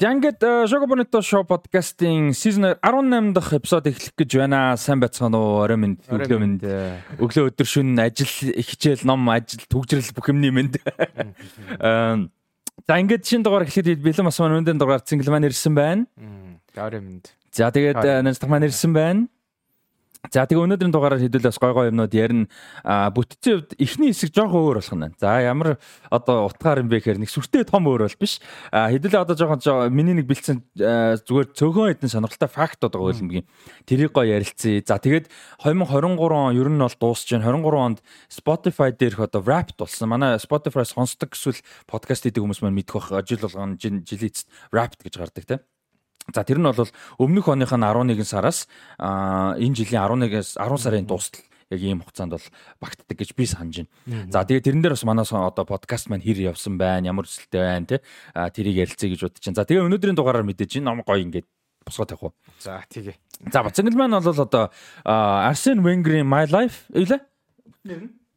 За ингээд Шого Бонито шоу подкастын season 18 дахь эпизод эхлэх гэж байна. Сайн байцгаана уу? Орой минь, өглөө минь. Өглөө өдөр шөнө ажил, хичээл, ном, ажил, төгжрэл бүх юмний минь. За ингээд шинэ дугаар эхлэхэд бэлэн бас маань өндөр дугаар цингл маань ирсэн байна. Орой минь. За тэгээд нэнс маань ирсэн байна. За тэгээ өнөөдрийн дугаараар хэдүүл бас гой гой юмнууд ярина. А бүтцийн хувьд эхний хэсэг жоохон өөр болох нь. За ямар одоо утгаар юм бэ гэхээр нэг сүртэй том өөр бол биш. А хэдүүлээ одоо жоохон миний нэг бэлдсэн зүгээр цөөхөн хэдэн сонирхолтой фактууд байгаа юм. Тэрийг гой ярилцъя. За тэгээд 2023 он ер нь бол дуусч байна. 23 онд Spotify дээрх одоо Wrapped болсон. Манай Spotify сонсдог эсвэл подкаст хийдэг хүмүүс маань мэдэх бах жил болгоно жилийн Wrapped гэж гардаг тийм. За тэр нь бол өмнөх оных нь 11 сараас энэ жилийн 11-ээс 10 сарын дуустал яг ийм хугацаанд бол багтдаг гэж би санаж байна. За тэгээ тэрэн дээр бас манай одоо подкаст маань хэр явсан байна, ямар өсөлттэй байна те. Тэрийг ярилцъя гэж бодож байна. За тэгээ өнөөдрийн дугаараар мэдээж энэ ном гоё ингээд босгоод тавих уу. За тэгээ. За бацангал маань бол одоо Arsene Wenger-ийн My Life илээ.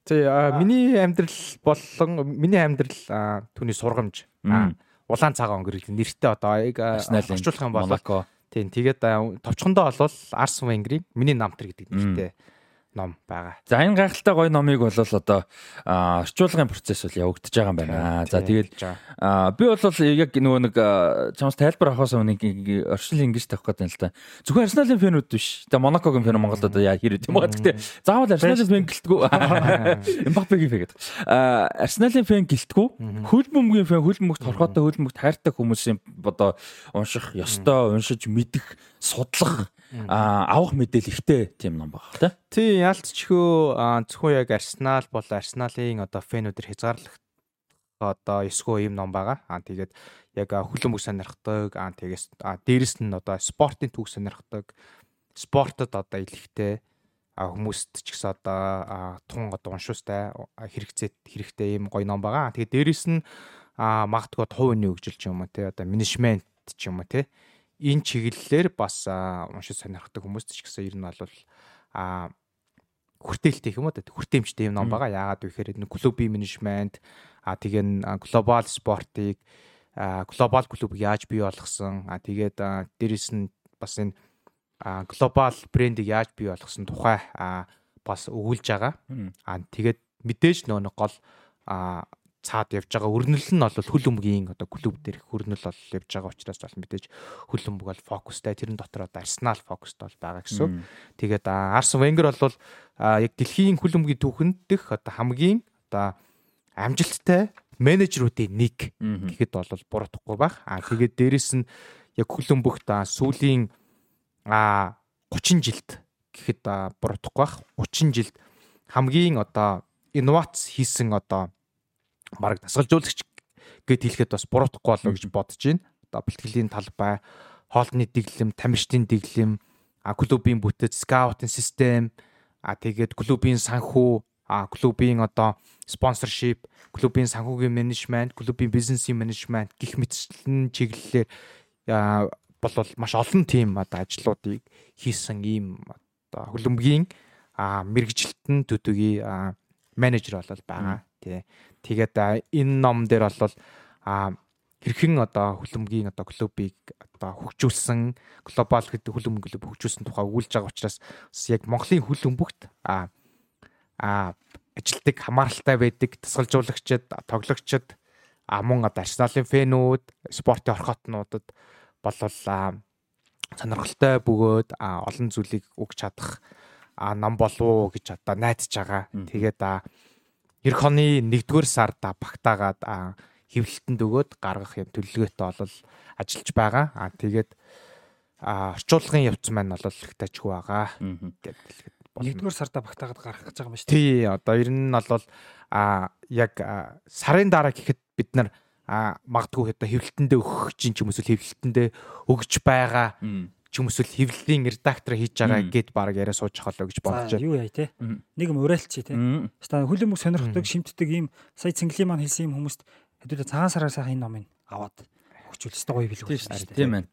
Тий, миний амьдрал болон миний амьдрал түүний сургамж. Аа улаан цагаан өнгөрөл нэртэй одоо орчуулах юм бол тийм тэгээд товчхондоо болвол Арс Венгрийн миний намтар гэдэг нэртэй ном байгаа. За энэ гайхалтай гоё номыг бол одоо орчуулгын процесс бол явагдаж байгаа юм байна. За тэгээд би бол яг нөгөө нэг чамс тайлбар авахаас өмнө орчил ингэж тавих гэдэг юм л та. Зөвхөн Арсеналын фэнүүд биш. Тэгээ Монакогийн фэн Монголд одоо яа хэрэг юм байна. Гэтэ заавал Арсеналын фэн гэлтгүү. Эмбапегийн фэн гэдэг. Арсеналын фэн гэлтгүү. Хөл бөмбөгийн фэн хөл бөмбөгт хорхоотой хөл бөмбөгт хайртай хүмүүсийн одоо унших ёстой, уншиж мэдэх, судлах авах мэдээл ихтэй тийм ном баг тий. Тий яалтчхөө зөвхөн яг Арсенал бол Арсеналын одоо фэнүүдэр хязгаарлах одоо эсгөө ийм ном байгаа. Аа тэгээд яг хүлэн бүс сонирхдаг. Аа тэгээс дээрэс нь одоо спортын түүх сонирхдаг. Спортод одоо илэхтэй хүмүүст ч гэсэн одоо тун одоо уншуустай хэрэгцээ хэрэгтэй ийм гоё ном байгаа. Тэгээд дээрэс нь магадгүй хувийн хөгжил ч юм уу те одоо менежмент ч юм уу те энэ чиглэлээр бас уншиж сонирхдаг хүмүүст ч гэсэн ер нь бол а хүртээлтэй юм уу? Хүртээмжтэй юм ном байгаа. Яагаад вэ гэхээр энэ клубийн менежмент а тэгээ глобал спортыг глобал клубыг яаж бий болгосон? А тэгээд дээрэс нь бас энэ глобал брендийг яаж бий болгосон? Тухай бас өгүүлж байгаа. А тэгээд мэдээж нөө нэг гол цаад явж байгаа өрнөл нь бол хөл өмгийн одоо клуб дээрх өрнөл бол явж байгаа учраас бол мэдээж хөл өмг бол фокустай тэрэн дотор одоо Арсенал фокустай бол байгаа гэсэн. Тэгээд Арсен Венгер бол яг дэлхийн хөл өмгийн түүхэнд дэх одоо хамгийн одоо амжилттай менежерүүдийн нэг гэхэд бол буруудахгүй баг. А тэгээд дээрэс нь яг хөл өмгөхт сүүлийн 30 жилд гэхэд буруудахгүй баг. 30 жилд хамгийн одоо инновац хийсэн одоо бараг дасгалжуулагч гэд хэлэхэд бас буруутахгүй болов гэж бодож байна. Одоо бэлтгэлийн талбай, хоолны дэглэм, тамирчдын дэглэм, клубийн бүтэц, скаутинг систем, а тэгээд клубийн санхүү, а клубийн одоо спонсоршип, клубийн санхүүгийн менежмент, клубийн бизнесийн менежмент гих мэтчлэн чиглэлээр бол маш олон тийм одоо ажлуудыг хийсэн ийм одоо хөлбөмбөгийн мэрэгжилтэн төдөөгийн менежер болол байгаа. Тий. Тэгээд энэ ном дээр бол а хэрхэн одоо хөлбөмбөгийн одоо клубыг одоо хөгжүүлсэн глобал гэдэг хөлбөмбөг клуб хөгжүүлсэн тухай өгүүлж байгаа учраас яг Монголын хөлбөмбөгт а а ажилтдаг хамааралтай байдаг тасгалжуулагчид тоглогчид а мөн одоо Арсеналын фэнүүд спортын орхотнуудад болвол сонирхолтой бөгөөд олон зүйлийг өгч чадах ном болов уу гэж одоо найдаж байгаа. Тэгээд эх оны 1-р сард багтаагаад хэвлэлтэнд өгөөд гаргах юм төлөвлөгөөтэй бол ажиллаж байгаа. Аа тэгээд орчуулгын явц маань бол их тажгүй байгаа гэдэг хэлгээд болно. 1-р сарда багтаагаад гаргах гэж байгаа юм шүү дээ. Тий, одоо ер нь бол а яг сарын дараа гэхэд бид нар а магадгүй хэвлэлтэндээ өгөх чинь ч юм эсвэл хэвлэлтэндээ өгж байгаа ч юм эсвэл хэвлэлийн редактор хийж байгаа гэд баг яриа сууж холоо гэж бодож байна. Юу яа те. Нэг юм уриалч те. Хаста хүлэмж сонирхдаг, шимтдэг ийм сая цэнгэлийн маань хэлсэн юм хүмүүст хэдүүлээ цагаан сараар сайхан энэ номыг аваад хөгжүүл өстой гоё билүү. Тийм байна.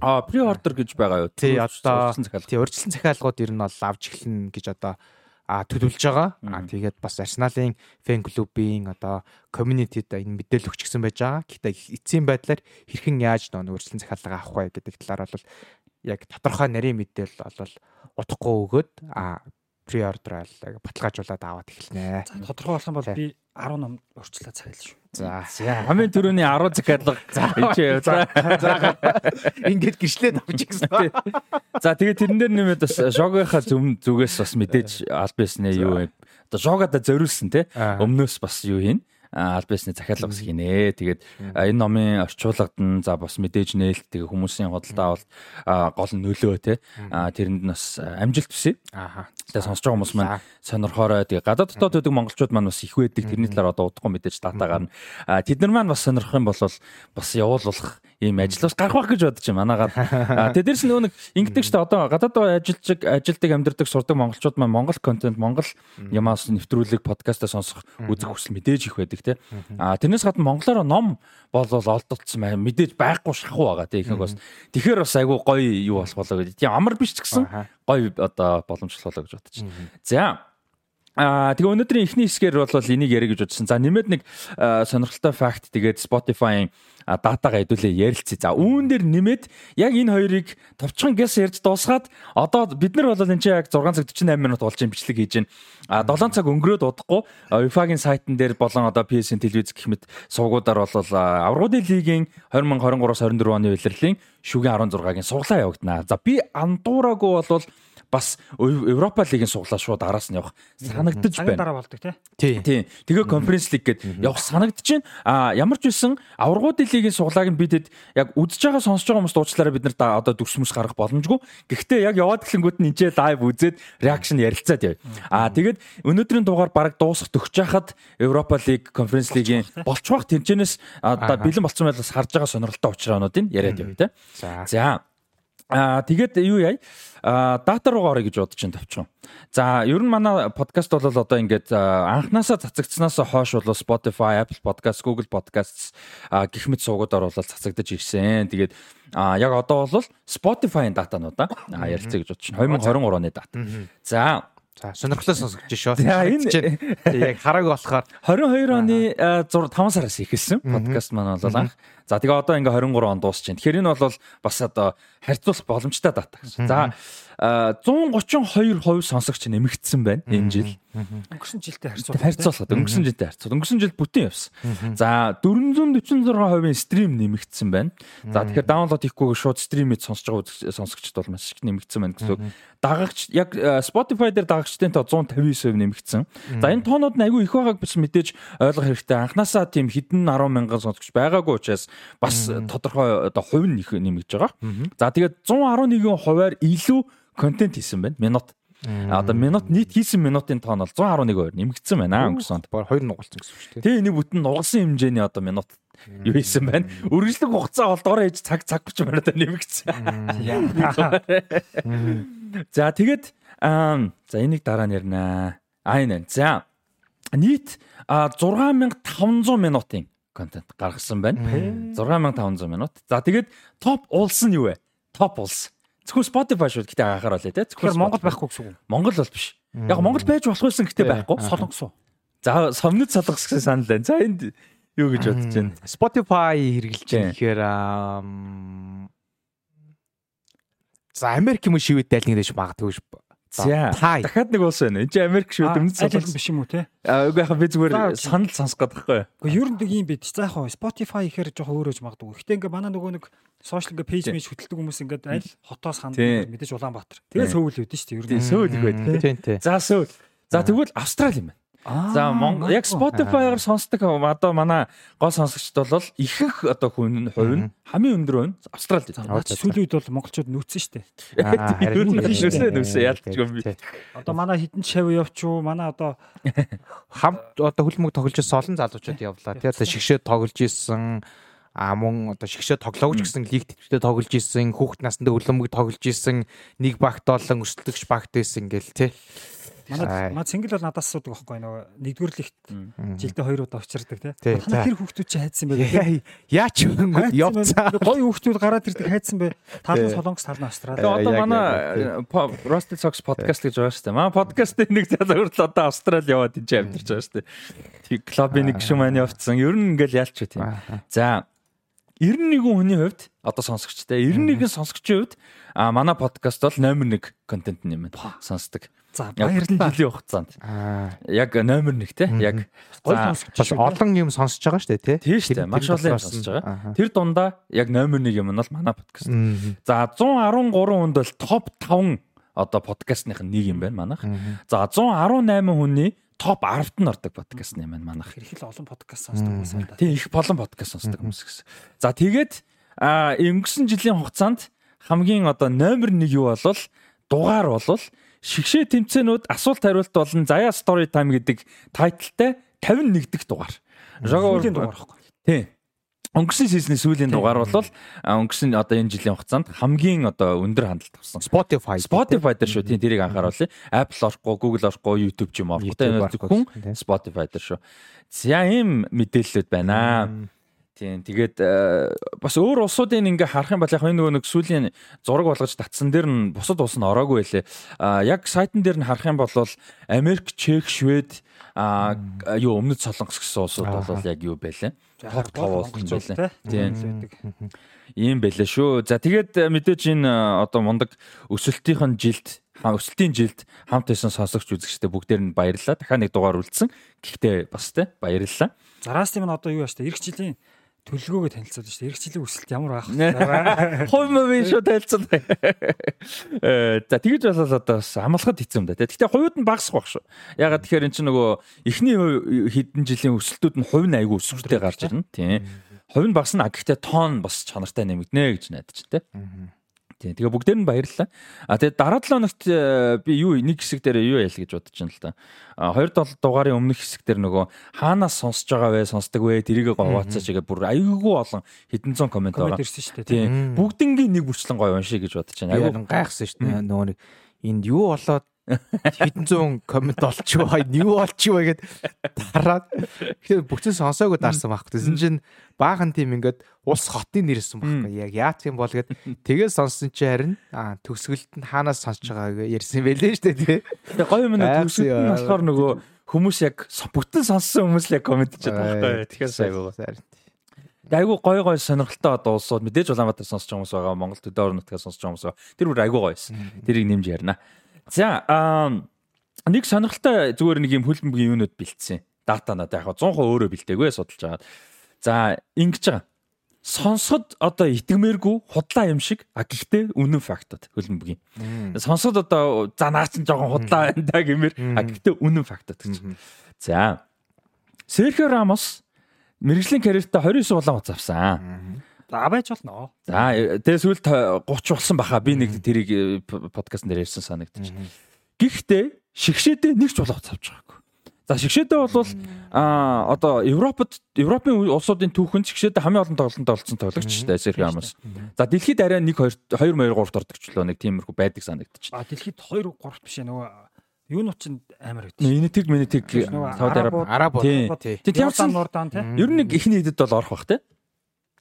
А при ордер гэж байгаа юу? Тий одоо тий урьдчилан захиалгууд ер нь бол авч эхлэн гэж одоо а төлөвлөж байгаа. А тэгээд бас Арсеналын фэн клубын одоо community-д энэ мэдээлэл өгчихсэн байж байгаа. Гэхдээ эцсийн байдлаар хэрхэн яаж нөө өөрчлөлт захиалга авах вэ гэдэг талаар бол яг тодорхой нарийн мэдээлэл бол утахгүй өгөөд а pre-order аа баталгаажуулаад аваад эхэлнэ. За тодорхой болох юм бол би 10 ном өрчлөө цагаал шүү. За. Хамгийн түрүүний 10 захиалга ичээ. За. Ингээд гэрчлээд авчих гэсэн. За тэгээ тэрэн дээр нэмээд бас шогийнхаа зүм зүгээс бас мэдээж албаснэ юу вэ? Одоо шогода зориулсан те. Өмнөөс бас юу хийн? Аль бисны захиалга бас хийнэ. Тэгээд энэ номын орчуулагд нь за бас мэдээж нээлт тэгээ хүмүүсийн хөдөлთა бол гол нөлөө те. Тэрэнд нь бас амжилт хүсье. Аа. Тэгээ сонсож байгаа хүмүүс маань сонирхоорой. Тэгээ гадаад дотоод байдаг монголчууд маань бас их байдаг. Тэрний талаар одоо удахгүй мэдээж дата гарна. Тэд нар маань бас сонирхох юм бол бас явуулах ийм ажил бас гарах байх гэж бодож байна. Манаагаар. Тэгээ дээрс нөгөө нэг ингэдэг ч одоо гадаад ажиллаж ажилдаг амьдардаг сурдаг монголчууд маань монгол контент монгол ямаас нэвтрүүлэг подкастаа сонсох үзэх хүсэл мэдээж их байдаг те. А тэрнээс гадна монголоор ном болол олдолцсон байна. Мэдээж байхгүй шахуу байгаа те ихэнх бас. Тэгэхээр бас айгүй гоё юу болох болоо гэдэг. Тийм амар биш ч гэсэн гоё одоо боломжлол болоо гэж бодож байна. За Аа тэгээ өнөөдрийн эхний хэсгээр бол энийг ярих гэж бодсон. За нэмээд нэг сонирхолтой факт тэгээд Spotify-ын датагаа хэдүүлээ ярилцъя. За үүн дээр нэмээд яг энэ хоёрыг товчхон гэс ярьж дуусгаад одоо бид нар бол энэ чинь яг 6 цаг 48 минут болж юм бичлэг хийж байна. А 7 цаг өнгөрөөд удахгүй UEFA-гийн сайтн дээр болон одоо PSN телевиз гэх мэт сувгуудаар бол аврагуудын лигийн 2023-аас 24 оны улирлын шүгэн 16-гийн суглаа явагдана. За би андуураагүй бол бас Европа лигийн суглаа шууд араас нь явах санагдаж байна. дараа болдог тий. Тийм. Тэгээ конференц лиг гээд явах санагдаж байна. А ямар ч байсан аврагуудын лигийн суглааг нь бид яг үдж байгаа сонсож байгаа хүмүүс дуучлаараа бид нар одоо дүрс мүс гарах боломжгүй. Гэхдээ яг яваад гэлэнгүүд нь энэ лайв үзээд реакшн ярилцаад яв. А тэгээд өнөөдрийн дугаар бараг дуусах төгсөж хахад Европа лиг конференц лигийн болцоох тэмцээнээс одоо бэлэн болцсон байлаас харж байгаа сонирхолтой учраас яриад яв тий. За. Аа тэгээд юу яа? Аа дата руу орё гэж бодож байна тавчхан. За ер нь манай подкаст бол одоо ингээд анханасаа цацагдсанаас хойш бол Spotify, Apple Podcast, Google Podcasts гэх мэт суугуудаар бол цацагдж ирсэн. Тэгээд яг одоо бол Spotify-ын датануудаа ярилцъя гэж бодож байна. 2023 оны дата. За За сонирхолтой сонсогч шоо. За энэ яг харааг болохоор 22 оны 5 сараас эхэлсэн подкаст маань бол анх. За тэгээ одоо ингээ 23 он дуусч байна. Тэгэхээр энэ бол бас одоо харьцуулах боломжтой дата гэсэн. За 132% сонсогч нэмэгдсэн байна энэ жил. Өнгөрсөн жилтэй харьцуулах. Харьцуулахад өнгөрсөн жилтэй харьцуул. Өнгөрсөн жил бүтэн явсан. За 446% стрим нэмэгдсэн байна. За тэгэхээр даунлоод хийхгүй шууд стримэд сонсож байгаа сонсогчд бол маш их нэмэгдсэн байна гэсэн үг. Дагагч яг Spotify дээр дагагчдын тоо 159% нэмэгдсэн. За энэ тоонууд нь айгүй их байгааг биш мэдээж ойлгох хэрэгтэй. Анханасаа тийм хэдэн 10 мянган сонсогч байгаагүй учраас бас тодорхой одоо хувь нь их нэмэгдэж байгаа. За тэгээд 111 хувиар илүү контент хийсэн байна. Минут. Одоо минут нийт хийсэн минутын тоон бол 111%-аар нэмэгдсэн байна өнгөрсөн онд. Баар хоёр нугалсан гэсэн үг шүү дээ. Тэгээ энийг бүтэн нугалсан хэмжээний одоо минут юу хийсэн байна. Үргэлжлэх хугацаа бол дор ээж цаг цаг гэж байна да нэмэгдсэн. За тэгээд за энийг дараа нь ярина. А энэ. За нийт 6500 минутын контент гаргасан байна. 6500 минут. За тэгээд топ улс нь юу вэ? Топ улс. Зөвхөн Spotify шүү. Гэтэ анхаарал лээ те. Зөвхөн Монгол байхгүй гэсэн үг. Монгол бол биш. Яг Монгол байж болох байсан гэтэ байхгүй. Солонгос уу? За сомнод солонгос гэсэн санал байна. За энд юу гэж бодож байна? Spotify хэрэгжилж ихээр За Америк юм шивэд дайлныг дэш магадгүй. За дахиад нэг улс байна. Энд чинь Америк шүү дэмж солонгос биш юм уу те? Аа үгүй яхаа би зүгээр санал сонсох гээд байхгүй. Гэхдээ ер нь нэг юм бид. За яг Spotify ихээр жоохон өөрөөж магадгүй. Гэхдээ ингээ манай нөгөө нэг сошиал ингээ пэйж мэж хөтэлдэг хүмүүс ингээд аль хотоос ханд мэдээж Улаанбаатар. Тэгээ сөүл үүдэн шүү дээ. Ер нь сөүл их байдаг. За сөүл. За тэгвэл Австрали юм байна. За Монгол яг Spotify-аар сонсдог одоо манай гол сонсогчд бол ихэнх одоо хүн хувь нь хамгийн өндөр байна Австралид. Сүүлийн үед бол монголчууд нүүцсэн шүү дээ. Харин нүүсээ нүүсээ ялцгүй би. Одоо манай хідэн шав явчуу манай одоо хамт одоо хөлмөг тоглож ирсэн олон залуучууд явлаа. Тэгэхээр шигшээ тоглож ирсэн а мөн одоо шигшээ тоглоогч гэсэн лиг төвчтэй тоглож исэн хүүхэд насндаа өлөмөг тоглож исэн нэг багт олон өрсөлдөгч багт байсан ингээл тий Манай манай цэнгэл бол надаас асуудаг байхгүй нөгөө нэгдүгээр лигт жилдээ хоёр удаа очирдаг тий. Танаа тэр хүүхдүүд чи хайдсан байх. Яач юм явцаа. Гоё хүүхдүүд гараад ирдэг хайдсан бай. Талын солонгос талын австрал. Тэгээ одоо манай Rusty Socks podcast гэж байгаа шүү дээ. Манай подкастын нэг залуур л одоо австрал яваад энэ амьдарч байгаа шүү дээ. Тэг клубын нэг гişүн маань явцсан. Ер нь ингээл ялч тийм. За 91 хүний хувьд одоо сонсогчтой 91 сонсогчийн хувьд а манай подкаст бол номер 1 контент юм байна. Сонсдог. За баярлалаа. Жилийн хугацаанд. Яг номер 1 те. Яг сонсогч олон юм сонсож байгаа шүү дээ те. Тийм шүү дээ. Маш олон юм сонсож байгаа. Тэр дундаа яг номер 1 юм нь бол манай подкаст. За 113 хүнд бол топ 5 одоо подкастных нэг юм байна манайх. За 118 хүний топ 10-т нь ордог подкаст юм байна манайх. Их л олон подкаст сонсдог хүмүүс байна. Тийм их болон подкаст сонсдог хүмүүс гэсэн. За тэгээд өнгөрсөн жилийн хугацаанд хамгийн одоо номер 1 юу болвол дугаар болвол шигшээ тэмцээнүүд асуулт хариулт болон заяа story time гэдэг тайлтай 51 дэх дугаар. Жогоо дугаар байхгүй. Тийм. Өнгөрсөн сизний сүүлийн дугаар бол өнгөрсөн одоо энэ жилийн хугацаанд хамгийн одоо өндөр хандлт авсан. Spotify. Spotify дээр шүү. Тийм тэрийг анхааруулъя. Apple орохгүй, Google орохгүй, YouTube ч юм уу. Одоо зөвхөн Spotify дээр шүү. За ийм мэдээлэлүүд байна. Тийм тэгээд бас өөр улсуудын ингээ харах юм бол яг энэ нөгөө нэг сүүлийн зураг болгож татсан дээр нь бусад улс нь ороогүй байлээ. А яг сайтн дээр нь харах юм бол Америк, Чех, Швед а юу өмнөд солонгос гэсэн улсууд бол яг юу байлаа топ 5 болсон байлаа. Тийм. Ийм байлаа шүү. За тэгээд э, мэдээж энэ э, одоо мундаг өсөлтийн жилд өсөлтийн жилд хамт байсан сонсогч үзэгчтэй бүгдээр нь баярлалаа. Дахиад нэг дугаар үлдсэн. Гэхдээ бас те баярлалаа. Зараас тийм нь одоо юу яаш та эх жилийн төлөвлөгөөгөө танилцуулж шүү дээ. Эх жилийн өсөлт ямар байх вэ? Хой мөвийн шүү танилцсан. Э за тэгэж болол одоо бас амлахад хэцүү юм да. Гэхдээ хувьуд нь багасах байх шүү. Ягаад тэгэхээр эн чинь нөгөө эхний хэдэн жилийн өсөлтүүд нь хувь нь айгүй өсвөртэй гарч ирнэ. Тийм. Хувь нь багасна. Гэхдээ тоон бас чанартай нэмэгдэнэ гэж найдаж байна те. Тийм. Тэгээ бүгдээр нь баярлалаа. А тэгээ дараа 7 хоногт э, би юу нэг хэсэг дээр юу ял гэж бодож байна л да. А 2 дугаарын өмнөх хэсэг дээр нөгөө хаанаас сонсож байгаа вэ, сонсдог вэ, тэрийг говаацаа чигээ бүр аюулгүй олон хэдэн зуун комент байгаа. Ирсэн шүү дээ. Тийм. Бүгднгийн нэг бүрчлэн гоё уншия гэж бодож байна. Аюул гайхсан шүү дээ. Нөгөө нэг энд юу болоод хэдэн зуун комент олчих вэ? Юу олчих вэ гэд дараад тэгэхээр бүгд сонсоогүй дарсан байхгүй. Тэсэн чинь баахан тийм ингээд улс хотын нэрсэн байхгүй. Яг яац юм бол гэд тэгээ сонсон чи харин төгсгөлд нь хаанаас сонсож байгааг ярьсан байлээ шүү дээ. Тэгээ гоё юм нэг төгсгөлд нь болохоор нөгөө хүмүүс яг бүтэн сонссон хүмүүс л яг комент хийж байгаа байхгүй. Тэгэхээр сайн байгаа. Айгу гой гой сонирхолтой одоо улсууд мэдээж Улаанбаатар сонсож байгаа хүмүүс байгаа, Монгол төдөө нутгаар сонсож байгаа хүмүүс. Тэр бүр айгу гойсэн. Тэрийг нэмж ярина. За нэг сонирхолтой зүгээр нэг юм хөлбөмбөгийн юунууд бэлдсэн. Дата надад яг 100% өөрөө бэлдээгүй судалж байгаа. За ингэж байгаа. Сонсоход одоо итгэмээргүй худлаа юм шиг а гэхдээ үнэн фактууд хөлбөмбөгийн. Сонсоход одоо за наач нь жоохон худлаа байна да гэмээр а гэхдээ үнэн фактууд гэж. За Серхио Рамос мэрэгжлийн карьертаа 29 улаан хуц авсан. За байж болно. За тэгээ сүүлд 30 болсон баха би нэг тэрийг э, подкастн дээр ярьсан санагдчих. Гэхдээ шигшээдээ нэг ч болоо цавж байгаагүй. За шигшээдээ бол а одоо Европод Европын улсуудын түүхэнд шигшээдээ хамгийн олон тоглолтод олцсон тоглогч шүү дээ Серхио Рамос. За дэлхийд арай 1 2 2 2 3-т ордогчлоо нэг тиймэрхүү байдаг санагдчих. А дэлхийд 2 3 биш нөгөө юу нь ч амар байд. Минитиг минитиг Сауди Араб Араб тийм. Тийм Нурдан тийм. Ер нь нэг ихний хэдэд бол орох бах тийм.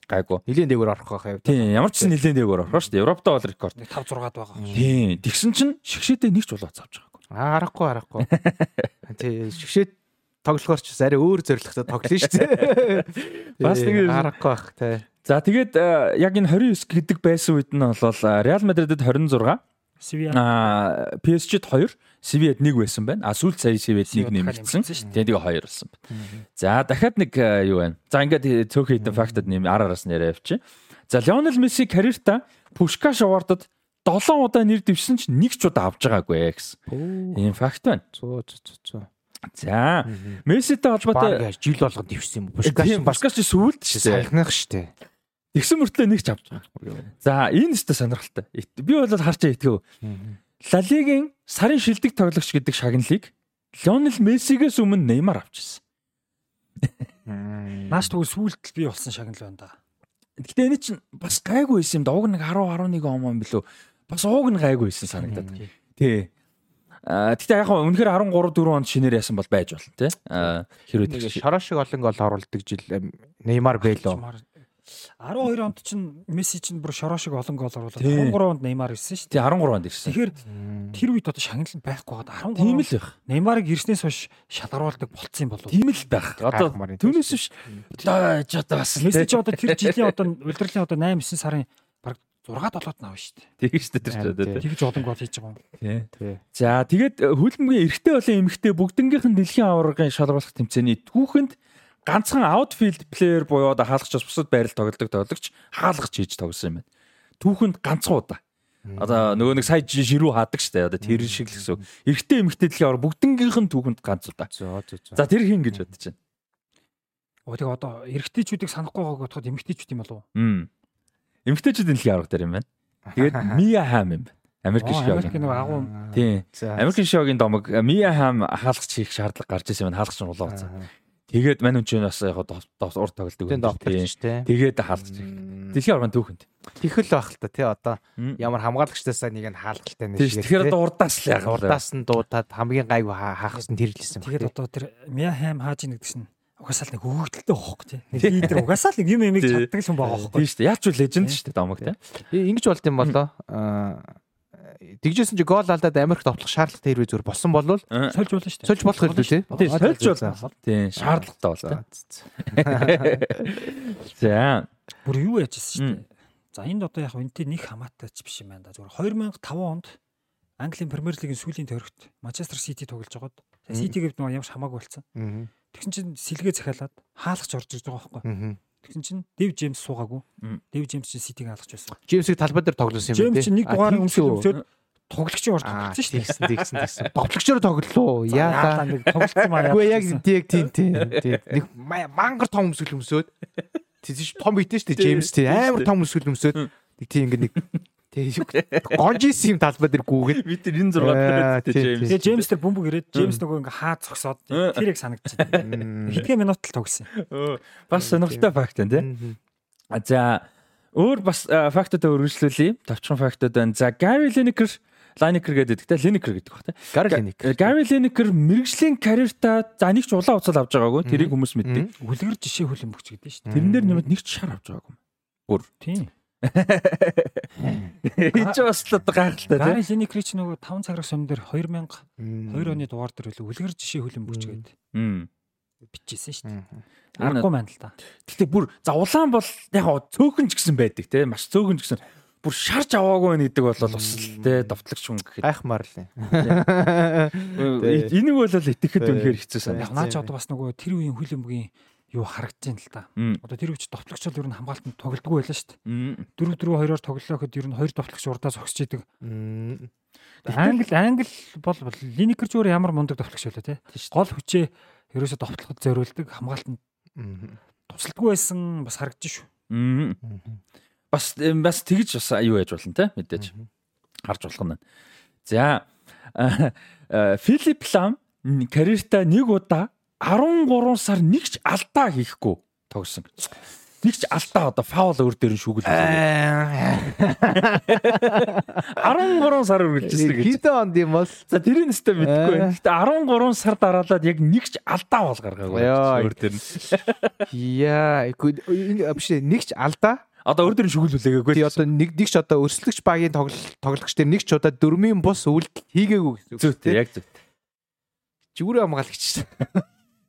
Гайгүй. Нилийн дээгүүр орох байх юм. Тийм, ямар ч нилийн дээгүүр орох шүү дээ. Европтой бол рекорд. 5 6-ад байгаа. Тийм. Тэгсэн чинь шигшээдээ нэг ч болоод авч байгаагүй. Аа, арахгүй, арахгүй. Тийм, шигшээд тоглохоор ч арай өөр зорилготой тоглоно шүү дээ. Бас нэг арахгүй бах тий. За тэгээд э, яг энэ 29 гэдэг байсан үед нь бол Реал Мадридэд 26 Севиа. Аа PSG-д 2, Севиад 1 байсан байна. А сүүлд сая Севиад 1 нэмэгдсэн. Тэгээд 2 болсон байна. За дахиад нэг юу байна. За ингээд цөөхөн хэдэн фактад нэм араас нэрээ явчих. За Лионел Месси карьертаа Пушкаш авардад 7 удаа нэр дэвшсэн ч нэг ч удаа авч байгаагүй гэсэн. Ийм факт байна. Зөө зөө зөө. За Месситэй холбоотой жил болгоод дэвшсэн юм. Пушкаш Пушкаш сүүлд шүү дээ. Сайхнах шүү дээ. Тэгсэн мөртлөө нэг ч авч байгаа. За энэ өстө сонирхолтой. Би бол харчаа итгэв. Ла Лигийн сарын шилдэг тоглогч гэдэг шагналыг Лионел Мессигээс өмнө Неймар авчихсан. Нааш тэгвэл сүүлд би болсон шагнал байна да. Гэтэ энэ чинь бас гайгүй байсан юм да. Уг нэг 10 11 он юм билүү. Бас ууг нь гайгүй байсан санагдаад. Тий. Гэхдээ яг хөө үнэхээр 13 4 онд шинээр яасан бол байж болно тий. Хэрвээ шороо шиг олон гол оруулдаг жил Неймар Бэло. 12 онд чинь Месси чинь бүр шороо шиг олон гол оруулаад 13 онд Неймар ирсэн шүү дээ. 13 онд ирсэн. Тэгэхээр тэр үед одоо шагналал байхгүй гад 13. Тийм л байх. Неймарыг ирснээс хойш шалгаруулдаг болцсон юм болов. Тийм л байх. Одоо түүнээс биш. Одоо ч одоо бас Месси ч одоо тэр жилийн одоо удирдлын одоо 8 9 сарын баг 6 7-д наваа шүү дээ. Тэгэж шүү дээ. Тэгж олон гол хийж байгаа юм. Тий. За тэгээд хөлбөмбөгийн эрэгтэй болон эмэгтэй бүгднгийнх нь дэлхийн аваргын шалгуулах тэмцээний түүхэнд ганцхан аутфилд плеер буюу одоо хаалгач бусад байрал тоглодог тоглогч хаалгач хийж тоглосон юм байна. Түүхэнд ганцхан удаа. Одоо нөгөө нэг сая ширүү хаадаг штэ одоо тэр шиг л гэсэн. Эрэгтэй эмэгтэй дэлхийн авар бүгднгийнх нь түүхэнд ганц удаа. За тэр хин гэж бодож байна. Оо тэг одоо эрэгтэйчүүдийг санахгүй байгааг бодоход эмэгтэйчүүд юм болов уу? Эмэгтэйчүүд дэлхийн аварга дээр юм байна. Тэгээд Мия Хам юм байна. Америк шоугийн Америк нэг агуу. Тийм. Америк шоугийн домог Мия Хам хаалгач хийх шаардлага гарч ирсэн байна. Хаалгач нь улаа уцаа. Тэгээд мань үн чинь бас яг урд тоглодог юм. Тэгээд хаалгач. Дэлхийн аваргын түүхэнд. Тэхэл байх л та тий одоо ямар хамгаалагчтайсаа нэг нь хаалгалтай нэг шиг. Тэгэхээр одоо урдаас л яг урдаас нь дуудаад хамгийн гайг хаахсан тэрлсэн. Тэгээд одоо тэр Мия Хам хааж ийн гэдгсэн угаасаа л нэг хөөгдөлтэй бохоо тий. Нэг лидер угаасаа л нэг юм юм чаддаг юм байгаа бохоо. Тийм шүү дээ. Яаж ч леженд шүү дээ домог тий. Ингэж болт юм болоо. Аа тэгжсэн чи гол алдаад Америк товтлох шаардлагатай хэрвээ зүгээр болсон бол сольж болно шүү дээ. Сольж болох юм тий. Тийм сольж болно. Тийм шаардлагатай бол. За. Бүр юу яжсэн шүү дээ. За энд одоо яг үнтэй нэг хамаатайч биш юм байна да. Зүгээр 2005 онд Английн Премьер Лигийн сүүлийн тойрогт Манчестер Сити тоглож байгаад Сити гэвд нөгөө ямарч хамаагүй болсон. Тэгсэн чинь сэлгээ захиалаад хаалгач орж ирж байгаа байхгүй. Тэгсэн чинь Дэв Джеймс суугаагүй. Дэв Джеймс чинь Ситиг хаалгач байсан. Джеймсийг талбай дээр тоглосон юм байна. Джеймс чинь нэг дугаар өмсөд тоглогчийн орж тоглосон шүү дээ. Тэгсэн тэгсэн. Тоглогчоор тоглолоо. Яалаа нэг тоглолцсон маа. Үгүй яг тийм тийм тийм. Нэг мангар том өмсгөл өмсөд. Тэгсэн том битэн шүү дээ Джеймс тийм амар том өмсгөл өмсөд. Нэг тийм ингээ нэг Тэгээ гонжис юм талбай дээр гүүгэл бид тэр 96 дээр Джеймс. Тэгээ Джеймс тэр бөмбөг ирээд Джеймс нөгөө ингээ хаа зогсоод тэр яг санагдчихэв. Хэдхэн минут л тогсон. Бас сонирхолтой факт байна тий. За өөр бас фактуудаа үргэлжлүүлье. Товчхон фактууд байна. За Gary Lineker Lineker гэдэг те Lineker гэдэг бах те. Gary Lineker. Gary Lineker мэрэгжлийн карьертаа за нэг ч улаан уцал авч байгаагүй. Тэрийг хүмүүс мэддэг. Үлгэр жишээ хөлбөмбөгч гэдэг шүү дээ. Тэрэн дээр нэмээд нэг ч шар авч байгаагүй. Бүр. Тийм. Энд бас л одоо гайхалтай тийм. Гарын Линикри ч нөгөө 5 цаграх сум дээр 2000 2 оны дугаар дээр үлээ үлгэр жишээ хөлбөмбөгч гэдэг. бичижсэн шүү дээ. Аргагүй байна л да. Гэхдээ бүр за улаан бол яг цөөхөн ч гэсэн байдаг тийм. Маш цөөхөн ч гэсэн бүр шарж аваагүй байх гэдэг бол бас л те довтлогч хүн гэхэд гайхмаар л юм. Энийг бол итгэхэд үнэхээр хэцүү санагдав. Яг наач одоо бас нөгөө тэр үеийн хөлбөмбөгийн юу харагдаж байна л да. Одоо тэр үуч товтлогчол ер нь хамгаалтанд тоглодгоо байлаа шүү дээ. 4 4 2-оор тоглолоо гэхэд ер нь хоёр товтлогч урдаа зогсож идэг. Англи англи бол Линекер зүгээр ямар мундаг товтлогч байлаа те. Гол хүчээ ерөөсө товтлоход зориулдаг хамгаалтанд тусалдгүй байсан бас харагдаж шүү. Бас бас тэгж бас юу яж болно те мэдээж. Харж болох нь. За Филипп Лам карьертаа нэг удаа 13 сар нэг ч алдаа хийхгүй тогсон. Нэг ч алдаа одоо фаул өөр дээр шүгэл. 13 сар үргэлжилсэн гэж. Хэдэн онд юм бол? За тэрийн нэстэ мэдэхгүй байна. Гэтэ 13 сар дараалаад яг нэг ч алдаа бол гаргаагүй. Өөр дээр нь. Яа, биш нэг ч алдаа Одоо өөр дөр шүглүүлээгүй. Тий одоо нэг нэг ч одоо өрсөлдөгч багийн тоглогч дээр нэг ч удаа дөрмийн бус үйлдэл хийгээгүй гэсэн үг. Зүйтэй яг зүйтэй. Зүрэ хамгаалагч.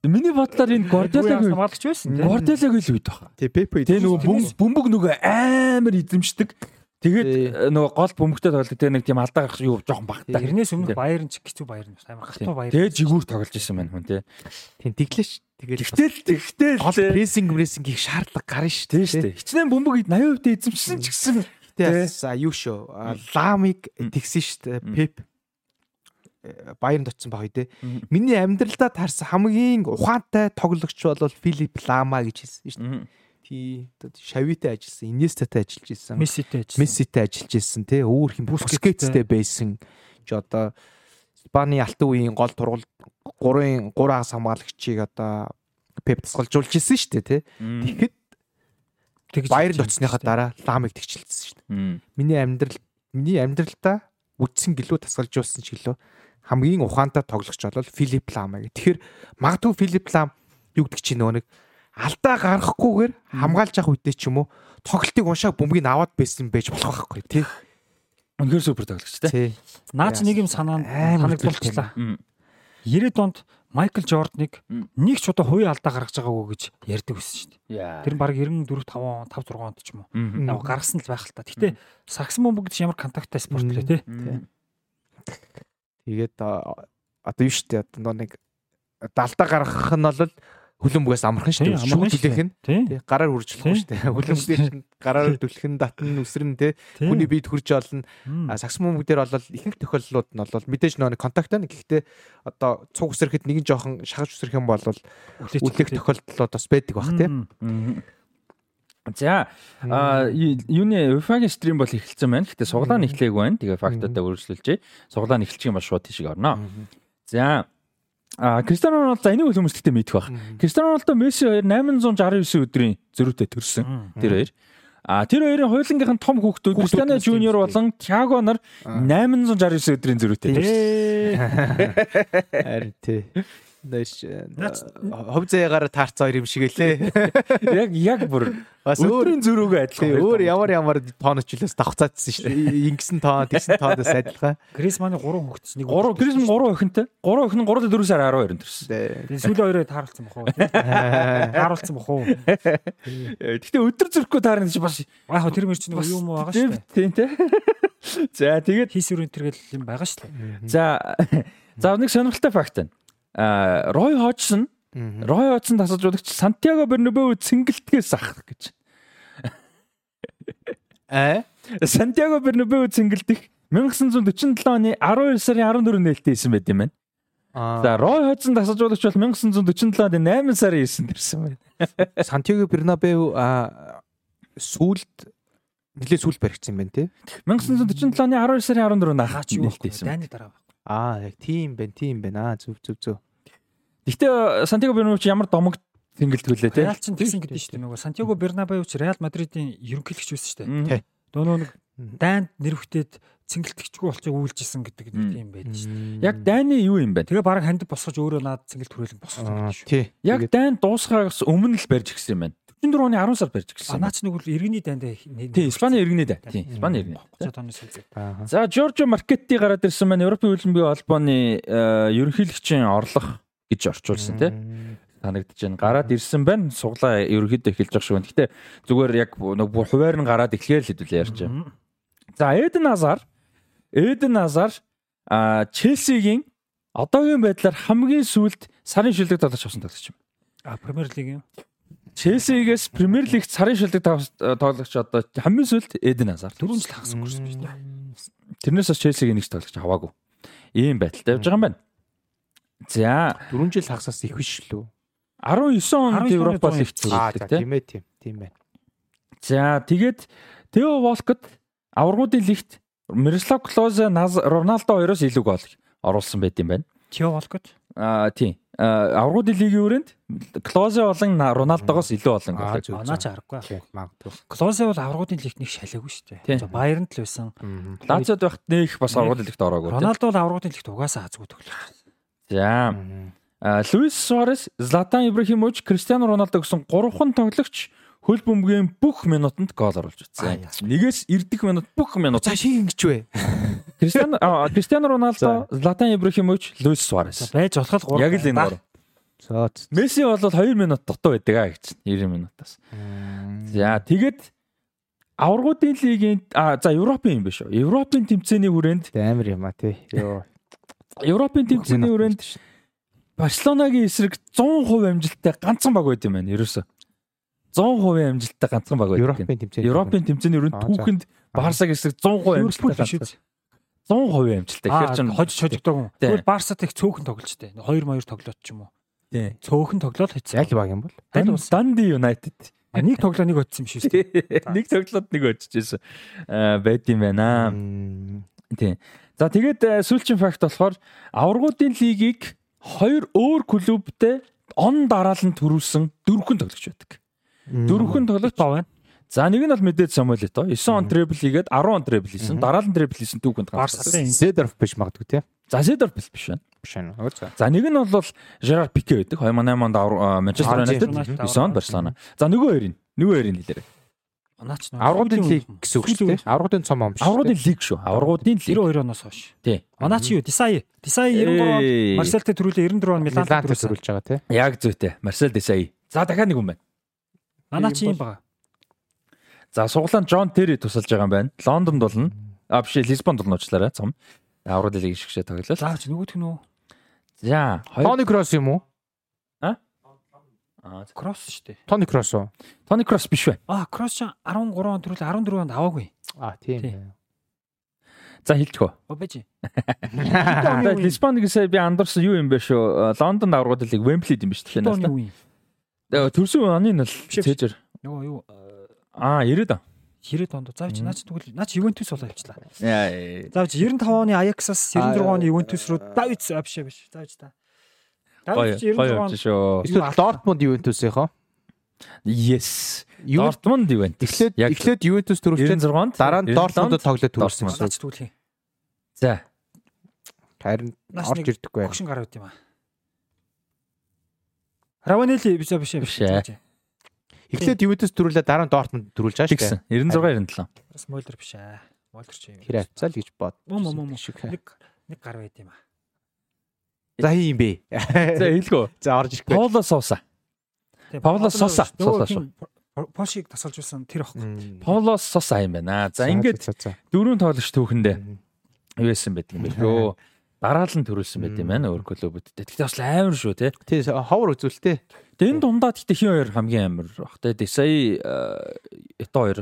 Миний бодлоор энэ Горделаг хамгаалагч байсан тийм. Горделаг л үйд баг. Тий, Пепе. Тэ нөгөө бөмбөг нөгөө амар эзэмшдэг. Тэгээд нөгөө гол бөмбөгтэй тоглох тэгээ нэг тийм алдаа гарах юу жоохон багтаа. Тэрнээс өмнө Баярн ч хэцүү Баярн бас амар хатуу Баярн. Тэгээ жигүүр тоглож исэн байна хүн тий. Тийм тэглэж. Тэгээд тэгтэл тэгтэл гол прессинг прессинг их шаардлага гарна шүү дээ. Тий. Хичнээн бөмбөг 80% эзэмшсэн ч гэсэн Тэгээс аюу шүү. Ламыг тэгсэн шүү дээ. Пеп Баярнд очсон баг тий. Миний амьдралдаа таарсан хамгийн ухаантай тоглогч бол Филипп Лама гэж хэлсэн шүү дээ. Тий. Шавитай ажилласан, Инестатай ажиллаж исэн. Месситэй ажилласан. Месситэй ажиллаж исэн тий. Өөр хэм Бускетстэй байсан. Ч одоо Испани алтан үеийн гол тургал 3-ын 3 аас хамгаалагчийг одоо Пеп тасгалжуулж исэн шүү дээ тий. Тэгэхэд тэгж Баярнд очсныхаа дараа Ламыг тэгчилсэн шүү дээ. Миний амьдрал миний амьдралдаа үдсэн гэлөө тасгалжуулсан ч гэлөө хамгийн ухаантай тоглогч бол Филипп Лам гэх. Тэгэхээр магадгүй Филипп Лам юу гэдэг чинь нөгөө нэг алдаа гаргахгүйгээр хамгаалж явах үедээ ч юм уу тоглолтыг уншаа бөмбөгийг аваад байсан байж болох байхгүй тий. Үнэхээр супер тоглогч тий. Наач нэг юм санаанд санагдуулчлаа. 90-ад онд Майкл Жорданыг нэг ч удаа хувийн алдаа гаргаж байгаагүй гэж ярьдаг байсан шүү дээ. Тэр нь баг 94 5 5 6 онд ч юм уу. Яг гаргасан л байх л та. Гэтэ сакс бомбог гэж ямар контакттай спорт лээ тий. Тэгээд одоо юу штэ одоо нэг далдаа гаргах нь бол хүлэмбгээс амархан шүү дээ. Шүүх түлэх нь тий гараар үржлэх шүү дээ. Хүлэмбгээр гараар нь татн үсрэн тий хүний биед хурж олно. Сакс бомбог дээр бол ихэнх тохиолдлууд нь бол мэдээж нөө контакт байна. Гэхдээ одоо цуг үсрэхэд нэг нь жоохон шахаж үсрэх юм бол үлэх тохиолдлууд бас байдаг бах тий. За юуны UEFA-гийн стрим бол эхэлсэн байна. Гэтэ суглаа нь эхлэегүй байна. Тэгээ фактуудаа үргэлжлүүлжээ. Суглаа нь эхэлчих юм ба шууд тийшээ орно. За А Кристиано Роналдо энийг хүмүүс гэхдээ мэдэх баг. Кристиано Роналдо Месси хоёр 869 өдрийн зөрүүтэй төрсөн. Тэр хоёр. А тэр хоёрын хоёулангийнх нь том хүүхдүүд Кристиано Жуниор болон Тиаго нар 869 өдрийн зөрүүтэй төрсөн. Харин тий. Дэш хов заягаар таарцаа хоёр юм шиг элэ. Яг яг бүр бас өөрийн зөрүүгээ адилхан. Өөр ямар ямар тооноч үлээс давхцаадсэн шүү дээ. Ингэсэн тоо, тэгсэн тоодоос адилхан. Грисманы 3 хүүхдс нэг 3 Грисман 3 охинтой. 3 охин нь 3 4 сар 12 төрсөн. Сүүлийн хоёроо тааруулсан бах уу? Тааруулсан бах уу? Гэтэ өдөр зөрөхгүй таарна гэж бас яг тэр мөр чинь юу юм байгаа шүү дээ. Тийм тий. За тэгээд хийсвэрийн тэргэл юм байгаа шүү дээ. За за нэг сонирхолтой факт байна. Рой Ходжсон Рой Ходжсон тасалжуулагч Сантьяго Бернабеу цэнгэлтгээс ах гэж. Аа Сантьяго Бернабеу цэнгэлдэх 1947 оны 12 сарын 14 нээлттэй исэн байт юм байна. За Рой Ходжсон тасалжуулагч бол 1947 оны 8 сарын 9-нд ирсэн байна. Сантьяго Бернабеу сүүлд нэлээд сүүлд баригдсан юм байна тий. 1947 оны 12 сарын 14-нд ахаач нээлттэй исэн. Дайны дараа. Аа яг тийм байна, тийм байна. Зүв зүв зүв. Гэхдээ Сантьяго Бернабеу ч ямар домог тэнгэлтгүүлээ те. Реал ч тэгсэн гэдэг шүү дээ. Нөгөө Сантьяго Бернабеу ч Реал Мадридын ерөнхийлөгч байсан шүү дээ. Дөө нэг дайнд нэрвхтээд цэнгэлтгчгүй болчих үйлжсэн гэдэг нэг тийм байдаг шүү дээ. Яг дайны юу юм бэ? Тэгээ бараг хандив босгож өөрөө наад цэнгэлт хүрээлэн босгож байгаа шүү. Тий. Яг дайн дуусгахаас өмнө л барьж гисэн юм байна. 44 оны 10 сар барьж гисэн. Наач нэг бол иргэний дайнд тий Испани иргэний дай. Тий Испани иргэний. 30 оны сүүлд. За Жоржо Маркетти гараад ирсэн маань Европын хөлбөмбөгийн холбооны ерөнхийлөгчийн орлого гэж орчуулсан тий санагдаж байна. Гараад ирсэн байна. Суглаа ерөөхдөө эхэлж байгаа шүү. Гэхдээ зүгээр яг нэг хуваар нь гараад эхлэхээр л хэдүүлээ ярьж байгаа. За Эден Азар Эден Азар а Челсигийн одоогийн байдлаар хамгийн сүүлд сарын шилдэг тоглож авсан тоглогч юм. А Премьер лиг юм. Челсигээс Премьер лигт сарын шилдэг тоглогч одоо хамгийн сүүлд Эден Азар 4 жил хагас өнгөрсөн биз дээ. Тэрнээс бас Челсигийн нэг тоглогч аваагүй. Ийм байдалтай явж байгаа юм байна. За 4 жил хагасаас их биш лүү. 19 онд Европа лигт зүрхдэг тийм ээ тийм тийм байна. За тэгээд Тео Волкот аваргуудын лигт Мирослав Клозе Роналдо хоёроос илүү гол оруулсан байт юм байна. Тео Волкот Аа тийм. Аваргуудын лигийн өрөөнд Клозе болон Роналдогоос илүү олон гол. Оноо ч харахгүй. Магадгүй. Клозе бол аваргуудын лигт нэг шалаагүй шүү дээ. Баяранд л байсан. Лациод байхад нэг бас аваргуудын лигт ороогүй. Роналдо бол аваргуудын лигт угаасаа хазгүй тоглож. За. Луис Суарес, Златан Ибрахимович, Кристиано Роналдо гэсэн гурван тоглогч хөл бөмбөгийн бүх минутанд гол оруулж утсан. Нэгээс эрдэх минут бүх минут. За шиг ингэж вэ? Кристиано Кристиано Роналдо, Златан Ибрахимович, Луис Суарес. Байж болох гурав. Яг л энэ гурав. Зөөц. Месси бол 2 минут дутуу байдаг аа гэж 90 минутаас. За тэгээд аваргуудын лигийн а за Европын юм биш үү? Европын тэмцээний хүрээнд амар юм а тий. Йоо. Европын тэмцээний хүрээнд Барселонагийн эсрэг 100% амжилттай ганцхан баг байт юм байна. Ерөөсө 100% амжилттай ганцхан баг байт. Европын тэмцээний Европын тэмцээний хүрээнд түүхэнд Барсаг эсрэг 100% амжилттай ганцхан. 100% амжилттай. Тэгэхээр чинь хожиж хожигдог юм. Тэгвэл Барсатай их цөөхөн тоглож тээ. 2 2 тоглоод ч юм уу. Тий. Цөөхөн тоглоод хийсэн. Яг баг юм бол. Данди Юнайтед. Нэг тоглоо нэг очсон юм шүү дээ. Нэг тоглоод нэг очижсэн. Аа байд юм байна. Тий. За тэгээд сүүлчийн факт болохоор аваргуудын лигийг хоёр өөр клубтэй он дараалан төрүүлсэн дөрвөн тоглогч байдаг. Дөрвөн тоглогч байна. За нэг нь бол мэдээд Самуэл Ето 9 он требл хийгээд 10 он требл хийсэн. Дараалан требл хийсэн түүхэнд гарсан. Седорф биш магадгүй тий. За Зедорф биш байна. Биш байна. За. Нэг нь бол Жерар Пике байдаг. 2008 онд Манчестер Юнайтед 9 онд Барселона. За нөгөө хоёрын нөгөө хоёрын лидер. Манаач нэг Аврагуудын лиг гэсэн үг шүү дээ. Аврагуудын цом ом биш. Аврагуудын лиг шүү. Аврагуудын лиг. 92 оноос хойш. Тий. Манаач юу? Дисай. Дисай 93 Марселтэй төрүүлээ 94 он Милан Милан төрүүлсэн. төрүүлж байгаа тий. Яг зүйтэй. Марсел Десай. За дахиад нэг хүн байна. Манаач юм бага. За суглаан Джон Терри тусалж байгаа юм байна. Лондонд болно. А биш Лисбонд болно уучлаарай. Цом. Аврагуудын лиг шигшээ тоглолоо. За чи нөгөөх нь үү? За хоёр Тони Кросс юм уу? Аа, Кросс шүү дээ. Тони Кросс уу? Тони Кросс биш бай. Аа, Кросс ч 13 он төрүүлээ 14 онд аваагүй. А тийм. За хэлчихв. Обэж. За Лисбон гэсэн би андуурсан юу юм бэ шүү. Лондонд аврагуудын лиг Вемблид юм биш тэгэхээр. үе. Төрсөн оны нь л цээжэр. Нөгөө юу? Аа 90 он. 90 онд. За чи наач тэгвэл наач Ювентус болоо явчлаа. Яа. За чи 95 оны Аяксаас 96 оны Ювентус руу Давиц а биш биш. За чи та. Гоё. Давиц Гоё 96 явж онд шүү. Эсвэл Дортмунд Ювентусынхоо. Yes. Дортмунд ивент. эхлээд эхлээд Ювентус төрүүлсэн 96 онд дараа нь Дортмундд тоглоод төрүүлсэн гэсэн. тэгвэл За. Харин орж ирдэггүй огшин гараад юм аа. Раванели биш биш Биш ээ. Эхлээд Ювентус төрүүлээ дараа нь Дортмунд төрүүлж байгаа шүү дээ. 96 97. Бас Мойлер биш аа. Мойлер ч юм. Тэр авцаа л гэж бод. Мөн мөн мөн. Нэг нэг гар байд юм аа. За хий юм бэ. За хэлгөө. За орж ирэхгүй. Пауло Соса. Пауло Соса. Соса шүү. Пошиг тасалжуулсан тэр ахгүй. Пауло Соса юм байна. За ингээд дөрөв тоглогч түүхэндээ юу яасан байдаг юм бэ лөө. Дараалал нь төрүүлсэн байт юм байна өөр клубүүдтэй. Тэгтээ бас амар шүү те. Тий ховор үзүүлтэй. Тэгээ энэ дундаа тэгтээ хин хоёр хамгийн амар бах те. Десай ето хоёр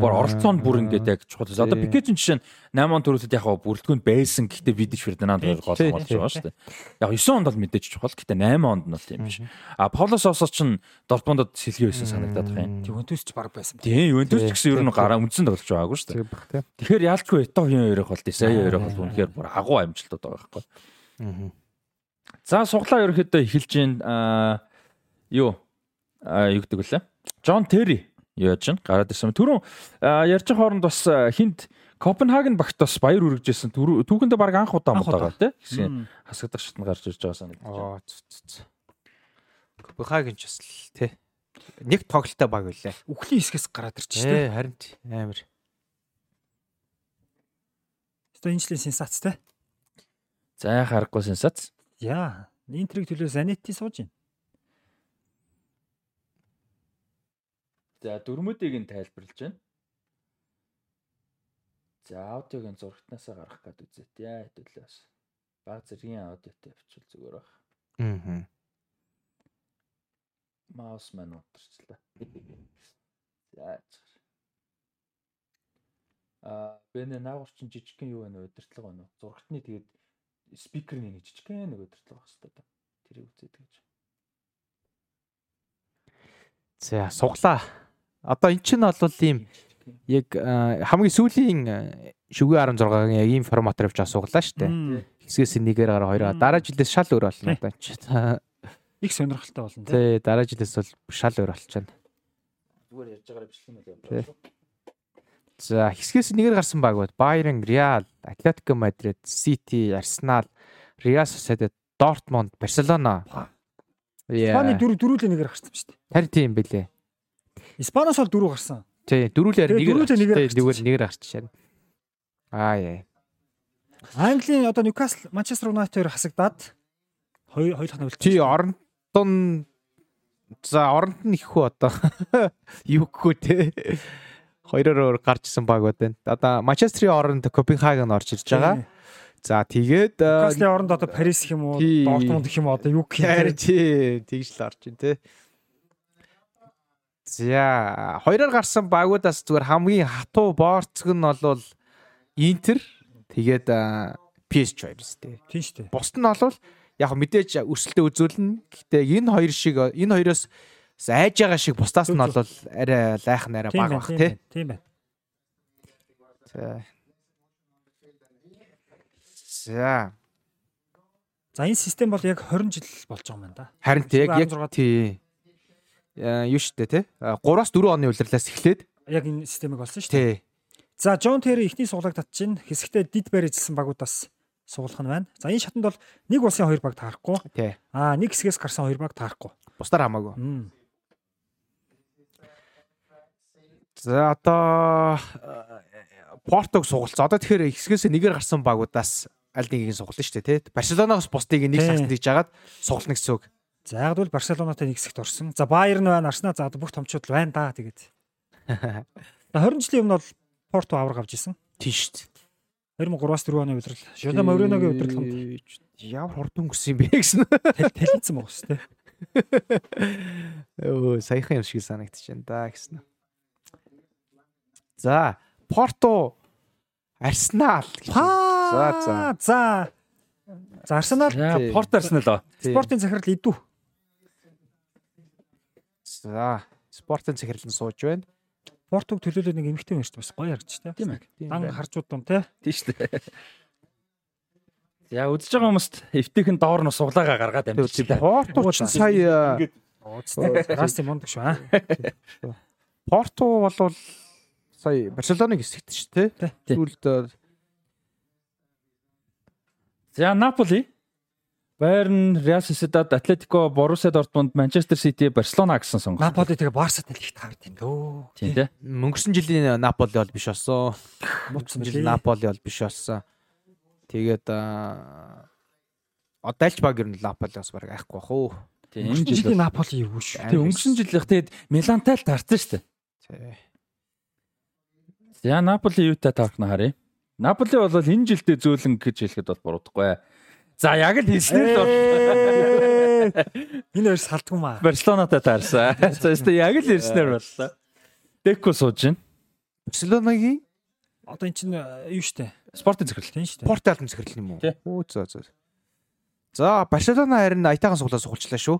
бүр оролцоонд бүр ингээд яг чухал. Одоо. Пикеч жишээ нь 8 он төрүүлээд яг бүрэлдэхүүнд байсан гэхдээ Видич Фердинанд хоёр гол болж байгаа шүү дээ. Яг 9 онд бол мэдээж чухал гэхдээ 8 онд нь бол тийм биш. А Пауло Сосо ч Дортмундод сэлгээ байсан санагдаад байна. Ювентус ч баг байсан. Тийм, Ювентус ч гэсэн ер нь гараа үндсэн тоглож байгаагүй шүү дээ. Тэгэхээр яалчгүй ето хин хоёрох бол Десай хоёрох бол үнэхээр бүр агуу амжилтууд байгаа байхгүй. За суглаа ерөөхдөө эхэлж аа юу аа юу гэдэг вүлээ. Джон Терри юу яаж гин гараад ирсэн. Түрүүн ярьж байгаа хооронд бас хинт Копенгаген багт бас баяр үргэжсэн. Түүхэндээ баг анх удаа мод байгаа тий. Мм. Хасагдах шатнд гарч ирж байгаа санагдаж байна. Копенгаген ч бас л тий. Нэг тоглолттой баг үлээ. Үхлийн хэсгээс гараад ирчих шүү дээ. Ээ харин тий, амар. Одоо энэ жилийн сенсац те. За харахгүй сенсац. Яа, Интерийг төлөө Занети сууж байна. За дөрмөдийг нь тайлбарлаж байна. За аудиог нь зурагтнаасаа гаргах гэдэг үзet. Яа хэдүүлээ бас. Баг зэргийн аудиотой авчвал зүгээр баг. Аа. Маус маань унтарчлаа. За. А бэнэ наагур чин жижигхэн юу байна? Удирдлага байна уу? Зурагтны тэгээд спикерний нэг жижигхэн нэг удирдлага байх хэрэгтэй да. Тэрийг үзээд гэж. За суглаа. Одоо эн чинь бол ийм яг хамгийн сүүлийн шүгэ 16-гийн яг ийм форматаар явж асууглаа шүү дээ. Хэсгээс нэгээр гараа хоёроо дараа жилээс шал өөр болно одоо энэ чинь. Их сонирхолтой болно. Тий, дараа жилээс бол шал өөр болчихно. Зүгээр ярьж байгаараа Тий. явж байгаа. За хэсгээс нэгээр гарсан баг бод Bayern, Real, Atletico Madrid, City, Arsenal, Real Sociedad, Dortmund, Barcelona. Яа. дөрөв дөрүүлээ нэгээр гарсан шүү дээ. Харин тийм бэлээ. Испаноос бол дөрөв гарсан. Тий, дөрүүлээр Тэгээ, нэгээр нэгээр нэгээр гарчихсан. Аа яа. Английн одоо Ньюкасл, Манчестер Юнайтед хоёр хасагдаад хоёр хоёулах нь үлдсэн. Тий, оронд нь за оронд нь их хүү одоо юу гэхүү те. Хоёроор гарчсан баг байна. Одоо Манчестерийн оронд Копенгаген орж ирж байгаа. За тэгээд э, Ньюкаслын оронд одоо Парис гэх юм уу. Дортмунд гэх юм уу одоо юу гэх юм. тий, тэгж л орж ин те. За, хоёроор гарсан багуудаас зүгээр хамгийн хатуу борцог нь бол Интер тэгээд PSG хоёр өстэй. Тийм шүү дээ. Бусд нь бол яг мэдээж өрсөлдөө үзүүлнэ. Гэхдээ энэ хоёр шиг энэ хоёроос айж байгаа шиг бусдаас нь бол арай лайхан арай Тийм баг байна, бах тий. Тийм байна. За. За. За энэ систем бол яг 20 жил болж байгаа юм байна да. Харин тий яг яг 16 тий. Яа юу штэ тий. 3-аас 4 оны улирлаас эхлээд Яг энэ системийг олсон тий. За Джон Терри ихний суглаг татчихин хэсэгтээ дид барьжсэн багуудаас суулгах нь байна. За энэ шатанд бол нэг улсын хоёр баг таарахгүй. Аа нэг хэсгээс гарсан хоёр баг таарахгүй. Бусдаар хамаагүй. За одоо Портог сугалцсан. Одоо тэгэхээр хэсгээс нэгээр гарсан багуудаас аль нэгийг сугална шүү дээ, тий. Барселоногоос бусдыг нэг Тий. сагсанд хийж агаад сугална гэсэн үг. За яг бол Барселонатай нэг хэсэгт орсон. За Баерн байна, Арсенал за бүх томчууд л байна да тэгээд. За 20 жилийн өмнө бол Порто авраг авч исэн. Тийш шүү дээ. 2003-аас 4 оны удирдал. Жозе Мourinho-гийн удирдлаганд Ямар хурдан өнгөсөн юм бэ гэсэн. талилцсан байгаа шүү дээ. Өө саяхан юм шиг санагдчихээн да гэсэн. За, Порто Арсенал. За, за. За. За Арсенал. Порт Арсенал спортын захирал идүү. За, спортын захирлан сууж байна. Портог төлөөлөө нэг эмгтэй юм шүү дээ. Бас гоё харагдчих тээ. Тийм ээ. Дан харжууд дун те. Тийм шүү дээ. За үзэж байгаа хүмүүст эвтийнхэн доор нь суглаагаа гаргаад амжилт та. Порто ч сая Расти мундаг шүү аа. Порто болвол сая Барселоныг хэсэгт шүү. Тий. Сүүлд За Наполи Байерн, Реал Сосидад, Атлетико, Боруссия Дортмунд, Манчестер Сити, Барселона гэсэн сонгох. Наполи тэгээ Барсатай л их таард юм дөө. Тийм тий. мөнгөрсөн жилийн Наполи бол биш болсон. Мутсан жил билээ. Наполи бол биш болсон. Тэгээд аа, одоо альч баг ер нь Наполиос баг айхгүй бах уу. Тийм жил. жилийн Наполи юу шүү. Тийм өнгөрсөн жил их тэгээд Милантай л таарсан шүү дээ. Тий. За Наполи юутай таарх нь харъя. Наполи бол энэ жилдээ зөөлөн гэж хэлэхэд бол буруудахгүй. За яг л хэлснээр л бол Энэ хоёр салдгүй маа. Барселонатай таарсан. За өстө яг л хэлснээр боллоо. Деко сууж байна. Барселонагийн Одоо эн чинь э, юу штэ. Спортын захирал. Тийм штэ. Порто албан захирал юм уу? Оо зөө зөө. За, Барселона харин аятайхан суглаа сугалчлаа шүү.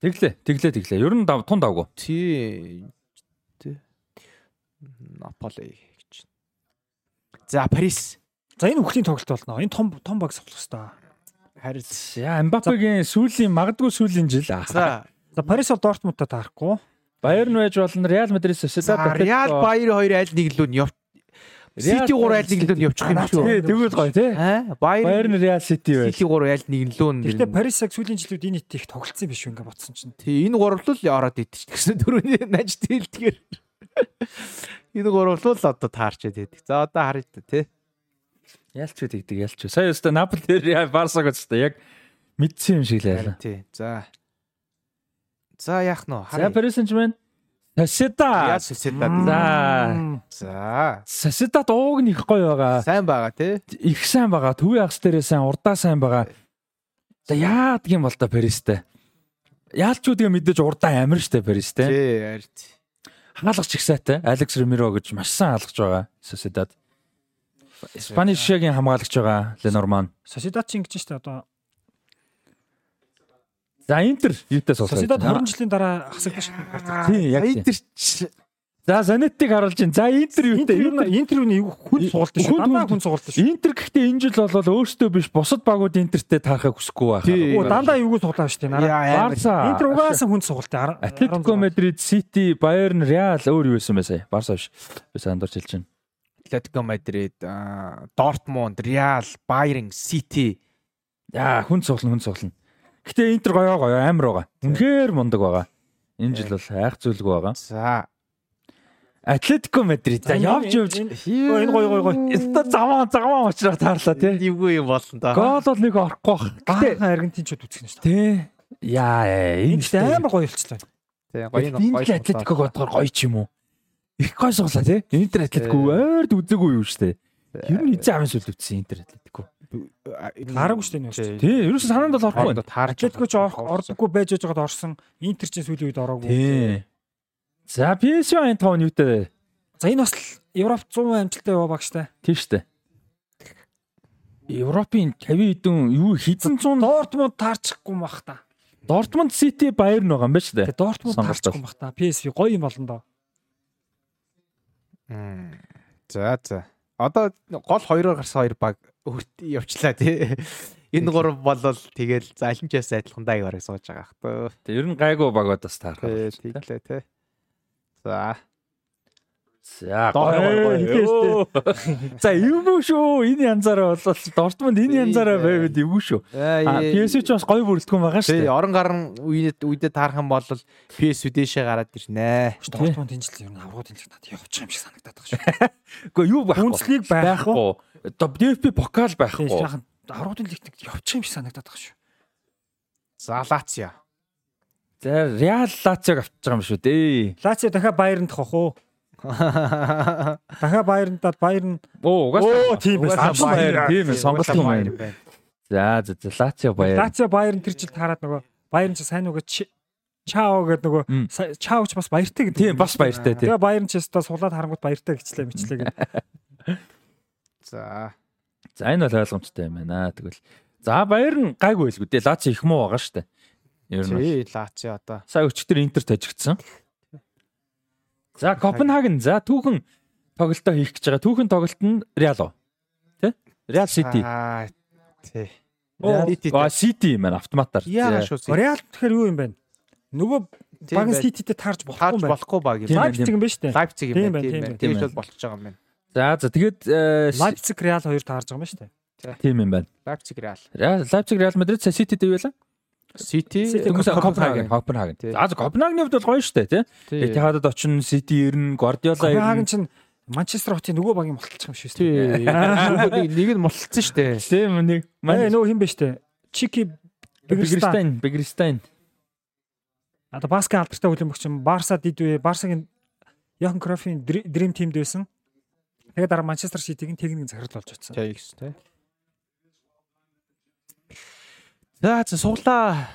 Тэглээ, тэглээ, тэглээ. Ер нь дав тун давгүй. Тий. Наполи гэж. За, Парис. За энэ бүхний тоглолт болно. Энэ том том баг суулгах хэвээр. Харин За Мбаппегийн сүүлийн магадгүй сүүлийн жил. За, За Парис бол Дортмундтай таарахгүй. Баяр нь байж болно. Реал Мадрид За Сосидад Реал Баер хоёр аль нэг лүү нь явж Сити 3 аль нэг лүү нь явчих юм шүү. Тий, тэгвэл гоё тий. Баяр нь Реал Сити байл. Сити 3 аль нэг лүү нь. Гэхдээ Парис яг сүүлийн жилүүд энэ ит их тоглолцсон биш үү ингээ бодсон чинь. Тий, энэ гуравлал ороод идчих гэсэн дөрөвний наж тэлдгээр. Энэ гуравлал одоо таарчээд байдаг. За одоо харъя та тий. Ялч үү тэгдэг ялч үү. Сая өстө Наполи Реал Барсаг өстө яг мэдсэн юм шиг л байлаа. Тий. За. За яах нь вэ? За Харъя. Paris Saint-Germain Сосидад. Реал Сосидад. За. За. Сосидад ууг нь их гоё байгаа. Сайн байгаа тий. Их сайн байгаа. Төвийн агс дээрээ сайн, урдаа сайн байгаа. За яадаг юм бол та Паристэй. Яалчүүдгээ мэдээж урдаа амир штэ Паристэй. Тий, ард. Хаалгач их сайтай. Алекс Ремиро гэж маш сайн хаалгаж байгаа. Сосидад. Спанишгийн хамгаалагч байгаа Ленорман. Сосидад ч ингэж штэ одоо. За Интер юутай суулгаж. Сосидад 20 жилийн дараа хасагдаж шээ. Тийм яг тийм. Интер За Занеттиг харуулж байна. За Интер юутай? Интер юу Интер юу нэг хүн суултсан шүү. Дандаа хүн суултсан шүү. Интер гэхдээ энэ жил бол өөртөө биш бусад багууд Интертэй таарахыг хүсэхгүй байна. Оо дандаа юуг суулаа шүү. Барса. Интер угаасан хүн суултаа. Атлетико Мадрид, Сити, Байерн, Реал өөр юу байсан бэ сая? Барса биш. Би сайн дурч хэлж байна. Атлетико Мадрид, Дортмунд, Реал, Байерн, Сити. Яа, хүн цуглан, хүн цуглан. Гэтэ Интер гоё гоё амар байгаа. Үнэхээр мундаг байгаа. Энэ жил бол айх зүйлгүй байгаа. За. Атлетико Мадрид. За явж явж. Энэ гоё гоё гоё. Өстө заваа заваа уучраа таарлаа тий. Дивгүй юм болно да. Гол бол нэг орохгүй бах. Гэтэ аргентинчууд нь шүү. тий. Яа, Энэ энэ ч амар гоё болчихлоо. Тий, гоё энэ Атлетиког бодохоор гоё ч юм уу? Их гоё суглаа тий. Интер Атлетико ойрд үзээгүй юу штэ. Ер нь эзэн амын сүл үтсэн Интер Атлетико. Хараагүй энэ шүү. Тий, ерөөсө санаанд бол орохгүй Атлетико ч ордоггүй байж байгаад орсон. Интер ч сүүлийн үед ороогүй. Тий. За PSV Eindhoven юутай? За энэ бас л Европ 100 амжилттай яваа багштай. Тийм штэ. Европын 50 хэдэн юу хизэн 100 Дортмунд таарчихгүй юм бах та. Дортмунд Сити Байерн байгаа юм байна штэ. Дортмунд таарчихгүй юм бах та. PSV гоё юм болно доо. За за. Одоо гол хоёроор гарсан хоёр баг явчлаа тий. Энэ гурав болол тэгэл за аль нь ч яс адилхан даа яваарыг сууж байгаа хөө. Тэг ер нь гайгүй багуудаас таарах. Тий, тийглээ тий. За. За гоё. За эвгүй шүү. Энэ янзаараа бол Дортмунд энэ янзаараа байвал эвгүй шүү. PSV ч бас гоё бүрэлдэхүүн байгаа шүү. Тий, орон гарan үедээ үедээ таарах юм бол PSV дээшээ гараад ирнэ. Дортмунд тэнцэл ер нь аврагууд тэнцэл надад явчих юм шиг санагдаад байгаа шүү. Гэхдээ юу байхгүй. Үнслийг байхгүй. DFB покал байхгүй. Аврагуудын лигт явчих юм шиг санагдаад байгаа шүү. За Лацио. За Реал Лациог авчиж байгаа юм шүү дээ. Лацио дахиад Байернд тохох уу? Дахиад Байерндад Байерн Оо угаасаа тийм байсан. Байер тийм ээ сонголт юм байна. За за за Лацио Байер. Лацио Байерн тэр жил таарад нөгөө Байерн ч сайн нөгөө Чао гэдэг нөгөө Чаоч бас баяртай гэдэг. Тийм бас баяртай тийм. Тэгээ Байерн ч өстө суулаад харангуут баяртай гिचлээ мэчлээ гэдэг. За. За энэ бол ойлгомжтой юм байна. Тэгвэл за Байерн гайгүй байлгүй дээ. Лацио их муу байгаа штэ. Ер нь. Тий, Лацио одоо. Сая өчтөр Интер тажигдсан. За Копенгаген за түүхэн тоглолтоо хийх гэж байгаа. Түүхэн тоглолт нь Реал уу? Тэ? Реал Сити. Аа тий. Реал Сити юм байна автоматар. Яа шүү. Реал тэгэхээр юу юм бэ? Нөгөө баг Сититэй таарч болохгүй юм байна. Болохгүй баг юм. Лайпциг юм байна шүү дээ. Лайпциг юм байна. Тийм байна. Бол болчихж байгаа юм байна. За за тэгээд Лайпциг Реал хоёр таарж байгаа юм байна шүү дээ. Тийм юм байна. Лайпциг Реал. Лайпциг Реал Мадрид Сити дэвэлээ. Сити Копенгаген Копенгаген. За Копенгагны хувьд бол гоё штэ тий. Этихадад очно Сити ирнэ, Гвардиола ирнэ. Копенгаген чинь Манчестер хотын нөгөө багийн мулталчих юм шүү дээ. Нэг нь мулталсан штэ. Тийм нэг. Манай нөгөө хин бэ штэ. Чики Бигристайн, Бигристайн. Одоо баскет алдартай хөлбөмбөгч юм. Барса дид үе, Барсагийн Йохан Крофийн Dream Team дэвсэн. Тэгээд дараа Манчестер Ситигийн техникийн захирал болж очсон. Тийм тий. За за суглаа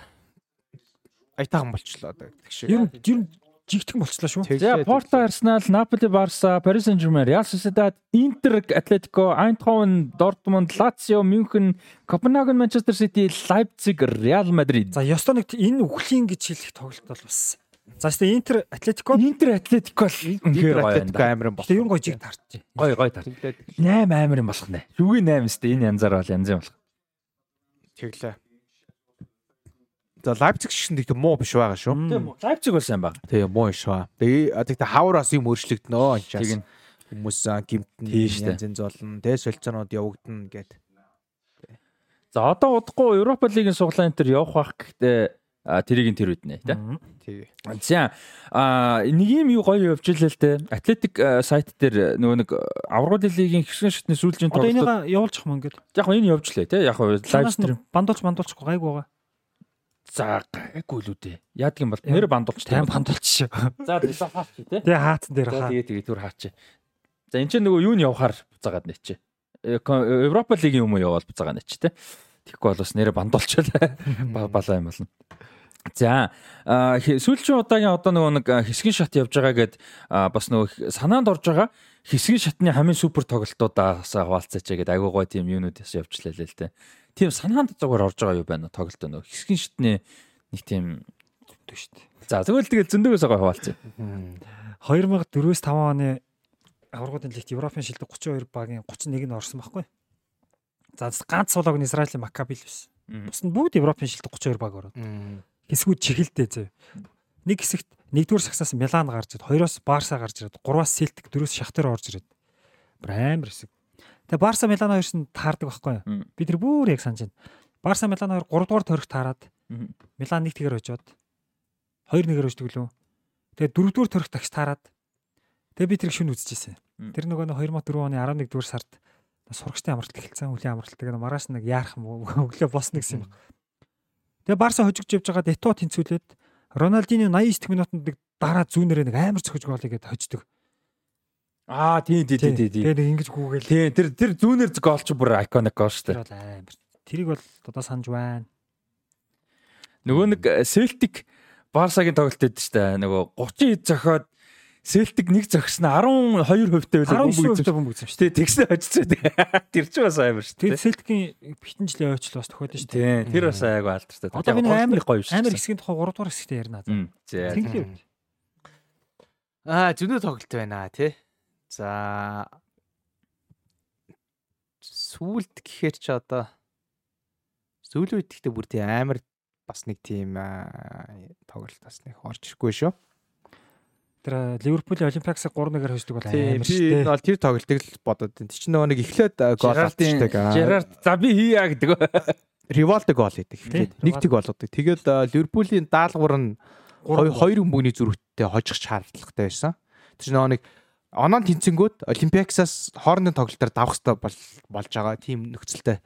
аятаахан болчлоо гэдэг шиг. Ер нь ер нь жигтгэн болчлоо шүү. За Порто, Арсенал, Наполи, Барса, Paris Saint-Germain, Real Sociedad, Inter, Atletico, Eindhoven, Dortmund, Lazio, München, Copenhagen, Manchester City, Leipzig, Real Madrid. За ёстой нэг энэ үхлийн гэж хэлэх тоглолт бол бас. За тест Интер, Атлетико, Интер, Атлетико л үнэхээр гоё Атлетико амар юм байна. Ер нь гоё жиг таарч. Гоё гоё таар. 8 амар юм болох нэ. Шүгийн 8 өстэй энэ янзаар бол янз юм болох. Тэглээ. За Лайпциг шиг нэг муу биш байгаа шүү. Тийм үү. Лайпциг бол сайн баг. Тийм муу биш ба. Тэгээ тэгтээ хавраас юм өөрчлөгднөө анчаас. Хүмүүс гимтэн янз янз болно. Тэ солилцоонууд явагдана гэд. За одоо удахгүй Европа лигийн суглаан энэ төр явах бах гэхдээ тэрийг нь тэр үднэ тий. Тэгээ. За а нэг юм юу гоё явж илээ л те. Атлетик сайт дээр нөгөө нэг аврагын лигийн хэсгийн шатны сүүлжийн тоглолт. Одоо энийг явуулчих юм ингээд. Яг энэ явж лээ те. Яг лайв стрим. Бандуулч бандуулчихгүй гайг байгаа. За гайгүй л үү дээ. Яадаг юм бол нэр бандуулч тайм бандуулч шүү. За лиса хаач тий. Тэгээ хаацсан дээр хаа. Тэгээ тэгээ түр хаач. За эн чинь нөгөө юу нь явахаар буцаагаад нэч. Европа лигийн юм уу яваал буцаагаа нэч тий. Тэгэхгүй бол бас нэрэ бандуулчаал балаа юм болно. За сүүлчийн удаагийн одоо нөгөө нэг хэсгийн шат явж байгаа гэд бас нөгөө санаанд орж байгаа хэсгийн шатны хамгийн супер тоглолтуудаас хаваалцаач гэд айгуу гой тийм юунуудаас явж лээ л те тийм санаанд зүгээр орж байгаа юу байна тоглолт нөө хэсгийн шитний нэг тийм зөндөө шүү дээ. За тэгвэл тэгэл зөндөөс байгаа хаваалцсан. 2004-5 оны аврагуудын лигт Европын шилдэг 32 багийн 31 нь орсон байхгүй. За ганц суулаг нь Израилийн Маккаби л байсан. Бус нь бүгд Европын шилдэг 32 баг ороод. Хэсгүүд чихэлдээ зөө. Нэг хэсэгт нэгдүгээр сагсаас Милан гарч ирээд, хоёроос Барса гарч ирээд, гурваас Селтик, дөрөвс Шахтар орж ирээд. Амар хэсэг. Тэгээ Барса Милан хоёрс нь таардаг байхгүй юу? Би тэр бүр яг санаж байна. Барса Милан хоёр 3 дугаар төрөх таарад Милан нэг тэгэр хожоод 2 нэгээр хождог лөө. Тэгээ 4 дугаар төрөх тагч таарад тэгээ би тэр шүн үзчихсэн. Тэр нөгөө 2004 оны 11 дугаар сард сурагчтай амралт эхэлсэн. Үлийн амралт тэгээ маргааш нэг яарах өглөө босно гэсэн юм. Тэгээ Барса хожигч явж байгаа Дето тэнцүүлээд Роналдиньо 89 минутанд дараа зүүнээрээ нэг амар цохиж гол игээд хождог. Аа тий тий тий тий. Тэгээд ингэж гүгээл. Тий тэр тэр зүүнэр гол ч бүр iconic гол шүү дээ. Амар. Тэрийг бол одоо санаж байна. Нөгөө нэг Celtic Барсагийн тоглолт дэд шүү дээ. Нөгөө 30 хэд зохиод Celtic нэг зогсон 12 хувьтай байлаа бөмбөгцсөн бөмбөгцсөн шүү дээ. Тэгсэн очицээ. Тэр ч бас амар шүү дээ. Celtic-ийн битэн жилийн ойчлол бас тохиод шүү дээ. Тэр бас айгу алдартай. Одоо би амар гоё шүү. Амар хэсгийн тухай 3 дугаар хэсэгтээ ярина. За. Тэглээ. Аа зөндөө тоглолт байна тий. За сүулт гэхээр ч одоо сүүлийн үед ихтэй бүр тийм амар бас нэг тийм тоглолт бас нэг орж ирэхгүй шүү. Тэр Ливерпулийн Олимпиаксыг 3-1-ээр хождог бол амар шүү бол тэр тоглолтыг л бодоод байна. Чинь нөгөө нэг эхлээд гол алдчихдаг. Жерард за би хийя гэдэг. Ривалдо гол хийдэг. Эхлээд нэг тэг болгодог. Тэгээд Ливерпулийн даалгавар нь хоёр өмгөний зүрхтээ хожих шаардлагатай байсан. Тэр нөгөө нэг оноо тэнцэнгүүд Олимпиаксаас хоорондын тоглолтоор давах хэрэгтэй болж байгаа тийм нөхцөлтэй.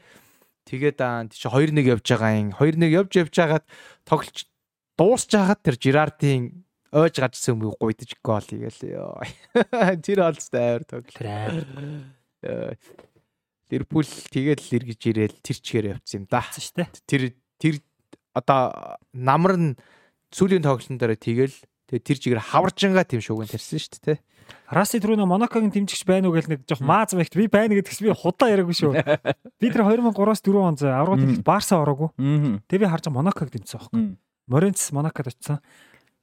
Тэгээд тийч 2-1 явж байгаа юм. 2-1 явж явж байгаад тоглолч дуусч байгаад тэр Жирардын ойж гарчсан юм гуйдаж гол хийгээл ёо. Тэр олстой амар тоглол. Ливерпул тэгээд л эргэж ирээл тэр чигээр явцсан юм да. Тэр тэр одоо намар нь сүүлийн тоглолтын дараа тэгэл тэр чигээр хаваржингаа тийм шууган тарьсан шүү дээ. Раси түрүүнө Монакогийн дэмжигч байна уу гэл нэг жоох мааз байхт би байна гэдэгс би худаа яриаггүй шүү. Би тэр 2003-аас 4 он зэ аврагууд Барса ороогүй. Тэгээ би харж Монаког дэмжсэн байхгүй. Моренц Монакод очсон.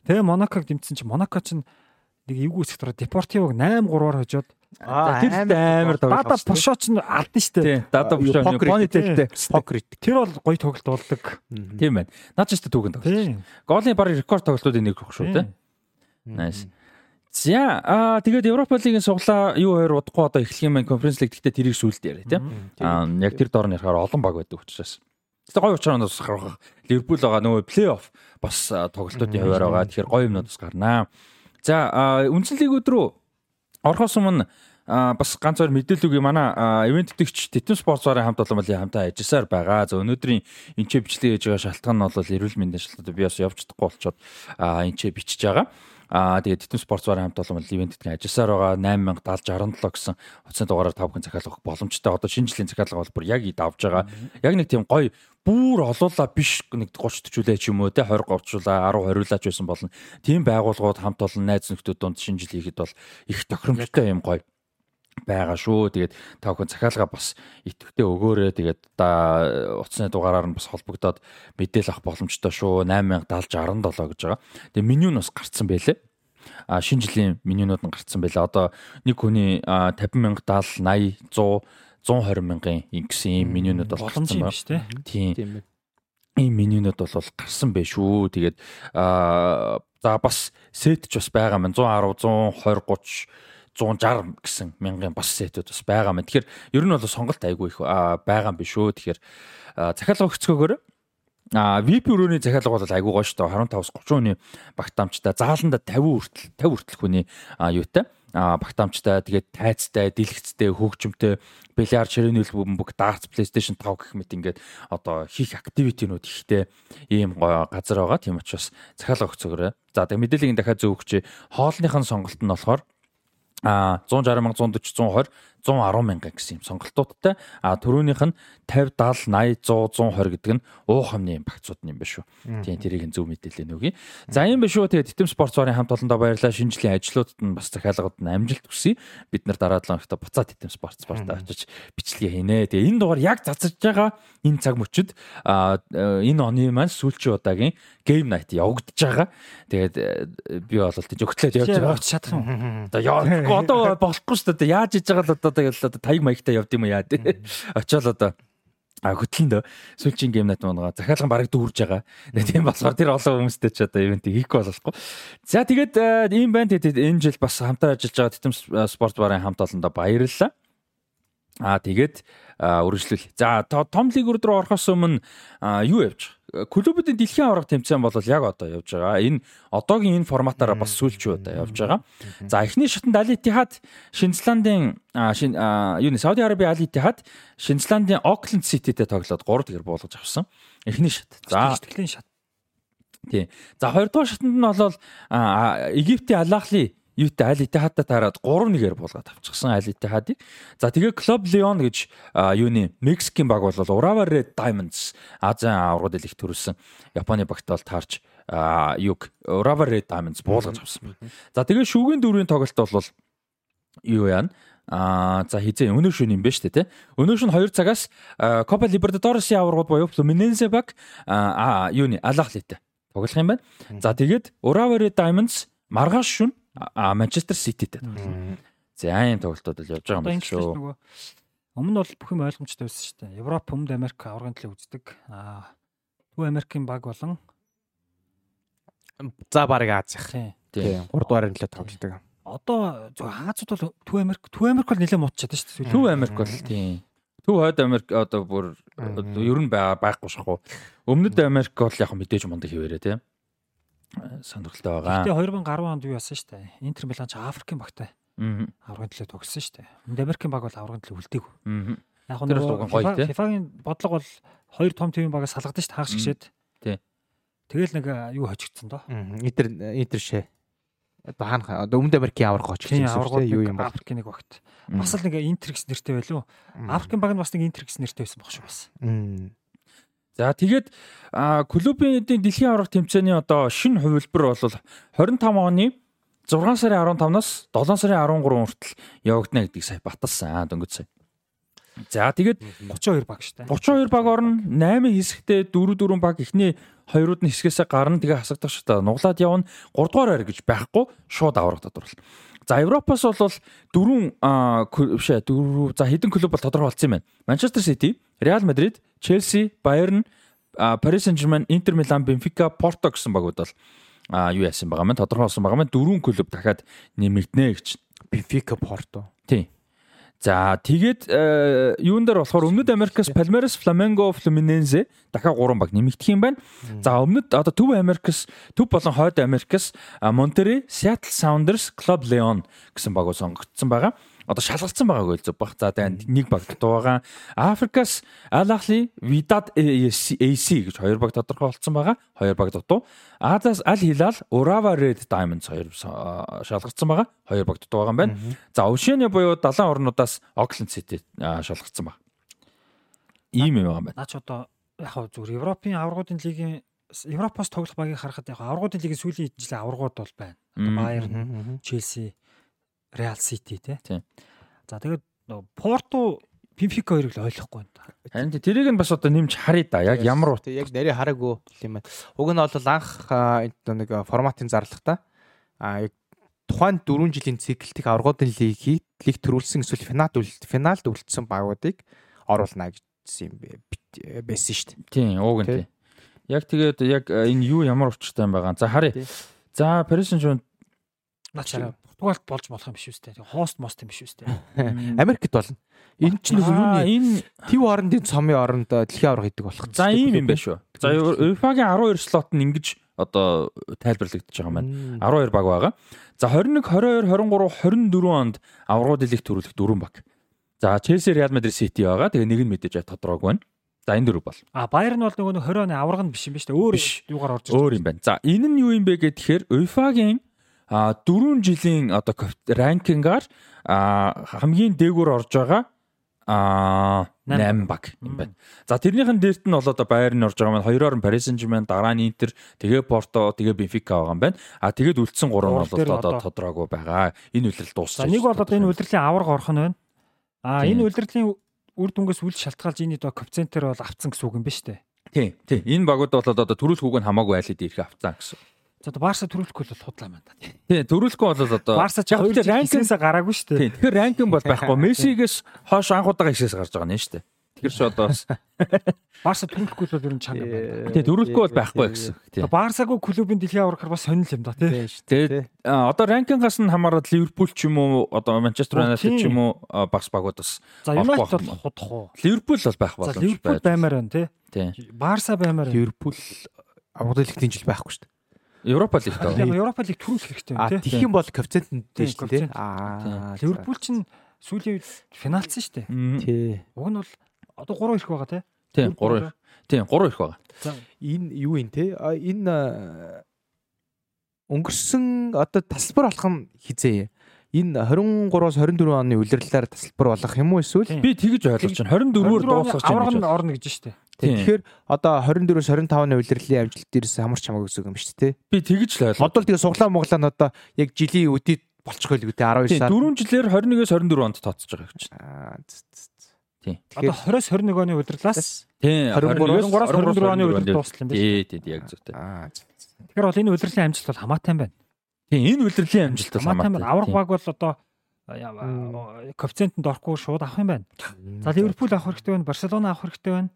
Тэгээ Монаког дэмжсэн чи Монако ч нэг эвгүй үсэх дараа Депортивог 8-3-аар хожоод тэр амар тоглож. Дада Пошо ч алдсан шүү дээ. Дада Пошо Японы тэлтэй покрит. Тэр бол гоё тоглолт болдог. Тийм байна. Наад ч гэсэн түүхэн тоглож. Голын баг рекорд тоглолтуудын нэг шүү дээ. Nice. За аа тэгээд Европа лигийн суглаа юу хоёр удахгүй одоо эхлэх юм байна конференц лиг гэхдээ тэрийг сүулт яриа тийм. Аа яг тэр доор нь ярахаар олон баг байдаг учраас. Тэгээ гоё учраас бас гарах. Ливерпул байгаа нөгөө плей-офф бас тоглолтуудын хуваар байгаа. Тэгэхээр гоё юмнууд бас гарнаа. За үндсэн лигүүд рүү орохоос өмнө бас ганц хоёр мэдээлэл үгүй манай ивент төгч Титэн спортсорын хамт олон малын хамтаа ажилласаар байгаа. За өнөөдрийн энчээ бичлэг хийж байгаа шалтгаан нь бол эрүүл мэндийн шалтгаан би бас явж чадахгүй болчоод энчээ бичиж байгаа. Аа тэгээд Титэн спортсорын хамт олон малын ивент төгч ажилласаар байгаа 807067 гэсэн утасны дугаараар тавхан захиалгах боломжтой. Одоо шинэ жилийн захиалга бол бүр яг давж байгаа. Яг нэг тийм гоё бүр олуулаа биш нэг 30 төчүүлээ ч юм уу те 20 говчуулаа 10 хориулаач байсан болно. Тийм байгууллагууд хамт олон найз нөхдөд донд шинэ жил хийхэд бол их тохиромжтой юм гоё байгаа шүү. Тэгээд та бүхэн захиалга бас идэвхтэй өгөөрэй. Тэгээд да утасны дугаараар нь бас холбогдоод мэдээлэл авах боломжтой шүү. 807067 гэж байгаа. Тэгээд меню нь бас гарцсан байлээ. А шинэ жилийн менюнууд нь гарцсан байлаа. Одоо нэг хүний 50070 80 100 120 мянган ингэсэн ийм менюнууд бол гарсан байна. Тийм. Ийм менюнууд бол гарсан байх шүү. Тэгээд аа за бас сет ч бас байгаа маань 110 120 30 160 гэсэн мянган бас сетүүд бас байгаа маань. Тэгэхээр ер нь бол сонголт айгүй их байгаа юм биш үү. Тэгэхээр захиалга өгцгөөгөр А VIP өрөөний захиалга бол айгүй гоё шүү дээ. 15-аас 30 хүний багтаамжтай зааланда 50 хүртэл 50 хүртэл хүний юутай багтаамжтай тэгээд тайцтай, дэлгэцтэй, хөгжимтэй, бильярд, ширээний хөлбөмбөг, дартс, PlayStation 5 гэх мэт ингээд одоо хийх активитинууд ихтэй ийм газар байгаа. Тийм учраас захиалга өгцөөрэй. За тэгээд мэдээллийг дахиад зөв өгчээ. Хоолныхын сонголт нь болохоор 160 140 120 110 мянга гэсэн юм сонголтуудтай. А төрөөнийх нь 50 70 80 100 120 гэдэг нь уух хамны багцууд юм байна шүү. Тийм тэрийг зөв мэдээлэл нөгье. За юм байна шүү. Тэгээд Титэм спортсорын хамт олондоо баярлалаа. Шинжлэлийн ажлуудад нь бас захиалгад нь амжилт хүсье. Бид нар дараа 7 хоногт буцаа Титэм спорт спортоо очиж бичлэгээ хийнэ. Тэгээ энэ дугаар яг цацаж байгаа энэ цаг мөчид а энэ оны маань сүүлчийн удаагийн game night явагдаж байгаа. Тэгээд э, би бол тийж өгтлээд явж байгаа. Чадах юм. Одоо болохгүй шүү дээ. Яаж хийж байгаа л одоо тэгэл одоо таяг маягтай явд юм яа тий. Очоод одоо а хөтлөнд сүүлчийн гейм нат муугаа захиалган бараг дүүрж байгаа. Тийм болохоор тэр олон хүмүүстэй ч одоо ивент хийхгүй болохгүй. За тэгээд ийм байна тэгээд энэ жил бас хамтаа ажиллаж байгаа Титэм спорт барын хамт олондоо баярлалаа. Аа тэгээд үргэлжлүүл. За том лиг рүү орохоос өмнө юу явж клубүүдийн дэлхийн аварга тэмцээн бол яг одоо явж байгаа. Энэ одоогийн энэ форматаараа бас сүүлчүү одоо явж байгаа. За эхний шатанд Али Тихад Шинзландын шин юу нэ Сауди Араби Али Тихад Шинзландын Окленд Сититэй тоглоод 3 тэгэр буулгаж авсан. Эхний шат. За сэтгэлийн шат. Тий. За хоёрдугаар шатанд нь бол Египтийн Алахли юутай аль Итихадтай таарад 3-1-ээр буулгаад авчихсан аль Итихадыг. За тэгээ Club Leon гэж юуны Мексикийн баг бол Urawa Red Diamonds Азийн аврагууд их төрүүлсэн Японы багт бол таарч юг Urawa Red Diamonds буулгаж авсан байна. За тэгээ шүүгийн дөрвийн тоглолт бол юу яана? Аа за хизээ өнөө шөнө юм шүү дээ тий. Өнөө шөнө 2 цагаас Copa Libertadores-ийн аврагууд буюу Fluminense баг аа юуны Алахлитэй тоглох юм байна. За тэгээд Urawa Red Diamonds маргааш шөнө А Манчестер Сититэй тоглосон. За ийм тоглолтууд л явж байгаа юм байна шүү. Өмнө бол бүх юм ойлгомжтой байсан шүү дээ. Европ, Өмнөд Америк аврагын төлөв үздэг. Аа Төв Америкийн баг болон за баг Азих. Тийм 3 дугаар нөлөө тоглолдог. Одоо зөв Азууд бол Төв Америк Төв Америк бол нэлээд муудчихад шүү дээ. Төв Америк бол тийм. Төв хойд Америк одоо бүр ер нь байхгүй шахуу. Өмнөд Америк бол яг мэдээж мундаг хിവэрэ тийм. Сонирхолтой байгаа. Тэгээ 2010 онд юу яасан дээ. Интер Милан ч Африкийн багтай. Аа. Аврагын төлөө тогссон. Өмнөд Америкийн баг бол аврагын төлөө үлдээгүй. Аа. Яг нь FIFA-гийн бодлого бол хоёр том төвийн багаас салгадсан дээ. Хагас гişэд. Тий. Тэгэл нэг юу хожигдсон доо. Интер Интер шээ одоо хаана одоо Өмнөд Америкийн байсан шүү дээ юу юм баг Африкийн нэг багт бас л нэг Интер гэсэн нэртэй байлуу Африкийн баг нь бас нэг Интер гэсэн нэртэй байсан баг шүү бас За тэгээд клубын эдийн дэлхийн аварга тэмцээний одоо шинэ хувилбар бол 25 оны 6 сарын 15-наас 7 сарын 13 хүртэл явагдана гэдгийг сая баталсан дөнгөж сая. За тэгээд 32 баг дээ. 32 баг орно. 8 хэсэгтээ 4 4 баг ихний хоёрууд нь хэсгээсээ гарна тэгээ хасагдах дээ. Нуглаад явна. 3 дугаар байр гэж байхгүй шууд аврах тодорхойл. За Европоос бол дөрвөн бишээ дөрөв за хэдэн клуб бол тодорхой болсон юм байна. Манчестер Сити, Реал Мадрид, Челси, Байерн, Paris Saint-Germain, Inter Milan, Benfica, Porto гэсэн багууд бол юу яасан байгаа маань тодорхой болсон байгаа маань дөрвөн клуб дахиад нэмэгдэнэ гэж. Benfica, Porto. Тийм. За тэгээд юун дээр болохоор Өмнөд Америкаас Palmeiras, Flamengo, Fluminense дахиад 3 баг нэмэгдэх юм байна. За өмнөд одоо Төв Америкаас Төв болон Хойд Америкаас Monterrey, Seattle Sounders, Club Leon гэсэн багууд сонгогдсон байгаа одоо шалгалтсан байгааг ойлзов баг. За тэгээд нэг баг дутуу байгаа. Африкаас Al Ahly, Wydad AC гэж хоёр баг тодорхой болсон байгаа. Хоёр баг дутуу. Азаас Al Hilal, Urawa Red Diamonds хоёр шалгагдсан байгаа. Хоёр баг дутуу байгаа юм байна. За Oceania буюу далайн орнуудаас Auckland City шалгагдсан баг. Ийм юм байгаа юм байна. Наач одоо яг хав зүгээр Европын аваргуудын лигийн Европоос тоглох багийг харахад яг аваргуудын лигийн сүүлийн жилийн аваргууд бол байна. Одоо Bayern, Chelsea Real City тий. За тэгээд Порто Бенфика хоёрыг л ойлгохгүй байна. Харин тэрийг нь бас одоо нэмж харъя да. Яг ямар уу. Яг нарийн хараагүй юм байна. Уг нь бол анх нэг форматын зарлагтаа а яг тухайн 4 жилийн циклдик аврагуудын лигийг лиг төрүүлсэн эсвэл финалд финалд үлдсэн багуудыг оруулна гэсэн юм байсан шүү дээ. Тийм, ууг нь тийм. Яг тэгээд яг энэ юу ямар учиртай юм байгаа. За харъя. За Paris Saint-Germain Начаа Португалд болж болох юм биш үстэй. Хост мост юм биш үстэй. Америкт болно. Энэ ч нэг юу энэ Тив орндын цомын оронд дэлхийн авраг хийдэг болох. За ийм юм байна шүү. За UEFA-гийн 12 слот нь ингэж одоо тайлбарлагдаж байгаа маань 12 баг байгаа. За 21, 22, 23, 24 онд аврагууд дэлхийд төрүүлэх дөрвөн баг. За Челси, Реал Мадрид, Сити байгаа. Тэгээ нэг нь мэдээж тодорхойг байна. За энэ дөрөв бол. А Баер нь бол нөгөө 20 оны авраг нь биш юм ба шүү дээ. Өөр юугаар орж байгаа. Өөр юм байна. За энэ нь юу юм бэ гэхээр UEFA-гийн а 4 жилийн одоо ранкингаар хамгийн дээгүүр орж байгаа а 8 баг юм байна. За тэрнийхэн дээрт нь бол одоо Байер нь орж байгаа маань хоёроор нь Paris Saint-Germain, дараа нь Inter, тэгээ Porto, тэгээ Benfica байгаа юм байна. А тэгээд үлдсэн гурав нь бол одоо тодорхойгүй байгаа. Энэ үлрэл дууссан. Нэг бол одоо энэ үлрэлийн аварга орох нь байна. А энэ үлрэлийн үр дүнгээс үл шалтгаалж энэ одоо коэффициентээр бол авцсан гэсэн үг юм ба штэ. Тийм, тийм. Энэ багууд бол одоо төрүүлэх үг нь хамаагүй айлд ирэх авцсан гэсэн. За одоо Барса төрүүлэхгүй бол худлаа маань та. Тий, төрүүлэхгүй бол одоо Барса ч хоёр ранкинсаа гараагүй шүү дээ. Тий, тэгэхээр ранкин бол байхгүй. Мессигээс хойш анхудаага ишээс гарч байгаа нь шүү дээ. Тэгэхээр ч одоо бас Барса төрүүлэхгүй бол ер нь чанга байна. Тий, төрүүлэхгүй бол байхгүй гэсэн. Тий. Барсагүй клубын дэлхийн аврагаар бас сонирхол юм да тий. Тэгээд одоо ранкингаас нь хамаарат Ливерпул ч юм уу, одоо Манчестер Юнайтед ч юм уу багс багууд бас. За Юнайтед бол худах уу? Ливерпул бол байх боломж байна. Ливерпул баймаар байна тий. Тий. Барса баймаар. Ливерпул аврагын жил байхгүй шүү дээ. Европа лиг тоо. Яг Европа лиг төрүүлэх хэрэгтэй юм тий. А тэгэх юм бол коэффициент нь дээ шүү дээ. Аа. Ливерпул ч сүүлийн үед финалцсан шүү дээ. Тий. Уг нь бол одоо 3 их байгаа тий. Тий, 3 их. Тий, 3 их байгаа. За энэ юу юм те? Энэ өнгөрсөн одоо тасалбар болох нь хизээ энэ 23-аас 24 оны улирлаар тасалбар болох юм уу эсвэл би тэгж ойлгож байна 24-оор дуусгах гэж байна авраг орно гэж байна шүү дээ Тэгэхээр одоо 24-өөс 25-ны улирлын амжилт дээрээс хамарч хамаагүй гэсэн юм шүү дээ. Би тэгж л ойлголоо. Одоо тэгээ суглаа Монголаа нь одоо яг жилийн үдид болчихгүй л үү те 12 сар. 4 жилээр 21-ээс 24 онд тооцож байгаа гэж байна. Тийм. Одоо 20-с 21 оны удирлаас тийм 23-аас 24 оны удирдал дууссан юм байна. Тий, тий, яг зөв. Аа. Тэгэхээр бол энэ удирлын амжилт бол хамаатай юм байна. Тийм, энэ удирлын амжилт бол хамаатай. Аврах баг бол одоо коэффициентэнд орохгүй шууд авах юм байна. За Ливерпул авах хэрэгтэй байна, Барселона авах хэрэгтэй байна.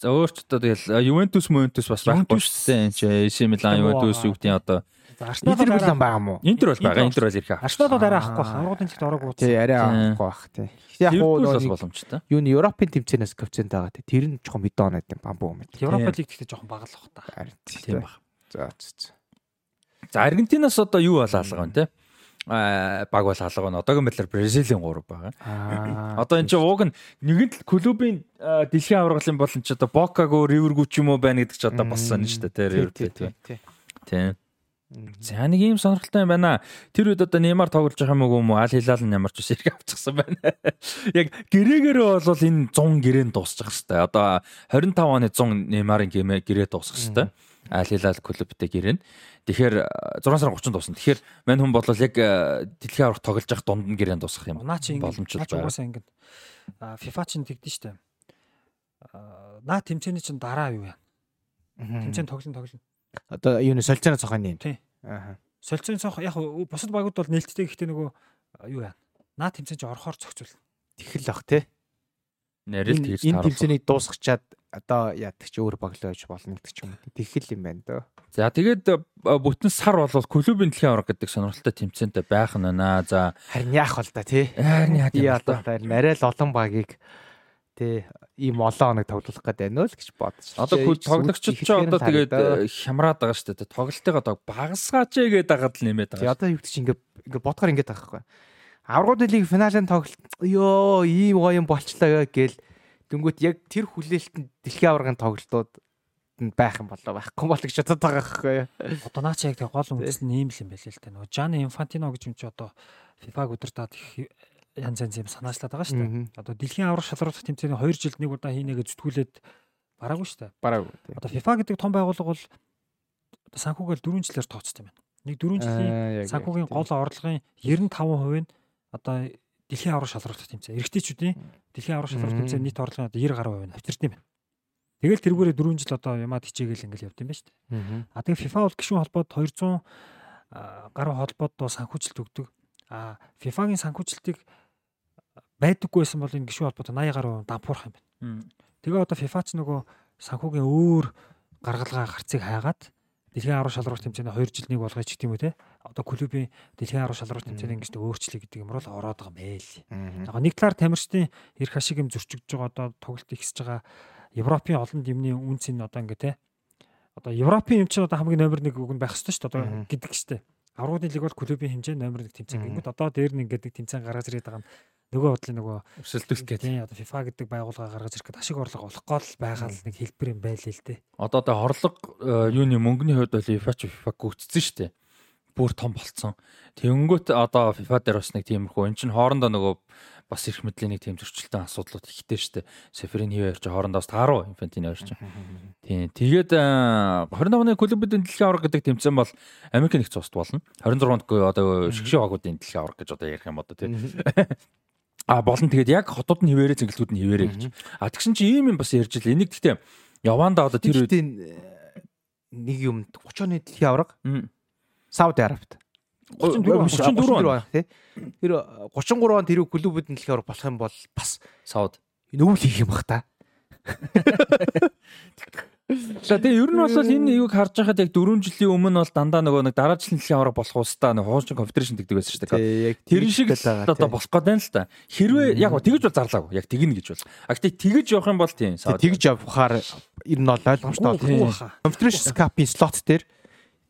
За өөрч одоо тэгэл Ювентус Мювентус бас байхгүй шүү дээ. Энд чи AC Milan Ювентус юу гэдэг нь одоо Арсенал байгаа байгаа юм уу? Интер бол байгаа. Интер бол ирэх аа. Арсенал бол арай авахгүй байх. Аврагын цэгт ороогүй тий арай авахгүй байх тий. Яг уу бол боломжтой. Юу нь Европын тэмцээнээс коэффициент байгаа тий. Тэр нь жоохон мэдээ оноод юм бамбуу юм. Европа лиг гэхдээ жоохон бага л бах та. Тийм баг. За за. За Аргентинаас одоо юу бол алга байна те? а баг бол алга байна. Одоогийн байдлаар Бразилийн 3 байгаа. Одоо энэ чинь ууг нь нэгэн клубын дэлхийн аваргалын болон ч одоо Бокаго, Ривергүй ч юм уу байна гэдэг ч одоо болсон нь шүү дээ. Тэр Ривер тийм. Тийм. За нэг юм сонирхолтой юм байна. Тэр үед одоо Неймар тоглож байгаа юм уу? Аль Хилал нь ямар ч үс ирэх авчихсан байна. Яг гэрээгээрээ бол энэ 100 гэрээнд дуусчих хэвээр. Одоо 25 оны 100 Неймарын гэрээ дуусах хэвээр. Аль Хилал клубтэй гэрээ. Тэгэхээр 6 сарын 30-нд дуусна. Тэгэхээр мань хүн бол яг дэлхийн аврах тоглож явах дунд нь гэрээнд дуусах юм. Наа чи боломжтой байна. Угаасаа ингэ. FIFA чинь тэгдэж штэ. Наа тэмцээний чинь дараа юу вэ? Тэмцээн тоглон тоглон Одоо юу нэ солилцооны цохоо юм. Тий. Аа. Солилцооны цохоо яг бусад багууд бол нээлттэй гэхдээ нөгөө юу яа. Наа тэмцээн чи орохоор зохицуул. Тэхэл ах тий. Нарийн тэгж тааруулах. Энэ тэмцээнийг дуусгачаад одоо яадаг чи өөр баглаа гэж болно гэдэг ч юм. Тэхэл юм байна дөө. За тэгээд бүтэн сар бол клубын дэлхийн авраг гэдэг сонирхолтой тэмцээнтэй байх нь байна. За харин яах бол та тий. Харин яа одоо арай л олон багийг тий ийм олон хоног тоглох гэдэг байна л гэж бодож. Одоо тоглогчид ч одоо тэгээд э, хямраад байгаа шүү дээ. Тоглолтыг одоо багасгаач гэдэг агаад л нэмээд байгаа. Одоо юу гэдэг чи ингээ ингээ бодохоор ингээ байхгүй. Аврагууд лиг финалийн тоглолт ёо ийм гоё юм болчлаа гээл дөнгөт яг тэр хүлээлтэнд дэлхийн аврагын тоглолтууд байх юм болоо байхгүй бол гэж бодоод байгаа байхгүй. Одоо наа чи яг тэг гол үндэс нь ийм л юм байл л та. Нөгөө Жан Инфантино гэж юм чи одоо FIFA-г удирдаад янз янз юм санаачлаад байгаа шүү дээ. Одоо дэлхийн аврах шалралт тэмцээний 2 жилд нэг удаа хийнэ гэж зүтгүүлээд бараагүй шүү дээ. Бараагүй. Одоо FIFA гэдэг том байгууллага бол санхүүгээл 4 жилээр тооцсон юм байна. Нэг 4 жилийн санхүүгийн гол орлогын 95% нь одоо дэлхийн аврах шалралт тэмцээн. Эрэгтэйчүүдийн дэлхийн аврах шалралт тэмцээний нийт орлогын одоо 90 гаруй хувь нь авчирд юм байна. Тэгэл тэргүүрээ 4 жил одоо ямаад хичээгээл ингээл явд юм байна шүү дээ. А тэгээ FIFA бол гишүүн холбоод 200 гаруй холбоод санхүүжилт өгдөг. А FIFA-гийн санхүүжилтийг байдаггүй байсан бол энэ гişүү холбоотой 80 гаруй дампуурах юм байна. Тэгээ одоо FIFA ч нөгөө санхүүгийн өөр гаргалгаа гарцыг хайгаад дэлхийн аврах шалралт тэмцээний 2 жил нэг болгоё ч гэдэм үү те. Одоо клубын дэлхийн аврах шалралт тэмцээний ингэж өөрчлөе гэдэг юм бол ороод байгаа мэйл. Яг нэг талаар тамирчдын эрх ашиг юм зөрчигдөж байгаа одоо тоглолт ихсэж байгаа Европын олон дэмний үнц нь одоо ингэ те. Одоо Европын юм чинь одоо хамгийн номер 1 үг нь байх ёстой шүү дээ. Одоо гэдэг штэ. Аврагын лиг бол клубын хэмжээ номер 1 тэмцээн гингүүд одоо дээр нь ингээд нэг тэмцээн гаргаж ирээд байгаа нь нөгөө бодлын нөгөө өсөлтүүлэх гэдэг. Тийм одоо FIFA гэдэг байгууллага гаргаж ирэх гэдэг ашиг орлого олох гол байгаа л нэг хэлбэр юм байл л дээ. Одоо одоо хорлог э, юуны мөнгөний хувьд бол FIFA ч FIFA гүйтсэн шүү дээ. Бүр том болцсон. Тэнгүүт одоо FIFA дээр бас нэг тиймэрхүү эн чинь хоорондоо нөгөө бас их мэдлийн нэг тийм зөрчилтэй асуудлууд ихтэй дээ. Сеферин хий хоёр ч хоорондоо бас тааруу инфантины хоёр ч. Тийм. Тэгээд 25 оны клубүүдийн дэлхийн авраг гэдэг тэмцээн бол Америк нэгдсэн улсад болно. 26-нд одоо шгшээ багуудын дэлхийн авраг гэж одоо ярих юм одоо тийм. А болон тэгээд яг хотууд нь хിവэрэ зингэлтүүд нь хിവэрэ гэж. А тэгсэн чи ийм юм бас ярьж ил. Энийг гэхдээ Яванда одоо тэр үед нэг юм 30 оны дэлхийн авраг Сауди Арабид 34 34 тий. Тэр 33 он тэр клубүүд нь дэлхийн авраг болох юм бол бас Сауд энэ өвл хийх юм бах та. За тэгээ ер нь бол энэ юуг харж байхад яг 4 жилийн өмнө бол дандаа нөгөө нэг дараа жилийн дэлхийн авраг болох устаа нэг хуучин конфедерашн гэдэг байсан шүү дээ. Тэр шиг одоо болох гээд байна л та. Хэрвээ яг тэгэж бол зарлаагүй. Яг тэгнэ гэж бол. А гэтээ тэгэж явах юм бол тийм. Тэгэж явахаар ер нь бол ойлгомжтой байна. Конфедерашн капын слот дээр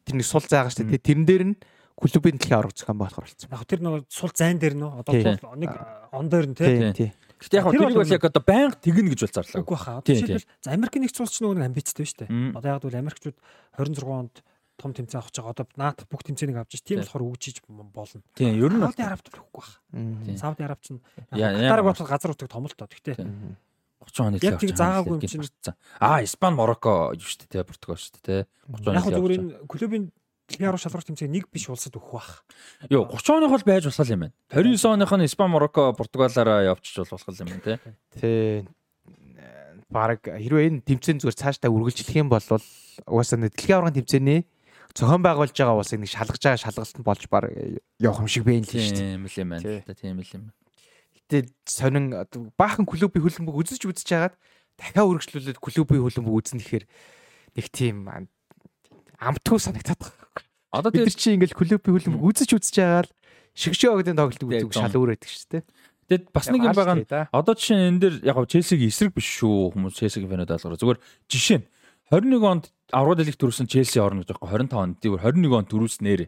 тэр нэг сул заагаа шүү дээ. Тэрэн дээр нь клубын дэлхийн авраг зохион байгуулах болсон. Яг тэр нөгөө сул зайн дээр нөө одоо нэг он дээр нь тий. Гэтэ яг тэрийг бол яг одоо байнга тэгнэ гэж бол зарлаа. Үгүй баха. Жишээлбэл за Америк нэгдсэн улс ч нөгөө амбицтай шүү дээ. Одоо яг бол Америкчууд 26 онд том тэмцээн авах чагаа одоо наадах бүх тэмцээнийг авч чинь тийм болохоор үгжиж болно. Тийм ер нь Сауди Арабт байхгүй баха. Сауди Араб ч дараг бодлого газар утга том л тоо. Гэтэ 30 оны яг тийг заагаагүй юм чинь. Аа, Испани, Марокко юу шүү дээ, Португал шүү дээ, 30 оны. Яг зүгээр энэ клубын Дэлхийн арга шалралт тэмцээн нэг биш улсад өгөх бах. Йоо 30 оных бол байж болох юм байна. 29 оных нь Испани, Марокко, Португалаараа явчих болох юм байна тий. Тий. Бараг хэрвээ энэ тэмцээн зүгээр цаашдаа үргэлжлэх юм бол угаасаа дэлхийн аврагын тэмцээний зохион байгуулж байгаа улсыг нэг шалгаж байгаа шалгалт нь болж баг явах юм шиг байна л шүү дээ. Тийм л юм байна. Тийм л юм. Гэтэ сонин баахан клубын хөлбөмбөг үзэж үзэж хагаад дахиад үргэлжлүүлээд клубын хөлбөмбөг үзнэ гэхээр нэг тийм амтгүй санагтаад байгаа. Одоо нар чи ингээл клубын хөлбөмбөг үзэж үзэж байгаа л шигшөө өгдөн тоглолт үзүүг шал өөрөөдөг шүү дээ. Тэгэд бас нэг юм байгаа нь одоо жишээ нь энэ дэр яг Челсигийн эсрэг биш шүү хүмүүс Челсигийн фэнүүд алгараа. Зүгээр жишээ нь 21 онд аврал дэлхийд төрүүлсэн Челси орно гэж байгаа 25 онд тэгвэр 21 онд төрүүлснээр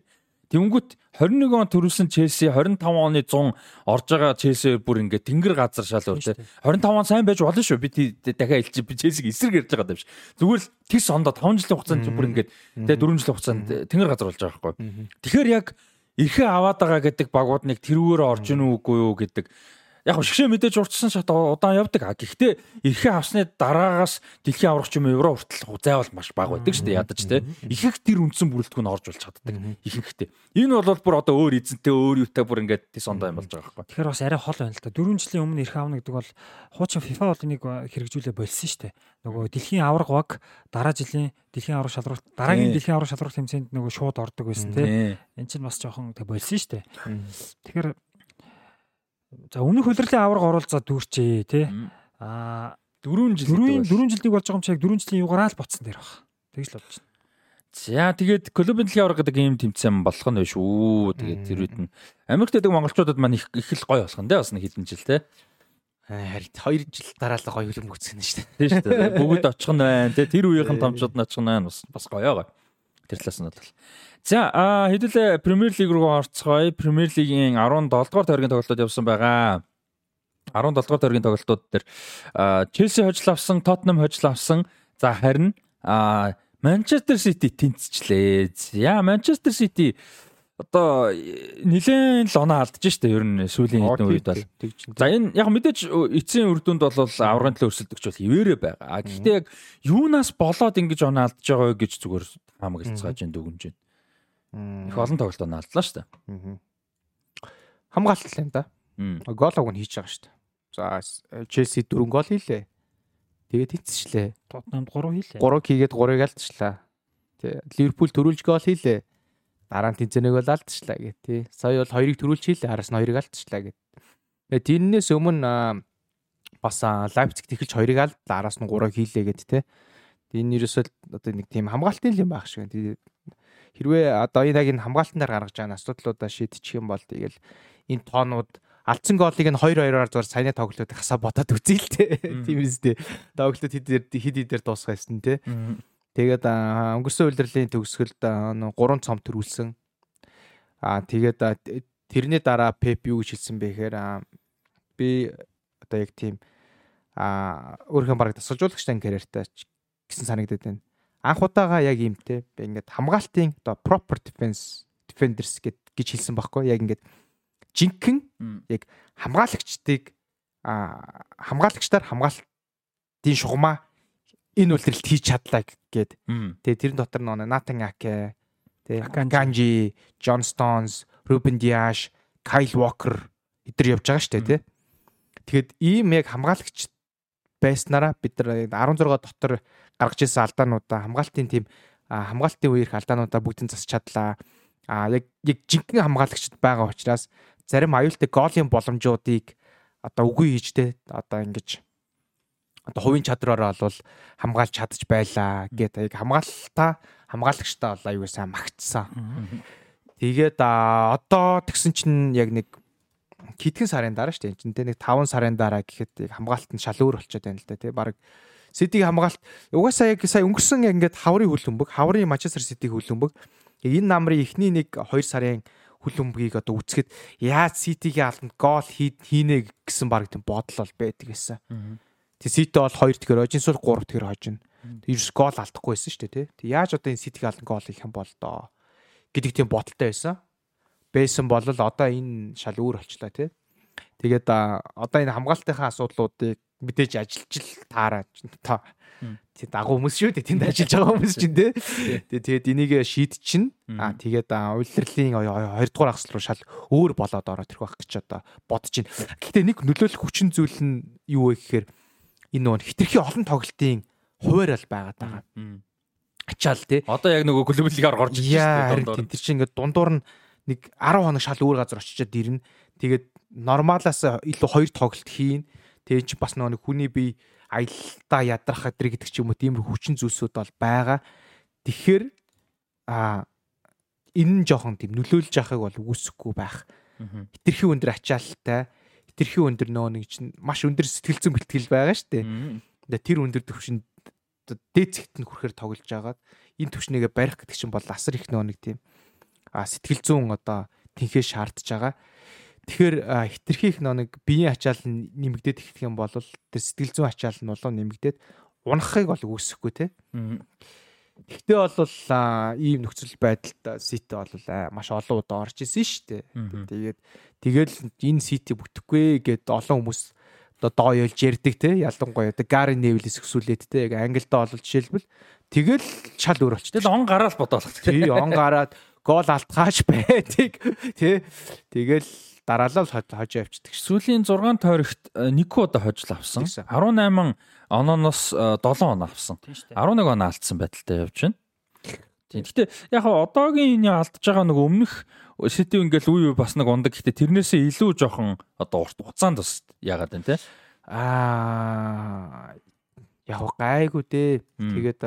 Тэнгүүт 21 он төрүүлсэн Челси 25 оны 100 орж байгаа Челси бүр ингээд тэнгэр газар шал өөр тэ 25 он сайн байж болно шүү би дахиад илчи би Челсиг эсрэг ярьж байгаа юм биш зүгээр л тис ондоо 5 жилийн хугацаанд бүр ингээд тэ 4 жилийн хугацаанд тэнгэр газар болж байгаа байхгүй тэгэхээр яг эрхээ аваад байгаа гэдэг багууд нэг тэрүүгээр орж ийн үгүй юу гэдэг яг шгшээ мэдээж урдсан шат удаан явдаг. Гэхдээ эрхээ авсны дараагаас дэлхийн аврагч юм евро хүртэл зайвал маш бага байдаг шүү дээ ядаж те. Ихэнх тэр үндсэн бүрэлдэхүүн орж болж чаддаг. Ихэнхтэй. Энэ бол бүр одоо өөр эзэнтэй өөр юутай бүр ингээд тис ондоо юм болж байгаа байхгүй. Тэгэхээр бас арай хол байна л да. 4 жилийн өмнө эрх авна гэдэг бол хуучин FIFA бол энийг хэрэгжүүлээ болсон шүү дээ. Нөгөө дэлхийн авраг баг дараа жилийн дэлхийн авраг шалралт дараагийн дэлхийн авраг шалралт хэмжээнд нөгөө шууд ордог байсан те. Энд чинь бас жоохон болсон шүү дээ. Тэгэхээр За өмнөх хөлрөлийн аварга оруулзаа дүүрчээ тий. Аа 4 жил 4 4 жилдик болж байгаа юм чиг 4 жилийн юугаараа л ботсон дээр баг. Тэгж л бодож байна. За тэгээд клубын дэлхийн аварга гэдэг ийм тэмцээн болох нь биш үү. Тэгээд тэр үед нь Америкт байдаг монголчуудад маань их их л гоё болох нь тий бас нэг хэдэн жил тий. Харин 2 жил дараа л гоё хөлбөмбөг үзсэн шүү дээ. Тийм шүү дээ. Бүгд очих нь байна тий. Тэр үеийнхэн томчууд нь очих нь байна бас бас гоё гоё. Тэр талаас нь бол. За хэдүүлээ Премьер Лиг руу орцгоё. Премьер Лигийн 17 дугаар тойргийн тоглолтууд явсан байгаа. 17 дугаар тойргийн тоглолтууд дээр Челси хожил авсан, Тоттенхэм хожил авсан. За харин Манчестер Сити тэнцчлээ. За Манчестер Сити одоо нилээн л оноо алдаж штэ ер нь сүүлийн хэдэн үед бол. За энэ яг мэдээж эцсийн үр дүнд бол аврагын төлөө өрсөлдөгч бол хിവэрэ байгаа. Гэхдээ яг юунаас болоод ингэж оноо алдаж байгаа вэ гэж зүгээр хамгаалцгааж энэ дүгнэж байна. Их олон тоглолт оноо алдлаа шүү дээ. Хамгаалалт юм да. Гол уг нь хийж байгаа шүү дээ. За Челси 4 гол хийлээ. Тэгээд эцэслээ. Тотнамд 3 хийлээ. 3 хийгээд 3-ыг алдчихлаа. Тэ Ливерпул төрүүлж гол хийлээ. Дараа нь тэнцэнэг бол алдчихлаа гэх тий. Сая бол 2-ыг төрүүлж хийлээ. Араас нь 2-ыг алдчихлаа гэд. Тэгээд тэрнээс өмнө бас Лайпциг тэхэлж 2-ыг алд араас нь 3-ыг хийлээ гэд тий. Энэ ерөөсөө одоо нэг тийм хамгаалтын юм байх шиг байна хэрвээ одоо энэ яг энэ хамгаалтан дээр гаргаж байгаа асуудлуудаа шийдчих юм бол тэгэл энэ тоонууд алдсан голыг нь 2-2-аар зур саяны тоглолтод хасаа бодоод үзье л те. Тийм үстэй. Тоглолтод хэд хэд дуусах байсан те. Тэгээд өнгөрсөн үйлдвэрлэлийн төгсгөлд 3 цом төрүүлсэн. Аа тэгээд тэрний дараа Пеп юу гэж хэлсэн бэ гэхээр би одоо яг тийм аа өөрхөн бараг тасалжуулагчтай карьертай гэсэн санагдаад байна анх удаага яг иймтэй ингээд хамгаалтын одоо proper defense defenders гэд гэж хэлсэн байхгүй яг ингээд жинхэнэ яг хамгаалагчдыг а хамгаалагчдаар хамгаалтын шугамаа энэ үйлдэлт хийж чадлаа гэд. Тэгээ тэрэн дотор нөө Натан Аке, тэгээ Канжи, Джон Стоунс, Рубен Диаш, Кайл Вокер эдгээр явж байгаа шүү дээ тий. Тэгэхэд ийм яг хамгаалагч байснараа бид нар 16 дотор гаргаж ирсэн алдаануудаа хамгаалтын тим хамгаалтын үеэрх алдаануудаа бүгдийг засч чадлаа. А яг яг жинхэнэ хамгаалагчд байгаа учраас зарим аюултай голын боломжуудыг одоо үгүй хийжтэй одоо ингэж одоо хувийн чадраараа бол хамгаалж чадж байлаа гэдэг яг хамгаалтаа хамгаалагчтай бол аюул сайн магтсан. Тэгээд одоо тэгсэн чинь яг нэг хитгэн сарын дараа шүү дээ. Энд нэг 5 сарын дараа гэхэд хамгаалт нь шал өөр болчиход байна л да тий. Бараг Ситиг хамгаалт угаасаа яг сая өнгөрсөн ингээд хаврын хөлбөмбөг, хаврын Манчестер Ситиг хөлбөмбөг энэ намрын эхний нэг 2 сарын хөлбөмбөгийг одоо үцхэд яаж Ситигийн албанд гол хийнэ гэсэн баг тийм бодол бол байдаг гэсэн. Тэг Сити бол 2 тэгэхээр хожин сул 3 тэгэхээр хожин. Ерс гол алдахгүй байсан шүү дээ тий. Яаж одоо энэ Ситигийн албанд гол хийх юм бол доо гэдэг тийм бодолтой байсан. Байсан бол одоо энэ шал өөр болчлаа тий. Тэгээд одоо энэ хамгаалтынхаа асуудлуудыг мэдээж ажиллаж л таараа та тий дагуу хүмүүс шүү дээ тэнд ажиллаж байгаа хүмүүс чинь тий тэгээд энийг шийд чинь аа тэгээд улирлын 2 дугаар ахсал руу шал өөр болоод ороод ирэх байх гэж одоо бодож байна. Гэхдээ нэг нөлөөлөх хүчин зүйл нь юу вэ гэхээр энэ нөгөө хитрхи олон тоглолтын хуваар л байгаад байгаа. Ачаал тий. Одоо яг нөгөө клуб лигаар горж ирж байна. Тэр чинь ингээд дундуур нь нэг 10 хоног шал өөр газар очичоод ирнэ. Тэгээд нормалаас илүү хоёр тоглолт хийн Тэгээ чи бас нэг хүний бие аялалтаа ядрах гэдэг гэдэг ч юм уу тийм хүчин зүйлсүүд бол байгаа. Тэгэхээр а энэ нь жоохон тийм нөлөөлж яхахыг бол үүсэхгүй байх. Хитрхи өндөр ачаалттай, хитрхи өндөр нөө нэг чинь маш өндөр сэтгэл зүйн бэлтгэл байгаа шүү дээ. Тэгээ тэр өндөр төвшин дээд зэгт нь хүрэхээр тоглож байгаад энэ төвшнийгээ барих гэдэг чинь бол асар их нөө нэг тийм а сэтгэл зүйн одоо тэнхээ шаардж байгаа. Тэгэхээр хитрхи их нөө нэг биеийн ачаал нь нэмэгдээд ихэх юм бол тэр сэтгэл зүйн ачаал нь болоо нэмэгдээд унахыг бол үүсэхгүй те. Гэхдээ бол ийм нөхцөл байдалд Сити бол маш олон удаа орж исэн шүү дээ. Тэгээд тэгэл энэ Сити бүтэхгүй гэд олон хүмүүс одоо доо ёлж ярддаг те ялангуяа одоо Гари Невлис өсвөлээд те яг англид бол жишээлбэл тэгэл шал өөр болч. Тэгэл он гараад бодоолох. Тий он гараад гол алтгааш байдаг тий тэгэл дараалал хожоо авчдаг. Сүүлийн 6 тойрогт нэг удаа хожил авсан. 18 ононоос 7 оноо авсан. 11 оноо алдсан байдалтай явж байна. Тийм. Гэтэ яг одоогийн энэ алдж байгаа нэг өмнөх Сити ингээл үе үе бас нэг ундаг. Гэтэ тэрнээсээ илүү жоохон одоо урт хугацаанд бас яагаад байна те? Аа яг гайгүй дээ. Тэгээд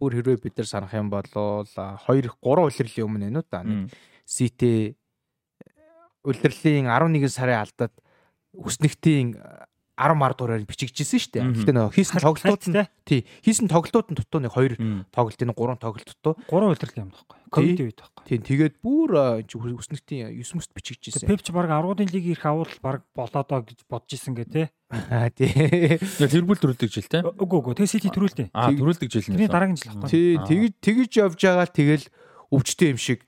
бүр хэрвээ бид нар санах юм бол 2 3 улирлын өмнө нэ да. Нэг Сити улирлын 11 сарын алдад үснэгтийн 10 мар дуурайр бичигдсэн шүү дээ. Гэхдээ нөгөө хийсэн тоглолтууд нь тий хийсэн тоглолтууд нь дутуу нэг 2 тоглолт энэ 3 тоглолт дутуу. 3 удирдал юм байхгүй. Ковид үед байхгүй. Тийм тэгээд бүр өснөгтийн 9 мөст бичигдсэн. Пепч баг 10-ын лиг ирэх авал баг болоодоо гэж бодож исэн гэ тэ. Аа тий. Тэрбүүл төрүүлдэг жил те. Үгүй үгүй. Тэгээ Сити төрүүлдэг. Аа төрүүлдэг жил нэ. Тэрний дараагийн жил байхгүй. Тий тэгж тэгж явж байгаа тэгэл өвчтэй юм шиг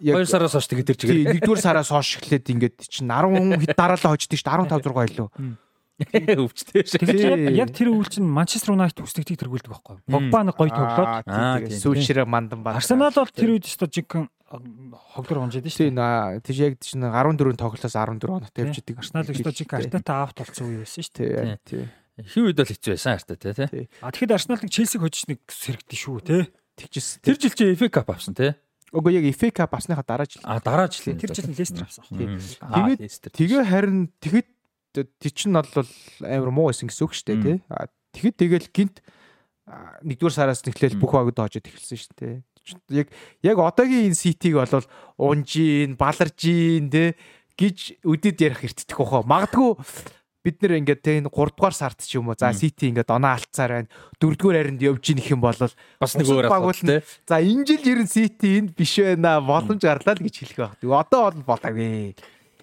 2 сараас хойш тэгээд тэр чигээр. Нэгдүгээр сараас хойш эхлээд ингээд чинь 10 хэд дараалал хождөг шүү 15 6 илүү. Өвчтэй шиг. Яг тэр үйл чинь Манчестер Юнайтед үсдэгтийг тэргүүлдэг байхгүй. Погба нэг гоё тоглоод сүүлшрэ мандан баг. Арсенал бол тэр үед өстө жигхэн хоглор унжээд шүү дээ. Тийм яг чинь 14 тоглолоос 14 оноотой явж идэг. Арсенал өстө жигхэн Артета авт болсон үе байсан шүү дээ. Тийм. Хин үед л хэцүү байсан Артета тий. А тэгэхэд Арсенал нэг Челсиг хожиж нэг сэрэгдэн шүү тий. Тэгжсэн. Тэр жил чи FA Cup авсан тий. Уг яг FA Cup авсныхаа дараа жил. А дараа жил. Тэр жил Лестер авсан. Тэгээд тэгээ харин тий чин нь бол амар муу байсан гэсэн үг шүү дээ тий. Тэгэхэд тэгэл гинт нэгдүгээр сараас нэхлээл бүх багд хожоод эхэлсэн шүү дээ. Яг яг одоогийн энэ CT-г бол унжийн, баларжийн тий гэж үдэд ярих эртдэх واخо. Магадгүй бид нэр ингээд те энэ 3 дугаар сард ч юм уу за сити ингээд оноо алцаар байна 4 дугаар харинд явж ийн гэх юм бол бас нэг өөр асуудал те за энэ жил ер нь сити энд биш байна боломж гарлаа л гэж хэлэх байх. Одоо бол болоогүй.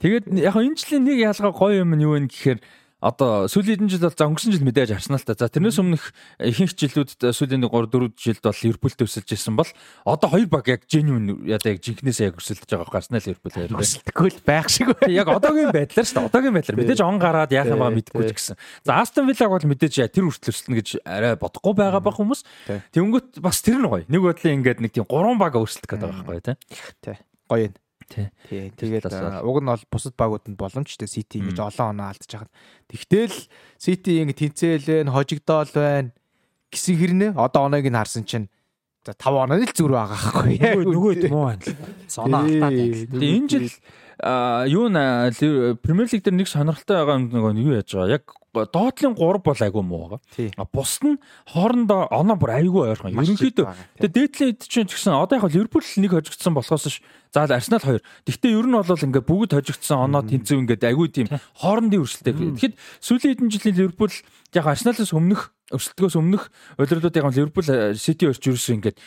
Тэгээд яг энэ жилийн нэг ялгаа гоё юм нь юу вэ гэхээр одоо сүүлийн жил бол за өнгөрсөн жил мэдээж Арсеналтай. За тэрнээс өмнөх ихэнх жилүүд сүүлийн 3 4 жилд бол Ливерпултэй өсөлж ирсэн бол одоо хоёр баг яг genuine яда яг жинкнээсээ яг өсөлдөж байгаа байхгүй Арсенал Ливерпул хоёр. Өсөлтгүй л байх шиг байна. Яг одоогийн байдлаар шүү дээ. Одоогийн байдлаар мэдээж он гараад яах юм байгаа мэдгүй ч гэсэн. За Aston Villa бол мэдээж тэр хүртэл өсөлтнө гэж арай бодохгүй байгаа ба хүмүүс. Тэнгөт бас тэр нь гоё. Нэг бодлын ингээд нэг тийм 3 баг өсөлтөх гэдэг байгаа байхгүй тий. Тий. Гоё юм. Тий. Тэгээд уг нь бол бусад багуудад боломжтой Сити ингэж олон оноо алдчих хаад. Тэгтэл Сити ингэ тэнцээлэн хожигдоол байна гэсэн хэрнээ одоо оноог нь харсан чинь за 5 оноо л зүр байгаа байхгүй. Нөгөө муу байна. Соноо алдаад. Энэ жил юу нэ Премьер лиг дээр нэг сонирхолтой байгаа юм нөгөө юу яаж байгаа. Яг доотлын 3 бол айгүй муу байгаа. А бус нь хоорондоо оноо бүр айгүй ойрхон. Ерөнхийдөө тэгээ дээдлийн хэд чинь гэсэн одоо яг Ливерпул нэг хожигдсон болохоос ш заал Арсенал 2. Гэхдээ ер нь бол ингээ бүгд хожигдсон оноо тэнцүү ингээд айгүй тийм хоорондын өрсөлтэй. Тэгэхэд сүүлийн хэдэн жилийн Ливерпул яг Арсеналаас өмнөх өрсөлдгөөс өмнөх удирдлууд яг Ливерпул Сити орч ерөөсөө ингээд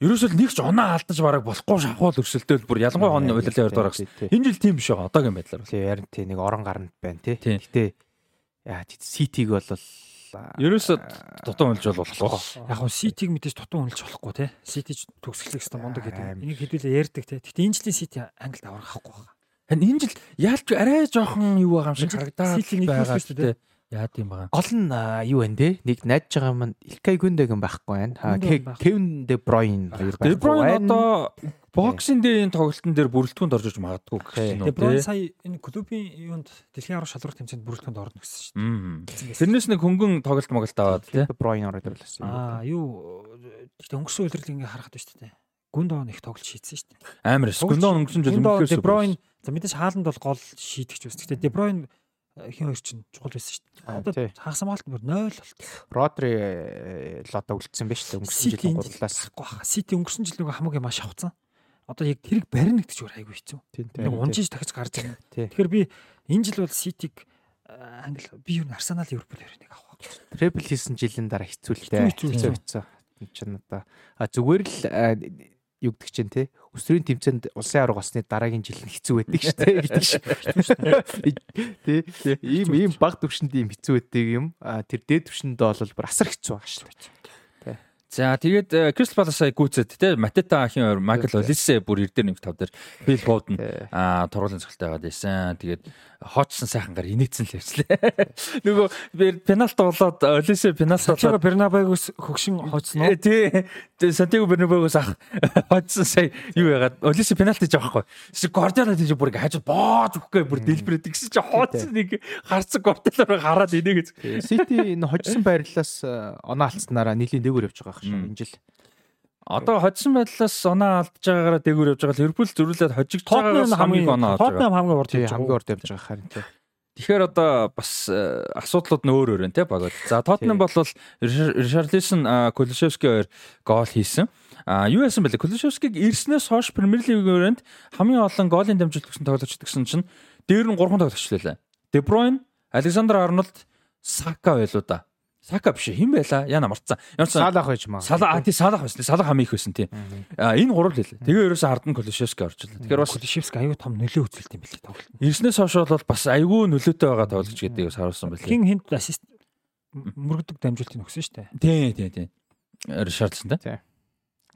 ерөөсөө нэг ч оноо алдаж бараг болохгүй шахуул өрсөлдөөл бүр ялангуяа оны удирдлын урд орох гэсэн. Энэ жил тийм биш байгаа одоогийн байдлаар. Тийм ярин тий нэг орон гаранд байна тий. Гэтэ яа Ситиг бол ерөөсө дутуу хөлж болохгүй. Яг нь Ситиг мэдээж дутуу хөлж болохгүй те. Сити төгсгөлийг хэвээр мундаг гэдэг. Энийг хэдүүлээ ярьдаг те. Гэхдээ энэ жилийн Сити Англид аврах авахгүй байгаа. Харин энэ жил яалч арай жоохон юу байгаа юм шиг харагдаад байгаа шүү дээ. Яа тийм байгаа. Гол нь юу вэ те? Нэг найдаж байгаа юм Илкай Гүндэг юм байхгүй байна. Кевин Де Бройн хоёр байхгүй. Де Бройн одоо боксинг дээр энэ тоглолтын дээр бүрэлдэхүүнд орж иж магадгүй юм уу. Де Бройн сая энэ клубын юунд дэлхийн арга шалралт тэмцээнд бүрэлдэхүүнд орно гэсэн шүү дээ. Тэрнээс нэг хөнгөн тоглолт моголт аваад те. Де Бройн ороод ирлээ. Аа юу гэхдээ өнгөрсөн үйлрэл ингээ харахад байна шүү дээ. Гүндон их тоглолт шийдсэн шүү дээ. Амар эс. Гүндон өнгөрсөн жил өмнөхөөс Де Бройн за мэдээж хааланд бол гол шийдэгч байсан. Гэхдээ Де Бройн хин хоёр чинь чухал байсан шүү дээ. Одоо хагас хамгаалалт бүр 0 болт. Родри л одоо үлдсэн байж тээ өнгөрсөн жилийн гурлаас. Сити өнгөрсөн жил нөгөө хамаагүй маш авцсан. Одоо яг тэрийг барина гэдэг чинь айгүй хэцүү. Нэг унжиж дахиж гарч ирнэ. Тэгэхээр би энэ жил бол Ситиг англи би юу Арсенал Ливерпул хоёрыг авах. Требл хийсэн жилийн дараа хэцүү л дээ. Хэцүү хэцүү. Энэ чинь одоо зүгээр л юу гэдэг чинь те. Өсвөрийн тэмцээнд улсын арга болсны дараагийн жил нь хэцүү байдаг шүү дээ. Гэдэг шиг тий ийм ийм баг төвшөнд ийм хэцүү байдаг юм. А тэр дээд төвшөнд бол бүр асар хэцүү байгаа шүү дээ За тэгээд Кристал Палас сая гүйцэд те Матета ахын хоёр Майкл Олисе бүр эрдэр нэмт тав дээр Фил Фоден а тургуулын цогцолтой байгаад байсан. Тэгээд хоочсон сайхангаар инээцэн л явчлаа. Нөгөө пеналт болоод Олисе пеналт болоод Бернабегус хөгшин хоцсон уу? Тий. Сантьяго Бернабегус ах хоцсон сая юу яагаад Олисе пеналт хийж. Чи Гвардиола тийж бүр ингээ хажууд боож өгөхгүй бүр дэлбэрээд гэсэн чи хоцсон нэг харцаг Гвардиолаар хараад инээ гэж. Сити энэ хожсон байрлалаас оноо алдснараа нийлийн дээгүүр явж байгаа юм энэ жил. Одоо хоцсон байдлаас оноо алдж байгаагаараа дээгүүр явж байгаа Ливерпул зөрүүлээд хожигдж байгаагаас хамгийн оноо авч байгаа. хамгийн урд явж хамгийн урд явж байгаа харин тийм. Тэгэхээр одоо бас э, асуудлууд нь өөр өөр байна те багт. За Тоттенхэм бол Ришарлисон Кулишевски хоёр гол хийсэн. А юу яасан бэлээ? Кулишевскиг ирснээс хойш Премьер Лигийн хамгийн олон голын дамжуулалт гэсэн тоглогч гэсэн чинь дээр нь 3 тоглогч лээ. De Bruyne, Александр Арнольд, Сака байлуу да. Сака биш хэн байла? Яна марцсан. Ямарсан Салах байж маа. Салах а тий Салах байсан. Салах хамгийн их байсан тий. А энэ гурав л хэлээ. Тэгээ ерөөсө Ардан Колишевски орчихлоо. Тэгэхээр бас Колишевски аюу том нөлөө үзүүлт юм билээ тоглолт. Ирснээс хойш бол бас аюу нөлөөтэй байгаа тоглож гэдэг бас харуулсан байлээ. Хин хинт ассист мөрөгдөг дамжуултыг өгсөн шүү дээ. Тий, тий, тий. Ришарлсон тий.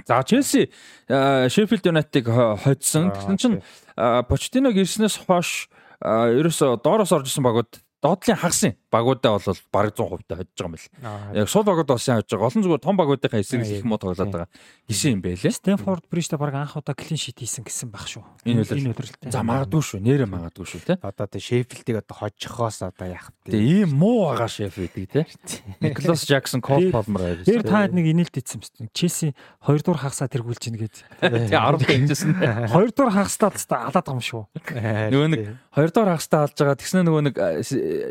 За Челси Шеффилд Юнайтыг хоцсон. Тэгсэн чинь Почтиног ирснээс хойш ерөөсө доороос орж исэн багууд доотлын хагас багуудаа бол бараг 100% та hodж байгаа юм бэл. Яг сул багууд бас яаж байгаа. Олон зүгээр том багуудынхаа эсрэг их муу тоглоод байгаа. Гисэн юм байлээ. Стэнфорд Брижтэй бараг анх удаа клин шит хийсэн гэсэн баг шүү. Энэ үлрэлтэй. За магадгүй шүү. Нэрэ магадгүй шүү те. Одоо тэ Шеффилдийг одоо хожихоос одоо яах вэ? Тэ ийм муу байгаа Шеффилдийг те. Никлас Жаксон, Кол Палмер авсан. Тэр та нэг инээлт ийдсэн юм. Челси 2 дугаар хагасаа тэргүүлж ийн гээд. Тэ 10 хийжсэн. 2 дугаар хагастаа алаад байгаа юм шүү. Нөгөө нэг 2 дугаар хагастаа алж байгаа. Тэгснэ нөгөө нэг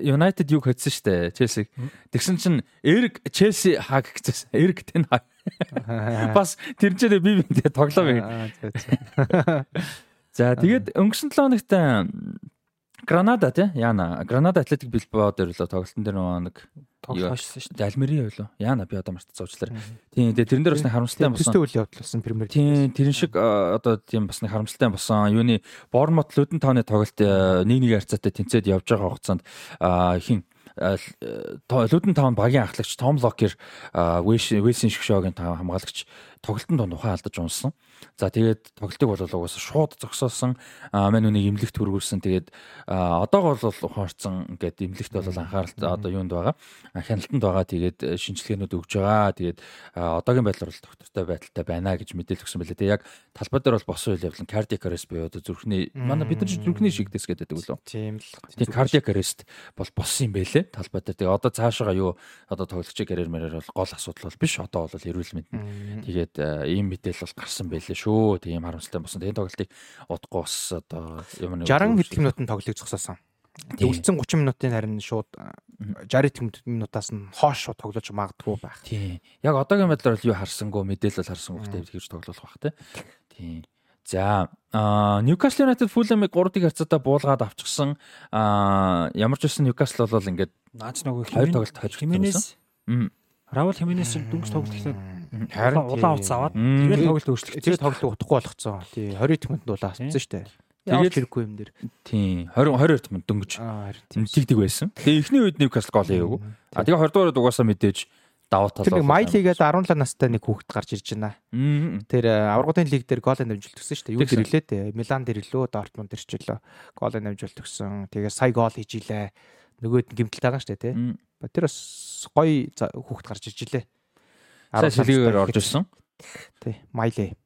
United юг хоцсон шүү дээ. Челси. Тэгсэн чинь Эрик Челси хаг гэсэн. Эрик тэн хаг. Бас тэр чинь би бинтээ тоглоом юм. За тэгээд өнгөрсөн 7 хоногт Гранада тий Яна Гранада Атлетик Билбао дээр л тоглолтын дээр нэг тоглоошсон шүү дээ. Альмери байлоо. Яна би одоо мартсан уучлаарай. Тийм тэгээ тэрэн дээр бас нэг харамсалтай болсон. Төстэй үйл явдал болсон Премьер Лиг. Тийм тэрэн шиг одоо тийм бас нэг харамсалтай болсон. Юуны Бормот Лүдэн тооны тоглолт 1-1 харьцаатай тэнцээд явж байгаа хугацаанд хин Лүдэн таун багийн ахлагч Том Локер Вэйсин Шгшогийн хамгаалагч тоглолтын донд ухаан алдаж унсан. За тэгээд тоглолтыг бол угаасаа шууд зогсоосон. Мань үнийг имлэгт хүргүүлсэн. Тэгээд одоогоо бол ухаанцсан ингээд имлэгт бол анхаарал одоо юунд байгаа. Хяналтанд байгаа. Тэгээд э, шинжилгээнүүд өгж байгаа. Тэгээд одоогийн байдлаар бол доктортой байдалтай байна гэж мэдээлэл өгсөн байлээ. Тэгээд яг талбай дээр бол босон үйл явдал cardiac arrest буюу одоо зүрхний манай бид нар зүрхний шигдэс гэдэг үлээ. Тийм л. Тэгээд cardiac arrest бол болсон юм байлээ. Талбай дээр. Тэгээд одоо цаашаа юу одоо тоглогчийн карьер мэрээр бол гол асуудал бол биш. Одоо бол эрүүл мэнд. Тэгээд э, ийм мэдээлэл бол гарсан байлээ шүү. Тийм харамсалтай болсон. Тэгээд тоглолтыг удахгүй бас одоо юм нэг 60 хэдэн минутын тоглолтыг зогсоосон. Үлдсэн 30 минутын харин шууд 60 минутаас нь хоош шууд тоглож магадгүй байх. Тийм. Яг одоогийн байдлаар юу харсангүй мэдээлэл харсан гэхдээ тэгж тоглох бах тий. Тийм. За Ньюкасл Юнайтед Фулэмиг 3-1 харьцаатаа буулгаад авчихсан. Ямар ч үсэн Ньюкасл бол ингээд наач нөгөө хоёр тоглолт хожиж Хименес. Раул Хименес дөнгөж тоглолт эхлээд харин улаан утас аваад тэгээд тоглолт өөрчлөлт. Тэгээд тоглолт утахгүй болгоцсон. Тий 20 минутанд улаан авсан шүү дээ. Тэгээд хэрэггүй юм дээр. Тийм 20 22 минут дөнгөж. Тэгдэг байсан. Тэгээ эхний үед Ньюкасл гол хийгээгүй. А тэгээ 20 дугаар угаасаа мэдээж давуу тал. Тэр Майлигээд 17 настай нэг хүүхэд гарч ирж байна. Тэр аврагын лиг дээр гол амжилт өгсөн шүү дээ. Юу дээр илээ те. Милан дээр илөө, Дортмунд дээр ч илөө гол амжилт өгсөн. Тэгээ сая гол хийж илээ. Нөгөөд гимтэл байгаа шүү дээ те. Тэр бас гоё хүүхэд гарч ирж илээ. Сайн шилгээр орж ирсэн. Тий, Майли.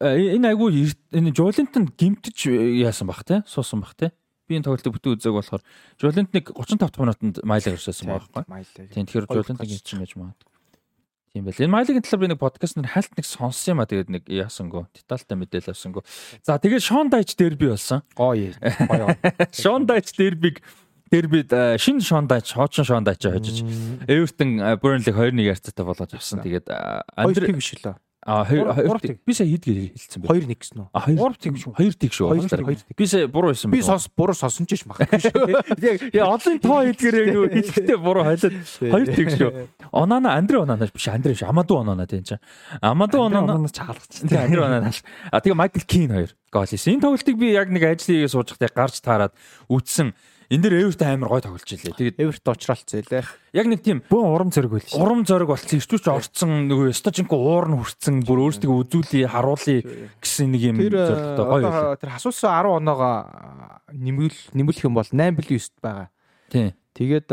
Э, энэ айгүй энэ Жолинтон гимтэж яасан бах те? Суусан бах те? Би энэ тоглолтыг бүтэн үзег болохоор Жолинт нэг 35 минутанд Майли гарчсан байхгүй. Тийм тэгэхээр Жолинт гимтэж байж магадгүй. Тийм байл. Энэ Майлигийн талаар би нэг подкаст нэр хальт нэг сонссон юм а тэгээд нэг яасангүй. Детальтай мэдээлэл авсангүй. За тэгээд Шон Дайч дерби болсон. Гоё. Шон Дайч дербиг дербид шинэ Шондайч, хоочин Шондайч хожиж Эвертон Бurnley 2-1 ярцаатай болгож авсан. Тэгээд Андре биш лээ. А хоёр би сая хийдгээ хэлсэн байна. 2 1 гэсэн үү? А 2 тийм шүү. 2 тийм шүү. Би сая буруу хэлсэн байна. Би сонс буруу сонсон ч юм баг. Яг яа олон тоо хэлгээрээ юу хэлэхдээ буруу хайлаад 2 тийм шүү. Онана Андре Онана биш Андре биш Амаду Онана тийм чинь. Амаду Онана чаалгач. Тийм Андре Онана. А тэгээ Майкл Кин хоёр гол хийсэн. Энэ тоглолтыг би яг нэг ажлыг сууж байхдаа гарч таарад үтсэн энэ дэр Эверт амар гой тоглож илээ. Тэгээд Эверт уучралцсан илээ. Яг нэг тийм бөөн урам зориг байл. Урам зориг болсон. Ирчүүч орцсон нөгөө Стожинко уур нь хүрцэн бүр өөрсдөө үзүүлээ, харуулъя гэсэн нэг юм зорилготой гоё байлаа. Тэр хасуусан 10 оноогоо нэмэл нэмэлэх юм бол 8 билүү 9-т байгаа. Тийм. Тэгээд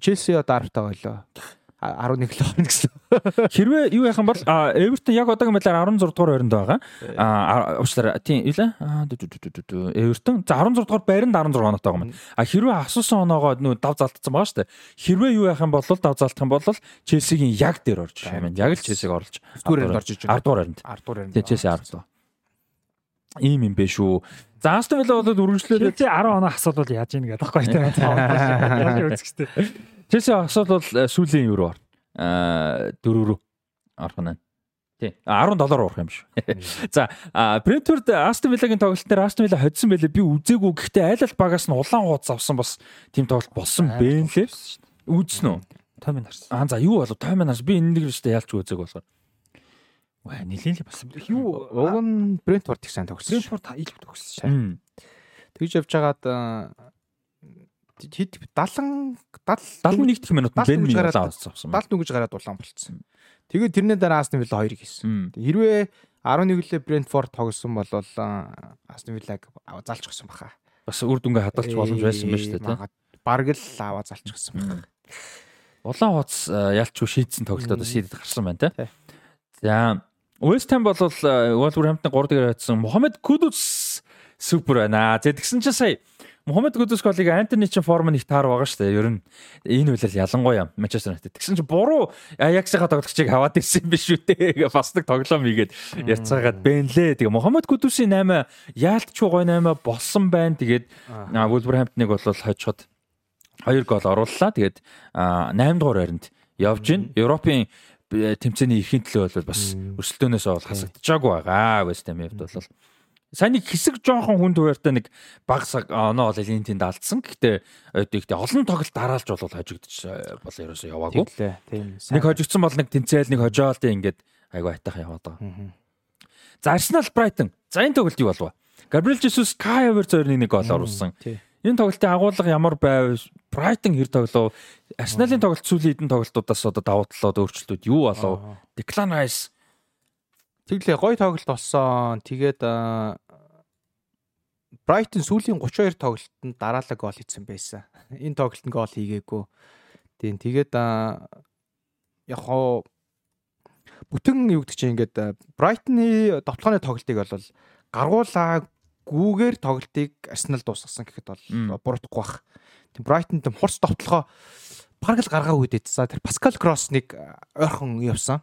Челси одоо 10 таа байлаа. 11 л орно гэсэн. Хэрвээ юу яхан бол Эвертон яг одоогийн байдлаар 16 дугаар байранд байгаа. Аа уучлаарай. Тийм юу лээ? Эвертон за 16 дугаар байранд 16 оноотой байгаа юм. А хэрвээ асуусан оноогоо нүү дав залтцсан байгаа шүү дээ. Хэрвээ юу яхан бол дав залтах юм бол Челсигийн яг дээр орж байгаа юм. Яг л Челсиг орлож 10 дугаар орж иж байгаа. 10 дугаар байранд. 10 дугаар байранд. Тийм Челси 10 дугаар. Ийм юм бэ шүү. За Астон Вилла бол үргэлжлүүлээд Челси 10 оноо асуулвал яаж ийн гэдэг байхгүй тийм. Яаж үзэхтэй. Челси асуул бол э, сүүлийн юу руу орно? Аа 4 рүү орох нь. Тий. 10 доллар урах юм шүү. За, Brentford Aston Villa-гийн тоглолт дээр Aston Villa хоцсон байлээ. Би үзээгүй. Гэхдээ айл ал багаас нь улаан хуудас авсан бас тийм тоглолт болсон бэ лээ. Үзсэн үү? Томин харсан. Аа за юу болов? Томин харсан. Би энэ нэг өстэй ялч үзег болохоор. Ваа, нилээл бас юу уг нь Brentford их сайн тоглосон. Brentford илүү тоглосон. Тэгж явж байгаад хэд 70 71 дэх минут Бен Ми авсан. 71 гэж гараад улаан болцсон. Тэгээд тэрний дараа Астон Вилла 2 хийсэн. Хэрвээ 11-лээ Брентфорд тоглосон бол Астон Виллаг залчихсан баха. Бас үр дүнгээ хадгалж боломж байсан байж тээ. Бараг л аваа залчихсан баха. Улаан хуудас ялчгүй шийдсэн тоглолтод шийдэд гарсан байна те. За West Ham бол Wolverhampton 3 дээр хатсан Мохаммед Кудус супер байна. За тэгсэн чинь сая Мохаммед Кудус голыг Антони чин форм нэг таар байгаа шүү дээ. Ер нь энэ үйлэл ялангуяа Манчестер Юнайтед. Тэгсэн чинь буруу Аяксийнхаа тоглогчийг аваад ирсэн биш үү те. Бас нэг тоглоом хийгээд ярьцгаагаад бэнлээ. Тэгээ Мохаммед Кудусийн 8 яалтчгүй гой 8 болсон байна. Тэгээд Wolverhampton-ыг бол хожиход 2 гол орууллаа. Тэгээд 8 дугаар байранд явж гин. Европын тэмцээний эрхийн төлөө бол бас өрсөлдөөнөөс бол хасагдчихаагүй байгаа. Ham-ийн хувьд бол Сайн нэг хэсэг жоохон хүнд хуваартай нэг баг оноо бол энэ тэнд алдсан. Гэхдээ тэгтээ олон тоглолт дараалж бол хожигдчих э, бол ерөөсөө яваагүй. Тийм. Нэг хожигдсан бол нэг тэнцээл нэг хожоолт ингээд айгу айтайхан яваад байгаа. За Arsenal Brighton. За энэ тоглолт юу болов? Gabriel Jesus Kai Havertz хоёрын нэг гол оруулсан. Энэ тоглолтын агуулга ямар байв? Brighton хэр тоглов? Arsenal-ын тоглолт сүүлийн хэдэн тоглолтуудаас одоо давуу талууд өөрчлөлтүүд юу болов? Declan Rice Тэглээ гой тоглолт болсон. Тэгээд Брайтон сүүлийн 32 тоглолтод дараалал гол хийсэн байсан. Энэ тоглолтод гол хийгээгүй. Тийм тэгээд яг хоо бүтэн юу гэдэг чинь ингээд Брайтны довтлооны тоглолтыг бол гаргуулаагүйгээр тоглолтыг Арсенал дуусгасан гэхэд бол буруудахгүй бах. Тийм Брайтонд хурц довтлогоо баг л гаргаагүй дээ. За тэр Паскал Кросс нэг ойрхон явсан.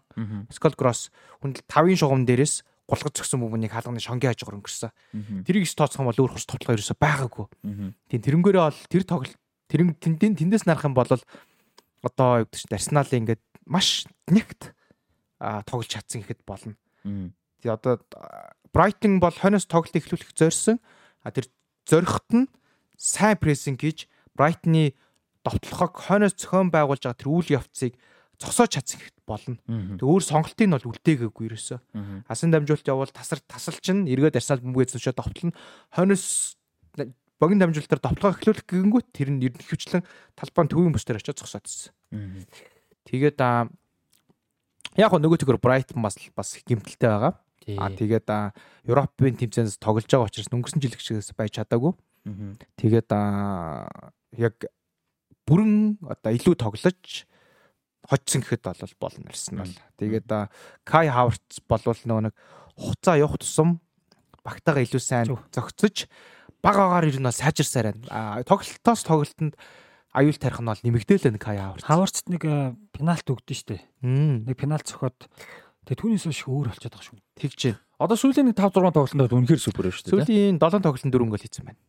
Паскал Кросс хүн л 5-ын шугам дээрээс гулгаж зөксөн бүмнийг хаалганы шонгийн хажуугаар өнгөрсөн. Тэрийг ч тооцох юм бол өөр хурц тоглоо ерөөсөй байгаагүй. Тийм тэрнгээрээ бол тэр тоглолт тэр тэндээс нарах юм бол одоо юу гэдэг чинь Арсеналын ингээд маш нэгт тоглож чадсан гэхэд болно. Тэгээ одоо Брайтон бол хойноос тоглолт эхлүүлэх зорьсон. А тэр зоригт нь сайн прессинг хийж Брайтны довтлохог хойноос зохион байгуулж байгаа тэр үйл явцыг зогсоож чадсан гэхэд болно. Тэг өөр сонголтыг нь бол үлдээгээгүй ерөөсөө. Асан дамжуулалт явал тасар тасалч нь эргээд арсенал бөмбөгөө зөвшөө довтлол нь хойноос богино дамжуулалтаар довтлогоо эхлүүлэх гэнгүүт тэр нь ерөнхийдчлэн талбайн төвийн бүсдэр очиж зогсоод ирсэн. Тэгээд яг гоо нөгөө төгөр Brighton бас бас гимтэлтэй байгаа. Аа тэгээд Европын тэмцээнээс тоглож байгаа учраас өнгөрсөн жил гिचгээс байж чадаагүй. Тэгээд яг бүрэн одоо илүү тоглож хоцсон гэхэд бол болно Арсенал. Тэгээд Кай Хаварц болвол нөгөө нэг хуцаа явах тусам багтаага илүү сайн зөгцөж баг агаар ер нь сайжирсаар байна. Тоглолтоос тоглолтод аюул тарих нь бол нэмэгдээл байна Кай Хаварц. Хаварцт нэг пенальт өгдөн штэ. Нэг пенальт цохоод тэгээ түүнээс биш өөр болчиход байгаа шүү. Тэгж. Одоо сүүлийн нэг 5 6 тоглолтод үнэхээр супер шүү дээ. Сүүлийн 7 тоглолтод 4 гол хийсэн байна.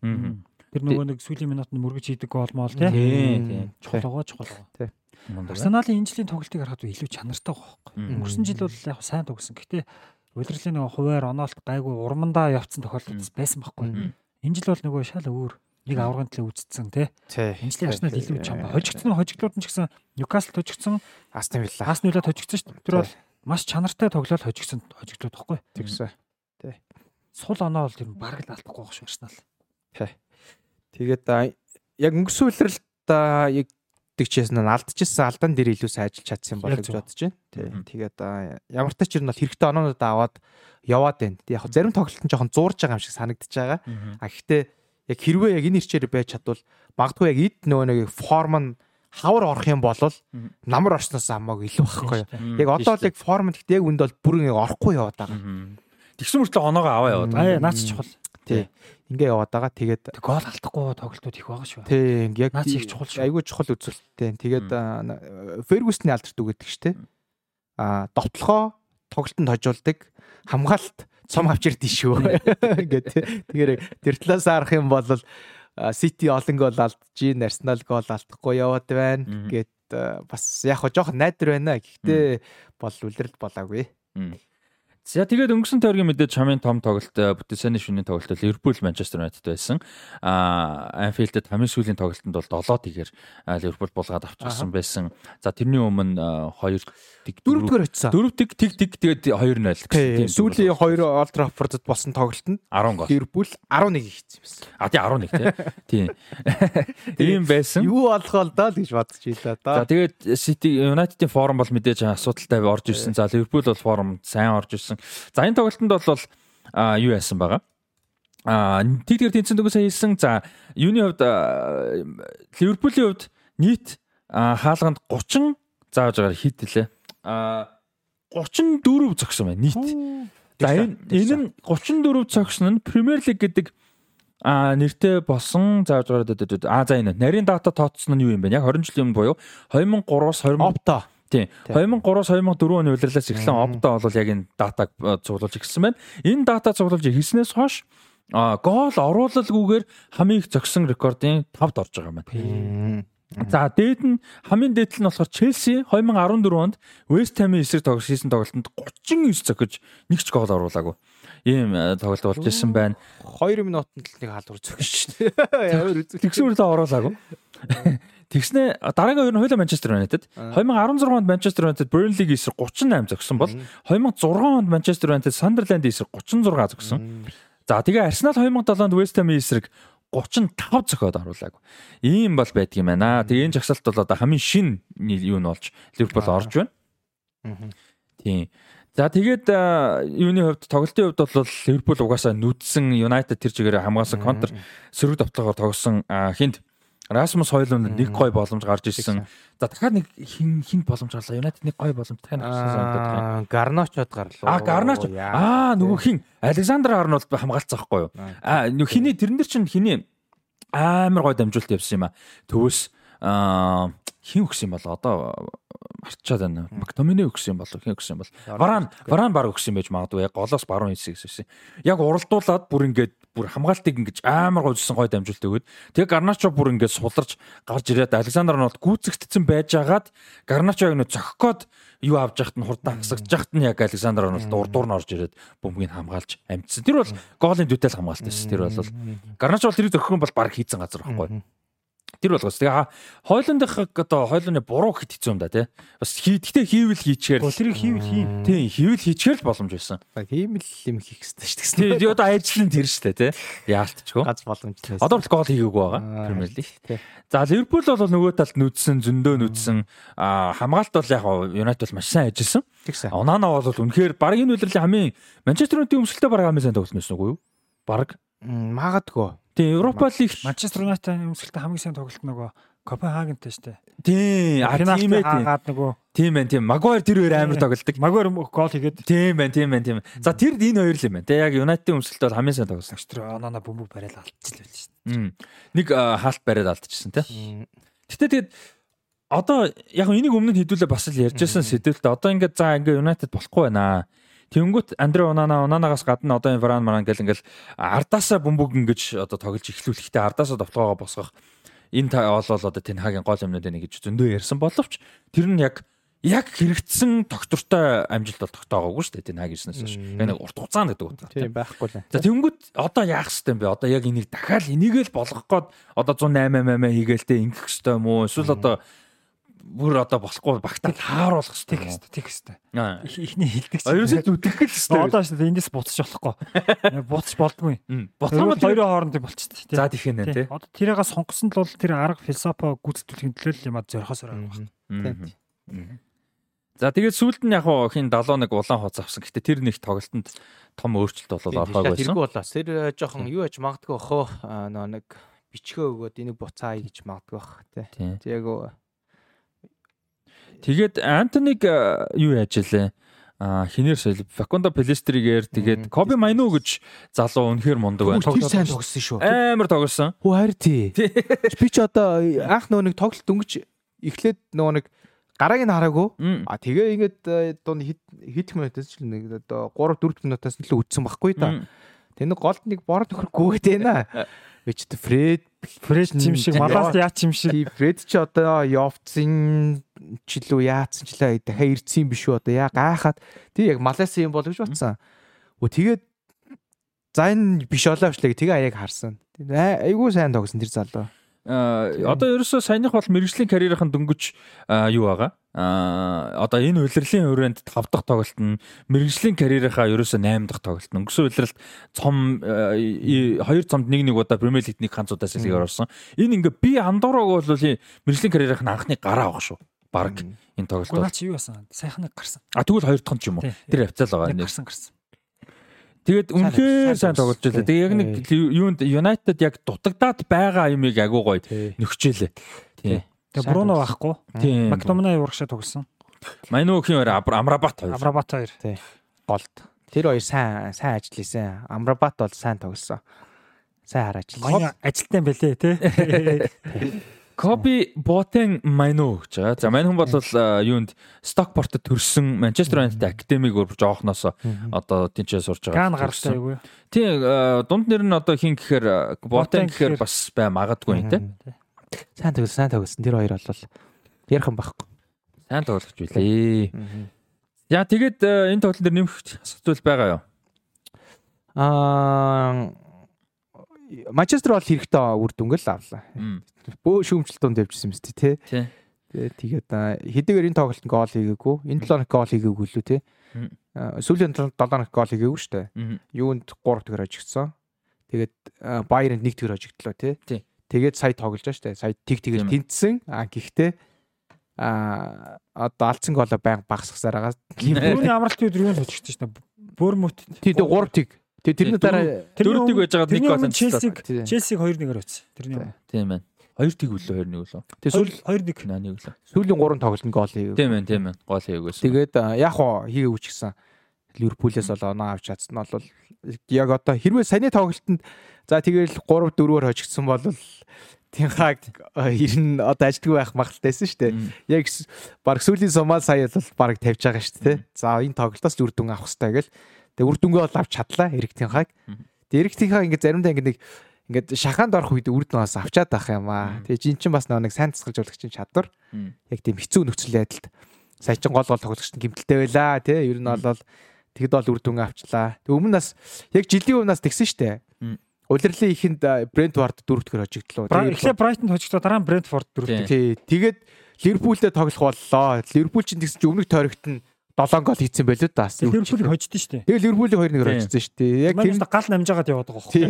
Тэр нөгөө нэг сүүлийн минутанд мөргөж хийдэг гол мол тий. Чухал байгаа чухал байгаа. Тий. Арсеналын энэ жилийн тоглолтыг харахад илүү чанартай байгаа байхгүй. Өнгөрсөн жил бол яг сайн тогсон. Гэхдээ удирдлын нөгөө хуваар оноолт гайгүй урмандаа явцсан тохиолдол байсан байхгүй. Энэ жил бол нөгөө шал өөр нэг аврагын төлөө үзсэн тий. Энэ жилийн Арсенал илүү чамба. Хожигдсон хожигдлууд нь ч гэсэн Ньюкасл хожигдсон, Астон Вилла. Астон Вилла хожигдсон шүү дээ. Тэр бол маш чанартай тоглол хожигдсон хожигдлууд байхгүй. Тэгсэн. Сул оноо бол тэр баг л алдахгүй байх шүү Арсенал. Тэгээд яг өнгөрсөн үлрэлт яг тэгчээс нь алдчихсан алдаан дээр илүү сайжилж чадсан болов гэж бодож байна. Тэгээд ямар ч ч юм бол хэрэгтэй оноонууд аваад яваад байна. Яг зарим тоглолт нь жоохон зуурж байгаа юм шиг санагдчихж байгаа. А гэхдээ яг хэрвээ яг энэ ирчээр байж чадвал магадгүй яг эд нөгөө нэг форм нь хавар орох юм бол намар орсноос хамаагүй илүү байхгүй юу. Яг одоо л яг форм гэхдээ яг үнд бол бүрэн яг орохгүй яваад байгаа. Тэгсэн мөртлөө оноогоо аваа яваад. Аа наац чухал. Тий. Ингээ яваад байгаа. Тэгээд гол алдахгүй тоглолтууд их байгаа шүү. Тий, яг наац их чухал шүү. Айгүй чухал үзүүлэлттэй. Тэгээд Фергюсны алдарт үгээд штэ. Аа, довтлохоо тоглолтод хожуулдаг хамгаалалт цом авчир тийшүү гэдэг. Тэгэхээр тэр талаас харах юм бол Сити олон гол алдж, Арсенал гол алдахгүй яваад байна гэд бас яг хоо жоохон найдар байна. Гэхдээ бол үлрэлт болоогүй. За тэгээд өнгөрсөн тойргийн мэдээж хамгийн том тоглолт Бүтээсэний шөнийн тоглолт Ливерпул Манчестер Юнайтед байсан. Аа Анфилдэд хамгийн сүүлийн тоглолтод бол 7 тэгэр Ливерпул булгаад авчихсан байсан. За тэрний өмнө 2 тэг 4 дгээр очсон. 4 тэг тэг тэг тэгээд 2-0 гэсэн. Сүүлийн 2 Олд Траффордод болсон тоглолтод 10 гол. Ливерпул 11 хийсэн байсан. А тий 11 тий. Тийм байсан. Юу болохоо л даа л гэж бодож ийлээ За да. тэгээд City United-ийн форум бол мэдээж асуудалтай орж ирсэн. За Ливерпул бол форум сайн орж ирсэн байсан. За энэ тоглолтод бол юу яасан байгаа? А тэгдгэр тэнцэн дөгөөсөө хэлсэн. За юуны хувьд Ливерпулийн хувьд нийт хаалганд 30 зааж байгаа хит лээ. А 34 зогсон байна нийт. За энэ энэ нь 34 цогсон нь Премьер лиг гэдэг а нэртэй болсон зааж байгаа а за энэ нарийн дата тооцсон нь юу юм бэ? Яг 20 жилийн өмнө буюу 2003-аас 2000 опто Тийм. 2003-аас 2004 оны улирлаас эхлэн опто бол яг энэ датаг цуглуулж ирсэн байна. Энэ дата цуглуулж ирснээс хойш а гол оруулалгүйгээр хамгийн их зогсон рекордын 5-д орж байгаа юм байна. За дээд нь хамгийн дээдл нь болохоор Челси 2014 онд West Ham-ийн эсрэг тоглож хийсэн тоглолтод 39 зохиж нэг ч гол оруулаагүй. Ийм тоглолт болж ирсэн байна. 2 минутанд л нэг халдвар зогсож шүү дээ. Ямар үзүүлэх. Тэгсэн үрлээ оруулаагүй. Тэгснэ дараагийн хоёр нь хоёлаа Манчестер Юнайтед 2016 онд Манчестер Юнайтед Бurnley-гийн эсрэг 38 зогсон бол 2006 онд Манчестер Юнайтед Sunderland-ийн эсрэг 36 зогсон. За тэгээ Арсенал 2007 онд West Ham-ийн эсрэг 35 зохиод оруулаагүй. Ийм бол байдаг юм байна. Тэгээ энэ жагсаалт бол одоо хамгийн шин юу нь болж Ливерпул орж байна. Тийм. За тэгээд юуны хувьд тоглолтын хувьд бол Ливерпул угаасаа нүдсэн Юнайтед тэр чигээр хамгаалсан контр сөрөг давталгаар тогсон хинт Расмус Хойлунд нэг гой боломж гарч ирсэн. За дахиад нэг хин хин боломж гарлаа. Юнайтед нэг гой боломж дахиад гарсан санагдаад байна. Гарночод гарлаа. Аа, Гарноч. Аа, нөгөө хин Александр Арнолд хамгаалцсан байхгүй юу? Аа, нөгөө хиний тэрэн дээр чинь хиний амар гой дамжуулалт явсан юм аа. Төвөөс аа хин өгсөн юм бол одоо марчаад байна. Мактомины өгсөн юм болов хин өгсөн юм бол. Варан варан баг өгсөн байж магадгүй яг голоос баруун хийсэн гэсэн. Яг уралдуулаад бүр ингээд бүр хамгаалтыг ингэж амар гойжсэн гой дамжуулт өгöd. Тэгээ Гарначо бүр ингэж суларч гарч ирээд Александр нь бол гүцэгдсэн байжгаад Гарначог нөө зохикод юу авч яхад нь хурдан хасагч яхад нь яг Александр нь бол урдуур нь орж ирээд бөмбөгийг хамгаалж амжсан. Тэр бол гоолын дэвтэл хамгаалт байсан. Тэр бол Гарначо бол тэрийг зохихон бол баг хийцэн газар байхгүй. Тэр болгоос. Тэгээ хойлондох одоо хойлооны буруу хэд хэцүү юм да тий. Бас хийдгтээ хийвэл хийчихээр. Тэр хийвэл хийн. Тий, хийвэл хийчихээр л боломж байсан. Хиймэл юм хийх хэрэгтэй Тий, шүү дээ. одоо ажил нь тэр шүү дээ тий. Яалтчгүй. Гац боломжтой. Одоо бол гол хийгээгүй байгаа. Премьер лиг. За Ливерпул бол нөгөө талд нүдсэн, зөндөө нүдсэн. Аа хамгаалт бол яг Юнайтед бол маш сайн ажилласан. Тэгсэн. Онана бол үнэхээр баг энэ удирлын хамгийн Манчестер Юнайтед өмсөлтөй баг хамгийн сайн тоглосон байсан уу юу? Баг. Магадгүй. Тийм, Европа лиг Манчестер Юнайтед өмсөлтөд хамгийн сайн тоглолт нөгөө Копенхагентэй шүү дээ. Тийм, тийм ээ тийм. Нөгөө Тийм байна, тийм. Магуайр тэр хоёр амар тоглолдог. Магуайр гол хийгээд. Тийм байна, тийм байна, тийм. За тэр энэ хоёр л юм байна. Тэ яг Юнайтедийн өмсөлт бол хамгийн сайн тоглосон. Тэр оноо бөмбөг барайл алдчихл байл шүү дээ. Нэг хаалт бариад алдчихсан тий. Гэтэ тэгээд одоо яг энийг өмнө хэдүүлээ бас л ярьжсэн сэдвэлтэй. Одоо ингээд за ингээд Юнайтед болохгүй байна. Тэнгүүт Андре Унана Унанагаас гадна одоо энэ Варан Маран гэл ингээл ардаасаа бөмбөг ингэж одоо тоглож эхлүүлэхдээ ардаасаа довтлогоо босгох энэ олол одоо Тенхагийн гол юмнууд энийг гэж зөндөө ярьсан боловч тэр нь яг яг хэрэгцсэн доктортой амжилт бол тогтоогоогүй шүү дээ. Тенхаг гэснээс шүү. Яг нэг урт хугацаанд гэдэг утгаар. Тийм байхгүй л. За тэнгүүд одоо яах хэвтэй юм бэ? Одоо яг энийг дахиад энийг л болгох гээд одоо 108 8 хийгээл тэ ингэх хэвтэй юм уу? Эсвэл одоо бүр одоо болохгүй багтаал хааруулах хэрэгтэй юм. Тэг хэрэгтэй. Ихний хилдэг чинь. Ерөөсөө зүтгэх л хэрэгтэй. Одоо шүү дээ эндээс буцаж болохгүй. Буцаж болдгүй. Буцах нь хоёрын хооронд болчихсон тий. За тийх нэ тий. Одоо тэрийг сонгосон л бол тэр арга философо гүйцэтгүүлэхин төлөө юм а зорихоос байгаа байна. За тэгээд сүүлд нь яг хин 71 улаан хоц авсан. Гэтэ тэр нэг тоглолтод том өөрчлөлт болол орхойг байсан. Тэргүй болоос. Тэр э, жоохон юу яж магадгүй бахоо нөө нэг бичгөө өгөөд энийг буцаа гэж магадгүй бах тий. Тэг яг Тэгээд Антоник э, юу яаж илээ? А хинээр соёл Факундо Пелестригээр тэгээд Коби Майну гэж залуу үнэхээр мундаг байна. Тэр сайн тогссон шүү. Амар тогссон. Хөө харин тий. Би ч одоо анх нөө нэг тоглолт дөнгөж эхлээд нөө нэг гарааг нь хараагүй. А тэгээ ингээд э, дунд хит минутаас ч нэг одоо 3 4 минутаас нөлөө үтсэн байхгүй да. Тэнд голд нэг бор төхөргүй гэнэ. Which the Fred Фред чим шиг малаас яа чим шиг. Фред ч одоо явцсан ч илүү яатсан ч лээ дахиад ирсэн юм биш үү одоо яа гайхаад тий яг малаас юм бол гэж бодсон. Өө тэгээд за энэ биш олоо шлээ тэгээ аяг харсан. Айгуу сайн тогсон тэр залуу. А одоо ерөөсөө саяных бол мэрэгжлийн карьерийнхэн дөнгөж юу байгаа? А одоо энэ улирлын хүрээнд 5 дахь тоглолт нь мэрэгжлийн карьерийнхаа ерөөсөө 8 дахь тоглолт. Өнгөрсөн улиралд цом 2 цомд 1-1 удаа Премьер Лигт нэг ганцудаас лигээр орсон. Энэ ингээ би Андорог бол мэрэгжлийн карьерийнх нь анхны гараа авах шүү. Бараг энэ тоглолт. Наач юу байсан? Сайхныг гарсан. А тэгвэл хоёр дахь нь ч юм уу. Тэр хавцаал байгаа. Гарсан гарсан. Тэгээд үнэхээр сайн тоглож байлаа. Тэгээ яг нэг юунд United яг дутагдаад байгаа юмыг агуу гоё нөхчээлээ. Тийм. Тэгээ Бруно байхгүй. Мактомнай урагшаа тоглосон. Майнуухийн хоёр Амрабат хоёр. Амрабат хоёр. Тий. Голд. Тэр хоёр сайн сайн ажил хийсэн. Амрабат бол сайн тоглосон. Сайн хараач. Ажилтан бэлээ тий. Коби Ботен Майно гэж байгаа. За мань хүн бол юунд Стокпортод төрсэн Манчестер Юнайтед академиг өөр жоохноос одоо тэнцээ сурж байгаа. Ган гартай юу? Тийм дунд нэр нь одоо хин гэхээр Ботен гэхээр бас бай магадгүй юм те. Сайн төгс сайн төгсөн тэр хоёр бол ярхан байхгүй. Сайн тоглож билээ. Яа тэгээд энэ тоглолт дээр нэмэх асуудал байгаа юу? Аа Манчестер бол хэрэгтэй үр дүнгэл авлаа. Бөө шүүмжлэлт донд явжсэн мэт тий. Тэгээд хэдийгээр энэ тоглолтод гол хийгээгүй. Энэ 7 гол хийгээгүй лүү тий. Сүүлийн 7 гол хийгээгүй шүү дээ. Юунд 3 төгөр ажигдсан. Тэгээд Баернд 1 төгөр ажигдлоо тий. Тэгээд сая тоглож байгаа шүү дээ. Сая тэг тэгэл тэнцсэн. А гэхдээ а одоо алдсан голоо байнга багсгасаар байгаа. Бүрний амралт өдөр юу шүү дээ. Бөөрмөт. Тий 3 тэг Тэгээ тэрний дараа дөрөв тиг байж байгаа нэг гол Челсиг Челсиг 2-1-ээр өцсөн. Тэрний юм. Тийм байна. Хоёр тиг үлээ 2-1 үлээ. Тэгээ сүүл 2-1 нэг үлээ. Сүүлийн 3 тоглолтод гол хийв. Тийм байна, тийм байна. Гол хийвгээс. Тэгээд яг хоо хийгээгүй ч гэсэн Ливерпулээс бол оноо авч чадсан нь бол яг одоо хэрвээ саяны тоглолтод за тэгэл 3 4-өөр хожигдсан бол Тинхаг ер нь одоо ажилтгүй байх магадaltaйсэн шүү дээ. Яг баг сүүлийн сумал сая бол баг тавьж байгаа шүү дээ. За энэ тоглолтоос үр дүн авах хэрэгтэй гэл Тэгээ үр дүнгээ бол авч чадлаа Эректийн хаг. Тэгээ Эректийн хаг ингээд заримдаа ингээд нэг ингээд шахаанд орох үед үр дүн бас авчаад байх юм аа. Тэгээ жин чин бас нэг сайн тасгалжуулагчийн чадвар. Яг тийм хэцүү нөхцөл байдалд сая чин гол гол тоглогчд гимтэлтэй байлаа тий. Ер нь бол тэгэд бол үр дүн авчлаа. Тэг өмнө нас яг жилийн өмнөөс тэгсэн штэ. Улирлын ихэнд Брентфорд дөрөвдүгээр хожигдлоо. Эхлээ Брайтонд хожигдлоо дараа нь Брентфорд дөрөвдүгээр. Тий. Тэгээд Ливерпултэй тоглох боллоо. Ливерпул чинь тэгсэн чинь өмнөх тойрогт нь 7 гол хийсэн байлоо да. Ливерпулийг хождсон шүү дээ. Тэгээ Ливерпулийг 2-1-ээр хождсон шүү дээ. Яг тэр гал намжаагаад яваад байгаа хөө.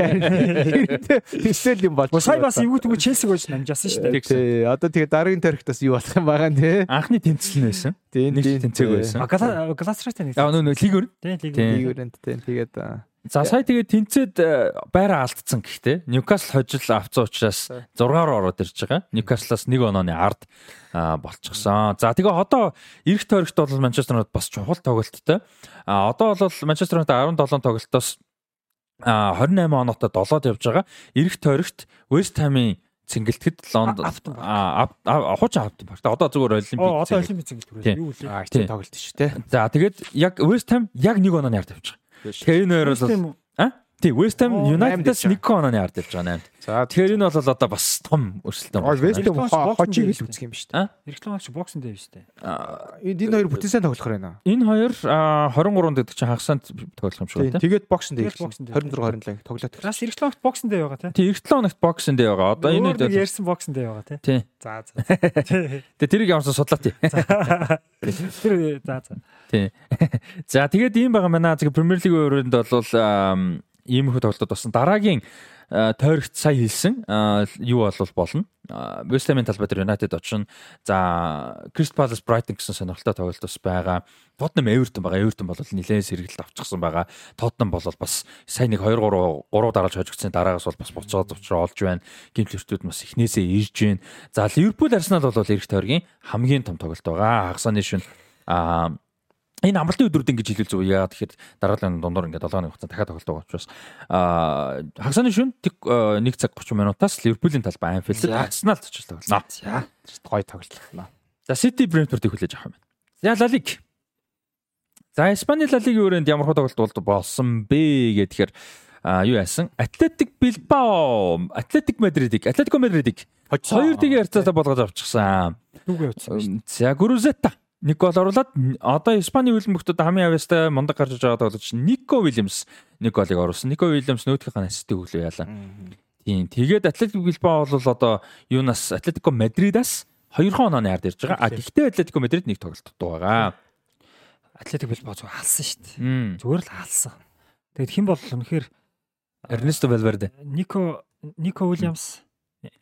Тэсэл юм болж. Сая бас эвгүй тэгвэл Челсиг хожж намжаасан шүү дээ. Тий. Одоо тэгээ дараагийн тарихтаас юу болох юм байгаа нэ. Анхны тэмцэл нь байсан. Тий. Нэг тэмцээг байсан. Гласрайтай нэг. Аа нөө лигөр. Тий, лигөр. Лигөрөнд тий. Тэгээд За сая тэгээд тэнцээд э, байраа алдсан гэхдээ Ньюкасл хожил авцсан учраас 6-аар ороод ирж байгаа. Ньюкаслаас 1 онооны ард болчихсон. За тэгээ одоо эрэх тойрогт бол Манчестер Юнайтед бас чухал тоглолттой. А одоо бол Манчестер Юнайтед 17 тоглолтоос 28 оноотой 7-д явж байгаа. Эрэх тойрогт West Ham-ийн цэнгэлтэд Лондон аа хуучин Аптон парк. Одоо зүгээр олимпик. Оо одоо олимпик цэнгэл түрээ. Юу лээ? Аа тийм тоглолт шүү те. За тэгээд яг West Ham яг нэг онооны ард тавьж байгаа. Тэгэхээр энэ хоёр бол аа Тий, West Ham United-аас нэг онооны ард явж байгаа 8. За тэгэхээр энэ бол одоо бас том өрсөлдөөн. Аа West Ham хожиг л үзэх юм шүү дээ. Реклам авч боксинд байв шүү дээ. Аа энэ хоёр бүтэн сайн тоглох байна. Энэ хоёр 23 гэдэг чинь хагасанд тоглох юм шиг байна. Тэгээд боксинд 26 27 тоглоод. Бас рекламт боксинд байгаа тий. Тий, рекламт боксинд байгаа. Одоо энэ үед ярьсан боксинд байгаа тий. За за. Тэгээ тэрийг ямарсан судлаа тий. Тэр за за. Тий. За тэгээд ийм байгаа манай Премьер лигийн өрөөнд бол иймэрхүү тоглолтод болсон. Дараагийн тойрогт сая хэлсэн юу болвол болно. West Ham-ын талбай дээр United очно. За Crystal Palace Brighton гэсэн сонирхолтой тоглолт бас байгаа. Tottenham Everton байгаа. Everton бол нэлээд сэргэлт авчихсан байгаа. Tottenham бол бас сая нэг 2 3 3 дараалж хожигдсан дараагаас бол бас буцаад зовчроо олж байна. Гимтлэртүүд бас эхнээсээ ирж байна. За Liverpool Arsenal бол эх тойргийн хамгийн том тоглолт байгаа. Хагасны шүн а Энэ амралтын өдрүүд ингэж хэлэл зүг яа тэгэхээр дараагийн дундуур ингээд 7 оны хугацаанд дахиад тоглолт байгаа учраас аа хагасны шүн 1 цаг 30 минутаас Ливерпулийн талбай Анфилд Арсенал очиж тоглоно. За гоё тоглолт байна. За Сити Брентфордыг хүлээж авах юм байна. За Ла Лиг. За Испани Ла Лигийн өрөөнд ямар хөө тоглолт болсон бэ гэхээр а юу яасан? Атлетик Билбао, Атлетик Мадридыг, Атлетико Мадридыг 2-1 ярцаатаа болгож авчихсан. Нүгэ утсан. За Гурузета нэг гол оруулаад одоо Испани хөлбөмбөгтөд хамгийн авьяастай мундаг гарч байгаа тоглогч Нико Вильямс нэг голыг оруулсан. Нико Вильямс нөөдгийнхаа ассистийг өглөө яалаа. Тийм. Тэгээд Атлетико Билбао бол одоо юунаас Атлетико Мадридаас 2 онооны ард ирж байгаа. А гэхдээ Атлетико Мадрид нэг тоглолт дутуу байгаа. Атлетико Билбао зүгээр алсан шүү дээ. Зүгээр л алсан. Тэгэд хэн бол үнэхээр Эрнесто Валверде. Нико Нико Уильямс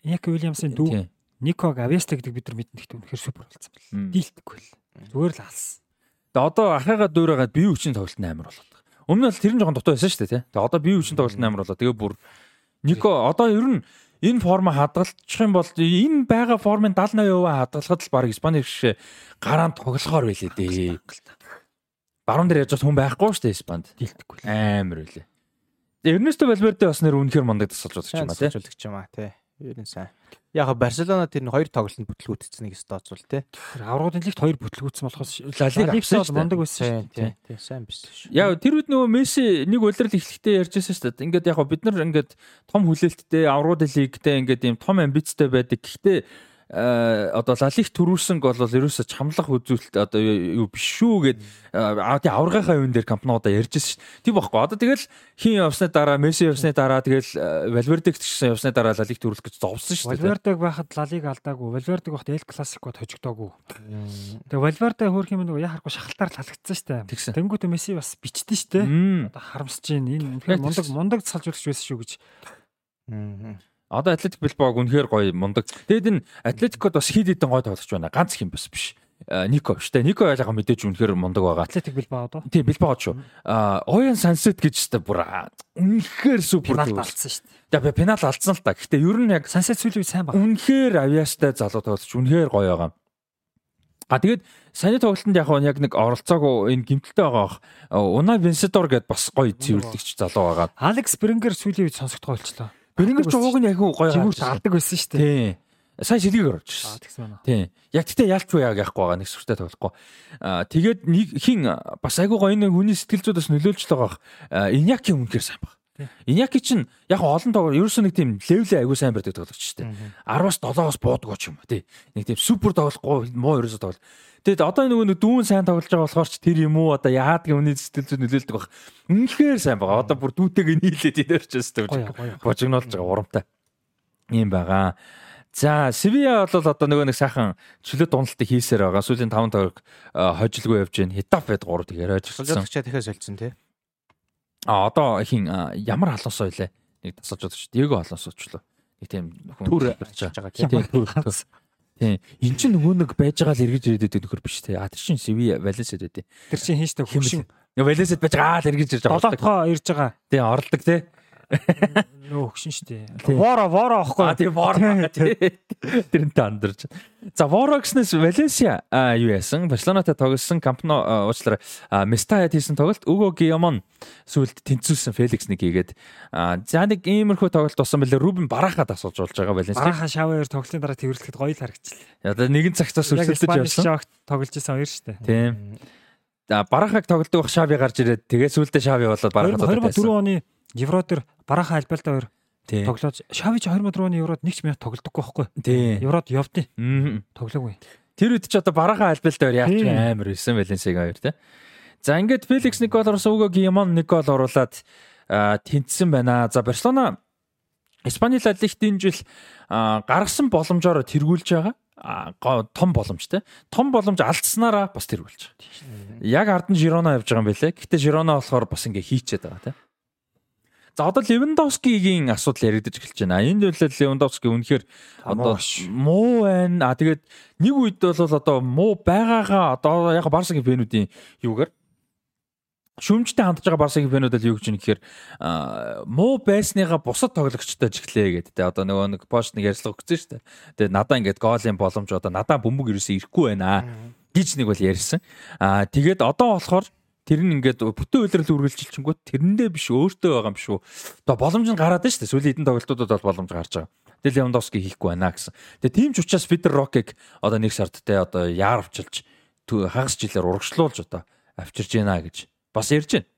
Нико Уильямсын дүү Нико Гавеста гэдэг бид нар мэднэ гэхдээ үнэхээр супер болсон байна. Дийлдэхгүй л. Зүгээр л алсан. Тэгээ одоо ахыгаа дуурайгаад бие хүчин тоглолт амар болоод байгаа. Өмнө нь тэрэн жоохон дутуу байсан шүү дээ тий. Тэгээ одоо бие хүчин тоглолт амар болоо. Тэгээ бүр Нико одоо ер нь энэ форма хадгалчих юм бол энэ байгаа формын 70-80% хадгалахад л баг Испани шиг гараанд тоглохоор байлээ дээ. Баруун дээр яаж хүн байхгүй шүү дээ Испанд. Дийлдэхгүй амар байлээ. Эрнесто Валверде бас нэр үнэхээр мундаг тасалж удаж юм аа тий. Ер нь сайн. Яг Барселона тэр нь хоёр тоглолтод бүтлгүүтцсэн нэг стооцвол тий. Аврагын лигт хоёр бүтлгүүтсэн болохоос Ла Лиг бол мундаг байсан тий. Тий, сайн биш шүү. Яг тэр үед нөгөө Месси нэг улирал эхлэхдээ ярьжсэн шүү дээ. Ингээд яг бид нар ингээд том хүлээлттэй Аврагын лигтэй ингээд ийм том амбицтай байдаг. Гэхдээ одоо лалих төрүүлсэн гол бол ерөөсө чамлах үзүүлэлт одоо юу биш шүү гэд аа тий аврагынхаа юун дээр компаниудаа ярьжсэн шүү. Тийм байхгүй. Одоо тэгэл хин явсны дараа Месси явсны дараа тэгэл Валвердег тэгсэн явсны дараа лалих төрүүлэх гэж зовсон шүү. Валвердег байхад лалиг алдаагүй. Валвердег багт Эл Классикод хожигдоогүй. Тэгээ Валверде хөөх юм нөгөө яхахгүй шахалтаар л халагдсан шүү. Тэнгүүт Месси бас бичдэн шүү. Одоо харамсаж байна. Энэ үнэхээр мундаг мундаг салж үлч байсан шүү гэж. Аа Одоо Атлетик Билбаог үнэхээр гоё мундаг. Тэгэд энэ Атлетикод бас хид хідэн гоё тоглож байна. Ганц их юм бас биш. Нико дээ. Нико ялгаа мэдээж үнэхээр мундаг байгаа. Атлетик Билбао доо. Тийм Билбао шүү. Аа Оян Сансет гэж та бүр үнэхээр супер пенальт алдсан дээ. Тэгээ пенальт алдсан л та. Гэхдээ ер нь яг Сансет үед сайн баг. Үнэхээр авьяастай залуу тоглож үнэхээр гоё байгаа. А тэгээд саяны тоглолтод яг яг нэг оролцоогүй энэ гимтэлтэй байгаа. Уна Венсидор гэдээ бас гоё цэвэрлэгч залуу байгаа. Алекс Брингер сүүлийн үед сонсогдгоо болчлоо. Бэрэнгэр ч ууг нь яг гоё жигүүрт алдаг байсан шүү дээ. Тийм. Сайн шилгийг орж ирсэн. Тэгсэн байна. Тийм. Яг тэгтээ ялчгүй яг яахгүй байгаа нэг сүртэй тоглохгүй. Аа тэгээд нэг хин бас айгүй гоё нэг хүний сэтгэл зүйд бас нөлөөлж л байгаа. Иньяки үнэхээр сайн баг. Иньяки чинь яг олон тоглоо ерөөсөө нэг тийм левлээ айгүй сайн барьдаг тоглогч шүү дээ. 10-аас 7-оос буудгаа ч юм уу тий. Нэг тийм супер тоглохгүй муу ерөөсөө тоглол. Тэгэд одоо нөгөө нэг дүүн сайн тоглож байгаа болохоор ч тэр юм уу одоо яадаг өмнө сэтгэл зүй нөлөөлдөг баг. Үнэхээр сайн байгаа. Одоо бүр дүүтэйг нийлээд идэрч өстэй. Божигнолж байгаа урамтай. Ийм байгаа. За Севиа бол одоо нөгөө нэг сайхан чөлөө дундалтыг хийсээр байгаа. Сүүлийн 5 тойрог хожилгүй явж байна. Хитап байд 3 тэгэр хожигдсан. Солилцоо дахиад солилцсон тий. А одоо хин ямар халуусаа илээ. Нэг тасалж удаж Диего халуусаачлаа. Нэг тийм хүн төр барьж байгаа. Тийм. Тийм. Энд чинь нөгөө нэг байж байгаа л эргэж ирээд байдаг нөхөр биш те. А тэр чинь Севи Валенсид байдیں۔ Тэр чинь хинштэй хөвшин. Валенсид байж байгаа л эргэж ирж байгаа. Долоотхоо ирж байгаа. Тийм оролдог те. Нөө өгшин штэ. Воро воро аахгүй. А тийм воро тэрнтэй андарч. За воро гэснээс Валенсиа юу яасан? Барселонатай тоглосон Кампно уучлаарай. Местая хийсэн тоглолт Уго Гиомон сүүлд тэнцүүлсэн Феликс нэг хийгээд за нэг иймэрхүү тоглолт болсон бэлээ Рубен барахад асууж болж байгаа Валенсиа. Бараха шаваар тоглолтын дараа тэрвэрлэхэд гоё л харагчлаа. Одоо нэгэн цагтаас өрсөлдөж явсан. Тоглож исэн хоёр штэ. Тийм. За барахаг тоглодог Шави гарч ирээд тэгээ сүүлдээ Шави болоод барахад 2004 оны Евро дээр Бараха альбалта хоёр тоглоод Шавич 2004 оны Еврод нэг ч минут тоглодоггүй байхгүй. Еврод явдیں۔ Тоглоогүй. Тэр үед ч одоо Бараха альбалта хоёр яач амар байсан Валенсиаг хоёр те. За ингээд Феликс нэг гол оруулсан Уго Гимон нэг гол оруулаад тэнцсэн байна. За Барселона Испани Ла Лигт энэ жил гаргасан боломжоор тэргүүлж байгаа том боломж те. Том боломж алдснараа бас тэргүүлж байгаа. Яг ард нь Жирона явж байгаа юм байлээ. Гэтэ Жирона болохоор бас ингээ хийчээд байгаа те. За одоо Левандовскигийн асуудал яригдаж эхэлж байна. Энд бол Левандовски үнэхээр одоо муу байна. А тэгээд нэг үед бол одоо муу байгаагаа одоо яг Барсагийн фэнүүдийн юугаар шүмжтэй хандж байгаа Барсагийн фэнүүд л юу гэж юм гэхээр муу байсныгаа бусад тоглогчтой жиглээ гэдэг. Одоо нөгөө нэг пост нэг ярьцлага өгсөн шүү дээ. Тэгээд надаа ингээд голын боломж одоо надаа бөмбөг ерөөсөө ирэхгүй байна гэж нэг бол ярьсан. Аа тэгээд одоо болохоор тэр нь ингээд бүтэн үйлрэл үргэлжилчихэнгүүт тэрэндээ биш өөртөө байгаа юм шүү. Одоо боломж нь гараад байна шүү дээ. Сүүлийн хэдэн тоглолтуудад бол боломж гарч байгаа. Тэгэл Левандовски хийхгүй байна гэсэн. Тэгээ тийм ч учраас Питер Рокыг одоо нэг сард те одоо яар авчилж хагас жилээр урагшлуулж одоо авчирж байна гэж бас ярьж байна.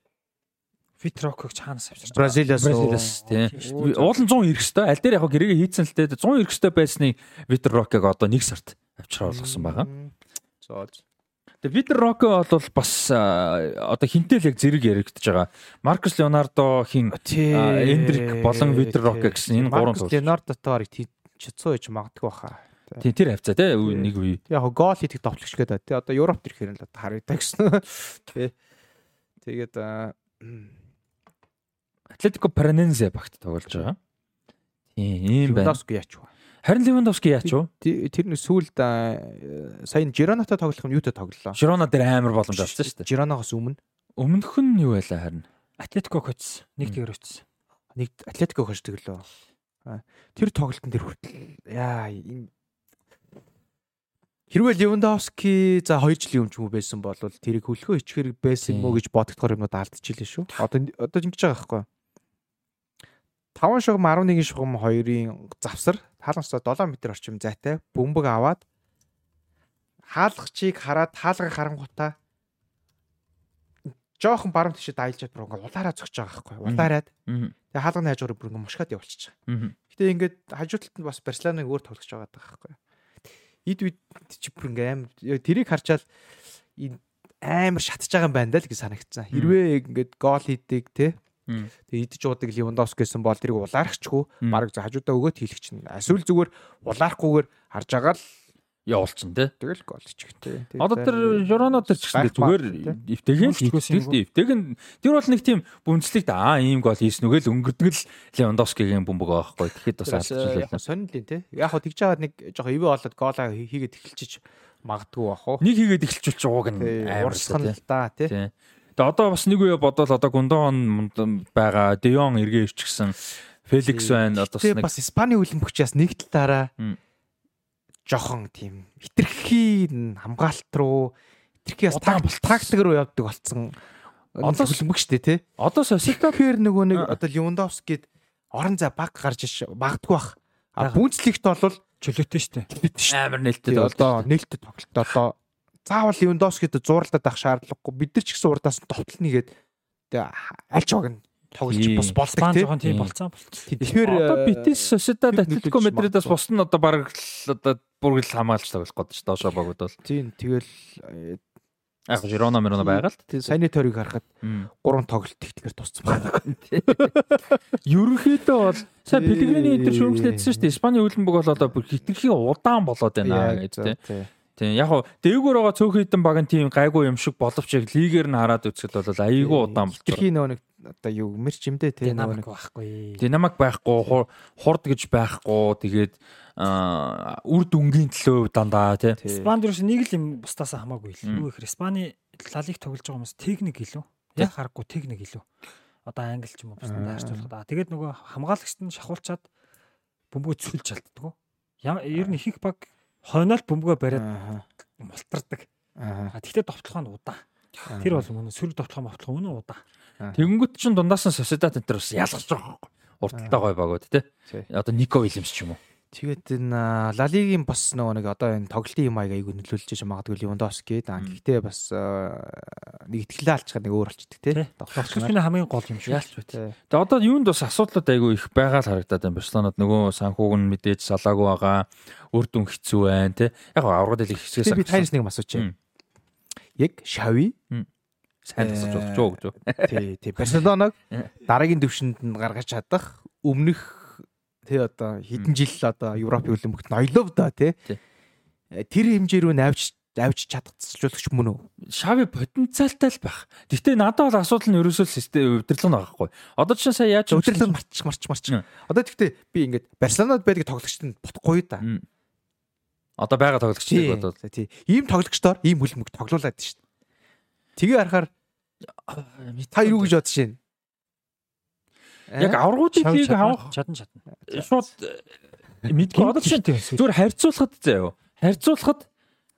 Питер Рокыг чаанаас авчирч Бразилиас Бразилиас тийм. Уулын 100 ирэх хэвээр аль дээр яг гэрээгээ хийцэн л те 100 ирэх хэвээр байсны Питер Рокыг одоо нэг сард авчраа болгосон байгаа. Зоож. Тэгээ Питер Роко бол бас одоо хинтэл яг зэрэг яригдж байгаа. Маркус Леонардо хин Эндрик болон Питер Роко гэсэн энэ гурван тоглогч. Леонардотой барыг чицоо ээж магадгүй баха. Тийм тэр хавцаа тий нэг үе. Яг гол хийдэг товтлогч гэдэг тий одоо Европ төрхээр л одоо харагдаа гэсэн. Тий. Тэгээд Атлетико Паранензе багт тоглож байгаа. Тийм ийм байна. Левандовски яач вэ? Харин Левандовски яач вэ? Тэр нэг сүүлд сая Жиронатай тоглох юм юутай тоглолоо. Жирона дээр амар боломж авсан шүү дээ. Жиронагоос өмнө. Өмнөх нь юу байлаа харин? Атлетико хоцсон. Нэг тэгэр өчсөн. Нэг Атлетико хождог лөө. Тэр тоглолтын дээр хүртэл яа энэ Хэрвээ Левандовски за 2 жилийн өмнө ч юм уу байсан бол тэрийг хөлхөө ичхэр байсан юм уу гэж бодогдохоор юмнууд алдчихлээ шүү. Одоо одоо ингэж байгаа байхгүй. 5 шугам 11 шугам 2-ын завсар хаалгасаа 7 м орчим зайтай бөмбөг аваад хаалгачийг хараад хаалгыг харангуутаа жоохон баруун тишээ дайлжаад бүр ингээ улаараа зогч байгаа байхгүй улаараад. Тэгээ хаалганы хажуугаар бүр ингээ мушгаад явуулчихж байгаа. Гэтэ ингээд хажуу талд нь бас Барселоныг өөр тоглож байгаа байхгүй. Эд үед чи бүр ингээ аим тэрийг харчаал амар шатж байгаа юм байна даа л гэж санагдсан. Хэрвээ ингээд гол хийдэг те Тэгээ идэж уудаг Левандовски гэсэн бол тэрийг улаарахчгүй баг хажуудаа өгөөд хийлгч нь. Эсвэл зүгээр улаарахгүйгээр харж байгаа л явуулсан тий. Тэгэл гол чихтэй. Одоо тэр Жороно тэр ч гэсэн зүгээр эвтэйгэн л хийлгсэн. Эвтэйг нь тэр бол нэг тийм бүнцлэгт аа ийм гол хийсэн үгээл өнгөрдөг л Левандовскигийн бөмбөг байхгүй. Тэгэхэд бас алдчихлээ. Сонирхлын тий. Яг хөө тэгж жагаад нэг жоох ивэ болоод гоолаа хийгээд эхэлчих магадгүй бах уу. Нэг хийгээд эхэлчихвч ууг нь амар л да тий. Тэгээ одоо бас нэг үе бодвол одоо Гундон байгаа, Деон эргээ ивчгсэн, Феликс байна. Одоо нэг бас Испани хөлбөмбөгчээс нэг талаараа жохон тийм хитрхи хамгаалт руу хитрхи бас тактик руу явдаг болцсон. Одоо хөлбөмбөгчтэй тий. Одоо Соситохээр нөгөө нэг одоо Левандовскид орон зай баг гарч иш магадгүй бах. А бүнцлэгт бол чөлөөтэй штэ. Амар нээлттэй одоо нээлттэй тоглолт одоо заавал Левандовскид зуурлаад авах шаардлагагүй. Бид нар ч гэсэн урдаас нь товтлол нэгээд тэгээ альч баг нь тоглож бус болдог тийм болцсон болцсон. Тэгэхээр одоо Битис Сосидад Атлетико Мадридаас бус нь одоо баг одоо бүргэл хамгаалж тоглох гээд ч доошоо багууд бол. Тийм тэгэл Яг Жирона Мирона байгаа л. Тийм саяны тойрог харахад гурван тоглолт ихтгэр тусцсан байна. Ерөнхийдөө бол сая Пелегрини энэ шүүмжлээдсэн шүү дээ. Испани хөлбөмбөг бол одоо хитрхийн удаан болоод байна гэж тийм. Тийм яг хуу дээгүүр байгаа цөөхөн хитэн баг нь тийм гайгүй юм шиг боловч яг лигээр нь хараад үзэхэд бол айгүй удаан болчих. Тэрхийн нөгөө нэг одоо юу мэрч юмдээ тийм нөгөө нэг байхгүй. Динамик байхгүй, хурд гэж байхгүй. Тэгээд үр дүнгийн төлөө дандаа тийм. Испанд юу нэг л юм бусдаасаа хамаагүй л. Юу ихэр Испани лалиг тоглож байгаа хүмүүс техник илүү. Яг харахгүй техник илүү. одоо англи ч юм уу бусдад харьцуулахад. Аа тэгээд нөгөө хамгаалагчд нь шахуулчаад бөмбөгөө цүлж чадддаг. Ер нь их их баг хойноол бөмбөгөө бариад мултардаг. Аа тэгтээ довтлохоо нь удаа. Тэр бол мөн сөрөг довтлохоо мовтлохоо үнэн удаа. Тэгэнгүүт чин дундаас нь Sociedad энэ төр бас ялгарч байгаа байхгүй. Урталтай гой багууд те. Одоо Нико Уильямс ч юм уу. Тэгээд энэ Лалигийн бас нөгөө нэг одоо энэ тоглолтын юм аяг айгу нөлөөлж байгаа магадгүй Левандовски да. Гэхдээ бас нэг ихтгэлээ алчгаад нэг өөр болчдөг тий. Тоглогч нь хамгийн гол юм шүү. Яалч бай. Тэгээд одоо юунд бас асуудлууд айгу их байгаа л харагдаад байна. Барселонод нөгөө санхүүг нь мэдээж салаагүй байгаа. Үр дүн хэцүү байна тий. Яг аврагд л их хэсгээс би таньс нэг асууч. Яг Шави сайн тасалж болж байгаа гэж. Тий, тий. Барселоног дараагийн төвшөнд нь гаргаж чадах өмнөх тий одоо хэдэн жил одоо Европын хөлбөмбөгт ноёлов да тий. Тэр хэмжээ рүү навж авч чадчихжуулагч мөн үү? Шави потенциалтай л байх. Гэхдээ надад бол асуудал нь ерөөсөө систем удирдлага нь байхгүй. Одоо чинь сая яаж удирдлага марч марч марч. Одоо гэхдээ би ингээд Барселонод байдаг тоглогчд нь бодохгүй да. Одоо байгаа тоглогчдыг бодоод тий. Ийм тоглогчдоор ийм хөлбөмбөг тоглуулад шүү дээ. Тэгээ харахаар та юу гэж бодож байна? Яг аврагуудын лиг авах чадан чадна. Шууд мэдгүй одоо чинь зүгээр харьцуулахад заяа. Харьцуулахад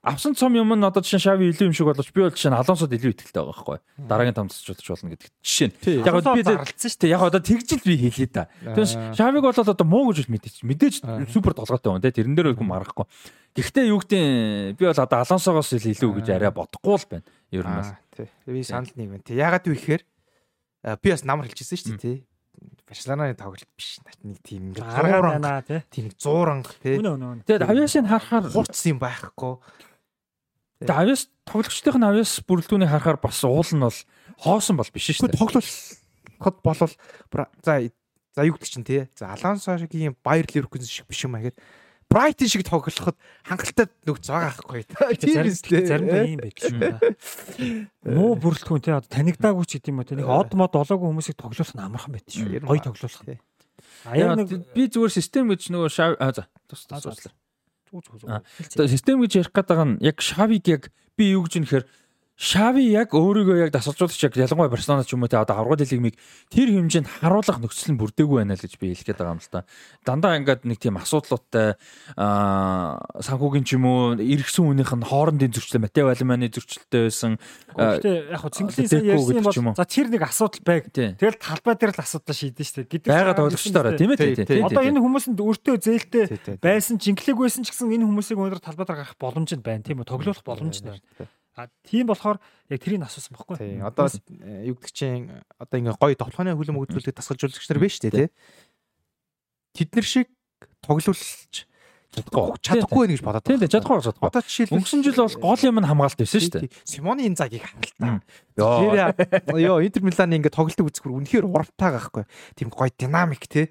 авсан цом юм нь одоо жишээ шави илүү юм шиг боловч би бол жишээ нь алонсод илүү ихтэй байгаа байхгүй. Дараагийн тамцчулж болно гэдэг. Жишээ нь. Яг би зарлцсан шүү дээ. Яг одоо тэгжил би хэлээ да. Тэгвэл шавиг бол одоо муу гэж мэдээч. Мэдээж супер толгойтой хүн те тэрэн дээр үгүй марахгүй. Гэхдээ юу гэдэг би бол одоо алонсогоос илүү гэж арай бодохгүй л байна. Ер нь бол. Тий. Би санал нэг байна. Тий. Ягаад вэ гэхээр би бас намар хэлчихсэн шүү дээ тий. Барселонаны тоглолт биш. Нэг тийм ингээд гаргаад байна тий. Тийм нэг зууранг тий. Тэгээд авьяасыг харахаар хурц юм байхгүй. Тэгээд авьяас тоглогчдын нь авьяас бүрэлдэхүүнийг харахаар бас уул нь бол хоосон бол биш шүү дээ. Тоглолоход болвол за за юу гэдэг чинь тий. За Алонсогийн Баер Ливеркузен шиг биш юм аа гэд Брайтон шиг тоглоход хангалттай нөхц байгаа байхгүй. Тийм үстэй. Заримдаа ийм байдаг шүү. Муу бүрэлдэхүүн те танигдаагүй ч гэдэм юм те нэг од мод олоогүй хүмүүсийг тоглуулах нь амархан байдаг шүү. Гоё тоглуулах. Аяа би зүгээр систем гэж нөгөө за тус туслаа. Систем гэж ярих гэдэг нь яг шавиг яг би юу гэж нэхэр Шави яг өөрийгөө яг дасалжуулагч яг ялангуяа Барселона ч юм уу те одоо аврагын лигмиг тэр хэмжээнд харуулах нөхцөл нь бүрдээгүй байна л гэж би хэлэх гээд байгаа юм л та. Дандаа ингээд нэг тийм асуудлуудтай аа санхүүгийн ч юм уу эргэсэн хүнийх нь хоорондын зөрчлөө Матео Алиманы зөрчлөлтэй байсан. Гэхдээ яг хөө цэнгэлийн сайн ярьсан юм бол за тэр нэг асуудал байг. Тэгэл талбай дээр л асуудал шийдэн штэ гэдэг. Байгаад ойлгочтой тийм ээ тийм. Одоо энэ хүмүүсэнд өөртөө зээлтэй байсан жинглэг байсан ч гэсэн энэ хүмүүсийг өнөөдөр талбай дээр гарах боломж нь байна тийм үү? Тоглох боломж нь байна. А тийм болохоор яг тэрийг асуусан байхгүй. Тий. Одоо юу гэдэг чинь одоо ингээ гоё тоглооны хөлөм өгдүүлэх тасгалжуулагч нар биш үү те. Тэд нар шиг тоглуулж чадахгүй чадахгүй гэж бодоод байна. Тийм чадахгүй чадахгүй. Одоо жишээл өнгөрсөн жил бол гол юм нь хамгаалт байсан шүү дээ. Симоны Инзагийг харалтаа. Йоо Интер Миланы ингээ тоглолтог үзэхэр үнэхээр урамтай байхгүй. Тийм гоё динамик те.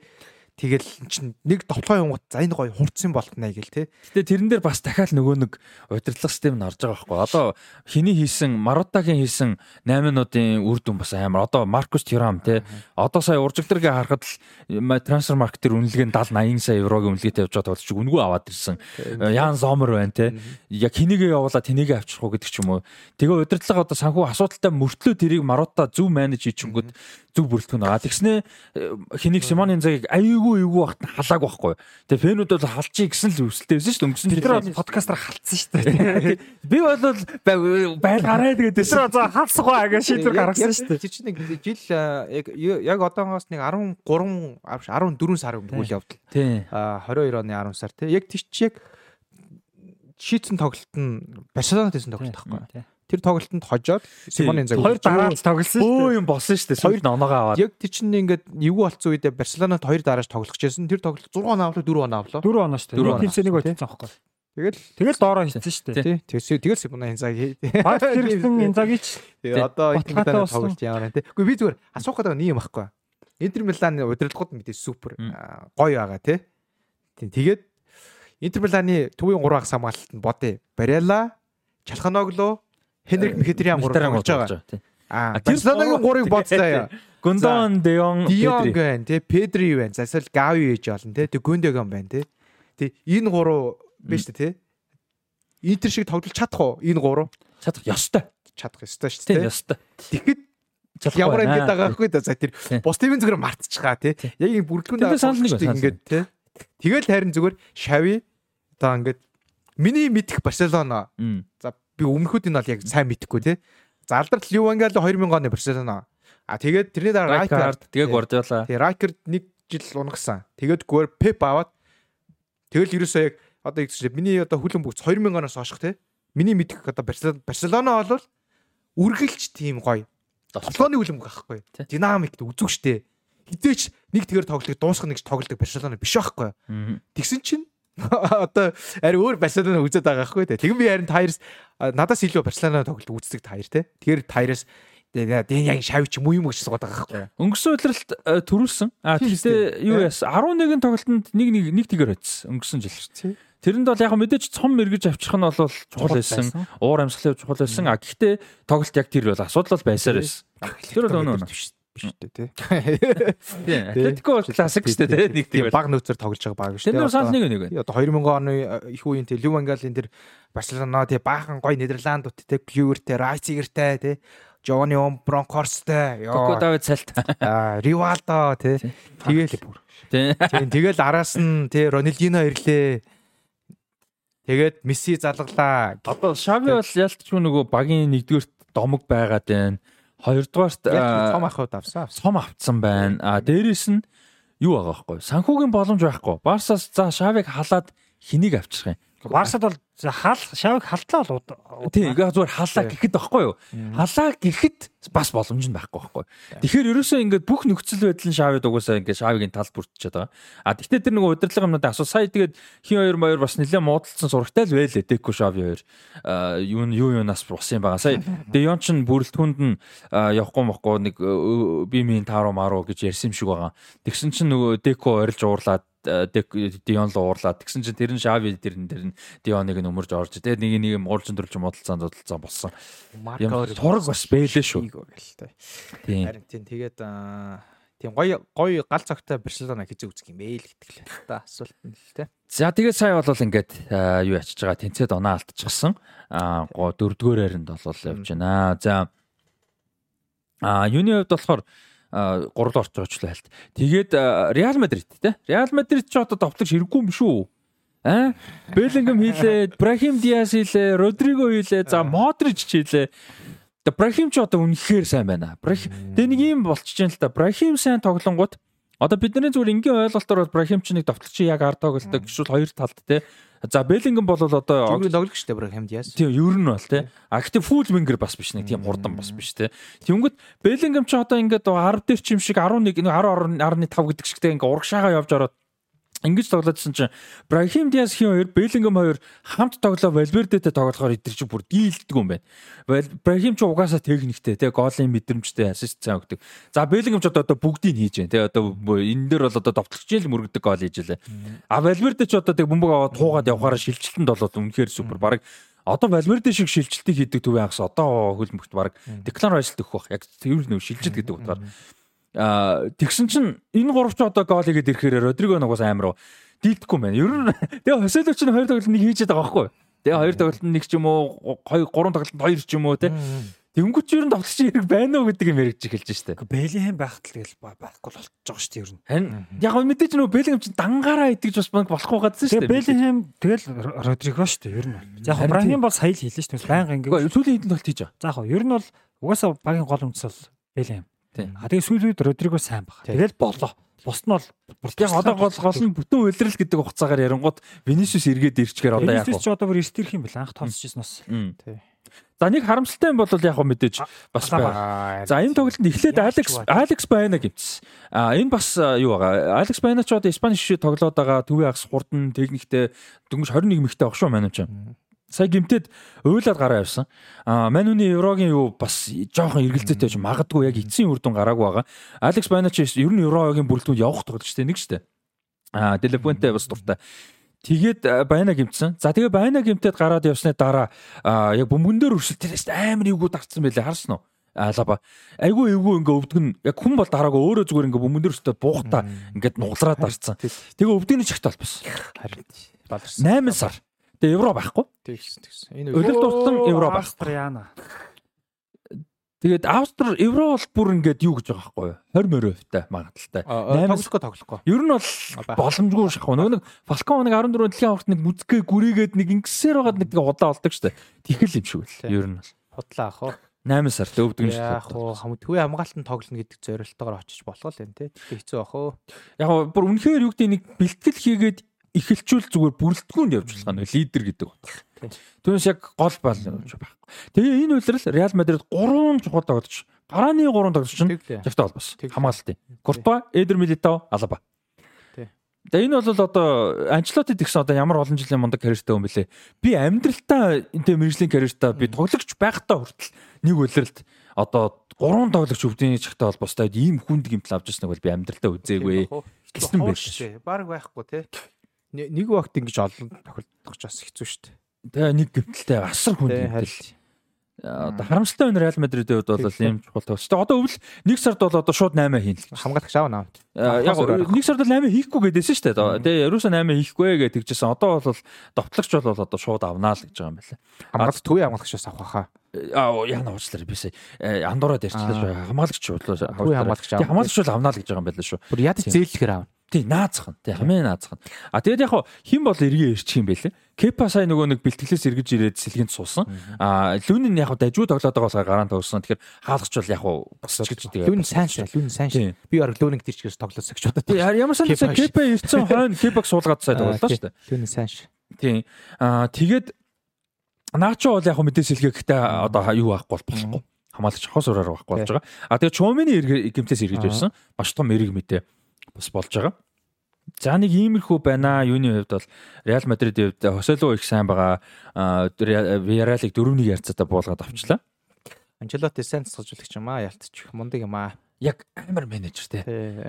Тэгэл чин нэг довтлоо юм гот за энэ гоё хурцсан болтнаа гэл те. Гэтэ тэрэн дээр бас дахиад нөгөө нэг удирдлага систем нь орж байгаа байхгүй. Одоо хиний хийсэн Марутагийн хийсэн 8 минутын үр дүн бас амар. Одоо Маркус Тюрам те. Одоо сая уржигдрыг харахад л трансфер маркет төр үнэлгээ нь 70 80 сая еврогийн үнэлгээтэй явж байгаа тоглолч үнгүү аваад ирсэн. Яан Зомер байна те. Яг хинийгээ явуулаад тэнийгээ авчрах уу гэдэг ч юм уу. Тэгээ удирдлага одоо санхүү асуудалтай мөртлөө тэрийг Марута зөв менеж хийчихэнгүүт зөв бүрэлдэхүүн байгаа. Тэгснэ хэнийг Симонын цагийг аюугүй аюугүй багт нь халааг байхгүй. Тэгээ фэнүүд бол халчих гэсэн л үсэлтэй байсан шүү дээ. Өнгөрсөн бид нар подкастаар халтсан шүү дээ. Би бол байл гараа тэгээд нар за халсах баа гэж шийдвэр гаргасан шүү дээ. Тэр чинь нэг жил яг яг одоогоос нэг 13 14 сар өмнө үйл явдал. Тий. А 22 оны 10 сар тий. Яг тийч яг шийдсэн тоглолт нь Барселонад хийсэн тоглолт байхгүй тэр тоглолтод хожоод Симонын цаг хоёр дараалж тоглосон шүү дээ. Өө юм болсон шүү дээ. Хоёр оноогоо аваад. Яг тэр чинь ингээд эвгүй болцсон үедээ Барселонад хоёр дарааж тоглох гэжсэн. Тэр тоглолт 6 оноо авлаа 4 оноо авлаа. 4 оноо шүү дээ. Нэг очсон аахгүй. Тэгэл тэгэл доороо хийсэн шүү дээ. Тий. Тэгэл Симонын цаг. Баг хэрэгсэн энзагич. Одоо Милан тоглолт яараа тий. Үгүй би зүгээр асуух гэдэг нь юм байхгүй. Интер Миланы удирдлагууд мэдээ супер гоё байгаа тий. Тэгээд Интер Миланы төвийн 3 хагас хамгаалалт нь бодъё. Барелла, Чалханогло, Хенрик Мхитриан 3 болж байгаа. Аа, Барселонагийн 3-ыг бодцоо. Гундон, Деон, Педри байна, тий. Педри байна. Засал Гави ээж болно, тий. Тэг Гүндэгэн байна, тий. Тэг энэ 3 биш үү, тий. Интер шиг тоглож чадах уу? Энэ 3 чадах ёстой. Чадах ёстой шүү дээ. Ёстой. Тэгэхэд ямар ингэж байгаа байхгүй да. За тэр бус тимийн зүгээр мартчихгаа тий. Яг энэ санал нэг ингээд тий. Тэгэл харин зүгээр шави одоо ингээд миний мэдих Барселона. За би өмнөхүүд нь бол яг сайн мэдэхгүй тий. За алдарт Ливангал 2000 оны Барселона. А тэгээд тэрний дараа Райкард тэгээд Гвардиола. Тий Райкард нэг жил унгасан. Тэгээд гүр Пеп аваад тэгэл ерөөсөө яг одоо их миний одоо хүлэн бүгд 2000 оноос хойш тий. Миний мэдих одоо Барселона бол үргэлж тийм гоё. Тоглооны хүлэн бүх байхгүй. Динамикт үзүүг штэ. Хизээч нэг тэгэр тоглох дуусах нэгж тоглодог Барселона биш байхгүй. Тэгсэн чинь одоо ари өөр Барселона үзээд байгаа байхгүй. Тэгэн би харин Тайрс надаас илүү Барселона тоглолт үздэг Тайр те. Тэгэхээр Тайрс Тэгээд яг шавч юм уу юм гэж суугаад байгаа байхгүй. Өнгөрсөн удиралт төрүүлсэн. А тэгтээ юу яас 11 тоглолтод нэг нэг нэг тэгэр очсон. Өнгөрсөн жил. Тэрэнд бол яг мэдээч цом мэрэгж авчих нь бол чухал байсан. Уур амьсгалын чухал байсан. А гэхдээ тоглолт яг тэр бол асуудал бол байсаар байсан. Тэр бол өнөө биш дээ тий. Атлетико бол классик шүү дээ нэг тийм баг нөөцөөр тоглож байгаа баг шүү дээ. Тэр санал нэг нэг байна. Одоо 2000 оны их үеийн тий Лювангалын тэр Барселона тий баахан гой Нидерландууд тий Пьюртэй, Райцигертэй тий Жовани Бронкорстэй. Коко Давид Салт. Аа, Ривалдо тий. Тэгэл тий. Тэгэл араас нь тий Рональдино ирлээ. Тэгээд Месси залглаа. Одоо Шави бол ялтч нөгөө багийн нэгдүгürt домог байгаад байна. Хоёрдугаарт том ахуйд авсан. Том авцсан байна. А дээрэс нь юу байгаа байхгүй. Санхүүгийн боломж байхгүй. Барсаас за Шавиг халаад хэнийг авчих юм. Барсад бол хаал шавыг халдлаа бол тийм ингээ зүгээр халаа гэхэд байхгүй юу? Халаа гэхэд бас боломж нь байхгүй байхгүй. Тэгэхээр ерөөсөө ингээ бүх нөхцөл байдал нь шавыг дугасаа ингээ шавыгийн тал бүртчихэд байгаа. А тэгтээ тэр нөгөө удирдлага юмнуудаа асуу сая тэгээд хин хоёр маяр бас нэлээд муудалцсан сурагтай л байлээ деко шави хоёр. Юу юу юунаас бус юм байгаа сая. Деон ч бүрэлдэхүүнд нь явахгүй мохгүй нэг би минь тааруу маруу гэж ярьсан юм шиг байгаа. Тэгсэн чинь нөгөө деко орилж уурлаад Дион л уурлаад тэгсэн чинь тэр нь Шави тэр нь тэр нь Дионыг нь өмөрж орж тэгээ нэг нэг уулчин төрөлж модалцаан зодолцсон болсон. Ямар сураг бас бэлээ шүү. Тийм. Харин тийм тэгээд тийм гоё гоё гал цогтой Барселона хийж үзэх юм бэ л л та асуулт нь л те. За тэгээд сая бол ингээд юу ячиж байгаа тэнцээд оноо алдчихсан. Аа дөрөвдүгээр харинд бол явж байна. За а юуны хувьд болохоор гурал орч очлоо хальт. Тэгээд Реал Мадрид те. Реал Мадрид ч одоо товтлогч хэрэггүй юм шүү. Аа Беллингем хийлээ, Брахим Диас хийлээ, Родриго хийлээ, за Модрич хийлээ. Тэгээ Брахим ч одоо үнэхээр сайн байна. Брахим тэгээ нэг юм болчихж байна л та. Брахим сайн тоглонгууд одоо бидний зүгээр энгийн ойлголтоор бол Брахим ч нэг товтлогч яг ард тоглолдог гişүүл хоёр талд те. За Беллингем бол одоо зөвхөн тоглогч те Брахим Диас. Тийм ер нь бол те. А гэхдээ фул вингер бас биш нэг тийм хурдан бас биш те. Тэнгөт Беллингем ч одоо ингээд 10 дээр ч юм шиг 11 10 10.5 гэдэг шигтэй ингээд урагшаага явж ороод Ингэж тоглоодсэн чинь Брахим Диас хин хоёр, Беллингем хоёр хамт тоглоо Валвердетэй тоглохоор идэр чи бүр дийлддэг юм байна. Брахим ч угаасаа техниктэй, тэгээ голын мэдрэмжтэй ассист сайн өгдөг. За Беллингем ч одоо бүгдийг хийж байна. Тэгээ одоо энэ дээр бол одоо довтлогч л мөрөгдөг гол хийж лээ. А Валверде ч одоо тэг бөмбөг аваад туугаад явахаараа шилжилтэнд болоод үнэхээр супер. Бараг одоо Валверде шиг шилжилтийг хийдэг төв ягс одоо хөлбөмбөгт Rice л өгөх баг. Яг тэр нөө шилжилт гэдэг утгаар Аа тэгсэн чинь энэ гуравч одоо гол хийгээд ирэхээр Родриго нугаас амар дийлдэхгүй юм байна. Ер нь тэгээ Хоселовч нь хоёр тоглолт нэг хийжээд байгаа байхгүй. Тэгээ хоёр тоглолт нэг ч юм уу, гурван тоглолт хоёр ч юм уу те. Тэнгүүч ер нь тоглолч хэрэг байна уу гэдэг юм яригч эхэлж штэ. Бэлихэм байхад л тэгэл байхгүй л болчихж байгаа штэ ер нь. Харин яг мэдээж нөө Бэлихэм чинь дангаараа итгэж бас банк болохгүй гадсан штэ. Тэгээ Бэлихэм тэгэл Родриго штэ ер нь. Яг Брахим бол сая л хэлсэн штэ. Баян ингээ. Сүүлийн хэдэн тоглолт хийж байгаа. За яг ер нь бол угаасаа багийн гол үндэс бол Бэлихэм. А тэгээ сүүлийн үед Родриго сайн баг. Тэгэл болоо. Бус нь бол яг одоо гол гол нь бүтэн үйлрэл гэдэг хугацаагаар ярингууд Винисиус эргээд ирчихээр одоо яг. Винисиус ч одоо бүр эрт ирэх юм байна. Анх тооцчихсон бас. Тий. За нэг харамсалтай юм бол яг мэдээж бас байна. За энэ тоглолтод эхлээд Алекс Алекс Байна гимтс. А энэ бас юу байгаа? Алекс Байна ч одоо Испани шишээ тоглоод байгаа төвийн агс хурдан техниктэй дөнгөж 21 мэгтэй шүү маань юм чинь сая гимтэд уйлаад гараа явсан. А Манүний еврогийн юу бас жоохон эргэлзээтэй ч магадгүй яг эцсийн үр дүн гараагүй байгаа. Алекс Байнач ер нь еврогийн бүрэлдэхүүнд явах тоглогч тийм нэг дээ. А Делепуэнте бас дуртай. Тэгээд байна гимтсэн. За тэгээ байна гимтэд гараад явсны дараа яг бөмбөн дээр өршөлт тэрээс амар эвгүй дарцсан байлээ харсан уу? Алаба. Айгүй эвгүй ингээ өвдөг нь яг хүн бол дараагаа өөрөө зүгээр ингээ бөмбөн дээр өстө буухта ингээд нуглараад дарцсан. Тэгээ өвдөний чигт толбос. Харин баларсан. 8 сар. Тэгээ евро байхгүй. Тэгсэн тэгсэн. Энэ ölөл дурсан евро байхгүй. Тэгээд Австри Евро бол бүр ингээд юу гэж байгаа байхгүй юу? 20 морь хувьтай магадaltaй. Тоглохгүй тоглохгүй. Ер нь бол боломжгүй шахав. Нөгөө нэг Falcon нэг 14 дэлхийн аварт нэг мүзгээ гүрийгээд нэг ингэсээр байгаад нэг удаа болдог штэ. Тэгхэл юм шиг л. Ер нь бол. Худлаа ах уу. 8 сар өвдөг юм шиг. Яг уу төвийн хамгаалтанд тоглоно гэдэг зорилтоор очиж болох л юм те. Тэгтээ хэцүү ах уу. Яг бүр үнэхээр юу гэдэг нэг бэлтгэл хийгээд эхэлчүүл зүгээр бүрэлдэхүүнд явж болох нь лидер гэдэг утга. Түүнээс яг гол бол байхгүй. Тэгээ энэ үйлрэл Реал Мадрид 3 чухал тоглож гарааны 3 тоглож чинь жагтай холбоос хамгаалтын. Куртва, Эдер Милитао, Алаба. Тэгээ энэ бол одоо Анчлоти гэсэн одоо ямар олон жилийн мундаг карьертай хүн бэлээ. Би амьдралтаа энэ мэржлийн карьертаа би тоглогч байхдаа хүртэл нэг үйлрэлт одоо гурван тоглогч өвдөний чагтай холбоостой ийм хүнд гимтэл авч ирснэг бол би амьдралтаа үзээгүй. Гэсэн байх. Бараг байхгүй тий нэг вакт ингэж олон тохиолдох ч бас хэцүү шүү дээ. Тэгээ нэг гэмтэлтэй асар хүн гэмтэл. Одоо харамсалтай байна Реал Мадридийн хувьд бол ийм чухал тоглолт. Одоо өвл нэг сард бол одоо шууд 8 хийн л. Хамгаалагч аав наа. Яг нэг сард бол 8 хийхгүй гэдээсэн шүү дээ. Тэгээ ерөөсөө 8 хийхгүй гэж тэгжсэн. Одоо бол довтлогч бол одоо шууд авнаа л гэж байгаа юм байна. Хамгаалагч төвийн хамгаалагчаас авах хаа. Аа яна уучлаарай бисээ. Андуураад ярьчлаа. Хамгаалагч хамгаалагч авах. Хамгаалагч авнаа л гэж байгаа юм байна шүү. Бүр яд зээлэхээр аав. Тий, наацхан. Тий, хамгийн наацхан. А тэгээд яг хэн бол эргээ ирчих юм бэлээ. Кепа сая нөгөө нэг бэлтгэлээс эргэж ирээд сэлгэнд суусан. А Лүнин яг дажгүй тоглоод байгаа болохоор гараан тоглосон. Тэгэхээр хаалгач бол яг босч гэж тэгээд. Лүнин сайн шүү. Лүнин сайн шүү. Би баг Лүнинг тийчгээс тоглосон гэж бодод. Ямар сайн Кепа ирсэн хойно Кепаг суулгаад сая тоглолоо шүү дээ. Лүнин сайн шүү. Тий. А тэгээд Наачо бол яг мэдээ сэлгээ гэхдээ одоо юу байхгүй болохгүй. Хамаалагч хос ураар байхгүй болж байгаа. А тэгээд Чумины гимтээс эргэж ирсэн. Маш том эрг мэдээ бас болж байгаа. За нэг иймэрхүү байна. Юуны хувьд бол Реал Мадридийн хувьд Хосело их сайн байгаа. Виаралыг 4-1 ярцаатай буулгаад авчлаа. Анчелоти сайн цэцгэлэгч юм аа, ялтчих мундаг юм аа. Яг амар менежер те.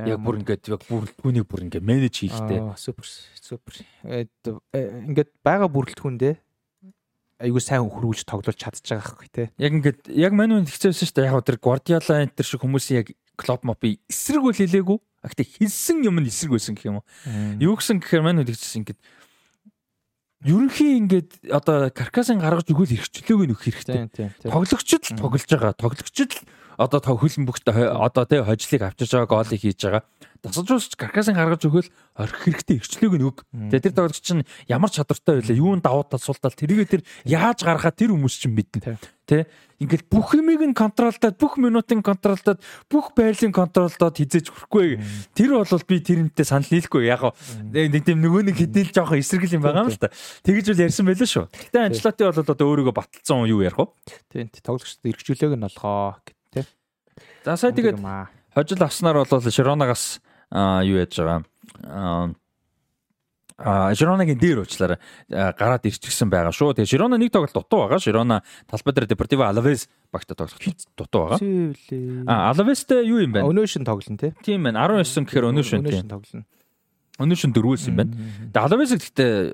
Яг бүр ингээд яг бүрэлдэхүүнийг бүр ингээд менеж хийхтэй. Супер супер. Ингээд байгаа бүрэлдэхүүндээ айгүй сайн хөрвүүлж тоглуулж чадчих байгаа байхгүй те. Яг ингээд яг манайд хэцээсэн шүү дээ. Яг тэр Guardiola энэ төр шиг хүмүүсийн яг клуб мопи эсрэг үл хэлээгүй. А гэтээ хэлсэн юм нь эсрэг байсан гэх юм уу. Юу гэсэн гэхээр маань үдчихсэн ингээд ерөнхий ингээд одоо каркасын гаргаж өгөөл хэрэгчлөөг нөх хэрэгтэй. Тоглогчд л тоглож байгаа. Тоглогчд л одоо хөлн бүгд одоо тий хожлыг авчирж байгаа гоолыг хийж байгаа. Тасалжуулж каркасын гаргаж өгөөл орхих хэрэгтэй ирчлөөг нэг. Тэгээ тэр тоглогч чинь ямар чадвартай байлаа, юунд давуу тал сул тал тэрийгэ тэр яаж гаргахаа тэр хүмүүс чинь мэднэ. Тэ ингээл бүх юмыг нь контролдоод, бүх минутын контролдоод, бүх байрлалын контролдоод хизээж хүрхгүй. Тэр бол би тэрнтэй санал нийлэхгүй. Яг нэг тийм нөгөө нэг хэдэл жоохон эсрэгэл юм байгаа юм л та. Тэгэж үл ярьсан байлаа шүү. Гэтэ Анчлоти бол одоо өөрийгөө баталсан юу ярих вэ? Тийм тоглогчдод эргжүүлээг нь болгоо тий. За сая тэгээд хожил авснаар бол Широнагаас юу яаж байгаа. А Жиронагийн дээр уучлаарай гараад ирчихсэн байгаа шүү. Тэгээ Жирона нэг тоглолт дутуу байгаа. Жирона талбай дээр Депортиво Алавес багтаа тоглох дутуу байгаа. А Алавестэй юу юм бэ? Өнөөшин тоглоно тий. Тийм байна. 19 гэхээр өнөөшин тий. тоглоно. Өнөөшин дөрвөөс юм байна. Тэгээ Алавесыг гэхдээ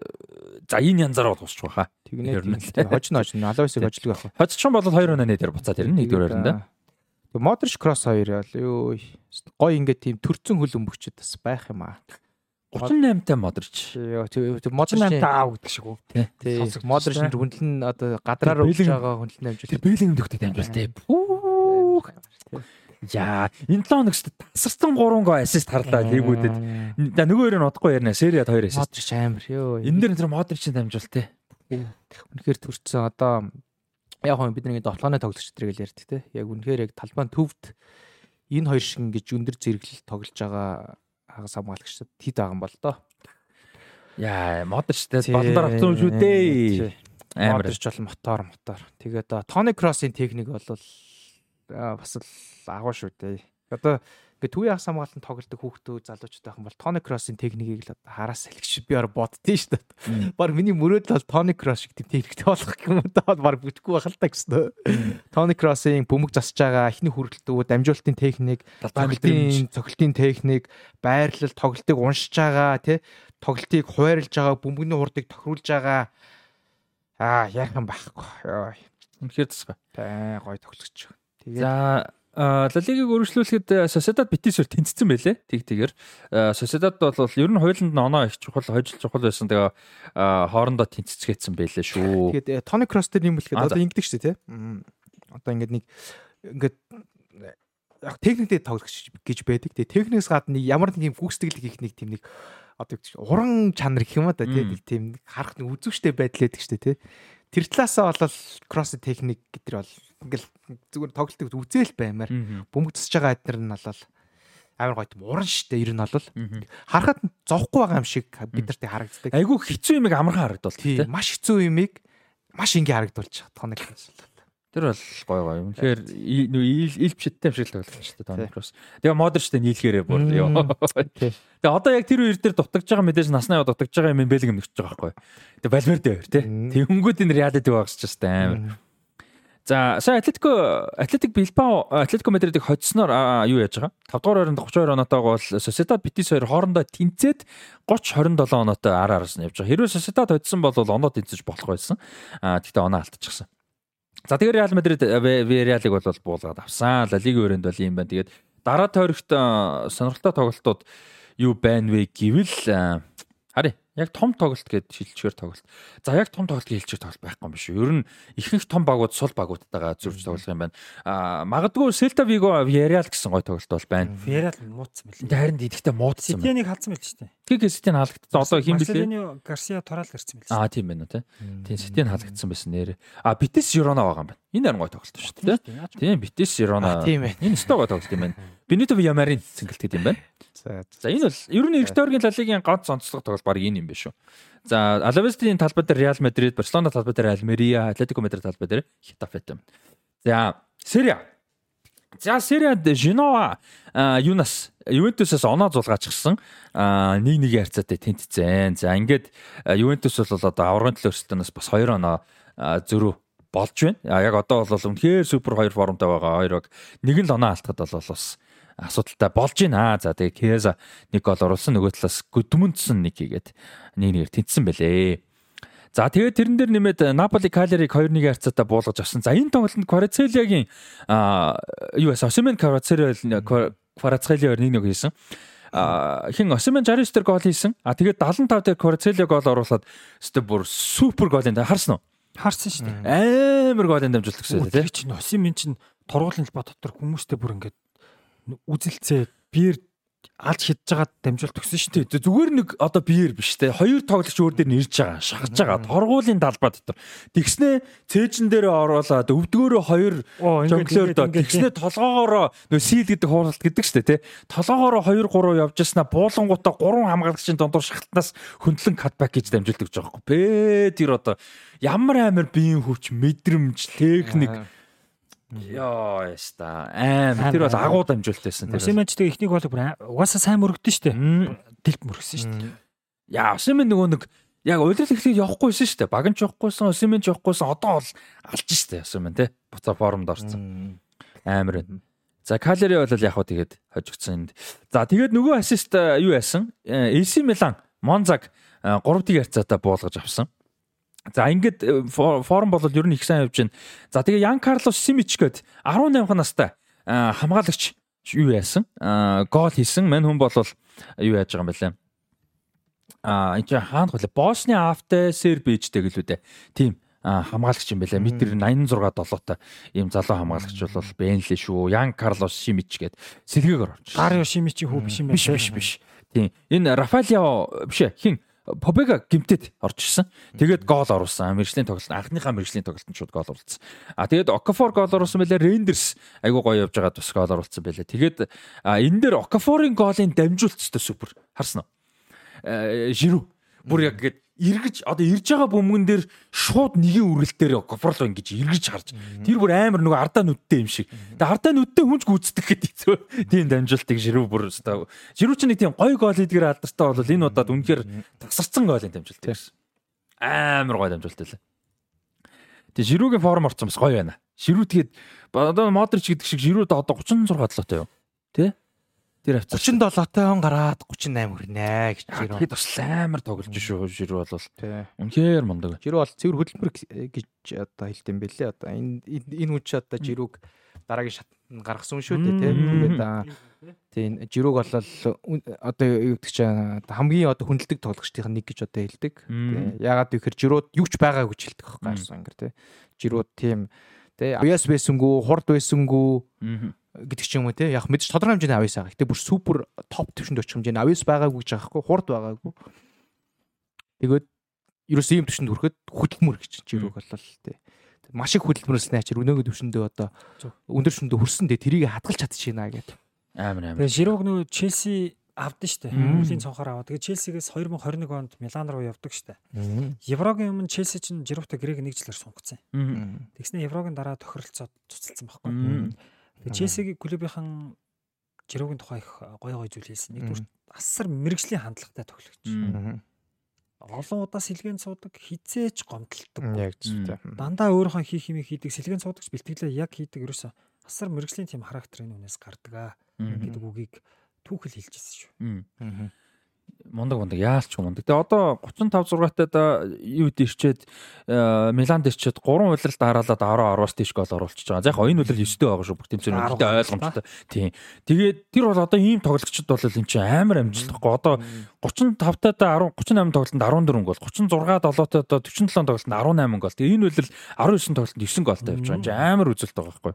за энэ янзаар бол тусч байгаа. Тэгнэ. Хожно хожно. Алавесыг хожлог байх. Хожчихсон бол 2-1 дээр буцаад ирнэ нэгдүгээр харинд. Модрич кросс хоёр юу гой ингээд тийм төрцөн хөл өмгчд бас байх юм аа. 38-тай Модрич. Модрич 8-тай аав гэдэг шиг үү. Тий. Модрич нь хөндлөн одоо гадраар өгч байгаа хөндлөн амжилт. Тэр Бэлэн өгдөг дамжуул тий. Яа, энэ 7 хоногт тасарсан 3 гол ассист харлаа лигүүдэд. За нөгөө хоёрыг удахгүй ярина. Сериад 2 ассист. Модрич амар ёо. Энэ дэр тэр Модричийн дамжуул тий. Үнэхээр төрчихсөн одоо яг хөө бидний дотлооны тоглогч нар гэж ярьдаг те. Яг үнэхээр яг талбайн төвд энэ хоёр шиг ингэж өндөр зэрэглэл тоглож байгаа хагас хамгаалагчдад хит байгаа юм бол доо. Яа, модчтэй балдар авсан шүү дээ. Амар ч бол мотор мотор. Тэгээд Тони Кроссын техник бол бас л агуу шүү дээ. Одоо Ингээ төвийн хагас хамгаалтанд тоглолдог хүүхдүүд залуучууд юм бол Тони Кроссын техникийг л хараас салхич би ор боддtiin шүү дээ. Бар миний мөрөөдөл бол Тони Кросс шиг тийм техниктэй болох юм даа бар бүтэхгүй байх л та гэсэн. Тони Кроссын бөмбөг засаж байгаа эхний хүрэлтүүд, дамжуулалтын техник, тоглолтын цохилтын техник, байрлал, тоглолтыг уншиж байгаа тий тоглолтыг хуваарлж байгаа, бөмбөгний хурдыг тохируулж байгаа. Аа, яах юм байхгүй. Үнэхээр тасгай. Тай гой тоглогч. Тэгээд за Ла Лигийг өргөжлүүлэхэд Sociedad Betis-ээр тэнцсэн байлээ. Тэг тэгэр. Sociedad бол ер нь хуулинд оноо их чухал, хожил чухал байсан. Тэгээ хоорондоо тэнцэцгээдсэн байлээ шүү. Тэгээд Тони Кросс дээр юм бэлгээд одоо ингэдэг шүү дээ, тий. Одоо ингээд нэг ингээд яг техниктэй тоглох гэж байдаг. Тэгээ техникээс гадна ямар нэг юм гүйцэтгэл хийх нэг тийм нэг одоо уран чанар гэх юм да тийм харах нэг үзүүштэй байдал байдаг шүү дээ тий. Тэр талаасаа бол кросс техник гэдэр бол ингээл зүгээр тоглолтыг үзээл баймаар. Бөмбөгдөж байгаа аднэр нь бол амар тийм уран штэ ер нь бол харахад зовхгүй байгаа юм шиг бид нарт харагддаг. Айгүй хэцүү юмыг амархан харагдвал тийм маш хэцүү юмыг маш ингээ харагдуулж чадах нэг юм. Тэр бол гой гой. Үнэхээр нөө ил бишэттэй юм шиг л тоглох шүү дээ Томми Кросс. Тэгээ модерчтэй нийлхээрээ бүр ёо. Тэгээ одоо яг тэр үер дээр дутагдж байгаа мэдээж наснаа дутагдж байгаа юм бэлэг юм нэгч байгаа байхгүй. Тэгээ Валверде хоёр тий. Тэнгүүд энэ реалити байгаас ч гэсэн амар. За сая Атлетико Атлетик Билбао Атлетико Мадридыг хоцсноор юу яаж байгаа? 5 дугаар ойронд 32 оноотойгоо бол Sociedad Betis хоёр хоорондоо тэнцээд 30 27 оноотой ар араас нь явж байгаа. Хэрвээ Sociedad хоцсон бол оноо тэнцэж болох байсан. А тэгтээ оноо алдчихсан. За тэгээ Реал Мадрид Виареалыг бол буулгаад авсан. Ла Лиг өрөөнд бол юм байна. Тэгээд дараа тойрогт сонирхолтой тоглолтууд юу байна вэ гэвэл харъя Яг том тоглолт гээд шилжчихээр тоглолт. За яг том тоглолт гэж хэлчих тоглолт байхгүй юм биш үү? Ер нь ихэнх том багууд сул багуудтайгаа зөрж тоглох юм байна. Аа магадгүй Celta Vigo Villarreal гэсэн гой тоглолт бол байна. Villarreal муудсан мэл. Харин идэхтэй муудсан. City-нийг халдсан байл ч тийм. Тэг City-г халагдсан. Одоо хин блэ? Marcelino Garcia тураал гарсан байл. Аа тийм байна тий. Тийм City-г халагдсан байсан нэр. Аа Betis Girona байгаа юм байна. Энэ харин гой тоглолт шүү дээ. Тийм Betis Girona. Энэ өстой гой тоглолт юм байна. Benito Villamarin цэнгэлт гэдэг юм байна. За за энэ бол ер нь Эртөөргийн Лалигийн ганц онцлог тоглолт баг энэ юм биш үү. За Алавестийн талбай дээр Реал Мадрид, Барселона талбай дээр Альмерия, Атлетико Мадрид талбай дээр Хитафет юм. За Серия. За Сериад Женова юунаас Ювентусаас оноо зулгаачихсан 1-1 харьцаатай тэнцсэн. За ингээд Ювентус бол одоо аврагын төлөө өрсөлдөөнөөс бас 2 оноо зөрүү болж байна. А яг одоо бол үнэхээр супер хоёр формтой байгаа. Хоёр баг нэг л оноо алдахад бол бас асуудалтай болж байна. За тэгээ Кеза нэг гол оруулсан нөгөө талаас Гүдмүндсэн нэг хийгээд нэг нэгээр тэнцсэн байлээ. За тэгээд тэрэн дээр нэмээд Наполи Калериг 2-1 харьцаатай буулгаж авсан. За энэ тоглолтод Кварацелиагийн юу вэ? Осимен Кварацелиа Кварацелиа 1-1 хийсэн. А хин Осимен 69 дээр гол хийсэн. А тэгээд 75 дээр Кварацелиа гол оруулаад өстө бүр супер гол энэ харсан уу? Харсан шүү дээ. Амар гол энэ дамжуулдаг гэсэн тийм. Тэр чинь Осимен чинь тургуулын талбай дотор хүмүүстэй бүр ингээд үзэлцээ биер алж хидж байгаа дамжуул төгсөн шүү дээ. Зүгээр нэг одоо биер биш те. Хоёр тоглогч өөр дээр нэрж байгаа, шахаж байгаа. Торгуулийн талбай дотор. Тэгснээ цээжин дээрээ оруулаад өвдгөөрөө хоёр жонглоор доо. Тэгснээ толгоогоороо нөө сийл гэдэг хууралт гэдэг шүү дээ те. Толгоогоороо 2 3 явж яснаа буулангуудаа гурван хамгаалагчийн дондор шахалтнаас хөндлөн катбак гэж дамжуулдаг гэж байгаа байхгүй. Бэ тэр одоо ямар амар биеийн хүч, мэдрэмж, техник Яа яста аим тэр бол агуу дамжуултайсэн тэр. Симэнчтэй ихнийг бол бүр угаасаа сайн мөрөгдөн штэ. Дэлб мөрөгсөн штэ. Яа Симэн нөгөө нэг яг уйлрал эхлээд явахгүйсэн штэ. Баганч явахгүйсэн, Симэн ч явахгүйсэн одоо бол алж штэ Симэн те. Буцаа формд орсон. Амар байна. За Калери бол яг хөө тэгээд хожигдсон энд. За тэгээд нөгөө ассист юу яасан? AC Milan Монзаг 3-ыг харьцаатай буулгаж авсан. За ингээд э, форум бол ер нь их сайн явж байна. За тэгээ Ян Карлос Симич гээд 18 настай хамгаалагч юу яасан? Гол хийсэн. Мань хүн бол юу яаж байгаа юм бэ лээ? А энэ хаана хөлөө Босны Авте Сербижтэй гэлүү дээ. Тийм хамгаалагч юм байлаа. Метр 86 долоотой ийм залуу хамгаалагч бол Бенли шүү. Ян Карлос Шимич гээд сэлгээгээр орж. Гар юу Шимичийн хүү биш юм байна. Биш биш биш. Тийм. Энэ Рафаэлио биш ээ. Хин Побега гимтэд орж ирсэн. Тэгээд гол оруулсан. Мэржлийн тоглолт анхныхаа мэржлийн тоглолтод шууд гол оруулсан. А тэгээд Окафор гол оруулсан байлаа. Рендерс айгуу гоё явж байгаа тус гол оруулсан байлаа. Тэгээд энэ дээр Окафорын голын дамжуулцтай супер. Харсан уу? Жирүү. Бүр яг гээд эргэж одоо ирж байгаа бөмбөгөн дээр шууд нэгэн үргэлтээр гофрлоо ингэж эргэж харж тэр бүр амар нөгөө ардаа нүдтэй юм шиг. Тэгээ ардаа нүдтэй хүнч гүйцэтгэх гэдэг хэцүү. Тийм дамжуултыг ширүү бүр өстой. Ширүү чинь нэг тийм гой гол эдгээр алдартай бол энэ удаад үнэхээр тасарсан голын дамжуулт байсан. Амар гой дамжуулт байлаа. Тэгээ ширүүгийн форм орсон бас гоё байна. Ширүү тэгээд одоо Модрич гэдэг шиг ширүүд одоо 36 долоотой юу? Тэ? Тэр хавцаа 37-той он гараад 38 хүрнэ гэж жирөө. Тэгэд бас амар тоглож шүү жирөө бол. Үнэхээр мундаг. Жирөө бол цэвэр хөдөлмөр гэж одоо хэлт юм бэлээ. Одоо энэ энэ хүн чи одоо жирүүг дараагийн шатнд гаргасан шүү дээ тийм. Тэгээд тийм жирүүг бол одоо юу гэдэг чинь хамгийн одоо хүндэлдэг тоглогчдын нэг гэж одоо хэлдэг. Яагаад гэвэл жирүүд юу ч байгаагүй гэж хэлдэг байхгүй гарсан ингэр тийм. Жирүүд тийм Тэ авьяас байсангүй, хурд байсангүй гэдэг ч юм уу те. Яг мэдээж тодорхой хэмжээний авьяас байгаа. Гэтэ бүр супер топ төвшөнд очих хэмжээний авьяас байгаагүй гэж байгаа хгүй. Хурд байгаагүй. Тэгээд ерөөс ийм төвшөнд хүрэхэд хөдөлмөр гэж жирүүг болол те. Маш их хөдөлмөрлсөн ачаар өнөөгөө төвшөндөө одоо өндөр шөндөө хүрсэн те. Тэрийг хадгалж чадчихна гэдэг. Амар амар. Тэгээ Жирог нөгөө Челси авдсан дээ. Өнгөлийн цонхоор аваад. Тэгээ Челсигээс 2021 онд Милан руу явдаг дээ. Еврогийн өмнө Челси чинь Жирогтой гэрэг нэг жилээр сунгацсан. Тэгснэ Еврогийн дараа тохиролцоод цуцалсан байхгүй. Тэгээ Челсигийн клубийнхан Жирогийн тухай их гоё гоё зүйл хэлсэн. Нэгдүгээр асар мэрэгжлийн хандлагатай тоглогч. Олон удаа сэлгэн цуудаг, хизээч гомдлдог. Яг зөв. Дандаа өөрийнхөө хийх юм хийдэг, сэлгэн цуудагч бэлтгэлээ яг хийдэг ерөөсө асар мэрэгжлийн тийм характерын үнээс гардаг аа гэдэг үгийг түүхэл хэлжсэн шүү мундаг мундаг яалч мундаг. Тэгээ одоо 35 6-тад юу дэрчээд э, Миланд ирчээд 3 улиралд хараалаад 10 10-аас тийш гол оруулчихж байгаа. За яг энэ улирал 9-тэй байгаа шүү бүх тэмцээний үлдээ ойлгомжтой. Тийм. Тэгээд тэр бол одоо ийм тоглогчд бол энэ чинь амар амжилтгүй. Одоо 35-тад 10 38 тоглолтод 14 гол, 36-7-тад 47 тоглолтод 18 гол. Тэгээ энэ улирал 19 тоглолтод 9 голтой явж байгаа. Энд амар үзэлт байгаа байхгүй.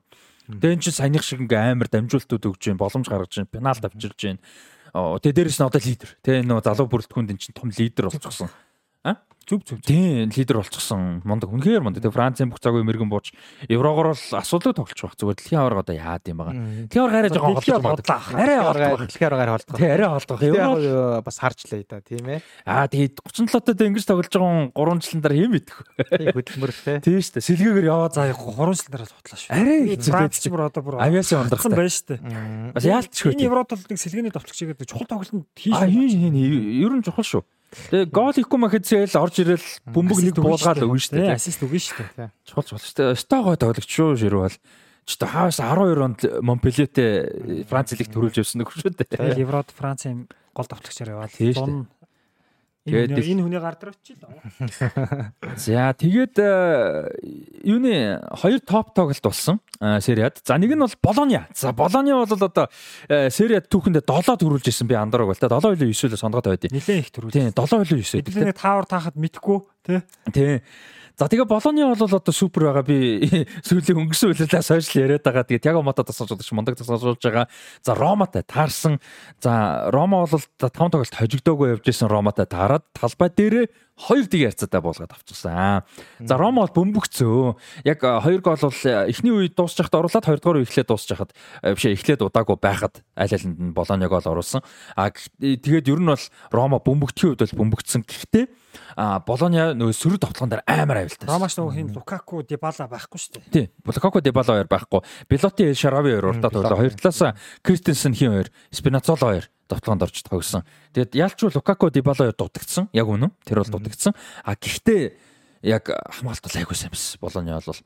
Тэгээ эн чинь саяных шиг ингээм амар дамжуултууд өгж, боломж гаргаж, пенальт авчирж байна Тэгээ дээрэс нь одоо лидер. Тэгээ нөө залуу бүрэлдэхүүнд эн чинь том лидер болчихсон. А? Зүг зүг. Тийм, лидер болчихсон. Мундаг. Үнэхээр мундаг. Тэгээ Францын бүх цагийн мэрэгэн бууч Еврогоор л асуудал тоглож байх. Зүгээр дэлхийн аварга одоо яад юм байгаа. Дэлхийн аварга арай жоохон холдож байна. Арай холдох. Дэлхийн аваргаар холдох. Тий, арай холдох. Евро бас харжлаа да, тийм ээ. Аа, тэгээд 37-тод ингэж тоглож байгаа 3 жилийн дараа юм идэх. Тий, хөдөлмөр те. Тийм шүү дээ. Сэлгээгээр яваа За 3 жилийн дараа л хутлаа шүү. Арай ч бүр одоо бүр авиасын ундрахтай байна шүү дээ. Бас яалтчгүй. Энэ Еврод бол нэг сэлгээний товтлогч игээд чухал тоглолтод хийж. Аа, хийн хийн ер нь чухал шүү. Тэгээ гол ихгүй махэцэл орж ирэл бөмбөг нэг буулгаад өгнө шүү дээ. Ассист өгнө шүү дээ. Чухал чухал шүү дээ. Стогой тоглогч шүү ширүү бол. Ч одоо хаас 12 онд Монпельетэй Франц лиг төрүүлж явсан нөхөр шүү дээ. Еврод Францын гол давтлагчаар яваад Тийм шүү дээ. Тэгээд энэ хүний гар дээр очилоо. За тэгээд юуны хоёр топ тоглолт болсон сериад. За нэг нь бол Болония. За Болония бол одоо сериад түүхэндээ 7 төрүүлж исэн би андараг бол та 7 илүү 9 л сонгоод байдیں۔ Нилээн их төрүүлж. Тийм 7 илүү 9. Эдгээр таавар таахад мэдгүй тий. Тийм. За тэгээ Болоны бол одоо супер байгаа би сүүлийн өнгөрсөн үйлрэлээ сошиал яриад байгаа. Тэгээд яг мотод тасалж байгаа ч мундаг тасалж байгаа. За Роматай таарсан. За Рома бол 5 тоглолт хожигдоогүй явж исэн Роматай таарад талбай дээрээ хоёр дэг ярцаатай болгоод авчихсан. За Рома бол бөмбөгцөө. Яг хоёр гол бол эхний үед дуусчихад оруулаад хоёрдугаар үед эхлээд дуусчихад биш эхлээд удаагүй байхад аль алинд нь Болони гол оруулсан. А тэгээд ер нь бол Рома бөмбөгтгийн үед бол бөмбөгцсөн. Гэхдээ а Болония нөгөө сөрөг тоглоом дээр амар аюултай. Ромаш нөгөө хин Лукаку, Дибала байхгүй шүү дээ. Тий. Лукаку, Дибала хоёр байхгүй. Белоти, Шарави хоёр уртаа тоглоо. Хоёр талаас Кристенсен хин хоёр, Спинацоло хоёр тоглоонд орж тогсон. Тэгэд ялчгүй Лукаку, Дибала хоёр дутагдсан. Яг үнэн. Тэр бол дутагдсан. А гэхдээ яг хамгаалт бол айгүй сайн байсан. Болоны бол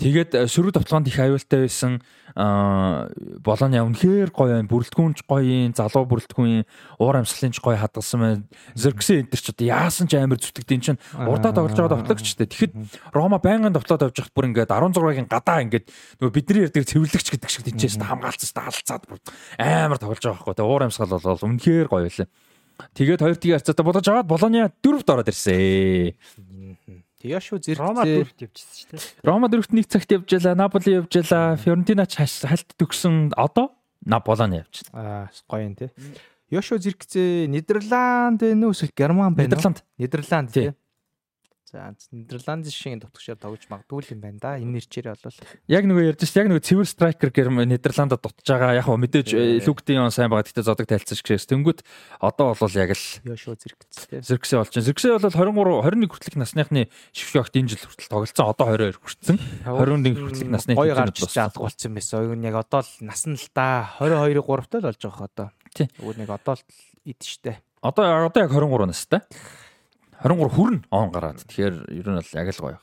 тэгээд сөрөг давталгаанд их аюултай байсан. Аа Болоны үнэхээр гоё юм. Бүрэлдэхүүнч гоё юм. Залуу бүрэлдэхүүн уур амьсгалынч гоё хадгалсан байна. Зерксэн энэ төр ч одоо яасан ч амар зүтгэдэн чинь урдаа тоглож байгаа давтлагч те. Тэгэхэд Рома байнгын давтлаад явж хат бүр ингээд 16-гийн гадаа ингээд нөгөө бидний ярьдаг цэвэрлэгч гэдэг шиг тийчээс хамгаалцсан таалцаад бүр амар тоглож байгаа байхгүй. Тэгээ уур амьсгал бол үнэхээр гоё байлаа. Тэгээд хоёр тийг харьцаатай болгож аваад Болония дөрөвт ороод ирсэн. Яшуу зэрэг Рома дөрөвт явжсэн шүү дээ. Рома дөрөвт нэг цагт явж ялаа, Наполи явж ялаа, Фиорентина ч хальт төгсөн одоо Наполоны явж. Аа гоё юм тий. Яшуу зэрэгцээ Нидерланд нөө эсвэл Герман байна. Нидерланд. Нидерланд тий. За Нидерландын шиг товтгошоор тоглож магадгүй юм байна да. Энэ нэрчээр бол Яг нөгөө ярьж шээ яг нөгөө цэвэр страйкер гэрм Нидерландд дутж байгаа. Яг хөө мэдээж Лүктийн сайн байгаа. Гэтэ зодог тайлцсан шгээс. Тэнгүүт одоо бол яг л Яшуу зэрэгцээ. Зэрксээ болж байна. Зэрксээ бол 23 21 хүртэлх насныхны шившогт энэ жил хүртэл тоглолцсон. Одоо 22 хүрсэн. 21 хүртэлх насны гоё гарч чаддаг болсон байсан. Ойг нь яг одоо л нас нь л да 22 3-тай л болж байгаа одоо. Тий. Үүд нэг одоо л ид штэ. Одоо одоо яг 23 настай. 23 хүрнэ он гараад. Тэгэхээр ер нь бол яг л гоё.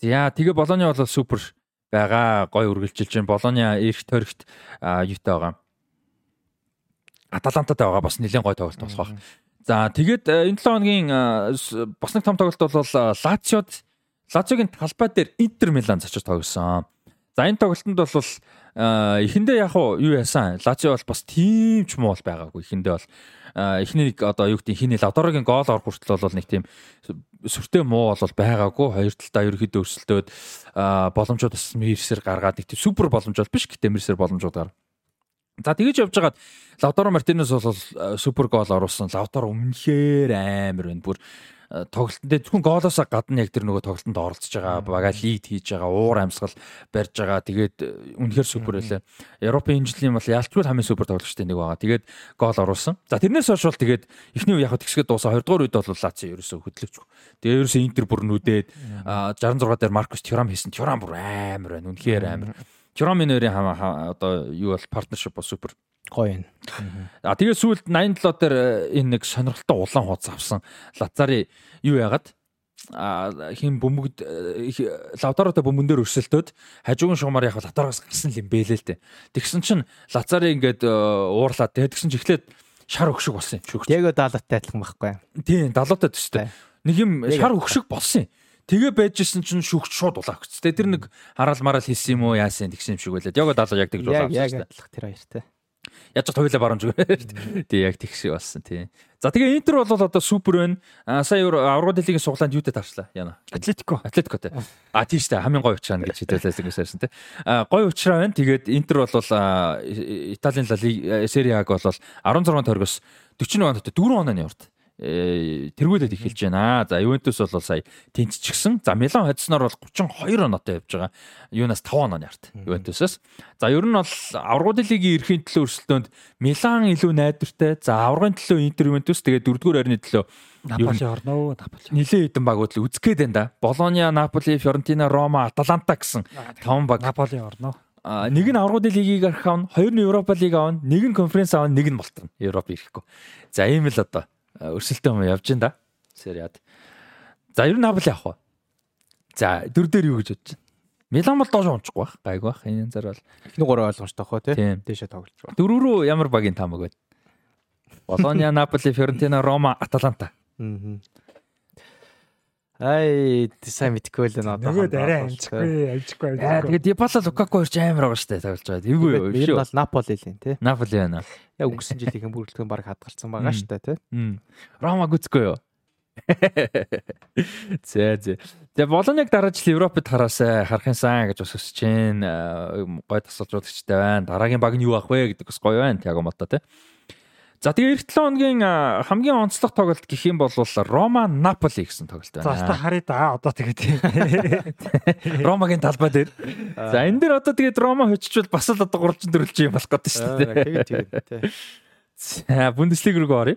За тэгээ Болоны бол супер байгаа. Гоё үргэлжилж байна. Болоны эрт төрхт юутай байгаа. Аталантатай байгаа бас нэлээд гоё тоглолт болох байх. За тэгээд энэ 7 хоногийн бас нэг том тоглолт бол Лациод Лациогийн талбай дээр Интер Милан зочиж тоглосон. За энэ тоглолтод бол эхэндээ яг юу яасан? Лацио бол бас тийм ч муу байгаагүй. Эхэндээ бол эхний нэг одоо юу гэдэг хиний Лавдорогийн гол орох хүртэл бол нэг тийм сүртэй муу бол байгаагүй. Хоёр талдаа ерөөхдөө өрсөлдөөд боломжууд бас мэрсэр гаргаад нэг тийм супер боломж бол биш гэтээ мэрсэр боломжууд гар. За тэгэж явж байгаад Лавдоро Мартинес бол супер гол оруулсан. Лавдоро өмнөхөр амар байна. Бүр тоглолтод зөвхөн гоолоос гадна яг тэр нөгөө тоглолтод оролцож байгаа бага лид хийж байгаа уур амьсгал барьж байгаа тэгээд үнэхээр супер байлаа. Европын жилийн бол ялчгүй хамгийн супер тоглогчтой нэг байгаа. Тэгээд гол оруулсан. За тэрнээс хойш бол тэгээд эхний үе яг тэгсгэд дуусаа 20 дугаар үед бол Лаци ерөөсөө хөдлөж. Тэгээд ерөөсөө Интер бүр нүдээд 66 дээр Маркус Тюрам хийсэн. Тюрам бүр амар байна. Үнэхээр амар. Тюрамын нэрийн одоо юу бол партнершип бол супер гоё юм. А тэгээ сүүлд 87 дээр э, энэ нэг сонирхолтой улаан хуудас авсан. Лазари юу яагаад а хин бөмбөгд э, лавдаротой бөмбөн дээр өрсөлдөөд хажуугийн шугамаар яг лавдароос гарсан юм бэлээ л дээ. Тэгсэн чинь лазари ингээд э, уурлаад тэгсэн чинь эхлээд шар өгшөг болсон юм шүгч. Яг даалаттай адилхан байхгүй. Тийм далуутай төстэй. Нэг юм шар өгшөг болсон юм. Тэгээ байжсэн чинь шүгч шууд улаа өгч. Тэр нэг хараал мараал хийсэн юм уу яасан тэгсэн юм шиг байлаа. Яг далуу яг тэгж улаа. Яг адилхан тэр хоёртай яаж ч хоёулаа баруун зүгээр. Тий яг тэгш болсон тий. За тэгээ Интер бол одоо супер байна. А сая аврагууд лигийн суглаанд юутай тарчлаа яана. Атлетико. Атлетико тий. А тий хамгийн гоё уучраа гэж хэлээлээс ингэсэн тий. А гоё уучраа байна. Тэгээд Интер бол Италийн Ла Лиг Серие А-г бол 16 тойргоос 41 оноотой 4 онооны урд Э, тэргүүлээд эхэлж байна. За Ювентус бол сая тэнцчихсэн. За Милан хоцсноор бол 32 оноотой явж байгаа. Юунаас 5 онооны арт Ювентусаас. За ер нь бол аврагын лигийн эрхийн төлөө өрсөлдөөнд Милан илүү найдвартай. За аврагын төлөө Интер Ювентус тэгээ дөрөвдүгээр ойрны төлөө Наполи орно Наполи. Нилээ хэдэн багууд л үзгээд байна да. Болония, Наполи, Фиорентина, Рома, Аталанта гэсэн 5 баг. Наполи орно. Нэг нь аврагын лигийг арах авна, хоёр нь Европа лиг авна, нэг нь конференц авна, нэг нь болтно. Европ ирэхгүй. За ийм л одоо өрсөлдөөн юм явж байна да. Сериад. За ер нь Наполи авах уу? За дөрв дээр юу гэж бодож байна? Милан бол доош унчихгүй байх. Гайг байх. Энэ зар бол эхний гурав ойлгомжтой хоо тий. Дээшээ тоглож байгаа. Дөрөв рүү ямар багийн таамаг вэ? Болония, Наполи, Фиорентина, Рома, Аталанта. Аа. Ай, сайн мэдгүй л нөө. Нөгөө арай амжихгүй, амжихгүй. Яа, тэгээд Дибала Лукаку хоёр ч амар байгаа штэ тоглож байгаа. Эвгүй юу? Биш үү? Наполи л юм тий. Наполи байна. Яг өнгөрсөн жилийн бүрэлдэхүүн баг хадгалсан байгаа штэ тий. Рома гүцгүй юу? Зэ зэ. Тэгээ Болоныг дараа жил Европод хараасаа харах юмсан гэж бас өсөж чинь гой тасалжуулагчтай байна. Дараагийн баг нь юу ах вэ гэдэг бас гоё байна. Тяго мото тий. За тэгээ эх 7 хоногийн хамгийн онцлог тоглолт гэх юм бол Рома Наполи гэсэн тоглолт байна. За та харъя да одоо тэгээд Ромагийн талбай дээр. За энэ дээр одоо тэгээд Рома хоччихвол бас л одоо 3 4 юм болох гэдэг шүү дээ. Тэгээд тэгээд. За Бундеслиг рүү оръё.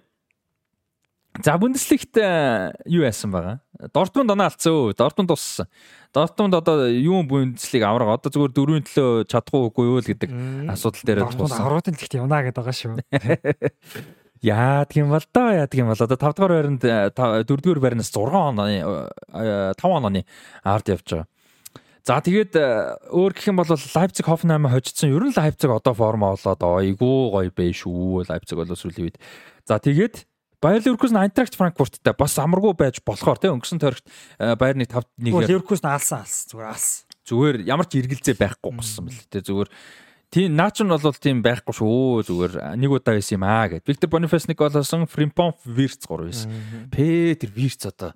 За Бундеслигт юу яасан байгаа? Дортмунд оноо алдсан. Дортмунд туссан. Дортмунд одоо юу Бундеслиг авраг одоо зүгээр дөрвийн төлөө чадахгүй үгүй юу л гэдэг асуудал дээр туссан. Аврагын лигт явна гэдэг байгаа шүү. Яадаг юм бол доо яадаг юм бол одоо 5 дугаар байранд 4 дугаар байрнаас 6 онооны 5 онооны ард явж байгаа. За тэгээд өөр гэх юм бол Лайпциг Хофенхайм хожицсан. Ер нь Лайпциг одоо форм олоод айгүй гоё бэ шүү. Лайпциг бол сүүлийн үед. За тэгээд Баяр Ливеркузен Айнтракт Франкфурттай бас амаргүй байж болохоор тийм өнгөрсөн тойрогт Баярны 5-1-ээр Ливеркузен алсан алс зүгээр алс. Зүгээр ямар ч эргэлзээ байхгүй гусан бэл тийм зүгээр Тийм наач нь бол тийм байхгүй шүү зүгээр нэг удаа байсан юм аа гэд. Виктор Бонифас нэг голоосон Фримпон Вирц 3 байсан. Петр Вирц одоо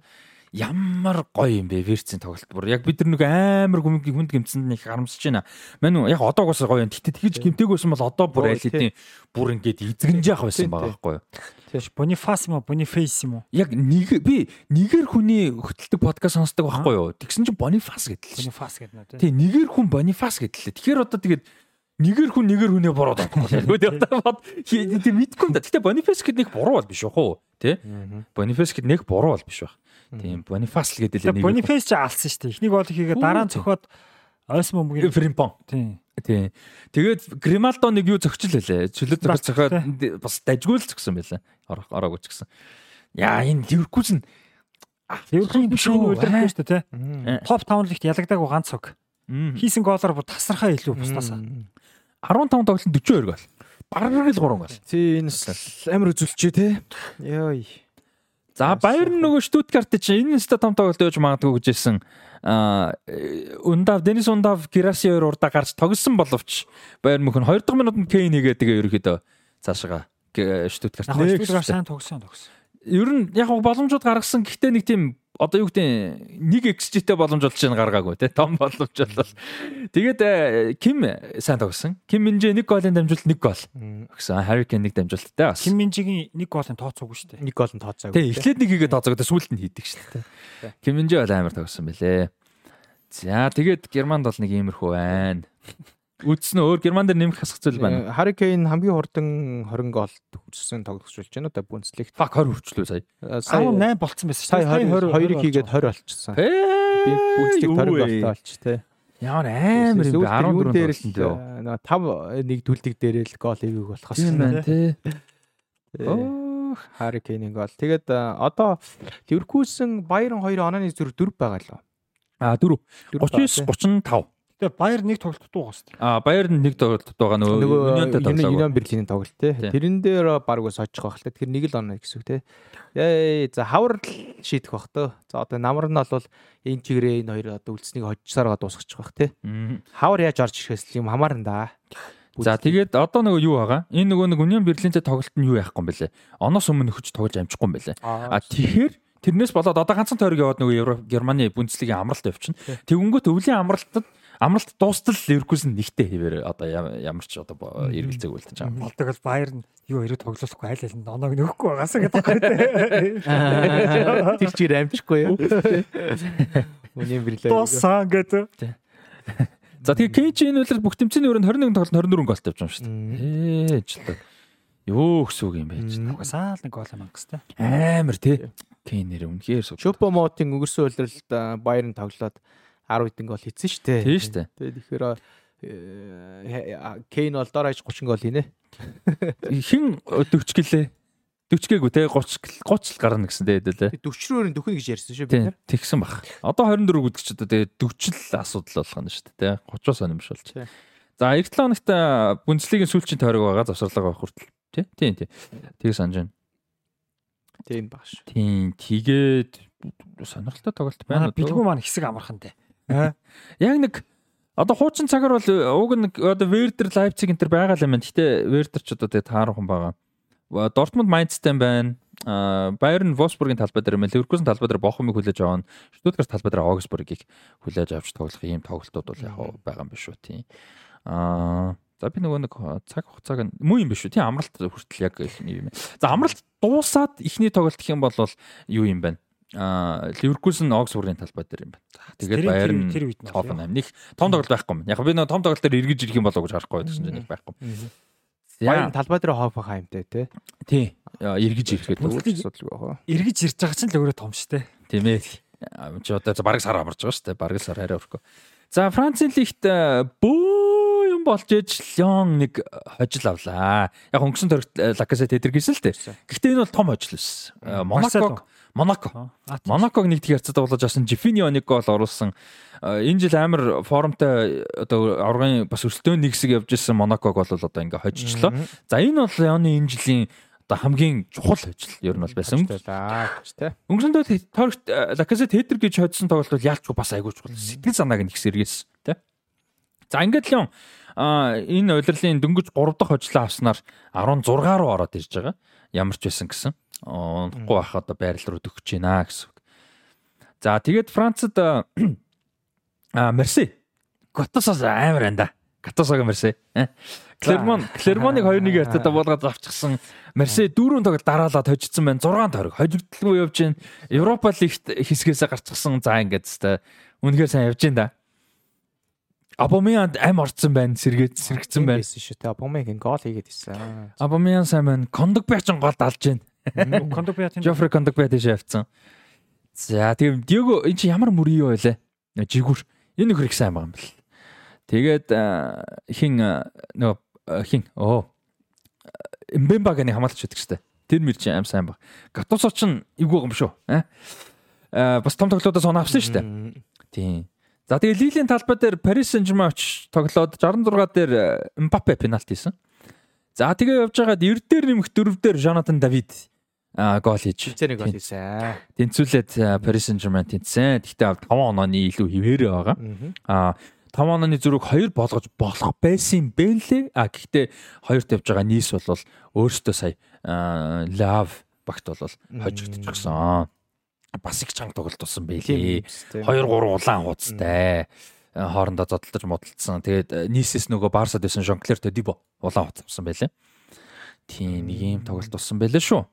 ямар гоё юм бэ Вирцийн тоглолт бүр яг бид нар нэг амар хүнд хүнд гимцэнд нэг харамсаж байна. Мань яг одоогоос гоё юм. Гэтэ тэгж гимтээгүйсэн бол одоо бүр айл хэдийн бүр ингээд эзэгнж яах байсан байгаа байхгүй юу? Тэгэж Бонифас юм уу? Бонифейс юм уу? Яг нэг би нэгээр хүний хөтэлдэг подкаст сонсдог байхгүй юу? Тэгсэн чинь Бонифас гэдэл. Бонифас гэдэг нэ. Тий, нэгээр хүн Бонифас гэдэлээ. Тэгэхээр одоо тэгээд нэгээр хүн нэгээр хүнээ дахгүй. Тэгээд одоо бод тийм мэдгүй юм да. Гэтэ Бонифас гэдэг нэг буруу бол биш байх уу? Тэ? Бонифас гэдэг нэг буруу бол биш байх. Тийм Бонифас л гэдэг л нэг. Бонифас ч алсан шүү дээ. Эхнийг бол хийгээ дараа нь цохоод ойс бөмбөгийн Фримпон. Тийм. Тийм. Тэгээд Грималдо нэг юу зөгчл байлаа. Чөлөө зөгч цохоод бас дажгүй л зөгсөн байлаа. Ороогүй ч гэсэн. Яа энэ Ливеркузен Ливеркузен биш үү үлдэрхгүй шүү дээ, тий. Топ 5 лигт ялагдаагүй ганц цог. Хийсэн гоолоор бүр тасархаа илүү бусдаасаа. 15 тоглолт 42 гол. Бараг л 3 гол. Тий энэ амар үзүүлчээ тий. Йой. За Баерн нөгөө Штутгарт чинь энэ нэстэ том тоглолт өгж магадгүй гэжсэн. Аа Ундав Денис Ундав Гираси хоёр урдаа гарч тогссон боловч Баерн мөхөн 2 дахь минутанд Кейн хийгээд тэгээ ерөөхдөө цаашгаа Штутгарт. Яг Штутгарт сайн тогсон тогсон. Ер нь яг боломжууд гаргасан гэхдээ нэг тийм одоо юу гэдэг нэг XG-тэй боломж болж байгаа гаргаагүй те том боломж бол. Тэгээд Ким сайн тогсон. Ким Минжэ нэг голын дамжуулалт нэг гол. Гэсэн Harry Kane нэг дамжуулалттай бас. Ким Минжигийн нэг голын тооцоогүй шүү дээ. Нэг гол нь тооцоогүй. Тэг эхлээд нэг хийгээ тооцоогоо сүүлд нь хийдэг шүү дээ. Ким Минжэ бол амар тогсон бэлээ. За тэгээд Германд бол нэг иймэрхүү байна. Үдсэн өөр Герман дээр нэмэх хасах зүйл байна. Harry Kane хамгийн хурдан 20 гол хүрсэн тоглогч болж байна одоо Bundesliga. Фак 20 хүрчлөө сая. Сая 8 болцсон байсан шүү дээ. Сая 22-ыг хийгээд 20 болчихсон. Би Bundesliga 20 голтой болч тээ. Ямар амар юм бэ 14 дээр л нэг 5 нэг түлдэг дээрээ л гол хийгээг болохоос юм байна тий. Оо Harry Kane-ийн гол. Тэгээд одоо Leverkusen Bayern 2 онооны зүрх 4 байгаа л. А 4 39 35 Тэгээ Баер нэг тоглолт дуугаа шүү дээ. Аа Баер нэг тоглолт байгаа нөгөө Юнионтой тоглоо. Юнион Берлиний тоглолт те. Тэрэн дээр баг ус очих байх л те. Тэр нэг л оноо гэсэн үг те. Яа за хавар шийдэх бах тоо. За одоо намар нь бол энэ чигрээ энэ хоёр одоо үлдснийг хожсараа дуусгачих бах те. Хавар яаж орж ирэхээс юм хамаарна да. За тэгээд одоо нөгөө юу байгаа? Энэ нөгөө нэг Union Berlin-тэй тоглолт нь юу яахгүй юм бэлээ? Оноос өмнө нөхөж тоглож амжихгүй юм бэлээ. А тэгэхээр тэрнээс болоод одоо ганцхан тойрог яваад нөгөө Евро Германы Бундслигийн амралт явчихна. Тэгэнгүүт өвлийн амралтад амралт дуустал Ливеркузен нэгтэй хэвээр одоо ямар ч одоо эргэлзээг үлдэж байгаа. Болдог бол Баер нь юу хэрэг тоглохгүй айл айл нь оноог нөхөхгүй байгаасаа гэдэг байхгүй. Тэр чир амжихгүй юу? Үний бирлээ. Тусаа гэдэг. За тэгээ Кейч энэ үлрэл бүх тэмцээний өрөөнд 21 тоглолт 24 гол тавьж байгаа шүү дээ. Ээжлээ. Юу гэсэн үг юм бэ? Угасаал нэг гол мангастай. Амар тий. Кейнэр үнэхээр суу. Чупо Мотын өнгөрсөн үлрэлд Баерн тоглоод 10 хэдэн гол хийсэн шүү дээ. Тийм шүү дээ. Тэгэхээр Кейн бол доор хаж 30 гол хийнэ. Хин 40 гэлээ. 40 гээгүй те 30 30 л гарна гэсэн дээ хэдэлээ. 40 рүүр дөхнө гэж ярьсан шүү бид нар. Тэгсэн баг. Одоо 24 гэдэг чи одоо тэгээ 40 л асуудал болох нь шүү дээ те. 30-оос өнөмшүүлж. За 7 хоногт Бундслигийн сүүлчийн тойрог байгаа завсарлага байх хүртэл тий. Тийм тийм. Тийг санаж байна. Тийм баг шүү. Тийм. Тэгээд сонирхолтой тоглолт байна. Бэлгүү маань хэсэг амархан дээ. Яг нэг одоо хуучин цагаар бол уг нэг одоо Вердер Лайпциг энэ төр байгаа л юм. Гэтэ Вердер ч одоо тэгээ таархан байгаа. Дортмунд Майнцтай байна. Байерн Wolfsburg-ийн талбай дээр мэл Leverkusen талбай дээр Бохумыг хүлээж аваа. Stuttgart талбай дээр Augsburg-ийг хүлээж авч тоглох ийм тоглолтууд бол яг байгаа юм биш үү тийм. Аа за би нөгөө нэг цаг хугацааг нь муу юм биш үү тийм амралт хүртэл яг ихний юм. За амралт дуусаад ихний тоглолт гэх юм бол юу юм бэ? А Ливеркузен Оксфордын талбай дээр юм байна. Тэгээд Баер нь Тофенхайм нэг том тоглолт байхгүй юм. Яг би нэг том тоглолт дээр эргэж ирэх юм болоо гэж харахгүй байсан чинь нэг байхгүй. Баер талбай дээр Хофенхаймтэй тий. Тий. Эргэж ирэхэд асуудал байх. Эргэж ирж байгаа чинь л өөрөө том штэ. Тийм ээ. Чи одоо бараг сар амарч байгаа штэ. Бараг сар арай өрхөө. За Францын лигт бөө юм болж ээж Лион нэг хожил авлаа. Яг өнгөрсөн төрөлт Лакасет эдэргийсэн л дээ. Гэхдээ энэ бол том хожил байсан. Монако Монако. Монаког нэгдэх ярцад тоглож авсан Жифини нэг гол оруулсан. Энэ жил амар формтой одоо аврагын бас өрсөлдөөн нэг хэсэг явж исэн Монаког бол одоо ингээ хожижлоо. За энэ бол Яны энэ жилийн одоо хамгийн чухал ажил ер нь бол байсан. Өнгөрсөн тойрогт Лакасет хедер гэж хоцсон тоглолт бол яалч бас айгүй чухал. Сэтгэл санааг нь их сэргээс тий. За ингээд л юм а энэ удирлын дөнгөж 3 дахь хожлоо авснаар 16 руу ороод ирж байгаа. Ямар ч байсан гэсэн унахгүй байх одоо байрал руу төгөж байна гэсэн үг. За тэгээд Францад а Мерси Готосоос амар энэ да. Готосог Мерси. Клермон Клермоныг 2-1 хятад болгоод авчихсан. Мерси дөрөв тоглолт дараалаад хожигдсан байна. 6 тойрог хожигдлгүй явж байна. Европа лигт хэсгээс гарчихсан. За ингээд тест үнэхээр сайн явж байна да. Абомянд ам орцсон байна. Сэргээд сэргцэн байна. шүү дээ. Абомяг гол хийгээд ирсэн. Абомян сайн байна. Кондогбяч гол алж байна. Кондогбят Жофре Кондогбят тийш явцсан. За тийм Диего эн чи ямар мөрий юу байлаа? Жигүр. Энэ нөхөр их сайн байгаа юм бэл. Тэгээд хин нөгөө хин оо Мбембаганы хамаалагч байдаг штэ. Тэр мэр чинь аим сайн баг. Гатусо ч эвгүй юм шүү. Аа бас том тоглоодоос оноо авсан штэ. Тийм. За тэгээ Лилийн талбай дээр Paris Saint-Germain оч тоглоод 66 дээр Мбаппе пенальти хийсэн. За тэгээ явж байгаад 90 дээр нэмэх 4 дээр Jonathan David гол хийж тэнцэнэ гол хийсэн. Тэнцүүлээд Paris Saint-Germain тэнцсэн. Гэхдээ 5 онооны илүү хിവэрэ байгаа. Аа 5 онооны зүрэг 2 болгож болох байсан бэлээ. А гэхдээ хоёрт явж байгаа нийс бол өөртөө сая лав багт бол хожигдчихсан. Бас их чанга тоглолт болсон байлээ. 2 3 улаан хуудастай хоорондоо зодтолдож модалцсан. Тэгээд нийсэс нөгөө Барсад байсан Жонклер Тодибо улаан хуудас авсан байлээ. Тийм нэг юм тоглолт болсон байлээ шүү.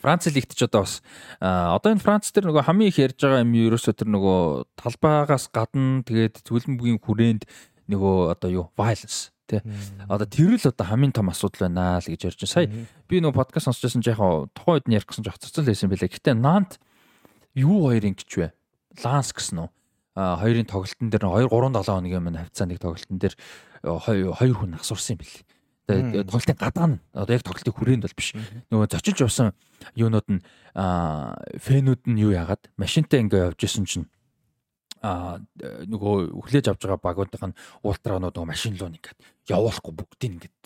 Франц лигт ч одоо бас одоо энэ Франц дээр нөгөө хамгийн их ярьж байгаа юм ерөөсөө тэр нөгөө талбайгаас гадна тэгээд зөвлөмбөгийн хүрээнд нөгөө одоо юу violence тий. Одоо тэр л одоо хамгийн том асуудал байна л гэж ярьж байна. Сая би нөгөө подкаст сонсч байсан жаахан тухайн үед нь ярих гэсэн жоо цоцол байсан байлаа. Гэтэ Нант юу хоёр ингэж вэ? Ланс гэсэн үү? Хоёрын тоглолтын дээр 2 3 7 хоногийн өмнө хавцаа нэг тоглолтын дээр хоёр хүн асуурсан юм билий. Тэгээд тоглолтын гадаа нь одоо яг тоглолтын хүрээнд бол биш. Нөгөө зочиж явсан юунууд нь фэнүүд нь юу яагаад машинтай ингээ явж исэн чинь нөгөө хүлээж авч байгаа багуудын ультранууд нөгөө машин руу ингээд явуулахгүй бүгдийг ингээд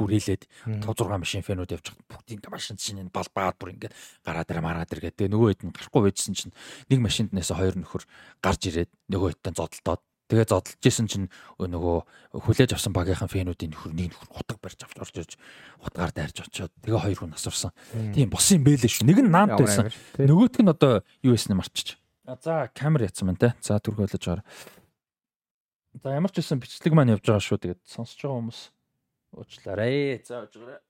хүрээлээд 5 6 машин фэнүүд явж байгаа бүгдийг ингээд машин чинь бал баад бүр ингээд гараад ирээ мараад ир гэдэг нөгөө хэд нь гарахгүй байжсэн чинь нэг машинд нэсээ хоёр нөхөр гарч ирээд нөгөө хэд нь зодтолдоод Тэгээ зодолж исэн чинь нөгөө хүлээж авсан багийнхан фэнүүдийн нөхөр нэг нөхөр хутаг барьж авч орж ирж хутгаар дайрж очиод тэгээ хоёр хүн асуурсан. Тийм босон юм бэлээ шүү. Нэг нь наамт байсан. Нөгөөх нь одоо юу байсан марчиж. За камер ятсан байна те. За түрхэлж байгаа. За ямар ч байсан бичлэг маань явж байгаа шүү. Тэгээд сонсож байгаа хүмүүс уучлаарай. За уучлаарай.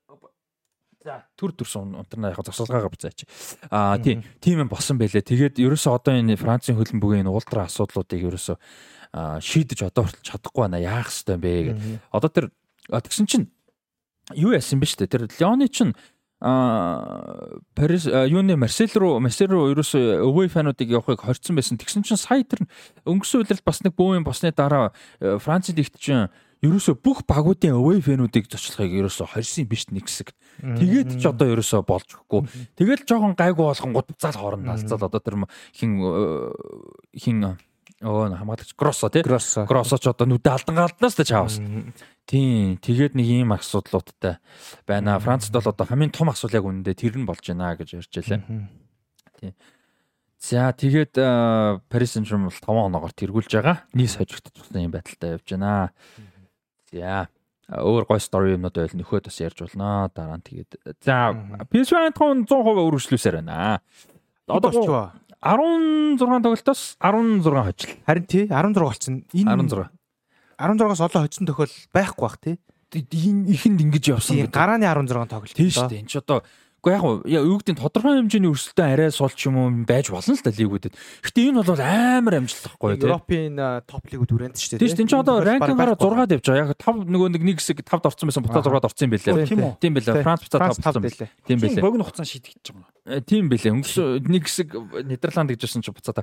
За төр төрсөн унтарнаа яг зогсоолгаагаа буцаач. Аа тийм тийм юм босон байлээ. Тэгээд ерөөсөө одоо энэ Францын хөлбөмбөгийн уултра асуудлуудыг ерөөсөө шийдэж одоо хүртэл чадахгүй байна яах ёстой юм бэ гэдэг. Одоо тэр тэгсэн чинь юу яасан бэ штэ тэр Леоны чинь а Парис юуны Марсел руу Марсел руу ерөөсөө өвөө фануудыг явахыг хорцсон байсан. Тэгсэн чинь сая тэр өнгөрсөн үеэрл бас нэг бөөм босны дараа Франц лигт чинь ерөөсөө бүх багуудын өвөө фэнүүдийг зочлохыг ерөөсөө хорьсон биш нэг хэсэг. Тэгээд ч одоо ерөөсөө болж өгөхгүй. Тэгэл жоохон гайгүй болгон гут буцаал хооронд алцал одоо тэр хин хин Өө хамгаалагч Гроссо тий. Гроссо. Ч одоо нүдэ алдан галднаас тэ чаавс. Тийм. Тэгээд нэг ийм асуудлуудтай байна. Францд бол одоо хамгийн том асуудал яг үнэндээ тэр нь болж байна гэж ярьж байлаа. Тийм. За тэгээд Paris Saint-Germain бол 5 оноогоор тэргүүлж байгаа. Нийс хожигдчихсан юм байдалтай явж байна. За өөр гой стори юмнууд байл нөхөд бас ярьж болно. Дараа нь тэгээд за PSV 100% өргөжлүүлсээр байна. Одоо 16 тоглолтоос 16 хожил. Харин тий 16 болсон. Энэ 16. 16-аас олон хоцсон тохиол байхгүй бах тий. Энэ ихэнд ингэж явсан. Гарааны 16 тоглолт. Тий шүү дээ. Энд ч одоо Гэхдээ яг юу гэдэг тодорхой хэмжээний өрсөлдөөн арай сул ч юм уу байж болно л да лигүүдэд. Гэтэ энэ бол амар амжилтлаггүй тийм. Европын топ лигүүд үрээнд ч тийм. Тийм ч одоо ранкингаараа 6-ад явж байгаа. Яг 5 нөгөө нэг нэг хэсэг 5-д орсон байсан буцаа 6-ад орсон юм байлээ. Тийм байлээ. Франц буцаа 5 орсон байлээ. Тийм байлээ. Богино хугацаанд шийдэж байгаа юм. Тийм байлээ. Өнгөрсөн нэг хэсэг Нидерланд гэжсэн ч буцаа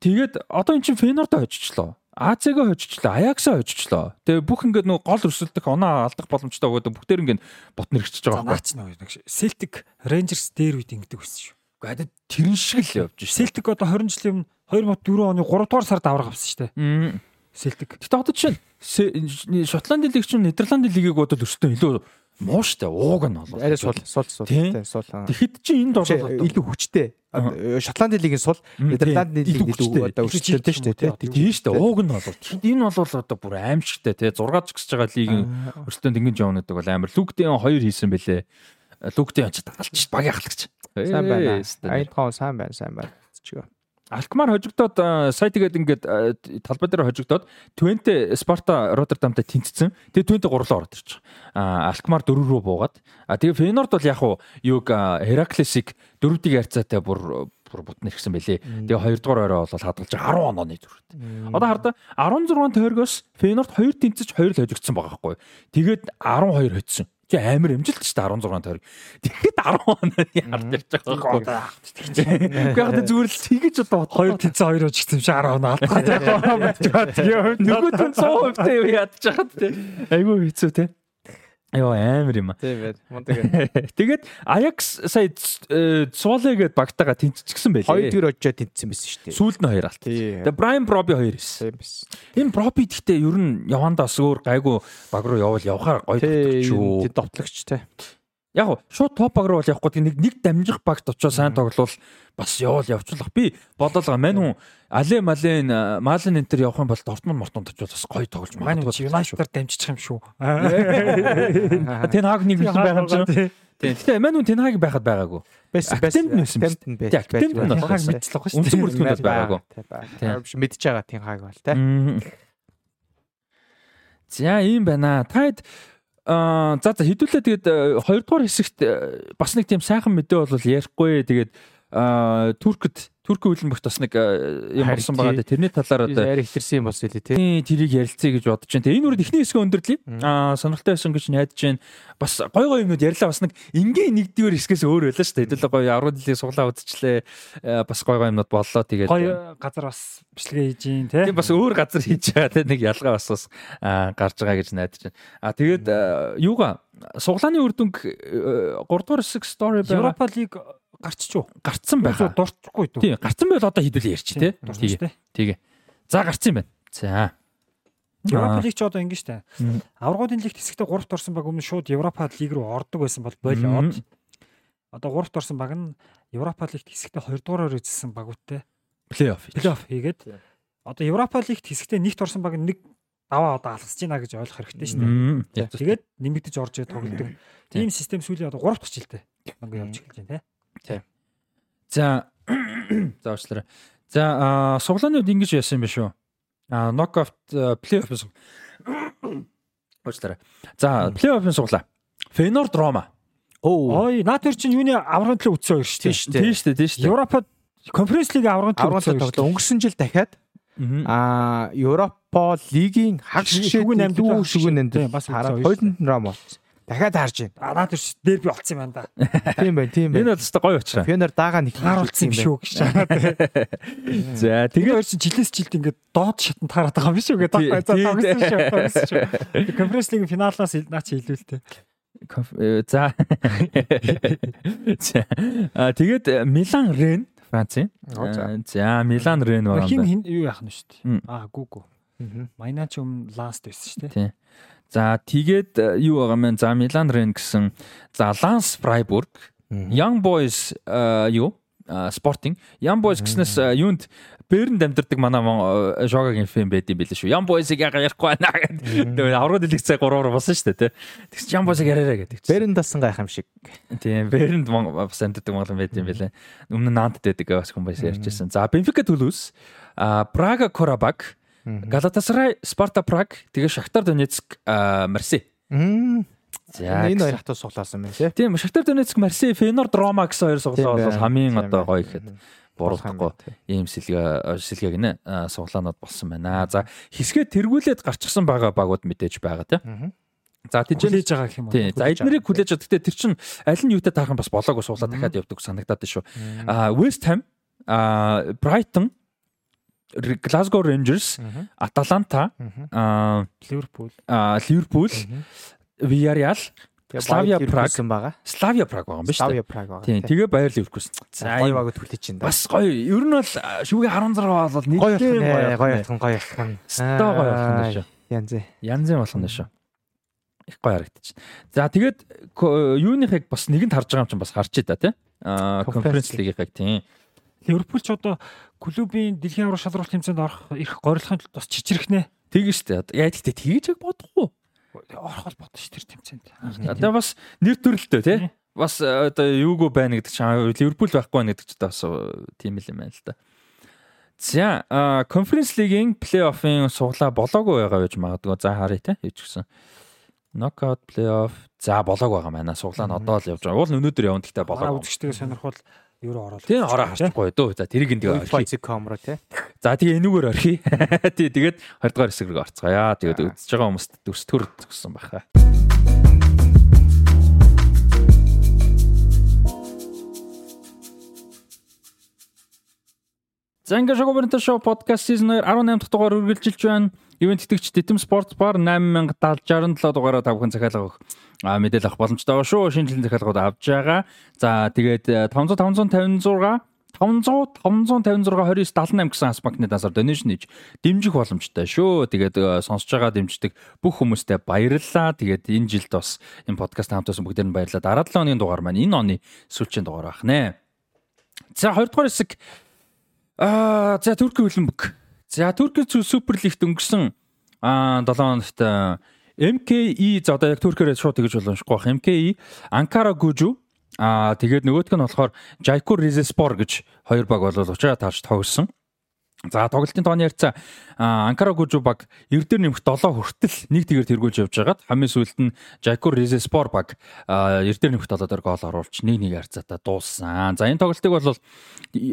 Тэгээд одоо эн чинь Фенордо хожичлоо. АЦ-г хожичлоо, Аяксаа хожичлоо. Тэгээ бүх ингээд нөгөө гол өрсөлдөх оноо алдах боломжтой өгөөд бүгдээр ингээд бот нэрчиж байгаа байхгүй. Наач нэг Celtic Rangers дээр үед ингээд байсан шүү. Гэхдээ тэрэн шиг л явж шүү. Celtic одоо 20 жилийн 2004 оны 3 дугаар сард авраг авсан шүү дээ. Celtic. Гэтэ одоо жишээ Шотландын лиг чинь Нидерландын лигийг бодвол өрсөлдөө илүү муу штэ ууг нь бол арай сул сул сул сул тэгэхэд чи энд бол илүү хүчтэй. Шотландын лигийн сул Нидерландын лиг илүү одоо өрсөлдөлтэй штэ тийм штэ ууг нь бол энэ бол одоо бүр аимшигтай те 6 ч гэж байгаа лигийн өрсөлдөөнд ингэж явна гэдэг бол амар. Лүктийн 2 хийсэн бэлээ. Лүктийн ч дагалч багийн ахлагч сайн байна. Айдхан сайн байна сайн байна. Чигээ Алкмар хожигдоод сая тэгээд ингээд талбай дээр хожигдоод Твенте Спарта Роттердамтай тэнцсэн. Тэгээд Твенте гурлаа ороод ирчих. Алкмар дөрөв рүү буугаад. А тэгээд Фейнорд бол яг уу юуг Хераклесик дөрөвдүг ярцаатай бүр бүр бутна ирсэн байлээ. Тэгээ хоёрдугаар орой бол хадгалж 10 онооны дөрөвт. Одоо хардаа 16 тойргоос Фейнорд 2 тэнцэж 2 л хожигдсан байгаа байхгүй. Тэгээд 12 хоцсон. Чи амар амжилт шүү дээ 16 тойрог. Тэгэхэд 10 онооны харж ярьж байгаа байхгүй. Яг зүгээр л тэгэж одоо 2 тэнцээ 2 очсон чи 10 оноо алдгаа. Нөгөө тэн 100% тэ ядчих тэ. Айгүй хэцүү тэ. Йоо амар юм аа. Тийм байт. Тэгээд Ajax сая Цоле гээд багтаага тэнцчихсэн байлээ. Хоёр төр очиод тэнцсэн байсан шүү дээ. Сүүлд нь хоёр алт. Тэгээд Brian Broby хоёр байсан. Энэ Broby гэхдээ ер нь явандаас өөр гайгүй баг руу явал явахаар гоё төгч шүү. Төвтлөгчтэй. Яг шууд топ баг руу бол явахгүй нэг нэг дамжих багт очиж сайн тоглол бас явал явчлах. Би бодлоо мань хүн Але Мален Мален энтер явах юм бол Дортмунд Мортонд очивол бас гоё тоглож магадгүй. Юнайтедаар дамжчих юм шүү. Тэн хаг нэг юм байгаа юм чинь. Тийм. Гэтэ мань хүн Тэн хаг байхад байгаагүй. Байсан байсан. Тэн байсан. Тийм. Тэн бол мэдчихлээ шүү. Үнсэн бүрэлдэхүүн байгаагүй. Тийм. Мэдж байгаа Тэн хаг бол тий. За ийм байна. Таад Аа за за хэдүүлээ тэгээд хоёрдугаар хэсэгт бас нэг тийм сайхан мэдээ бол ярихгүй. Тэгээд Туркд Туркийн хөлбөмбөгт бас нэг юм болсон байгаа. Тэрний талаар одоо яри хитэрсэн юм болсон лээ тий. Тэрийг ярилцъя гэж бодож байна. Тэгээ энэ үрд ихний хэсгээ өндөрлөе. Аа сонирхолтой байсан гэж найдаж байна. Бас гой гой юмнууд ярьлаа бас нэг ингийн нэгдүгээр хэсгээс өөр байлаа шүү дээ. Хэдүүлээ гоё аврал дэлийг суглаа үзчихлээ. Бас гой гой юмнууд боллоо. Тэгээд гоё газар бас бичлэгээ хийж гин тий. Тийм бас өөр газар хийж байгаа тий. Нэг ялгаа бас бас гарч байгаа гэж найдаж байна. Аа тэгээд юугаа суглааны үр дүнг 3 дугаар хэсэг story байгаа. Европа лиг гарчч уу? Гарцсан байхаа. Дурчгүй дүү. Тийм, гарцсан байл одоо хідэл ярьч тий. Тэгээ. Тэгээ. За гарцсан байна. За. Европа лиг ч одоо ингэ штэ. Аврагуудын лигт хэсэгтээ 3-т орсон баг өмнө шууд Европа лиг рүү ордог байсан бол болоод одоо 3-т орсон баг нь Европа лигт хэсэгтээ 2 дугаараар эзэлсэн багуудтай плей-офф плей-офф хийгээд одоо Европа лигт хэсэгтээ нэгт орсон баг нэг даваа одоо алгасж байна гэж ойлгох хэрэгтэй шүү дээ. Тэгээд нэмэгдэж орж тоглодог. Тийм систем сүүлийн одоо 3 дахь жилдээ ингээ явж эхэлж байна те. Тийм. За за уучлаарай. За суглаанууд ингэж яасан юм бэ шүү. А нокаут плей-офф уучлаарай. За плей-оффын суглаа. Фенорд Рома. Оо. Ой, наад төр чинь юуны аврагын төлөө үтсэн хоёр шүү дээ. Тийм шүү дээ, тийм шүү дээ. Европод конференц лигийн аврагын төлөө тоглоо. Өнгөрсөн жил дахиад аа Европа лигийн хаг шигшүүн амд шигүүн амд бас хоёрын Рома болсон. Дахиад харж байна. А наад төрч дерби болцсон юм байна да. Тийм байна, тийм байна. Энэ бол өстой гоё учраас. Фенер даага нэг харуулсан юм шүү гэж. За тэгээ хоёр чинь жилээс жилд ингээд доод шатанд хараад байгаа юм биш үү гэдэг. За тогсон шүү, тогсон шүү. Конференц лигийн финалаас наач хэлүүлтэй. Э, за. За. Тэгээд Милан Рен Францын. За Милан Рен байгаа юм байна. Хин юу яах нь шүү дээ. Аа гүгү. Майнач өмнө ласт байсан шүү дээ. Тийм. За тэгээд э, юу байгаа мэн за Милан Рен гэсэн за Ланс Фрайбург Young Boys э, юу Спортинг Young Boys гэснээс э, юунд Бернд амьдардаг манай Жогагийн фэн байд юм билээ шүү. Young Boys-ыг яга ярихгүй байна гэдэг. Тэгээ аврагд дэлгэцээ 3-оор болсон шүү дээ, тэ. Тэгс Young Boys-ыг яриараа гэдэг. Бернд дасан гайх юм шиг. Тийм, Бернд бас амьдардаг монголын байд юм билээ. Өмнө нь Нант дэдэг бас хүн байс ярьжсэн. За Бенфика Toulouse, Прага Карабаг Галатасарай, Спарта Праг, тэгээ Шахтар Донецк, Марси. За энэ хоёр хатуу суглаасан байна тий. Тийм Шахтар Донецк, Марси, Фенорд Рома гэсэн хоёр суглаа бол хамгийн одоо гоё гэхэд буруулахгүй ийм сэлгээ сэлгээ гинэ суглаанууд болсон байна. За хэсгээ тэргүүлээд гарчихсан байгаа багууд мэдээж байгаа тий. За тийж хүлээж байгаа гэх юм уу. За эднэрийг хүлээж байгаа. Гэтэ тэр чин аль нь юутай таарах бас болоогүй суулаа дахиад явдаг санагдаад шүү. А West Ham, а Brighton Glasgow Rangers, Atalanta, Liverpool, Liverpool, Villarreal, Slavia Prague байгаа. Slavia Prague байгаа юм байна шүү дээ. Slavia Prague байгаа. Тийм, тэгээ Bayer Leverkusen. За гоё хүлээж чинь да. Бас гоё. Ер нь бол шүүгээ 16 бол нэг гоё гоё гоё болох гоё болох. Стаа гоё болох нь шүү. Янз. Янз болох нь шүү. Их гоё харагдчих. За тэгээд юуныхыг бас нэгэнд харж байгаа юм чинь бас харж ида тий. Аа конференц лигийнхыг тийм. Ливерпул ч одоо клубын дэлхийн аврал шалралт тэмцээнд орох их горилохын тулд бас чичрэхнэ. Тэгэн штэ. Яа гэхдээ тэгэж яг бодохгүй. Орох бол бодно ш тэр тэмцээнд. Одоо бас нэр төрөлтөө тий. Бас э, одоо юугүй байна гэдэг чинь Ливерпул байхгүй байна гэдэг чинь бас э, тийм л юм байна л да. За конференц лигийн плей-оффын суглаа болоогүй байгаа байж магадгүй. За харъя те. Юу ч гэсэн. Нокаут плей-офф за болоог байгаа маань. Суглаа нь одоо л явж байгаа. Уул өнөөдөр явна гэхдээ болоо. Үзэгчтэйгээ сонирхол юу оруулах. Тийм ороо харчихгүй дөө. За тэрийг энэ Fight.com руу тий. За тэгээ энүүгээр орхий. Тий тэгээд 20 дугаар хэсэг рүү орцгоё. Тэгээд үзэж байгаа хүмүүст төс төр төгссөн байхаа. За ингээ шоубернт шоу подкаст сизон 2 18 дахь дугаар үргэлжилж байна. Ивент тэтгэгч Титэм спорт бар 807067 дугаараа та бүхэн захиалга өгөх мэдээлэл авах боломжтой байгаа шүү. Шинэ жилийн захиалгууд авж байгаа. За тэгээд 500 556 500 556 29 78 гэсэн ас банкны дансаар донешн хийж дэмжих боломжтой шүү. Тэгээд э, сонсож байгаа дэмждэг бүх хүмүүстээ баярлалаа. Тэгээд энэ жилд бас энэ подкаст хамтсан бүгдээр нь баярлалаа. Дараа 7 өдрийн дугаар маань энэ оны сүүлчийн дугаар байх нэ. За 2 дугаар хэсэг аа за Турки хөлбөмбөг. За Турки супер лигт өнгөрсөн аа 7 хоногт MKE за одоо яг Туркээр шууд тэгж боломжгүй бах. MKE Анкара Гужу Аа тэгээд нөгөөх нь болохоор Jaikur Rizespor гэж хоёр баг болол учраа таарч тоглосон. За тоглолтын тооны ярьцаа Анкара Гужу баг 9 дээр нэмэх 7 хүртэл нэг тэгэр тэргүүлж явж байгаад хамгийн сүүлд нь Jaikur Rizespor баг 9 дээр нэмэх 7 дээр гол оруулж 1-1 харьцаатай дууссан. За энэ тоглолтыг бол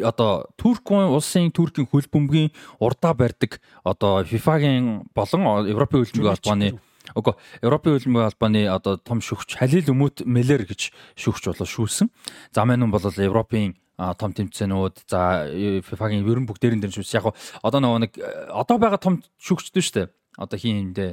одоо Туркийн улсын Туркийн хөл бөмбөгийн урдаа барьдаг одоо FIFA-гийн болон Европын хөлбөмбөгийн холбооны Уг Европын хөлбөмбөгийн албаны одоо том шүгч Халил Өмөт Мэлэр гэж шүгч болоо шүүсэн. За маань нь бол Европын том тэмцээнүүд за FIFA-гийн ерөн бүгдээрэн дээр шүүс. Яг одоо нөгөө нэг одоо байгаа том шүгчдэн шүү дээ одоо хин юмдээ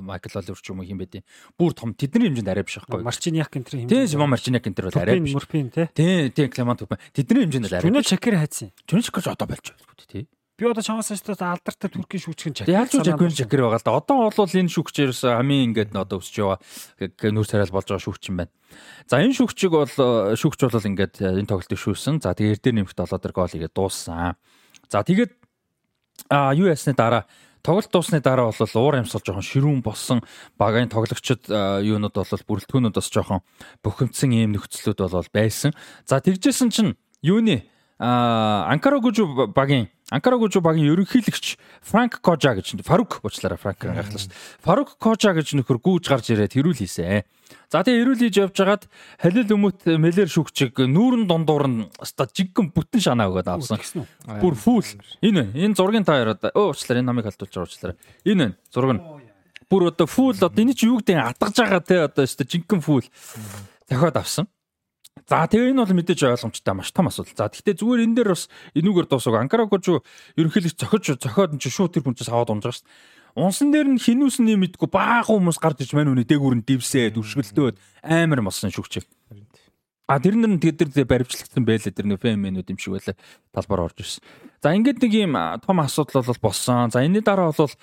Майкл Оливер ч юм уу хин байдیں۔ Бүр том тэдний хэмжээнд арай биш байхгүй. Марчиниак энэ хин. Тийм Симон Марчиниак энэ бол арай биш. Мөрпин тий. Тийм тийм Клемант тэдний хэмжээнд арай. Жүнэ Шакир хайцсан. Жүнэ Шакир одоо болж байгаа шүү дээ тий. Би одоо чамаас ч алдартай туркийн шүүгчгэн чакер. Яаж ч жакер жакер байгаа л да. Одоо бол энэ шүүгч ерөөс хамгийн ингээд одоо өсөж байгаа нүүр царай болж байгаа шүүгч юм байна. За энэ шүүгчийг бол шүүгч бол ингээд энэ тоглолтыг шүүсэн. За тэгээд эрдээр нэмэх 7 дэр гол игээ дууссан. За тэгээд а юу ясны дараа тоглолт дуусны дараа бол уур амьсгал жоохон ширүүн болсон багийн тоглогчид юунууд бол бүрэлдэхүүнүүд бас жоохон бухимдсан ийм нөхцлүүд бол байсан. За тэгжсэн чинь юуны а Анкара гүж багийн Анкара гүж багийн ерөнхийлөгч Франк Кожа гэж Фарук уучлаарай Франк гайхлаа шүү дээ. Фарук Кожа гэж нөхөр гүүж гарч ирээд хэрүүл хийсэн. За тэгээ хэрүүл хийж явж хагаад Халил Өмөт Мэлэр шүгчиг нүүрэн дундуур нь оста жиггэн бүтэн шанаа өгөөд авсан. Бүр фүүл. Энэ энэ зургийн та яриад өө уучлаарай энэ намайг халдуулж байгаа уучлаарай. Энэ зураг нь бүр одоо фүүл одоо энэ чи юу гэдэг атгаж байгаа те одоо өста жиггэн фүүл дахиад авсан. За тэгээ энэ бол мэдээж ойлгомжтой маш том асуудал. За гэхдээ зүгээр энэ дээр бас энүүгээр дуусах Анкарагож ерөнхийдөө зохиж зохиод нь шууд тэр хүнчээс аваад унж байгаа шүү дээ. Унсан дээр нь хинүүс нь мэдгүй баахан хүмүүс гарч иж мань үний дээгүүр нь дивсээ дүршгэлтөөд амар болсон шүгч. А тэр нэр нь тэр дээр баримтлагдсан байлаа тэр нөө фэмэнүүд юм шиг байлаа талбар орж ирсэн. За ингээд нэг юм том асуудал бол болсон. За энэний дараа бол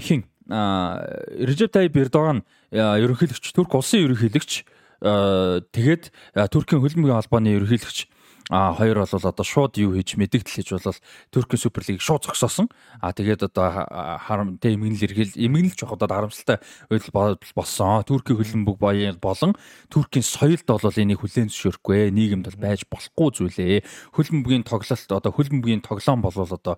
хин Режеп Тайп Эрдоган ерөнхийлөгч Турк улсын ерөнхийлөгч тэгээд э, Туркийн хөлбөмбөгийн холбооны ерөнхийлөгч а хоёр бол одоо шууд юу хийж мэдэгдэл хийж болол Туркийн суперлиг шууд зогсоосон. А тэгээд одоо харам тэ эмгэнэл эргэл эмгэнэлж явах одоо харамсалтай байдал болсон. Туркийн хөлбөмбөг баян болон Туркийн соёлд бол энийг хүлээн зөвшөөрөхгүй. Нийгэмд бол байж болохгүй зүйлээ. Хөлбөмбөгийн тоглолт одоо хөлбөмбөгийн тоглоом бол одоо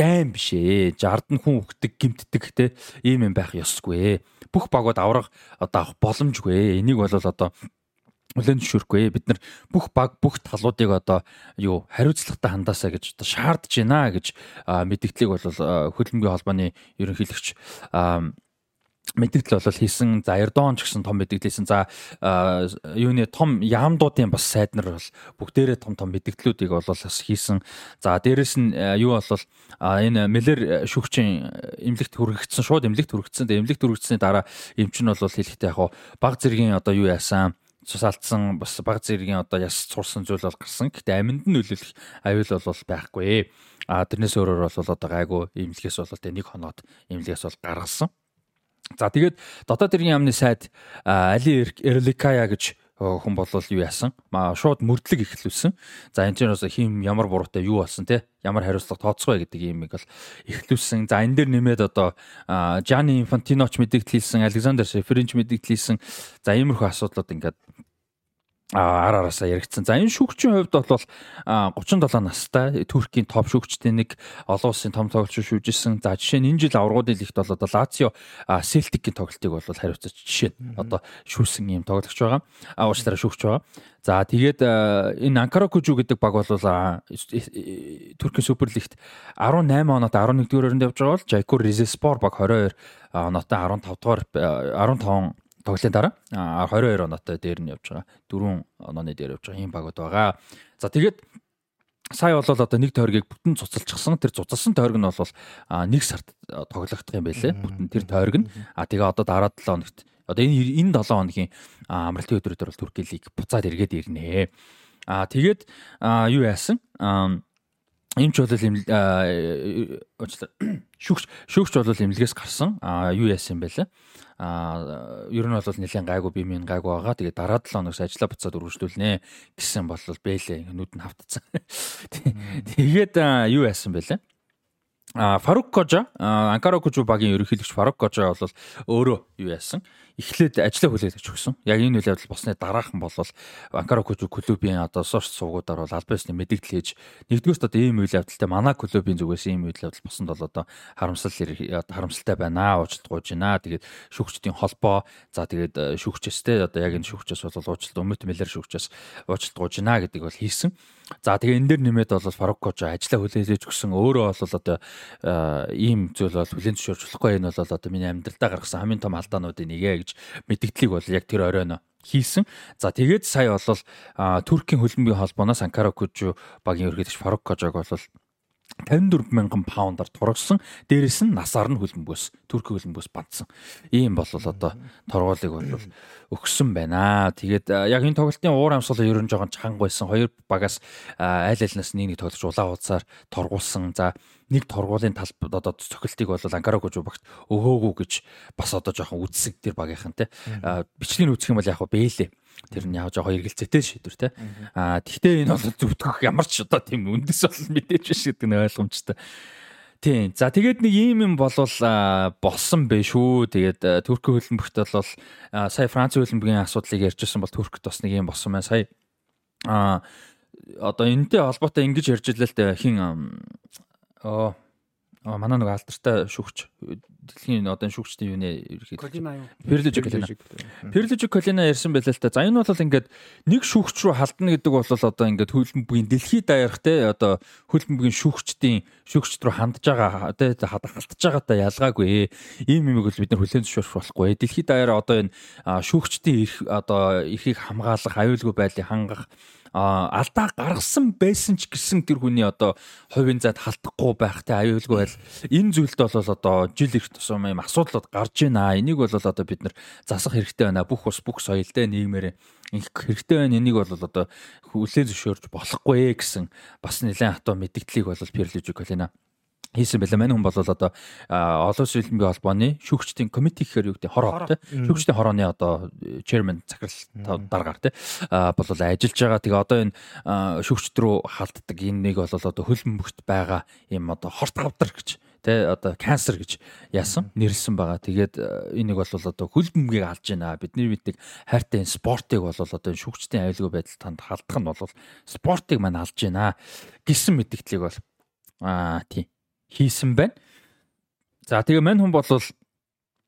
дайм биш ээ. Жард нь хүн өгдөг, гимтдэг те ийм юм байх ёсгүй бүх багууд аврах одоо авах боломжгүй. Энийг бол одоо хүлэн зөвшөөрөхгүй. Бид нар бүх баг бүх талуудыг одоо юу хариуцлагатай хандаасаа гэж одоо шаардж байна гэж мэдгдлийг бол хөлбөмбөгийн холбооны ерөнхийлөгч мэдээлэл бол хийсэн. За Эрдоган ч гэсэн том мэдээлэл хийсэн. За юуны том яамдуудын бас сайднар бол бүгдээрээ том том мэдээллүүдийг бол бас хийсэн. За дээрэс нь юу бол энэ Мэлэр шүгчийн эмнэлэгт хүрэгдсэн, шууд эмнэлэгт хүрэгдсэн. Эмнэлэгт хүрэгдсэний дараа эмч нь бол хэлэхдээ яг баг зэргийн одоо юу яасан цусалтсан бас баг зэргийн одоо яс цурсан зүйл бол гарсан. Гэтэ аминд нь нөлөөлөх аюул бол байхгүй. А тэрнээс өөрөөр бол одоо гайгүй эмнэлгээс бол нэг хоноод эмнэлгээс бол гаргасан. За тэгээд дотоод иргэн яамны сайд Али Эрликая гэж хүн болвол юу яасан? Шууд мөрдлөг ихлүүлсэн. За энэ ч бас хим ямар буруутай юу болсон те? Ямар хариуцлага тооцох вэ гэдэг юмыг бол ихлүүлсэн. За энэ дээр нэмээд одоо Жани Инфантиноч мэдээлэл хийсэн, Александр Шеферинч мэдээлэл хийсэн. За иймэрхүү асуудлууд ингээд ар араасаа яригдсан. За энэ шүүгчийн хувьд бол 37 настай Туркийн топ шүүгчтэй нэг олон улсын том тоглогч шүүжсэн. За жишээ нь энэ жил аврагуудын лигт бол одоо Лацио Селтикийн тоглолтыг бол хариуцаж жишээ нь одоо шүүсэн юм тоглогч байгаа. А уучлаарай шүүгч байгаа. За тэгээд энэ Анкаракужу гэдэг баг бол Туркийн суперлигт 18 оноод 11 дугаар өрөнд явж байгаа бол Жайкур Ризеспор баг 22 оноотой 15 дугаар 15 тоглолтын дараа 22 оноотой дээр нь явж байгаа. Дөрвөн онооны дээр явж байгаа ийм багууд байгаа. За тэгээд сая бол одоо нэг тойргийг бүтэн цуцалчихсан. Тэр цуцалсан тойрог нь бол нэг сард тоглогдох юм байлээ. Бүтэн тэр тойрог нь. А тэгээ одоо дараа 7 хоногт одоо энэ энэ 7 хоногийн амралтын өдрөдөр бол Турки лиг буцаад эргээд ирнэ. Аа тэгээд юу яасан? Имч бол уучлаа шүүгч шүүгч бол имлгээс гарсан. Юу яасан юм бэ лээ? А ер нь бол нэлээд гайгүй би минь гайгүй байгаа. Тэгээ дараа 7 хоногс ажилла буцаад үргэлжлүүлнэ гэсэн бол бэлээ нүд нь хавтцсан. Тэгээд юу яасан бэ лээ? А Фарук Кожа Анкара Кожу багийн ерөнхийлөгч Фарук Кожа бол өөрөө юу яасан? Эхлээд ажлаа хүлээж авч өгсөн. Яг энэ үйл явдал босны дараахан бол Анкара Кожу клубын одоо сорч суугуудаар бол аль бисны мэдээлэл хийж нэгдүгээрт одоо ийм үйл явдалтай манай клубын зүгээс ийм үйл явдал босонд бол одоо харамсал харамсалтай байна уучлалт гуйж байна. Тэгээд шүүгчдийн холбоо за тэгээд шүүгчээс те одоо яг энэ шүүгчээс бол уучлалт өмөт мэлэр шүүгчээс уучлалт гуйж байна гэдэг бол хийсэн. За тэгээ энэ дэр нэмээд бол Фарук Кожо ажлаа хүлээж өгсөн өөрөө бол одоо ийм зүйл бол хүлэн зөвшөөрч болохгүй энэ бол одоо миний амьдралдаа гаргасан хамгийн том алдаануудын нэгэ гэж мэдгдлийг бол яг тэр оройно хийсэн. За тэгээд сая бол Туркийн хөлбөмбөгийн холбооноос Анкара Кожо багийн ерөнхийлөгч Фарук Кожог бол 54 мянган паундаар турагсан. Дээрэс нь насаар нь хөлбөмбөс, Турк хөлбөмбөс бандсан. Ийм бол одоо торгуулийг бол өгсөн байна. Тэгээд яг энэ тоглолтын уур амьсгал ер нь жоохон чанга байсан. Хоёр багаас айл альнаас нэг нэг тоглож улаан хуудасаар торгуулсан. За нэг торгуулийн тал одоо цохилтыг бол Анкарагож багт өгөөгүү гэж бас одоо жоохон үдсэг тэр багийнхан те. Бичлэгийг үүсгэх юм бол яг бэлээ Тэр нь яг жоохон эргэлзээтэй шийдвэр те. Аа тэгтээ энэ бол зөвтгөх ямар ч одоо тийм үндэс бол мэдээж биш гэдэг нь ойлгомжтой. Тийм. За тэгээд нэг ийм юм болвол болсон бэ шүү. Тэгээд Туркийн хөлбөмбөгт бол сая Франц хөлбөмбөгийн асуудлыг ярьжсэн бол Туркт бас нэг юм болсон байна. Сая а одоо энэтэй холбоотой ингэж ярьж илээ л дээ хин оо манай нэг алдартай шүүгч дэлхийн одоо шүүгчдийн юуны юу? Перлижи Колина. Перлижи Колина ярьсан байлаа л та. За энэ бол ингээд нэг шүүгч рүү хaldна гэдэг бол одоо ингээд хөлбөмбөгийн дэлхийд даярх те одоо хөлбөмбөгийн шүүгчдийн шүүгчд рүү хандж байгаа те хадгалж байгаатай ялгаагүй. Ийм юм бол бид нар хүлээн зөвшөөрөх болохгүй. Дэлхийд даяар одоо энэ шүүгчдийн эрх одоо эрхийг хамгаалах, аюулгүй байдлыг хангах алдаа гаргасан байсан ч гэсэн тэр хүний одоо хувийн зайд халтахгүй байх те аюулгүй байл энэ зүйлд бол одоо жил их тусам юм асуудлууд гарч байна. Энийг бол одоо бид нар засах хэрэгтэй байна. Бүх ус бүх соёлтой нийгмээр их хэрэгтэй байна. Энийг бол одоо хүлээ зөвшөөрж болохгүй гэсэн бас нэлээд хатуу мэдгдлийг бол Перлижик Колина хийсэн байлаа. Мань хүн бол одоо олон улсын хөлбөмбөгийн холбооны шүүгчдийн комити гэхээр юу гэдэг хороо тий. Шүүгчдийн хорооны одоо chairman захирал дараагаар тий. бол ажиллаж байгаа. Тэгээ одоо энэ шүүгчд рүү халддаг энэ нэг бол одоо хөлбөмбөгт байгаа юм одоо хорт гавдар гэж тий одоо канцер гэж яасан нэрлсэн байгаа. Тэгээд энийг бол одоо хөлбөмбөгийг алж байна. Бидний мэддэг хайртай энэ спортыг бол одоо шүүгчдийн аюулгүй байдал танд халдах нь бол спортыг маань алж байна гэсэн мэдгдлийг бол аа тий хийсэн байна. За тэгээ мань хүн бол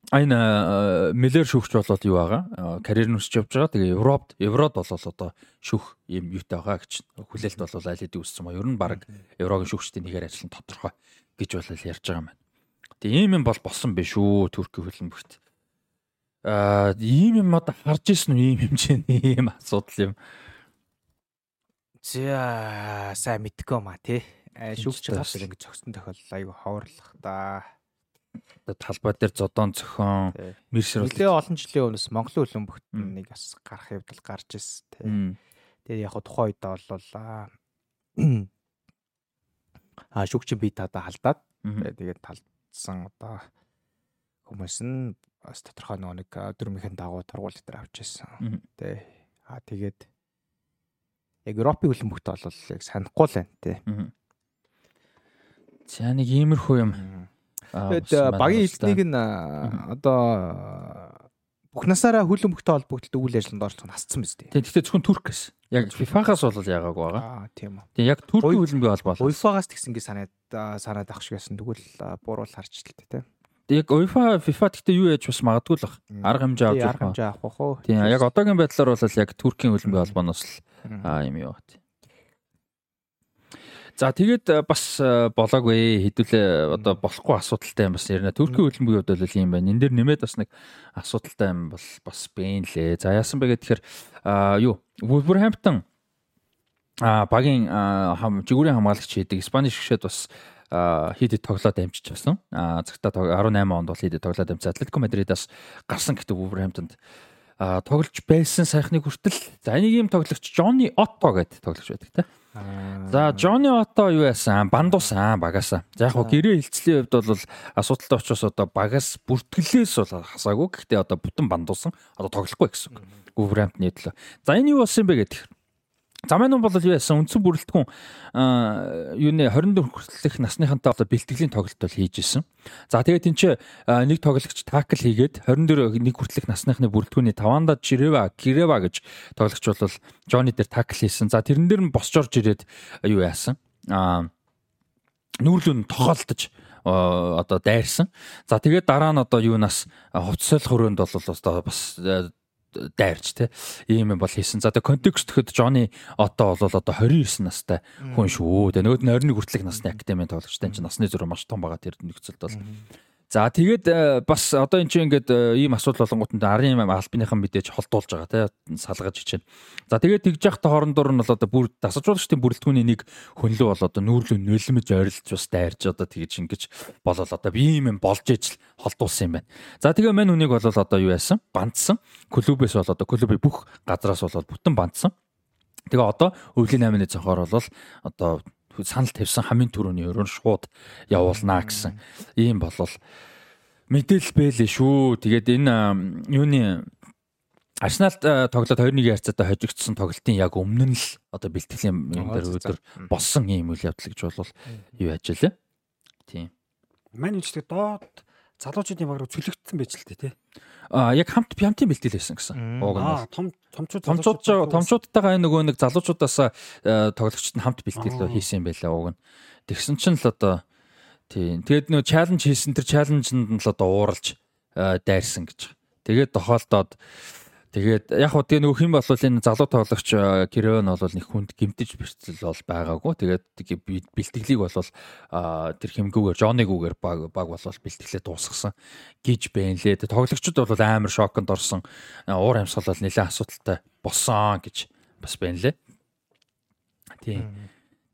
энэ Миллер шүүгч болоод юу байгаа? Карьер нь өсч явж байгаа. Тэгээ Европт, Еврод бол одоо шүүх юм юутай байгаа гэж хүлээлт бол аль хэдийн өссөн ба. Ер нь баг Еврогийн шүүгчдийн нэгээр ажиллан тодорхой гэж бол ярьж байгаа юм байна. Тэгээ ийм юм бол болсон биш үү Туркийн хөлбөмбөгт. Аа ийм юм одоо харж ирсэн үү ийм хэмжээний ийм асуудал юм. За сайн мэдгүй маа тий шүүгч гарсаар ингэж зогсон тохиолдол айгүй ховорлох да. Талбай дээр зодон зохион мэршэр нэлээ олон жилийн өмнөөс Монголын хөлбөмбөгт нэг бас гарах явдал гарч ирсэн тий. Тэгээ яг тухайн үед бол аа шүүгч би та халдаад тэгээд талдсан одоо хүмүүс нь бас тодорхой нэг дөрмийнхэн дагуу тургуул дээр авч ирсэн. Тэ. Аа тэгээд яг Европын хөлбөмбөгт бол яг санахгүй л байна тий. За нэг иймэрхүү юм. Тэгээд багийн эзнийг нь одоо бүх насаараа хөлбөмбөгтэй холбогдлоо үйл ажиллагаанд оролцох нь хасцсан биз дээ. Тийм. Гэхдээ зөвхөн Туркээс. Яг FIFA-гаас бол яагаагүй байгаа. Аа тийм үү. Тийм яг Туркийн хөлбөмбөгийн холбоо. UEFA-гаас тэгсэнгээ санаад санаад авах шиг байсан. Тэгвэл буруул харч л тээ. Яг UEFA FIFA гэхдээ юу яаж бас магадгүй л бах. Арга хэмжээ авч авах. Арга хэмжээ авах уу. Тийм. Яг одоогийн байдлаар бол яг Туркийн хөлбөмбөгийн холбооноос л юм юу. За тэгээд э, бас э, болоогүй хэдүүлээ одоо болохгүй асуудалтай юм бас ярина. Туркийн хөлбөмбөгийн хувьд бол юм байна. Энд дэр нэмээд бас нэг асуудалтай юм бол бас бэн лээ. За яасан бэ гэхээр юу Wolverhampton а багийн жигүүрийн хамгаалагч хийдэг Испани шгшэд бас хийдэд тоглоод амжиж байсан. А цагтаа 18 онд бол хийдэд тоглоод амжсан Атлетико Мадридаас гарсан гэдэг Wolverhampton-д тоглож байсан сайхныг хүртэл за энийг ийм тоглогч Johnny Otto гэдэг тоглогч байдаг те. За Johnny Otto юу яасан? Бандуусан багасаа. За яг хоо гэрээ хилцлийн хувьд бол асуудалтай учраас одоо багаас бүртгэлээс бол хасаагүй. Гэхдээ одоо бүтэн бандуусан. Одоо тоглохгүй гэсэн үг. Wolverhampton-ы төлөө. За энэ юу болсон бэ гэдэг. Замын бол юу яасан үндсэн бүрэлдэхүүн юуны 24 хүртэлх насныхантай одоо бэлтгэлийн тоглолт бол хийж исэн. За тэгээд энэ чинь нэг тоглогч такл хийгээд 24 нэг хүртэлх насныхны бүрэлдэхүүний таванда Жирева, Кирева гэж тоглогч бол Жони дээр такл хийсэн. За тэрэн дээр нь босч орж ирээд юу яасан? Аа нүүрлүүн тохиолдож одоо дайрсан. За тэгээд дараа нь одоо юунаас хувцсал хөрөөнд бол одоо бас дайрч те ийм юм бол хийсэн. За тэгээ контекст гэхэд Johnny Otto бол одоо 29 настай хүн шүү. Тэгээ нөгөөд нь 21 хүртэлх насны академийн тоглогчтой чинь насны зөрүү маш том байгаа тэр нөхцөлд бол За тэгээд э, бас одоо эн чинь ингээд э, ийм асуудал болонгууд нь арын албаныхан мэдээж холдуулж байгаа тий салгаж ичээн. За тэгээд тэгж явахта хоорондоор нь бол одоо бүр дасалжуулагчдын бүрэлдэхүүний нэг хөнлөө бол одоо нүүрлүү нөлмөж ойрлж бас дайрж одоо тэгж ингэж болол одоо ийм юм болж ижил холдуулсан юм байна. За тэгээ мань үнийг бол одоо юу яасан? Бандсан. Клубээс бол одоо клубын бүх газраас бол бүтэн бандсан. Тэгээ одоо өвлийн 8-ны цонхоор бол одоо санал тавьсан хамгийн түрүүний өрөөн шууд явуулнаа гэсэн ийм болол мэдээлэл бэлээ шүү. Тэгээд энэ юуны Арсеналд тоглоод 2-1 ярцаатай хожигдсон тоглолтын яг өмнө нь л одоо бэлтгэлийн юм дээр өдөр болсон ийм үйл явдал гэж бол юу яаж илээ. Тийм. Мань үстэй доод залуучуудын баг руу цөлөгдсөн байж л тээ тий. А яг хамт хамтын бэлтгэл байсан гэсэн. Ууг нь. Аа том томчууд томчууд томчуудтайгаа нөгөө нэг залуучуудаас тоглогчд нь хамт бэлтгэл хийсэн юм байлаа ууг нь. Тэгсэн чинь л одоо тийм. Тэгэд нөгөө чаленж хийсэн тэр чаленжинд нь л одоо ууралж дайрсан гэж. Тэгээд тохиолдоод Тэгээд яг хөө тэгээ нөгөө хэн болвол энэ залуу тоглогч Киревен бол нэг хүнд гимтэж бэрцэл бол байгаагүй. Тэгээд бэлтгэлийг бол тэр хэмгүүгээр Жонигүүгээр баг баг бол бэлтгэлээ дуусгасан гэж байна лээ. Тоглогчид бол амар шоконд орсон. Уур амьсгал бол нэлээд асуудалтай болсон гэж бас байна лээ. Тийм.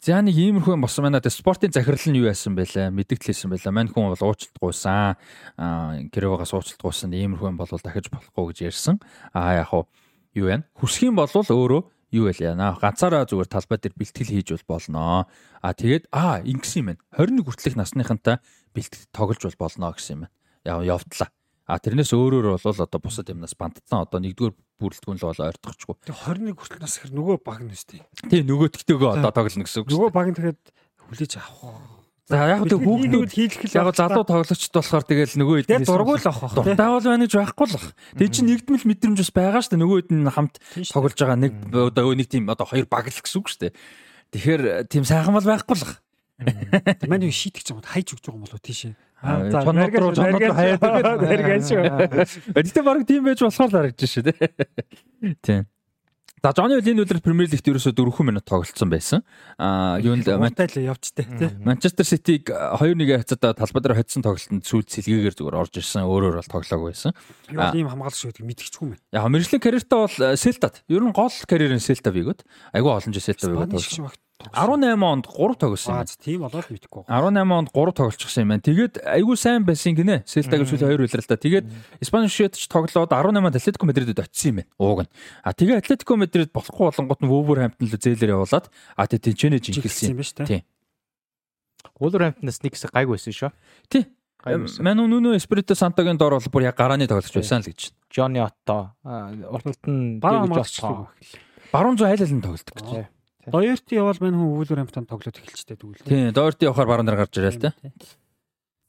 За нэг иймэрхүү юм болсон байна. Тэгээ спортын захирал нь юу яасан бэлээ? Мэдэгдлээсэн байлаа. Мань хүн бол уучлалт гуйсан. Аа Кировагаас уучлалт гуйсан. Иймэрхүү юм бол дахиж болохгүй гэж ярьсан. Аа яг хуу юу? Хүсэх юм бол өөрөө юу вэ яана? Ганцаараа зүгээр талбай дээр бэлтгэл хийж бол болно. Аа тэгээд аа ингэсэн юм байна. 21 хүртэлх насныхантай бэлтгэл тоглож бол болно гэсэн юм байна. Яв явдлаа. А тэрнээс өөрөөр бол одоо бусад юмнаас бандцсан одоо нэгдүгээр бүрэлдэхүүн л бол ойртохгүй. Тэг 21 хүртэл нас ихэр нөгөө баг нь өстэй. Тий нөгөө тэгтэйгөө одоо тоглоно гэсэн үг. Нөгөө баг нь тэгэхэд хүлээж авах. За яг тэг хүүхдүүд хийлгэх л яг залуу тоглогчд болохоор тэгэл нөгөө хэд нэг дургуул авах. Дуртаавал байна гэж байхгүй л. Тэг чи нэгдмэл мэдрэмж бас байгаа шүү дээ. Нөгөө хэд нь хамт тоглож байгаа нэг одоо нэг тийм одоо хоёр баг л гэсэн үг шүү дээ. Тэгэхээр тийм сайхан бол байхгүй л. Манай шийтгэж байгаа хайж өгч байгаа юм болоо тийшээ. Чонод руу чонод руу хаяад дэргэн шүү. Гэтэ баг тийм байж болохоор л харагдаж шүү дээ. Тийм. За Жоны үлийн үлрэл Премьер Лигт ерөөсө 4 минут тоглолцсон байсан. Аа юу нь Манчестер явчтэй тий. Манчестер Ситиг 2-1 хацаад талбай дээр хоцсон тоглолтод сүйд сэлгээгээр зүгээр орж ирсэн. Өөрөөр бол тоглоагүй байсан. Юу ийм хамгаалалт шүү гэдэг мэдчихгүй юм. Яг мэржлийн карьертаа бол Селтад. Ер нь гол карьерын Селта бийгод. Айгүй олон жил Селта бийгод. 18 онд 3 тоглосон юм. Тийм болоод мэдхгүй. 18 онд 3 тоглолцсон юм байна. Тэгээд айгүй сайн байсан гинэ. Селтагийн сүүл 2 үлрэл та. Тэгээд Испани шиэтч тоглоод 18-нд Атлетико Мадридэд очсон юм байна. Ууг нь. А тэгээ Атлетико Мадрид болохгүй болонгот нь Wolverhampton л зээлэр явуулаад а тэгээ тэнчэнэ жинхэлсэн юм байна шүү дээ. Тийм. Wolverhampton-аас нэг хэсэг гайг байсан шүү. Тий. Ману нүнө Espirito Santo-гийн дор бол бүр яг гарааны тоглож байсан л гэж. Johnny Otto урталт нь баруун болчихлоо. Баруун аль нь тоглодог гэж. Доёрти явал мань хүн Wolverhampton тоглоод эхэлчтэй тэгвэл. Тийм, Доёрти явахаар баруун дээр гарч ирэл та.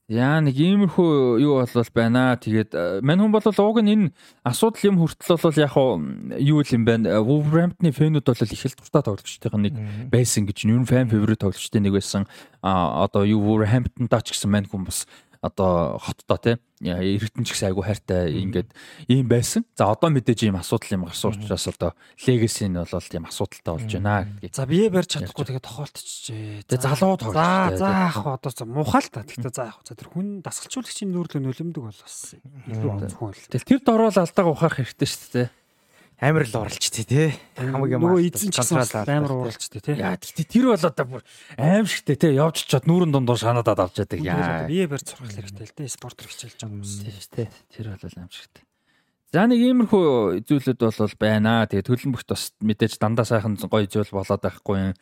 Яа нэг иймэрхүү юу болвол байна. Тэгээд мань хүн бол ууг нь энэ асуудал юм хүртэл бол яг юу юм байна. Wolverhampton-ы фэнүүд бол их л дуртай тоглогчдын нэг байсан гэж. Юу фэн фаворит тоглогчдын нэг байсан. А одоо юу Wolverhampton-даа ч гэсэн мань хүн бас одоо хоттоо те эргэтэн ч гэсэн айгу хайртай ингээд ийм байсан. За одоо мэдээж ийм асуудал юм гарсан учраас одоо легаси нь бол тийм асуудалтай болж байна гэдэг. За бие барьж чадахгүй тэгээ тохиолдчихжээ. Тэгээ залуу тоглож. За за яг одоо мухаал та. Тэгтээ за яг за тэр хүн дасгалжуулагчийн нүүрлөө нөлөмдөг бол бас илүү онцгой л. Тэгэл тэр дорол алдааг ухаах хэрэгтэй шүү дээ амар л уралчтэй тий. Хамаг юм. Нөгөө эзэн ч гэсэн амар уралчтэй тий. Яа тэгтээ тэр бол одоо бүр аимшигтэй тий. Явж чад нүүрэн дундуур шанаадад авч яадаг. Яа. Бие барь сурах хэрэгтэй л дээ. Спортер хичээлж байгаа хүмүүс тий. Тэр бол аимшигтэй. За нэг иймэрхүү зүйлүүд бол байна. Тэгээ төлөвлөмбөгт бас мэдээж дандаа сайхан гоё зүйл болоод байхгүй юм.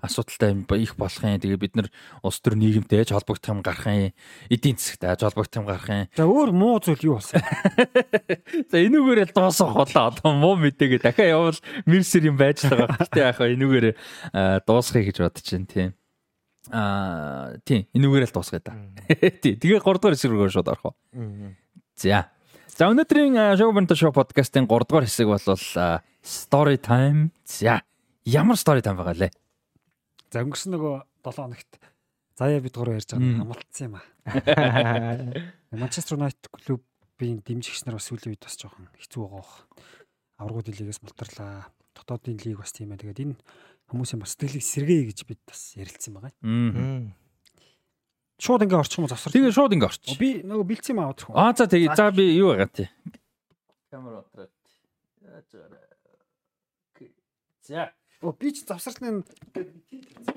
Асуудалтай юм их болох юм. Тэгээ бид нар улс төр нийгэмтэй ч холбогдох юм гарах юм. Эдийн засгтай ч холбогдох юм гарах юм. За өөр муу зүйл юу болсон? За энүүгээрээ дуусах болоо. Одоо муу мэдээгээ дахиад явал мэрсэр юм байж байгаа. Гэтэ яах вэ? Энүүгээрээ дуусгахыг гэж бодож байна тийм. Аа тийм энүүгээрээ л дуусгая да. Тий. Тэгээ 3 дугаар хэсэг рүү шууд орох уу. За. За өнөөдрийн Show Bento Show podcast-ын 3 дугаар хэсэг бол story time. За ямар story time байгаа лээ? За өнгөрсөн нөгөө 7 хоногт заяа бид гурав ярьж байгаа хамалтсан юм аа. Манчестер Юнайтед клубын дэмжигч нар бас сүүлийн үед бас жоохон хэцүү байгаа бох. Аврагууд лигээс мултарлаа. Дотоодын лиг бас тийм ээ. Тэгээд энэ хүмүүсийн бас сэтгэлийг сэргээе гэж бид бас ярилцсан байгаа. Аа. Шууд ингээ орчих юм уу завсар. Тэгээ шууд ингээ орчих. Би нөгөө бэлдсэн юм аа одох. Аа за тэгээ за би юу байгаа тий. Камера отраад. За. Оо би ч завсарсны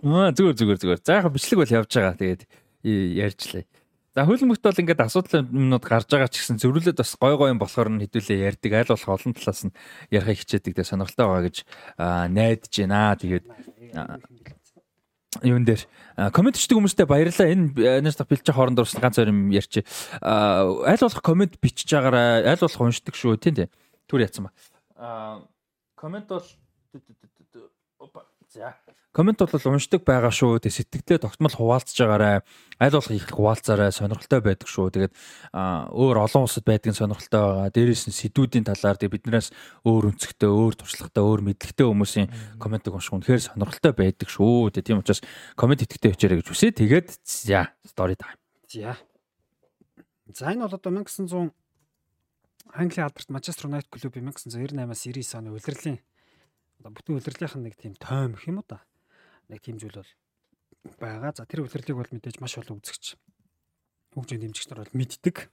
Аа зүгээр зүгээр зүгээр. За яг бичлэг бол явж байгаа. Тэгээд ярьжлаа. За хөлбөмбөгт бол ингээд асуудал юмнууд гарч байгаа ч гэсэн зөрүүлээд бас гой гой юм болохоор нь хэдүүлээ ярьдаг. Айл болох олон талаас нь ярихыг хичээдэг дээр сонирхолтой байгаа гэж найдаж байна. Тэгээд юун дээр комент бичдэг хүмүүстээ баярлалаа. Энэ нас бэлж хооронд урсан ганц юм ярьчих. Айл болох комент бичиж байгаараа айл болох уншдаг шүү тийм тийм. Түр яцсан ба. Комент бол за комент бол уншдаг байгаа шүү. Тэг сэтгэлдээ тогтмол хуваалцж байгаарай. Аль болох их хуваалцаарай. Сонирхолтой байдаг шүү. Тэгээд өөр олон улсад байдаг нь сонирхолтой байгаа. Дээрээс нь сэдвүүдийн талаар тэг биднээс өөр өнцгтэй, өөр туршлагатай, өөр мэдлэгтэй хүмүүсийн комментиг унших үнэхээр сонирхолтой байдаг шүү. Тэг тийм учраас коммент итгэдэг өчээрэй гэж үсэ. Тэгээд за story time. За. За энэ бол одоо 1900 Английн алдарт Манчестер Юнайтед клубын 1998-аас 99 оны улирлын одоо бүтэн нь нэг тийм тойм гэх юм уу да нэг тийм зүйл бол байгаа. За тэр үлрэлийг бол мэдээж маш олон үзэгч хөгжийн дэмжигч нар бол мэддэг.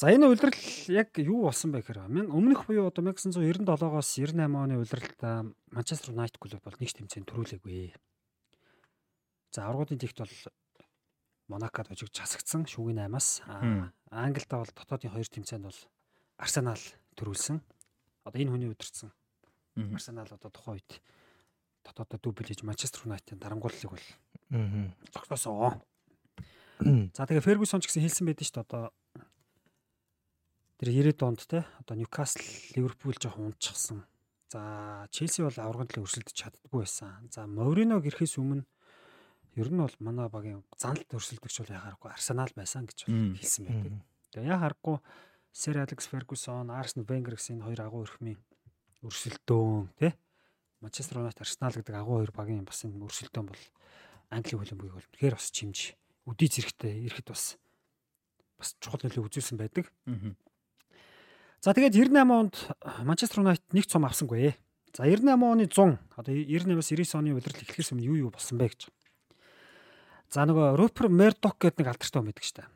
За энэ улирал яг юу болсон бэ гэхээр өмнөх буюу одоо 1997-оос 98 оны улиралд Манчестер Юнайтед клуб бол нэг тэмцээнд төрүүлээгүй. За аврагуудын тэгт бол Монакод хожигч хасагдсан шүүгийн 8-аас Англид бол дотоодын хоёр тэмцээнд бол Арсенал төрүүлсэн. Одоо энэ хүний удирдсан Арсенал одоо тухайн үед дотоодоо дубль хийж Манчестер Юнайтед дарангууллыг бол зогсоосоо. За тэгээ Фергюсон ч гэсэн хэлсэн байдэн шүү дээ одоо тэр 90-ад онд те одоо Ньюкасл Ливерпул жоохон унтчихсан. За Челси бол аврагын төлөө өрсөлдөж чаддгүй байсан. За Мориног ирэхээс өмнө ер нь бол манай багийн заналт өрсөлдөгч бол яхааргүй Арсенал байсан гэж хэлсэн байдаг. Тэгээ яхааргүй Сэр Алекс Фергюсон, Арсен Венгер гэсэн энэ хоёр агуу өрхмийн өрсөлдөөн тий Манчестер Юнайтед Арсенал гэдэг агуу хоёр багийн бас энэ өрсөлдөөн бол Английн хөлбөмбөгийг бол тэгэхээр бас чимж үдий зэрэгтэй ирэхэд бас бас чухал нөлөө үзүүлсэн байдаг. За тэгээд 98 онд Манчестер Юнайтед нэг цом авсангүй. За 98 оны 100 одоо 98-аас 99 оны удирдал эхлэхээс өмнө юу юу болсон бэ гэж. За нөгөө Рупер Мердок гэдэг нэг алдартай хүн байдаг шүү дээ.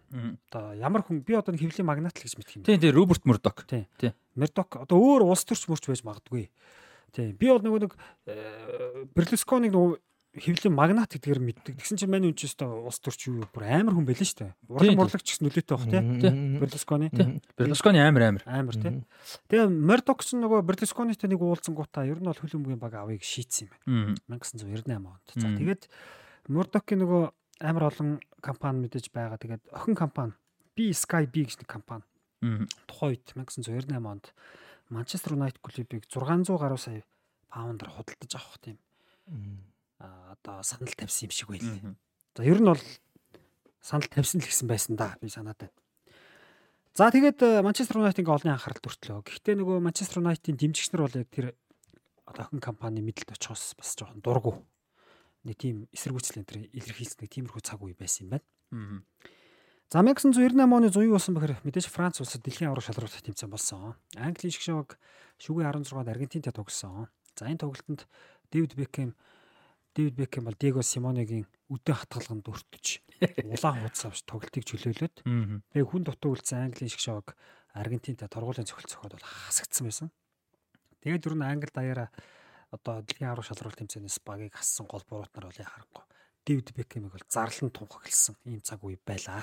Одоо ямар хүн би одоо хэвлийн магнат л гэж мэдх юм. Тийм тийм Роберт Мердок. Тийм. Мердок одоо өөр улс төрч мөрч байж магадгүй. Тийм. Би бол нөгөө нэг Берлусконыг нөгөө хэвлэн магнат гэдгээр мэддэг. Тэгсэн чинь манай үнчээс та улс төрч юу бүр амар хүн байлаа шүү дээ. Урлан мурлагч гэсэн нөлөөтэй баг тий. Берлусконы. Берлусконы амар амар. Амар тий. Тэгээ Мердок ч нөгөө Берлусконитой нэг уулзсан гутаа ер нь бол хөлбөмбөгийн баг авъяг шийдсэн юм байна. 1998 онд. За тэгээд Мердокийн нөгөө амар олон компани мэдээж байгаа. Тэгээд охин компани B Sky B гэж нэг компани. Тухайн үед 1998 онд Манчестер Юнайтед клубыг 600 гаруй сая паундаар худалдаж авах тийм а одоо санал тавьсан юм шиг байл. За ер нь бол санал тавьсан л гэсэн байсан да би санаад байна. За тэгээд Манчестер Юнайтед олон анхаарал төртлөө. Гэхдээ нөгөө Манчестер Юнайтедийн дэмжигч нар бол яг тэр охин компани мэдлэлд очихоос бас жоохон дургу. Нэг тийм эсэргүүцэл энэ төр илэрхийлсэн нэг тиймэрхүү цаг үе байсан юм байна. За 1998 оны 100 юу болсон бэхээр мэдээж Франц улсад дэлхийн авраг шалралт тэмцээн болсон. Английн шгшог шүгэ 16-д Аргентинтэй тогссон. За энэ тоглолтод Дэвид Бекхэм Дэвид Бекхэм бол Диего Симонегийн үдэ хатгалганд өртөж улаан хуудас авч тоглолтыг чөлөөлөд тэгээ хүн дутуу үлдсэн Английн шгшог Аргентинтэй торгуулийн цохол цохоод бол хасагдсан байсан. Тэгээд нь Англи даяараа одоо дэлхийн авраг шалралт тэмцээнээс багийг хассан гол буруут нар бол яхахгүй Дэвид Бекхэмийг бол зарлан тунх гэлсэн ийм цаг үе байлаа.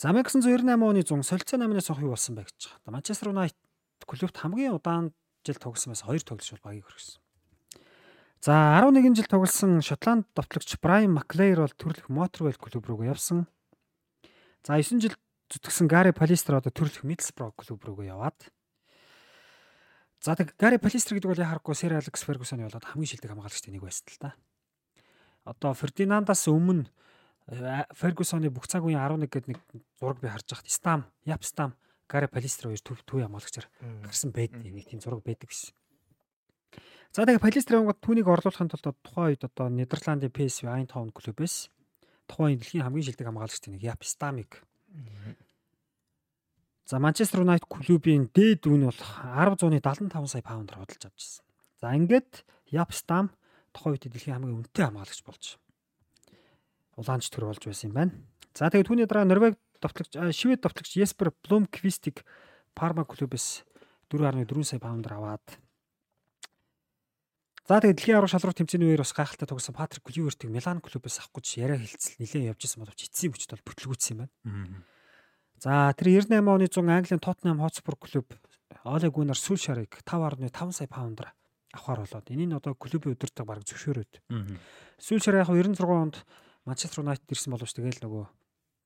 За 1998 оны 100 солилцоо намнаас авах юу болсон бэ гэж байгаа. Манчестер Юнайтед клубт хамгийн удаан жил тоглосон байсан хоёр тоглогч бол багийг хөргсөн. За 11 жил тоглосон Шотланд довтлогч Брайан Маклейр бол төрлөх Моторвейл клуб руу явсан. За 9 жил зүтгэсэн Гари Палистер одоо төрлөх Мидсбро клуб руу яваад. За тэг Гари Палистер гэдэг бол яхахгүй Сэр Алекс Фергюсоны болоод хамгийн шилдэг хамгаалагчтай нэг байсан л та. Одоо Фердинандаас өмнө Фергюсоны бүх цаг үеийн 11 гэдэг нэг зураг би харж байхад Стам, Яп Стам, Гари Палистер хоёр төв төв хамгаалагчаар гарсан байдаг нэг тийм зураг байдаг байсан. За тэгээ Палистрын гот түүнийг орлуулахын тулд тухайн үед одоо Нидерландын PSV Eindhoven клубээс тухайн дэлхийн хамгийн шилдэг хамгаалагчтай нэг Яп Стамиг За Манчестер Юнайтед клубын дээд үн бол 10.75 сая паундаар худалдаж авч ирсэн. За ингээд Япстам тухайн үед дэлхийн хамгийн өнтэй хамгаалагч болж улаанч төр болж байсан юм байна. За тэгээд түүний дараа Норвеги товтлогч Швед товтлогч Еспер Блумквистиг Парма клубээс 4.4 сая паундаар аваад За тэгээд дэлхийн аврах шалралт тэмцээний үеэр бас гайхалтай тогсон Патрик Кливертиг Милан клубээс авах гэж яриа хэлцэл нэлээд явж исэн боловч эцсийн бүчт бол бүтлгүүцсэн юм байна. За тэр 98 оны 100 Английн Тоттенхэм Хотспур клуб Оле Гуннар Сүлшарыг 5.5 сая паундаар авахар болоод энэ нь одоо клубын өдөртөг баг зөвшөөрөөд. Сүлшар яг 96 онд Манчестер Юнайтед ирсэн боловч тэгэл нөгөө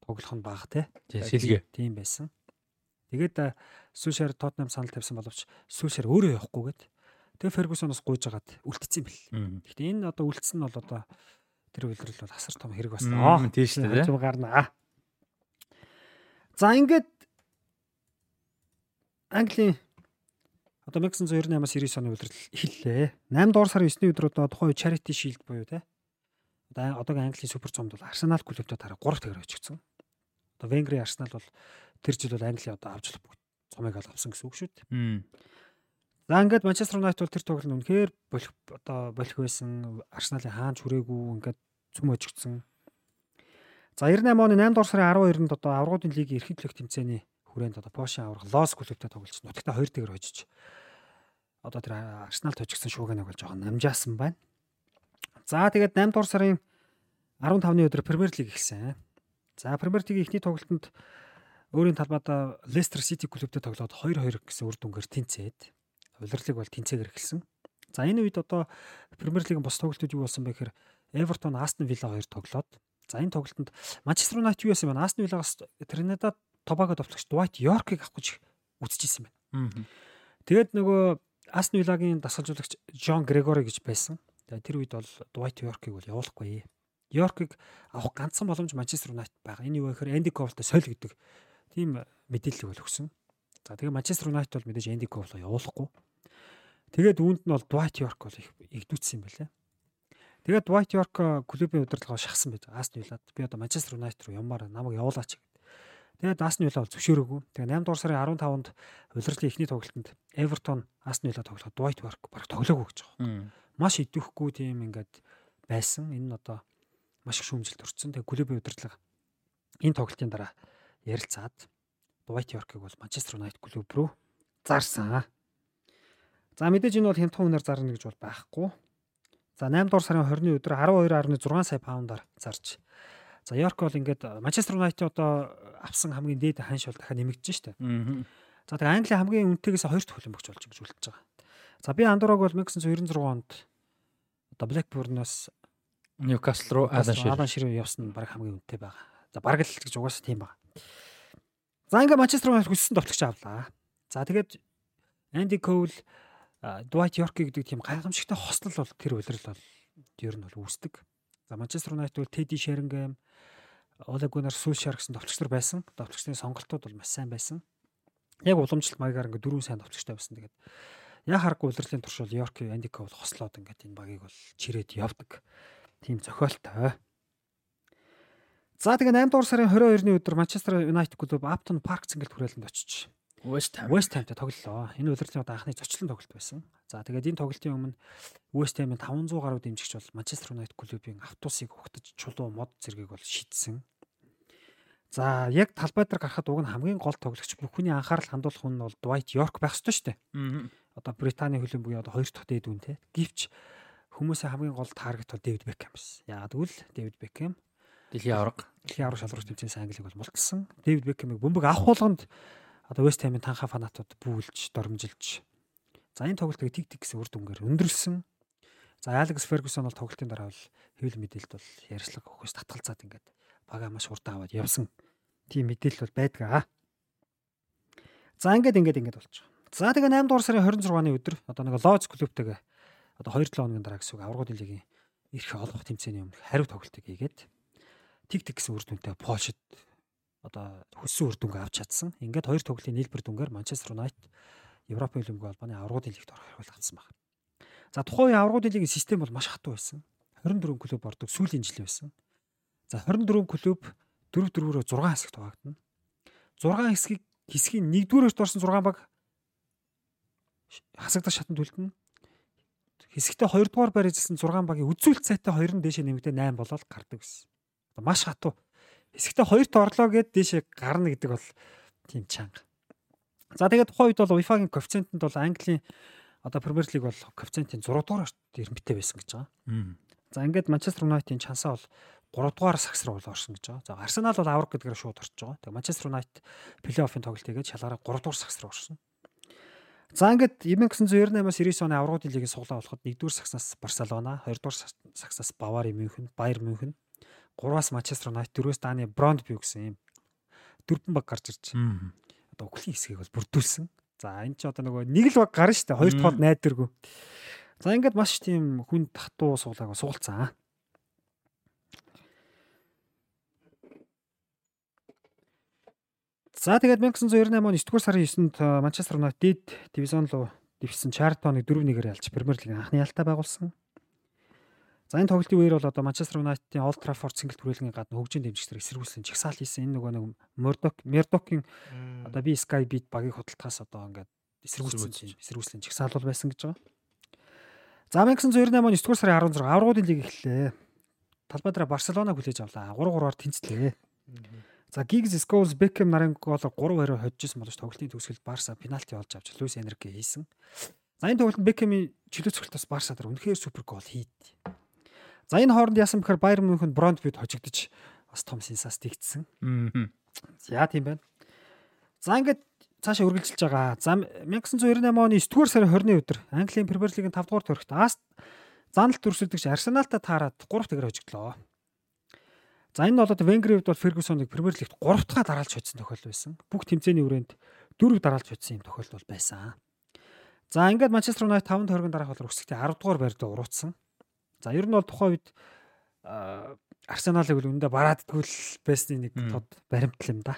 тоглох нь бага те. Сэлгэ. Тийм байсан. Тэгээд Сүлшар Тоттенхэм санал тавьсан боловч Сүлшар өөрөө явахгүйгээд тэгээ Фергюсоноос гуйж агаад үлдсэн бэл. Гэхдээ энэ одоо үлдсэн нь бол одоо тэр үйлрэл бол асар том хэрэг басна. Тийм шүү дээ. Хажуу гарнаа. За ингээд Английн одоо 1998-аас 99 оны улирал эхэллээ. 8 дугаар сарын 9-ний өдөр одоо тухайн Charity Shield буюу те. Одоо одоогийн Английн супер цомд бол Арсенал клубтад хараа 3 тэгэр очигдсон. Одоо Венгрийн Арсенал бол тэр жил бол Англи одоо авч болох цомыг ол авсан гэсэн үг шүү дээ. За ингээд Манчестер Юнайтед бол тэр тоглолт үнэхээр болох одоо болох байсан. Арсеналын хаанч хүрээгүй ингээд цөм очигдсон. За 98 оны 8 дугаар сарын 12-нд одоо аврагуудын лигийн эрхэм төлөв тэмцээний хүрээнд одоо Пошин аврах Лос клубтай тоглож нутагтаа 2 дэгэр хожиж одоо тэр Арсеналд хожигдсан шууганыг бол жоохон намжаасан байна. За тэгээд 8 дугаар сарын 15-ны өдөр Премьер лиг эхэлсэн. За Премьер лигийн эхний тоглолтод өөрийн талбайдаа Лестер Сити клубтэй тоглоод 2-2 гэсэн үр дүнгээр тэнцээд улирлыг бол тэнцээгээр эхэлсэн. За энэ үед одоо Премьер лигийн бос тоглолтууд юу болсон бэ гэхээр Эвертон Астон Вилла хоёр тоглоод За энэ тоглолтод Манчестер Юнайтед юу яасан бэ? Астон Виллагаас Тринидад Тобаго товтлогч Дуайт Йоркийг авах гэж үзчихсэн байна. Тэгээд нөгөө Астон Виллагийн дасгалжуулагч Жон Грегори гэж байсан. Тэгээд тэр үед бол Дуайт Йоркийг бол явуулахгүй. Йоркийг авах ганцхан боломж Манчестер Юнайтед байгаа. Энэ юу гэхээр Энди Ковлтой соль гэдэг тийм мэдээлэл өгсөн. За тэгээд Манчестер Юнайтед бол мэдээж Энди Ковлоо явуулахгүй. Тэгээд үүнд нь бол Дуайт Йорк бол их игдүүцсэн юм байна. Тэгээд White York клубын удирдлагаа шахсан байж байгаа. Астон Виллад би одоо Манчестер Юнайтед руу явмаар намайг явуулаач гэдэг. Тэгээд Астон Вилла бол зөвшөөрөөгүй. Тэгээд 8 дугаар сарын 15-нд удирдлагын эхний тоглолтод Everton Астон Вилла тоглоход White York баг тоглоогүй гэж байгаа. Маш идэвхгүй тийм ингээд байсан. Энэ нь одоо маш их шүүмжилт өрцсөн. Тэгээд клубын удирдлага энэ тоглолтын дараа ярилцаад White York-ыг бол Манчестер Юнайтед клуб руу зарсан. За мэдээж энэ бол хямдхан үнээр зарна гэж бол байхгүй. За 8 дугаар сарын 20-ны өдөр 12.6 сая паундаар зарж. За Йорк бол ингээд Манчестер Юнайтед одоо авсан хамгийн дээд ханш бол дахиад нэмэгдэж штэ. За тэгээ Англи хамгийн үнэтэйгээс хоёр дахь хөлбөмбөгч болж гэж үлдэж байгаа. За би Андорог бол 1996 онд одоо Blackburn-оос Ньюкасл руу Алан Ширүү явсан баг хамгийн үнэтэй байгаа. За бараг л гэж угаасаа тийм байгаа. За ингээд Манчестер Юнайтед хүссэн товтлогч авлаа. За тэгээд Анди Коул Дуайт Йорки гэдэг тийм гайхамшигтай хослол бол тэр улирал бол ер нь бол үүсдэг. За Манчестер Юнайтед бол Теди Шерингем, Оле Гунар Сүүлшар гэсэн товчлогчдор байсан. Товчлогчдын сонголтууд бол маш сайн байсан. Яг уламжлалт маягаар ингээ дөрвөн сайн товчлогчтой байсан. Тэгээд яг харахгүй улирлын туршил Йорки Андика бол хослоод ингээ энэ багийг бол чирээд явдаг. Тийм зохиолтой. За тэгээ 8 дугаар сарын 22-ны өдөр Манчестер Юнайтед клуб Аптон Парк цэнгэлт хүрээлэнд очиж West Ham. West Ham-тай тоглолоо. Энэ удирдлын одоо анхны зочлон тоглолт байсан. За тэгээд энэ тоглолтын өмнө West Ham-ын 500 гаруй дэмжигч бол Manchester United клубын автобусыг ухтаж чулуу мод зэргийг бол шийдсэн. За яг талбай дээр гарахад уг нь хамгийн гол тоглогч бүхний анхаарал хандуулах нь бол Dwight York байх ёстой шүү дээ. Одоо Британий хөлбөмбөгийн буюу одоо хоёр дахь дээд үн те. Гэвч хүмүүсийн хамгийн гол таргет бол Дэвид Бекхэм байсан. Яагаад гэвэл Дэвид Бекхэм Дэлхийн авраг. Дэлхийн авраг шалрууч тэмцээс Англиг бол мултсан. Дэвид Бекхэмийг бөмбөг авах болгонд одоо Вест Хэмийн танха фанатууд бүүлж, дормжилж. За энэ тоглолтыг тиг тиг гэсэн үр дүнгээр өндөрлсөн. За Алекс Фергюсон бол тоглолтын дараа бол хэвлэл мэдээлэлд бол ярьслага өгөхөөс татгалзаад ингээд бага маш хурдан аваад явсан. Тийм мэдээлэл бол байдгаа. За ингээд ингээд ингээд болж байгаа. За тэгээ 8 дугаар сарын 26-ны өдөр одоо нэг Лоц клубтэйгээ одоо 2-7 хоногийн дараа гэсэн үг аврагын лигийн ирэх олох тэмцээний өмнө хариу тоглолтыг хийгээд тиг тиг гэсэн үр дүнтэй Польшид одоо хөссөн үр дүнгээ авч чадсан. Ингээд хоёр тоглолтын нийлбэр дүнгээр Манчестер Юнайтед Европын хөлбөмбөг албаны аврагын лигт орох хариулт авсан байна. За тухайн үеийн аврагын лигийн систем бол маш хатуу байсан. 24 клуб ордог сүүлийн жил байсан. За 24 клуб 4-4-өөр 6 хэсэгт хуваагдана. 6 хэсгийг хэсгийн 1-р орсон 6 баг хасагдах шатанд үлдэнэ. Хэсэгтээ 2 дугаар байр эзэлсэн 6 багийн үзүүлэлт сайтай 2 нь дээшээ нэмэгдээ 8 болоод гардаг гэсэн. Маш хатуу. Хэсэгтээ 2-т орлоо гэд дээшээ гарна гэдэг бол тийм чанга. За тэгээд тухайн үед бол UEFA-гийн коэффициентэнд бол Английн одоо Премьер лиг бол коэффициентийн 6 дугаар эрмэлтэй байсан гэж байгаа. За ингээд Манчестер Юнайтийн чансаа бол 3 дугаар сагс руу орсон гэж байгаа. За Арсенал бол авраг гэдгээр шууд орж байгаа. Тэгээ Манчестер Юнайтед плей-оффын тоглолт хийгээд шалгаараа 3 дугаар сагс руу орсон. За ингээд 1998-аас 99 оны аврагын лигийн суглаа болоход 1-р сагсаас Барселона, 2-р сагсаас Бавари Мюнхен, Байер Мюнхен, 3-аас Манчестер Юнайтед, 4-өөс Дани Брондбю гэсэн юм дөрвөн баг гарч ирж. Одоо өглөө хэсгийг бол бүрдүүлсэн. За энэ ч одоо нөгөө нэг л баг гарна шүү дээ. Хоёр дахь бол найдваргүй. За ингээд маш тийм хүн татуу суулгааг суулцсан. За тэгээд 1998 оны 9 дугаар сарын 9-нд Манчестер Юнайтед дивизион руу дэвшсэн Чартоныг 4-1-ээр ялж Премьер лигийн анхны ялтаа байгуулсан. За энэ тоглолтын үеэр бол одоо Манчестер Юнайтедийн Олд Траффорд цэнгэлт хүрээлэнгийн гадна хөгжийн дэмжигчдэр эсэргүүцлийн чагсаал хийсэн. Энэ нөгөө нэг Мордок Мердокийн одоо би Sky Beat багийг худалдахаас одоо ингээд эсэргүүцлийн эсэргүүцлийн чагсаал бол байсан гэж байгаа. За 1998 оны 9 дугаар сарын 16 аврагуудын лиг эхэллээ. Талбай дээр Барселонаг хүлээж авлаа. 3-3-аар тэнцлээ. За Giggs Scholes Beckham нарын гол 3-2-оор ходжижсэн боловч тоглолтын төгсгөлд Барса пенальти олж авч Луис Энрике хийсэн. За энэ тоглолтод Beckham-ийн чөлөө цогцолтоос Барса дээр үнэхээр супер гол хийдэ. За энэ хооронд яасан бэхээр Байер Мюнхенд Брондбид хожигдож бас том сенсац тэгдсэн. За тийм байна. За ингээд цаашаа үргэлжилж байгаа. За 1998 оны 9 дугаар сарын 20-ны өдөр Английн Премьер лигийн 5 дугаар төрөгт Аст заналт төрсөлдөгч Арсеналтай таарад 3 тэгэр хожигдлоо. За энэ бол одоо Венгрийн хувьд бол Фергюсоныг Премьер лигт 3 дахь дараалж хоцсон тохиол байсан. Бүх тэмцээний хүрээнд 4 дараалж хоцсон юм тохиол бол байсан. За ингээд Манчестер Юнайтед 5 тойргийн дараах бол өсөлтийн 10 дугаар байранд уруутсан. За ер нь бол тухайн үед Арсеналыг үл өндө барааддгүй л байсны нэг тод баримтал юм да.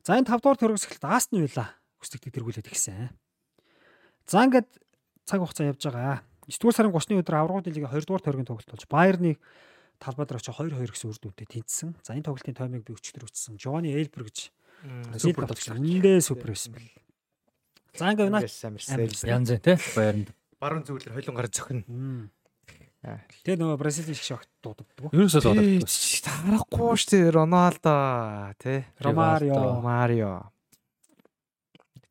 За энэ 5 дугаар төрөсгөлт Астон Вилла өсөлтийг тэргүүлээд ихсэн. За ингээд цаг хугацаа явж байгаа. 9 дугаар сарын 30-ны өдөр аврагын лигийн 2 дугаар тойргийн тоглолт болж Байерны талбай дээр очиж 2-2 гэсэн үр дүнтэй тэнцсэн. За энэ тоглолтын таймыг би өчтөр үтсэн. Жони Элбер гэж супер тоглогч. Үндэ супер байсан бэл. За ингээ Юнайтед янз тий баяранд. Баруун зүглэр холон гар зөхнө. Тэгээ нөгөө Бразилийн шиг шогт дууддаг. Ерөөсөө дууддаг. Тарахгүй шүү дээ Роналдо тий. Ромарио. Ромарио.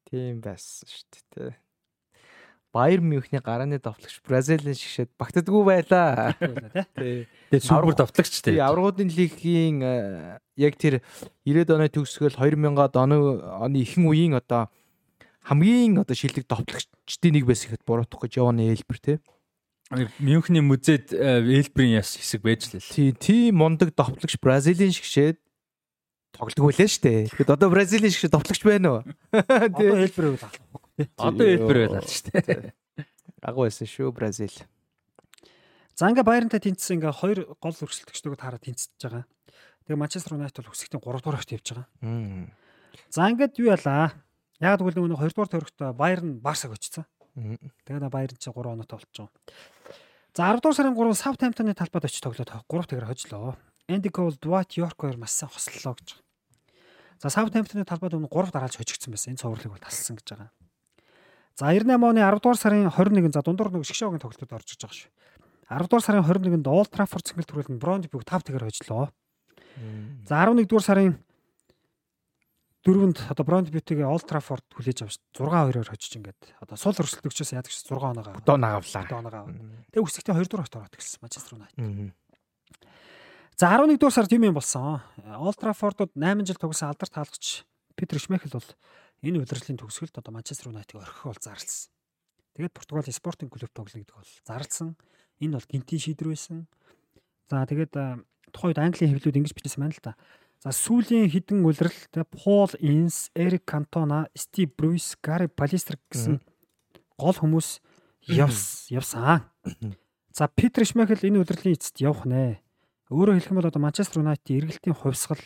Тийм байсан шүү дээ тий. Баер Мюнхний гарааны давтлагч Бразилийн шигшэд багтдаггүй байлаа. Тий. Тэгээ супер давтлагч тий. Аврагуудын лигийн э, яг тэр 90-ад оны төгсгөл 2000-ад оны ихэнх үеийн одоо хамгийн одоо шилдэг давтлагчдын нэг байсан гэхэд буруутах гэж явна Элбер тий. Мюнхний музейд Элберийн яс хэсэг байж л л. Тий, тийм мундаг давтлагч Бразилийн шигшэд тоглодог байлаа шүү дээ. Тэгэхэд одоо Бразилийн шигшэд давтлагч байна уу? Одоо Элбер байл Одоо Элбер байлаа шүү дээ. Агуу байсан шүү Бразил. За ингээ Байернтай тэнцсэн ингээ хоёр гол өрсөлдөгчдөө таараа тэнцэж байгаа. Тэгээ Манчестер Юнайтед бол өсөлтийн 3 дугаар хөвт явж байгаа. За ингээд юу ялаа? Яг тэгвэл нөгөө 2 дугаар төрөгт Байерн Барсаг очсон. Тэгээд Байерн чи 3 оноотой болчихоо. За 10 дугаар сарын 3 Саутгемптоны талбайд очиж тоглоод 3 тэгэр хожлоо. Энди Кол, Дуат Йорк хоёр маш сайн хослолоо гэж. За Саутгемптоны талбайд өмнө 3 дараалж хожигдсан байсан. Энэ цувралыг бол талсан гэж байгаа. За 98 оны 10 дугаар сарын 21 за дундуур нэг шгшөөгийн тоглолтод орж иж байгаа шүү. 10 дугаар сарын 21-нд Old Trafford цэнгэлт түрүүлэн Brondbyг 5 тэгэр хожлоо. За 11 дугаар сарын 4-нд одоо Brondby-г Old Trafford хүлээж авч 6-2-оор хожиж ингээд одоо сул өрсөлдөгчөөс яадаг ш 6 оноогоо. Доо нагавлаа. Доо нагав. Тэгээ үсэгтээ 2 дугаар ороод гисэн Манчестер Юнайтед. За 11 дугаар сард юм юм болсон. Олд Траффордод 8 жил тоглосон алдарт хаалгач Питер Шмехел бол энэ удирдлагын төгсгөлд одоо Манчестер Юнайтыг орхих бол зарлсан. Тэгээд Португалийн спортинг клуб тоглоно гэдэг бол зарлсан. Энэ бол гинтийн шийдвэр байсан. За тэгээд тухайн үед Английн хэвлүүд ингэж бичсэн байна л да. За сүүлийн хідэн улирал тэ Пол Инс, Эрик Кантона, Стив Брюс, Гари Палистер гэсэн гол хүмүүс явс явсан. За Питер Шмехел энэ удирдлагын эцэст явах нэ. Өөрөөр хэлэх юм бол одоо Манчестер Юнайтед эргэлтийн хувьсгал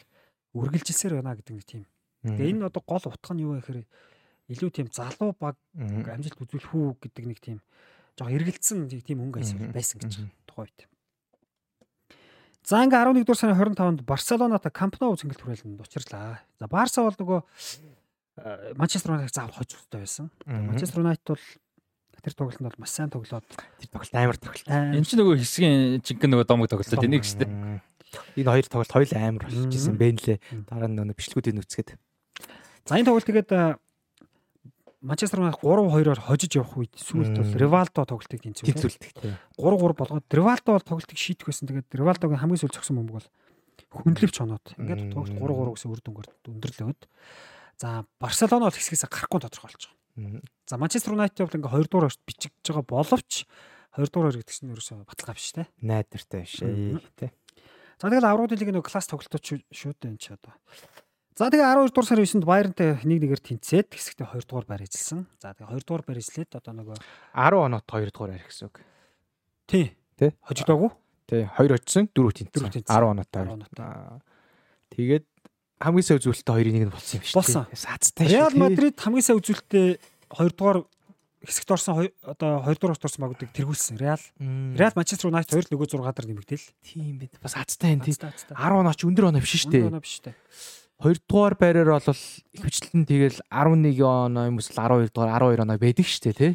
үргэлжилсээр байна гэдэг нэг тийм. Тэгээ энэ одоо гол утга нь юу вэ гэхээр илүү тийм залуу баг амжилт үзүүлэх үү гэдэг нэг тийм жоо эргэлцсэн тийм өнгө байсан гэж тухай үед. За ингээ 11 дугаар сарын 25-нд Барселоната Камп Ноу цэнгэлт хүрээлэнд учирлаа. За Барса бол нөгөө э, Манчестер Юнайтед заавал хожих хэрэгтэй байсан. Манчестер Юнайтед бол тэр тоглолтод бол маш сайн тоглоод тэр тоглолт амар тоглолт. Энэ ч нөгөө хэсгийн жинхэнэ нөгөө домог тоглолтод энийг шүү дээ. Энэ хоёр тоглолт хоёул амар болчихсон бэ нэлээ. Дараа нь нөгөө бичлэгүүдийг нүцгээд. За энэ тоглолт тэгээд э, Манчестер Юнайтед 3-2-оор хожиж явах үед сүүлд бол Ривалдо тоглолтыг тэнцвүүлдэг. 3-3 болгоод Ривалдо бол тоглолтыг шийдэх байсан. Тэгээд Ривалдогийн хамгийн сүүл цогсон бөмбөг бол хөндлөвч хоноод. Ингээд тоглолт 3-3 гэсэн үр дүнгээр өндөрлөөд. За Барселона бол хэсгээс гарахгүй тодорхойлж байгаа. За Манчестер Юнайтед бол ингээ 2 дугаар орчт бичиж байгаа боловч 2 дугаар гэдэг чинь ерөөсөө баталгаа биш те. Найдвартай биш ээ те. За тэгэл аврагын лигийн нэг класс тоглолтууд шүү дээ энэ ч одоо. За тэгээ 12 дугаар сарын 9-нд Байернтай нэг нэгээр тэнцээд хэсэгтээ 2 дугаар байр эзэлсэн. За тэгээ 2 дугаар байр эзлээд одоо нөгөө 10 оноод 2 дугаар байр гэсэн үг. Тий. Тий. Хожигдоогүй. Тий. 2 очсон, 4 тэнцсэн. 10 оноотой. Тэгээд хамгийн сайн үзүүлэлттэй 2-1 нь болсон юм шүү дээ. Болсон. Сацтай шүү. Реал Мадрид хамгийн сайн үзүүлэлттэй 2 дугаар хэсэгт орсон одоо 2 дугаар орсон багуудыг тэргүүлсэн. Реал Реал Манчестер Юнайтед 2 нөгөө 6 дараа нэмэгдээл. Тийм бид бас хацтай энэ тийм 10 онооч өндөр оноо биш шүү дээ. Өндөр оноо биш шүү дээ. Хоёрдугаар байраар бол ихвчлэн тэгэл 11 оноо юм эсвэл 12 дугаар 12 оноо байдаг шүү дээ тий.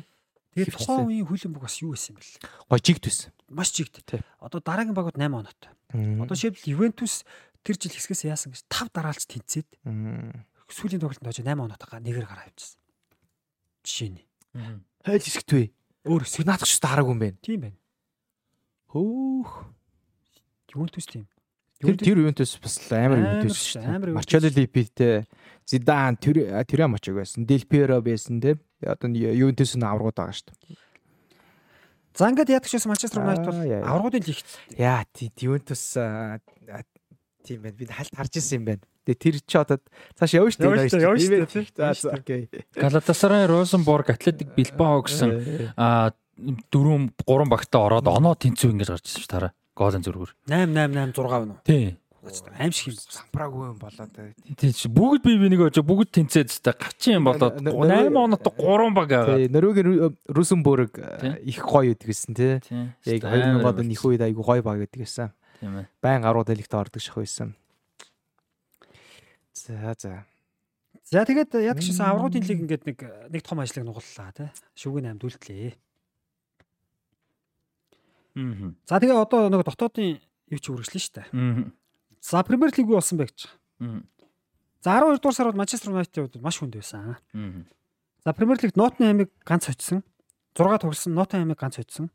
Тэгээд тухайн үеийн хөлбөмбөг бас юу байсан юм бэл? Гой жигт байсан. Маш жигт. Одоо дараагийн багууд 8 оноотой. Одоо шийдэл Ювентус тэр жил хэсгээс яасан гэж 5 дараалж тэнцээд сүүлийн тоглолтод очиж 8 оноотойгоо нэгээр гараа авчихсан. Жишээ нь. Хайл хэсэгт вэ? Өөр хэсэг наадах ч дараагүй юм байна. Тийм байна. Хөөх. Ювентус тийм. Тэр тэр Ювентус бас амар Ювентус шүү дээ. Марчелло Липитэй Зидан тэр тэр мачиг байсан. Дел Пиеро байсан те. Одоо Ювентус нь аврагууд байгаа шүү дээ. За ингээд яадаг ч бас Манчестер Юнайтед бол аврагуудын лигт. Яа тий Ювентус тийм байна. Би хальт харж ирсэн юм байна. Тэгээ тэр чи одоо цааш явна шүү дээ. Явна шүү дээ. За окей. Галатасарай, Розенбург, Атлетик Билбао гэсэн а дөрөв гурван багтаа ороод оноо тэнцүү ингэж гарч ирсэн шүү тараа голын зүрхөр. 8 8 8 6 байна уу? Тий. Аимшиг юм. Сампраагүй юм болоод. Тий. Бүгд бие бинийг очоо бүгд тэнцээд зөте гавчин юм болоод 8 оноотой 3 баг аваа. Тий. Нөрөөгийн Русенбург их гоё гэдэг гэсэн тий. Яг 2000 од их үед айгу гоё баг гэдэг гэсэн. Тийм ээ. Байн гарууд элэгт ордог шах байсан. За за. За тэгээд яг шийсэн аврагын лиг ингээд нэг нэг том ажлыг нугаллаа тий. Шүгэн 8 дүлтлээ. За тэгээ одоо нэг дотоодын юу ч үргэлжлэн шүү дээ. За Премьер лиг юу болсон бэ гэж. За 12 дугаар сард Манчестер Юнайтед маш хүнд байсан. За Премьер лигт Ноттенхэмийг ганц хоцсон. 6 тоглосон Ноттенхэмийг ганц хоцсон.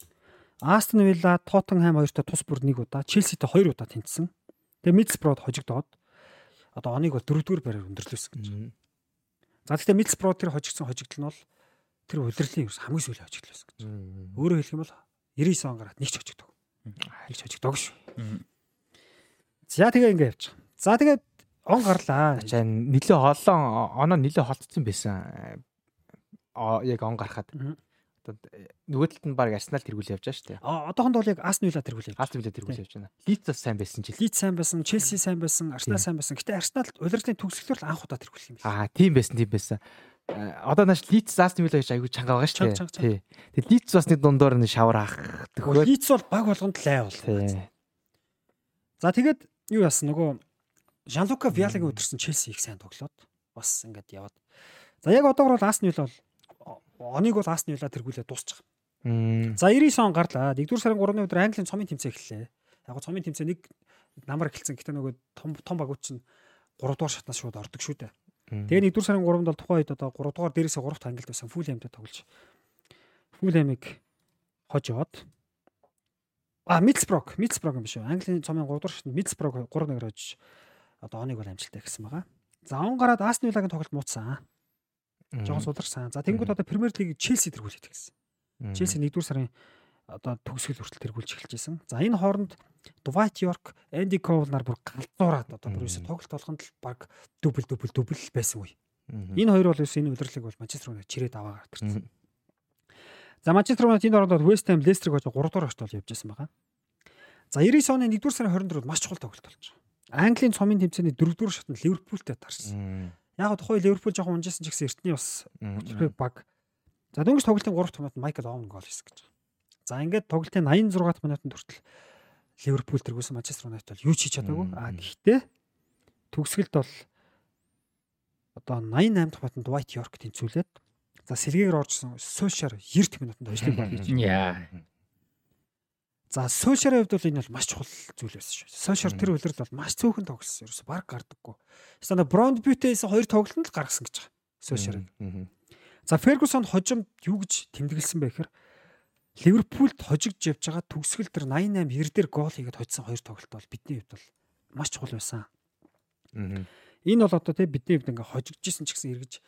Астон Вилла, Тоттенхэм хоёртой тус бүр нэг удаа, Челситэй хоёр удаа тэнцсэн. Тэгээ Мидсброд хожигдоод одоо оныг бол дөрөвдүгээр байраар өндөрлөөсөн гэж. За гэхдээ Мидсброд тэр хожигдсон хожигдол нь бол тэр удирлын хамгийн сүүлийн хожигдол байсан гэж. Өөрөөр хэлэх юм бол 99 он гараад нэг ч хожигдог. Нэг ч хожигдог шүү. За тэгээ ингэ байгаа. За тэгээд он гарлаа. За нилээ хоолон оноо нилээ холтсон байсан. Яг он гарахад. Одоо нөгөө талд нь баг Арсенал тэргүүл явж байгаа шүү дээ. Одоохонд бол яг Астон Вилла тэргүүл явж. Астон Вилла тэргүүл явж байна. Лидс бас сайн байсан ч. Лидс сайн байсан, Челси сайн байсан, Арсенал сайн байсан. Гэтэ Арсенал удирдлын төгсгөлөөр анх удаа тэргүүл юм байна. Аа, тийм байсан, тийм байсан. Э, одоо нааш Лидс Астон Вилла гэж айгүй чанга байгаа шүү дээ. Лидс бас нэг дундуур нь шавар ах. Лидс бол баг болгонд лай бол. За тэгээд юу яасан нөгөө Жанлука Виалагийн өдөрсөн Челси их сайн тоглоод бас ингээд яваад. За яг одоогор бол Астон Вилла бол оныг бол Астон Вилла тэргүүлээ дуусчих. За 99 он гарлаа. 1-р сарын 3-ны өдөр Английн цомын тэмцээн эхэллээ. Яг го цомын тэмцээн нэг намар эхэлсэн. Гэтэ нөгөө том том багууд чинь 3 дугаар шатнаас шууд ордог шүү дээ. Тэгээ 1-р сарын 3-нд бол тухайн үед одоо 3 дугаар дээрээсээ 3 дахь ангилд байсан Фул Хэмтэй тоглож Фул Хэмиг хожоод А Мидсброк, Мидсброк юм биш үү? Английн цомын 3 дугаар шатнд Мидсброк 3-1 хожиж одоо оныг бол амжилттай гэсэн байгаа. За он гараад Астон Виллагийн тоглолт муутсан. Жохон сударсан. За тэнгууд одоо Премьер Лиг Челси тэргүүлээд гэсэн. Челси 1-р сарын одоо төгсгөл хүртэл тэргүүлж эхэлж байсан. За энэ хооронд Dwight York, Andy Cole нар бүр галзуураад одоо бүр өсө тоглолт болгонд л баг дубль дубль дубль байсан үе. Энэ хоёр бол өсө энэ удирлыг бол Манчестер Юнайтед чирээд аваа гарчихсан. За Манчестер Юнайтед энэ оронд West Ham Leicester-г хожоо 3 дугаар очтол явж байсан байгаа. За 99 оны 1-р сарын 24-нд маш чухал тоглолт болж байгаа. Английн цомын тэмцээний 4-р шатнд Ливерпултэй таарсан. Яг тухай Ливерпул жоохон унжсэн ч гэсэн эртний бас өчрөг баг. За дөнгөж тоглолтын 3 дахь минутанд Майкл Оуэн гол хийсэн гэж байгаа. За ингээд тоглолтын 86 дахь минутанд хүртэл Ливерпул тэргүүлсэн Манчестер Юнайтед бол юу ч хийж чадаагүй. А гэхдээ төгсгөлд бол одоо 88 дахь минутанд White York тэнцүүлээд за сэлгээгээр оржсон Сошар 90 минутанд бол хийж. Яа. За Сошарын хувьд бол энэ бол маш чухал зүйл байсан шүү. Сошар тэр үлрэл бол маш цөөхөн тоглосон. Ерөөсө баг гардаггүй. Стана Бронд Бютээс хоёр тоглолтод л гаргасан гэж байгаа. Сошар. За Фергюсон хожимд юу гэж тэмдэглэсэн бэ гэхээр Ливерпулд хожигдж явж байгаа төгсгөл төр 88 90 дээр гол хийгээд хоцсон хоёр тоглолт бол бидний хувьд бол маш чухал байсан. Энэ бол одоо тий бидний хувьд ингээ хожигдж исэн ч гэсэн эргэж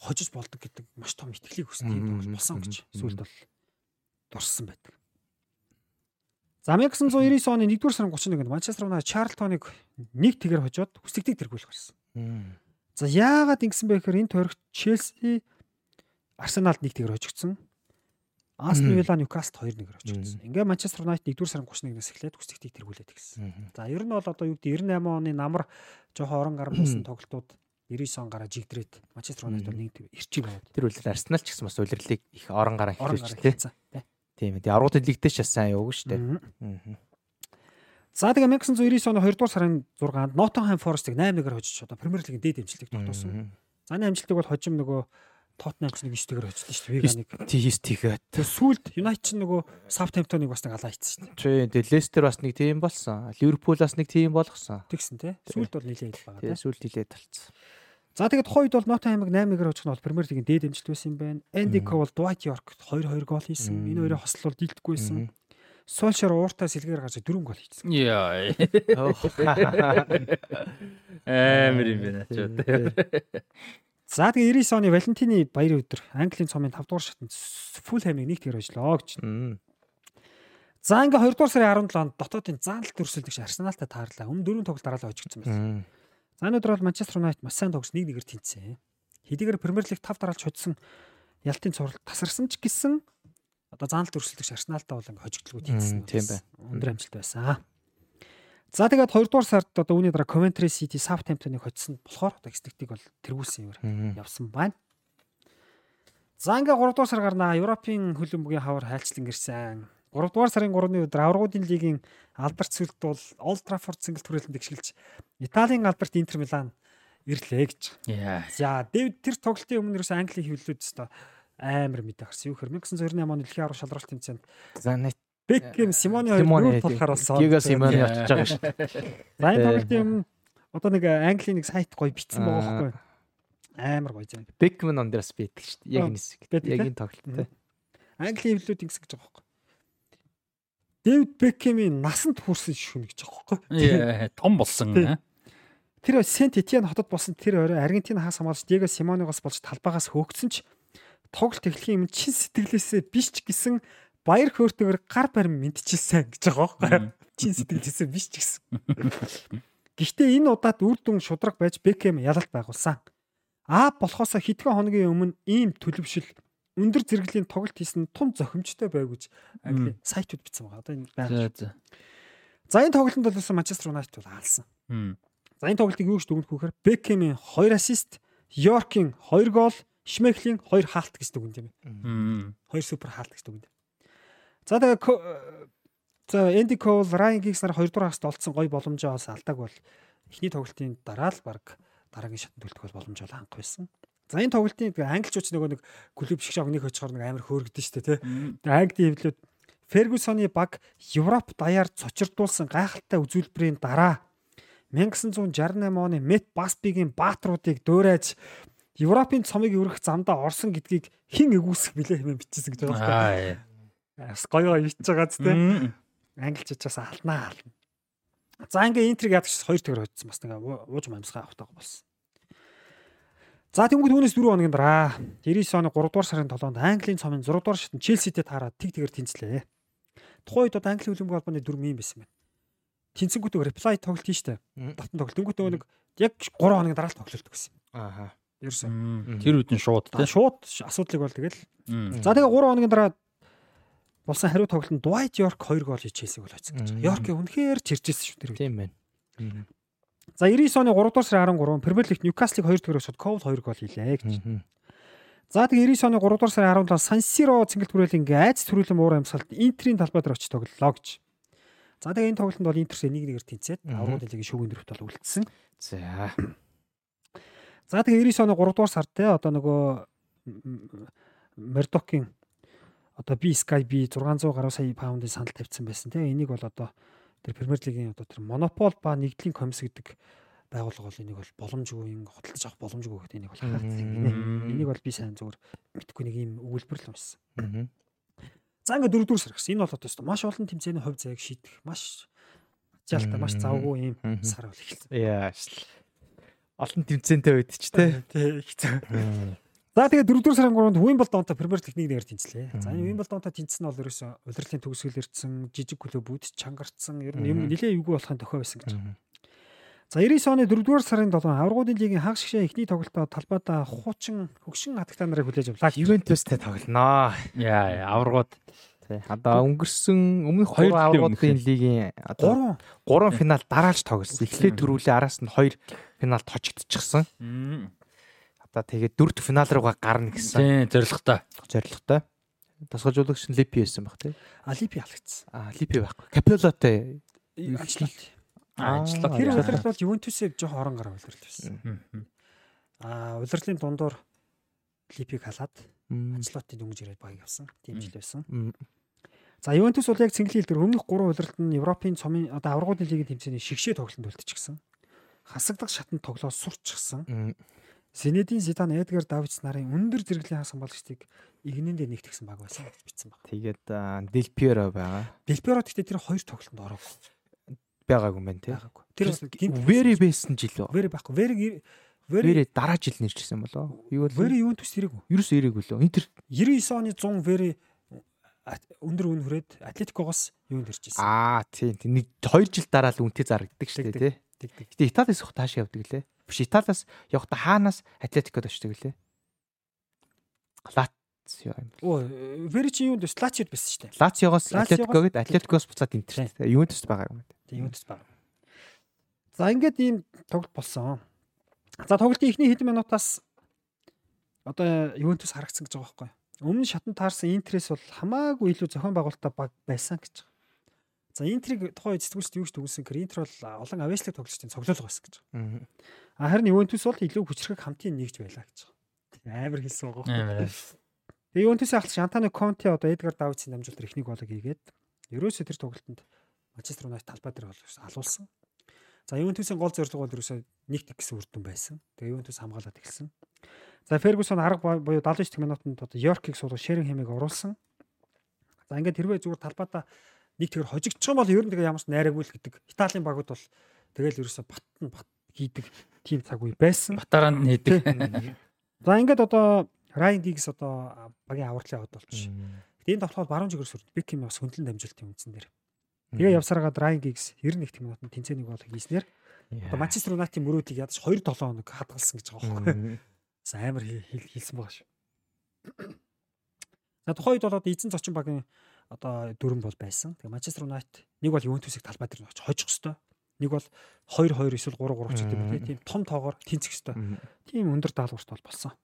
хожиж болдог гэдэг маш том итгэлийг өссөн юм бол болсон гэж сүлд бол дурссан байдаг. За 1999 оны 1-р сарын 31-нд Манчестер Юнайтед Чарлтоныг нэг тэгэр хожоод хүсэгдийг тэргүүлэх болсон. За яагаад ингэсэн бэ гэхээр энэ тойрогт Челси Арсеналд нэг тэгэр хожигдсон. Астон Вилла Ньюкасл 2-1-ээр очсон. Ингээ Манчестер Юнайтед 1-р сарын 31-ээс эхлээд хүсэгтийг тэргүүлээд гисэн. За ер нь бол одоо юу гэдэг 98 оны намар жоохон орон гар байсан тоглолтууд 99 он гараа жигдрээд Манчестер Юнайтед нэг ирчиг байгаад. Тэр үлрэл Арсенал ч гэсэн бас улирлыг их орон гараа эхлүүлж тий. Тийм ээ. Аргуудын лигдээ ч сайн яваг дээ. За тэгээ 1999 оны 2 дугаар сарын 6-нд Nottingham Forest-ыг 8-1-ээр хожиж одоо Премьер Лигийн дээд амжилтыг тогтоосон. За энэ амжилтыг бол хожим нөгөө Tottenham ч нэг 9-ээр хожсон шүү дээ. Веганыг. Тийс тийгээд. Тэгээ сүүлд United ч нөгөө Southampton-ыг бас нэг алаа хийсэн шүү дээ. тэгээ Leicester бас нэг тийм болсон. Liverpool бас нэг тийм болгосон. Тэгсэн тий. Сүүлд бол нилээд байгаа тий. Сүүлд нилээд талцсан. За тэгээд тухайн үед бол Nottingham-ыг 8-1-ээр очих нь бол Премьер Лигийн дээд амжилт байсан юм байна. Andy Cole, Dwight York 2-2 гол хийсэн. Энэ хоёрын хослол дийлдэхгүйсэн. Solskjaer ууртаа сэлгээр гарч 4 гол хийсэн. Яа. Амар юм байна ч удаа. За тэгээ 99 оны Валентины баярын өдөр Английн цомын 5 дугаар шатнд Fulham-ыг нэг тэгэр ажиллаа гэж. За ингээ 2 дугаар сарын 17-нд дотоодын заалт өрсөлдөгч Арсеналтай таарлаа. Өмнө дөрөв тоглолт дараалал хожигдсон байсан. За өнөөдөр бол Манчестер Юнайтед маш сайн тогс 1-1-ээр тэнцсэн. Хэдийгээр Премьер Лиг 5 дараалж хоцсон Ялтын цуврал тасарсан ч гэсэн одоо заалт өрсөлдөгч Арсеналтай бол ингээ хожигдлгүй тэнцсэн. Тийм бай. Өндөр амжилт байсан. За тэгээд 2 дугаар сард одоо үүний дараа Coventry City Southampton-ыг хоцсон болохоор одоо экстектийг бол тэргүүлсэн юмэр явсан байна. За ингээ 3 дугаар сар гарнаа. Европын хөлбөмбөгийн хавар хайлчлан гэрсэн. 3 дугаар сарын 3-ны өдөр аврагуудын лигийн алдарт сүлд бол Old Trafford цэнгэл түрээлтэнд гიშгэлж Италийн алдарт Интер Милан ирлээ гэж. За Дэвид тэр тоглолтын өмнө ерөөс Английн хөвлөд өстө амар мэдээ гарсан. Юу гэхээр 1998 оны дэлхийн аврах шалралт тэмцээнд За нэг Бекхэм Симоны хоёр нүүр болохоор болсон. Гига Симоны очиж байгаа шүү дээ. Энэ тоглолтын өмнө одоо нэг Английн нэг сайт гоё бичсэн байгаа байхгүй. Амар гоё зам. Бекмен он дээрс бийдэг шүү дээ. Яг энэ хэсэг. байдаг Яг энэ тоглолттой. Английн хөвлөд ингэсэн гэж байгаа байхгүй. Дэвид Бекхэмийн насанд хүрсэн шүн гэж байгаа байхгүй. Яа, том болсон. Тийм. Тэр Сент Этьен хотод болсон тэр орой Аргентин хагас хамгаалж Диего Симонегоос болж талбайгаас хөөгцөн ч тоглолт эхлэхийн өмнө чин сэтгэлээсээ биш ч гэсэн баяр хөөртэйгээр гар барим мэдчихсэн гэж байгаа байхгүй. Чин сэтгэлээсээ биш ч гэсэн. Гэхдээ энэ удаад үр дүн шудраг байж Бекхэм ялалт байгуулсан. Аа болохоос хэдхэн хоногийн өмнө ийм төлөвшил өндөр зэрэглийн тоглолт хийсэн тун зохимжтой байв гэж Англи сайтууд бичсэн байгаа. Одоо энэ байна. За энэ тоглолтод бол Манчестер Юнайтед бол алсан. За энэ тоглолтыг юу гэж дүгнэх вөхөр Бекхэмийн 2 ассист, Йоркийн 2 гол, Шмехлийн 2 хаалт гэж дүгнэв юм. Хм. 2 супер хаалт гэж дүгнэв. За тэгээ за Энди Кол, Райан Гигс нар 2 дугаар хаст олцсон гой боломжоо бас алдааг бол эхний тоглолтын дараа л баг дараагийн шатнд төлтөх бол боломж бол ханх байсан. За энэ тоглолтын англичууч нөгөө нэг клуб шиг шог нэг очихоор нэг амар хөөргөдөн шүү дээ тий. Тэгээ Английн хэвлүүд Фергюсоны баг Европ даяар цочирдуулсан гайхалтай үзүүлбэрийн дараа 1968 оны Мет Басбигийн баатруудыг дөөрэж Европын цомыг өргөх замдаа орсон гэдгийг хэн эгүүлсэх билээ хэмээн бичсэн гэж. Аа. Бас гоё гоё бичиж байгаа зү тэ. Хм. Англичаас алднаа ална. За ингээ интриг яадаг ч 2 тэгэр хоцсон бас ингээ ууж мамсгаа авахтайгаа болсон. За тэнгуү түүнээс 4 хоногийн дараа 99 оны 3 дугаар сарын 7-нд Английн цомын 6 дугаар шатнд Челситэй таараад тэг тэгэр тэнцлээ. Тухайн үед одоо Англи хөлбөмбөг холбооны дүрм юм байсан байна. Тэнцэнгүүтээ reply тоглолт тийм штэ. Давтан тоглолт. Тэнгүүтээ нэг яг 3 хоногийн дараа л тоглолт гэсэн. Ааха. Ерөөсөн. Тэр үед нь шууд тий. Шууд асуудлыг бол тэгэл. За тэгээ 3 хоногийн дараа болсон хариу тоглолтод Dwight York 2 гол хийж Челсиг бол хоцсон гэж. York үнэхээр чирчээсэн шүү тэр. Тийм байна. За 99 оны 3 дугаар сарын 13 Премьер Лиг Ньюкаслыг 2 дөрөөр шууд Коул 2 гол хийлээ гэж. За тэгээ 99 оны 3 дугаар сарын 17-нд Сан Сиро цэнгэлт хүрээлийн айц төрүүлэн муур амьсгалд Интерийн талбай дээр очиж тоглолоо гэж. За тэгээ энэ тоглолтод бол Интерс 1-1-ээр тэнцээд аврагын лигийн шүүгийн дөрөвт бол үлдсэн. За. За тэгээ 99 оны 3 дугаар сард те одоо нөгөө Мердокийн одоо би Sky би 600 гаруй сая паундын санал тавьсан байсан те энийг бол одоо тэр Премьер лигийн одоо тэр монопол ба нэгдлийн комисс гэдэг байгууллага бол энийг бол боломжгүй юм хөдөлж авах боломжгүй гэдэг энийг бол хаалцсан гинэ. Энийг бол би сайн зүгээр мэдгүй нэг юм өгүүлбэр л уншсан. За ингээд дөрөвдүгээр сар гэсэн. Энэ бол одоо маш олон тэмцээний хувь заяаг шийдэх маш ачаалтаа маш завгүй юм сар бол эхэлсэн. Яа. Олон тэмцээнтэй үед ч те. Тий, хэцүү. За тэгээ 4 сарын 3-нд Wimbledon-то Premier League нэг нэгээр тэнцлээ. За энэ Wimbledon-то тэнцсэн нь бол ерөөсө удирдлын төгсгөл ирсэн, жижиг клубүүд чангарцсан, ер нь юм нэлээ эвгүй болохын тохио байсан гэж. За 99 оны 4-р сарын 7 аврагуудын лигийн хагас гişээ эхний тоглолтоо талбайдаа хуучин хөгшин хатагтаа нарыг хүлээж авлаа. Ювентустэй тоглоноо. Яа, аврагууд. Одоо өнгөрсөн өмнөх хоёр аврагуудын лигийн одоо 3 финал дараалж тоглосон. Эхлээд дөрвөлээ араас нь 2 финалд хожигдчихсан. Одоо тэгээд дөрөвт финал руугаа гарна гэсэн. Тийм, зоригтой. Зоригтой. Тасгалжуулагч нь Липи байсан баг тий. А Липи халагдсан. А Липи байхгүй. Капеллотой Ажлал. Ажиллаа. Тэр удирдал бол Ювентусыг жоох орон гараа удирдал байсан. Аа, удирдлын дундуур Липиг халаад Анчлотын дөнгөж ирээд баг явсан. Тийм жил байсан. За Ювентус бол яг цэнгэлэл дээр өмнөх 3 удирдалд нь Европын цомын одоо аврагуудын лигийн тэмцээний шигшээ тоглолтод үлдчихсэн. Хасагдах шатанд тоглоо сурчсан. Зинедин Зидан, Эдгар Давидс нарын өндөр зэрэглэлийн хас хамгаалагчдыг игнэндээ нэгтгэсэн баг байсан бичсэн баг. Тэгээд Дел Пьеро байгаа. Дел Пьеро гэхдээ тэр хоёр тоглолтод ороогүй. Байгаагүй юм байна тий. Тэр Вэри байсан жил үү? Вэри байхгүй. Вэри Вэри дараа жил нэрчсэн болоо. Юу вэ? Вэри Ювентус ирээгүй. Ерөөс ирээгүй лөө. Интер 99 оны 100 Вэри өндөр үн хүрээд Атлетикогоос юунд ирж ирсэн. Аа тийм. Нэг 2 жил дараа л үнтэй зарагддаг шүү дээ тий. Гэтэ Италиас явах тааш явдаг лээ. Биш Италиас явахдаа хаанаас Атлетикод очдог лээ. Лацио юм. Оо, Вэри чи юунд Лациод байсан шүү дээ. Лациогоос Атлетикогод Атлетикоос буцаад Интер. Ювентус байгаа юм. Тийм Ювентус байгаа. За ингээд ийм тоглолт болсон. За тоглолтын эхний хэдэн минутаас одоо Ювентус харагдсан гэж байгаа байхгүй. Өмнө шатанд таарсан Интерес бол хамаагүй илүү зохион байгуулалтаа баг байсан гэж. За Интерийг тухайн сэтгүүлчд юу гэж дүгнсэн гэхээр Интер бол олон авэслэг тоглолтын цоглуулга байсан гэж байгаа. А харин Ювентус бол илүү хүчрэг хамтын нэгж байлаа гэж байгаа. Амар хэлсэн байгаа. Тэгээ Ювентус ахлах Антонио Конте одоо Эдгар Давидсын дамжуулалт эхнийг голыг хийгээд ерөөсөө тэр тоглолтод Манчестер Юнайтед талбай дээр бол алуулсан. За Ювентусын гол зорилго бол ерөөсөө нэгт гэсэн үр дүн байсан. Тэгээ Ювентус хамгаалаад эхэлсэн. За Фергюсон арга буюу 79 минутанд одоо Йоркийг суулгах Шерин хэмээг оруулсан. За ингээд хэрвээ зүгээр талбайдаа нэг тэгэр хожигдчих юм бол ер нь тэгээ ямарч найраагүй л гэдэг. Италийн багууд бол тэгэл ерөөсө бат нь бат хийдэг тим цаг үе байсан. Батаранд хийдэг. За ингээд одоо Райан Гигс одоо багийн авартлын аваад болчих. Гэтэ энэ тоглоход баруун жигэр сүрд Бекхэм бас хөндлөн дамжуултын үндсэн дээр. Тэгээ явсараад Райан Гигс 91 минутанд тэнцээний гол хийснээр одоо Манчестер Юнайтед мөрөөдийг ядаж 2 7 хоног хадгалсан гэж байгаа байхгүй. За амар хийлсэн байгаа шүү. За тухайн үед бол одоо эзэн зочин багийн одоо дөрөн бол байсан. Тэгээ Манчестер Юнайтед нэг бол Ювентусыг талбай дээр очиж хожих хэвээр. Нэг бол 2 2 эсвэл 3 3 ч гэдэг юм тийм том тоогоор тэнцэх хэвээр. Тийм өндөр даалгаварт бол болсон.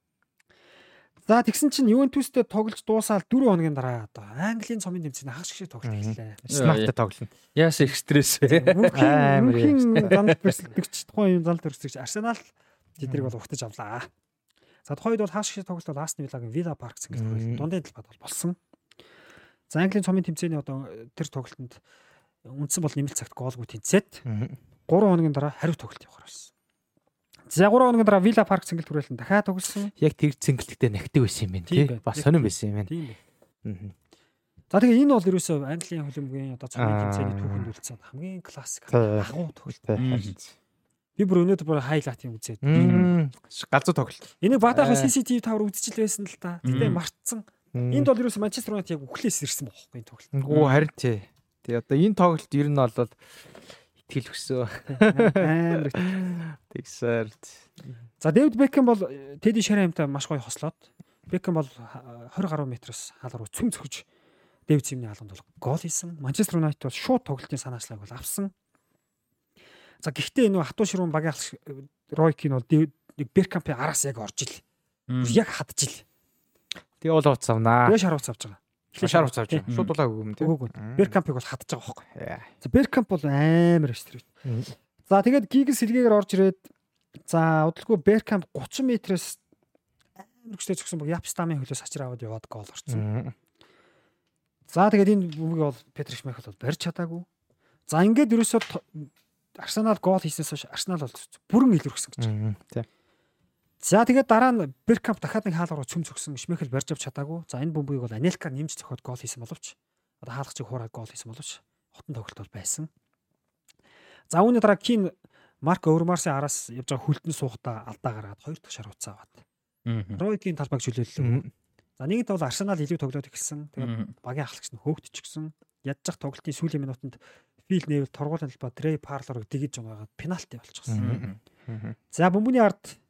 За тэгсэн чинь Ювентустэй тоглож дуусаад 4 хоногийн дараа одоо Английн цомын тэмцээний хагас шиг тоглолт эхэллээ. Смарттай тоглоно. Яас их стресс вэ? Амар занд төрсөлдөгч тухайн юм занд төрсөлдөгч Арсенал тэднийг бол ухтаж авлаа. За тухайд бол хагас шиг тоглолт бол Астон Виллагийн Вилла Парк зингээ тоглолт дундын талбайд бол болсон. За Английн цомын тэмцээний одоо тэр тоглолтод үндсэн бол нэмэлт цагт гоолгүй тэнцээд 3 хоногийн дараа хариу тоглолт явахаар болсон. За 3 хоногийн дараа Вилла Парк цэнгэлт хүрээлэн дахиад тоглосон. Яг тэр цэнгэлттэй нахдаг байсан юм байна тий. Бас сонирн байсан юм байна. Тийм. За тэгээ энэ бол ерөөсөө Английн хөлбөмбөгийн одоо цомын тэмцээний түүхэнд үлдсэн хамгийн классик агуу тоглолт. Би бүр өнөөдөр бүр хайлайтын үзээд. Галзуу тоглолт. Энийг баатайхан CCTV тавар үзчихэл байсан л та. Гэтэ мартсан. Энд бол ерөөсөө Манчестер Юнайтед яг үхлээс ирсэн бохоггүй энэ тоглолт. Гүү харин тий. Тэгээ одоо энэ тоглолт ер нь бол итгэл өсөө. Амар. Тэгсээр. За Дэвид Бекхэм бол Теди Шарамтай маш гоё хослоод Бекхэм бол 20 гаруй метроос хаалгаар цөм цөхөж Дэвид Симний хаалганд бол гол хийсэн. Манчестер Юнайтед бол шууд тоглолтын санаачлаг бол авсан. За гэхдээ энэ хатуу ширүүн багийн алх Ройкин бол нэг Беркампи араас яг орж ил. Яг хадж ил. Тэгээ бол уц авнаа. Тэгээ шар уц авч байгаа. Шар уц авч байгаа. Шууд дулаагүй юм тийм. Үгүй ээ. Беркампиг бол хадж байгаа байхгүй. За Беркамп бол амар өстрээ. За тэгээд гигс сэлгээгээр орж ирээд за удалгүй Беркамп 30 метрээс амар хүчтэй зөксөн баг Япстамын хөлөөс ачир аваад яваад гол орсон. За тэгээд энэ бүмэг бол Петр Шмехл бол барьж чадаагүй. За ингээд ерөөсөө Арсенал гол хийснээс хойш Арсенал бол бүрэн илэрхсэн гэж. Тийм. За тэгээд дараа нь Беркамп дахиад нэг хаалгаар цөм цөксөн Шмехл барьж авч чадаагүй. За энэ бөмбөгийг бол Анелка нэмж зөхиод гол хийсэн боловч одоо хаалгачиг хуурай гол хийсэн боловч хотон тоглолт бол байсан. За үүний дараа Кин Марк Өвөрмарсын араас явж байгаа хүлтэн суухта алдаа гаргаад хоёр дахь шар уцаа аваад. Ройкийн талбайг чөлөөллөө. За нэгэнт бол Арсенал илүү тоглоод эхэлсэн. Тэгээд багийн ахлагч нь хөөгдчихсэн. Ядчих тоглолтын сүүлийн минутанд Фил Нэвэл торгуулийн талбай Трей Парлорыг дэгэж угаагаад пенальти болчихсон. За бөмбөний ард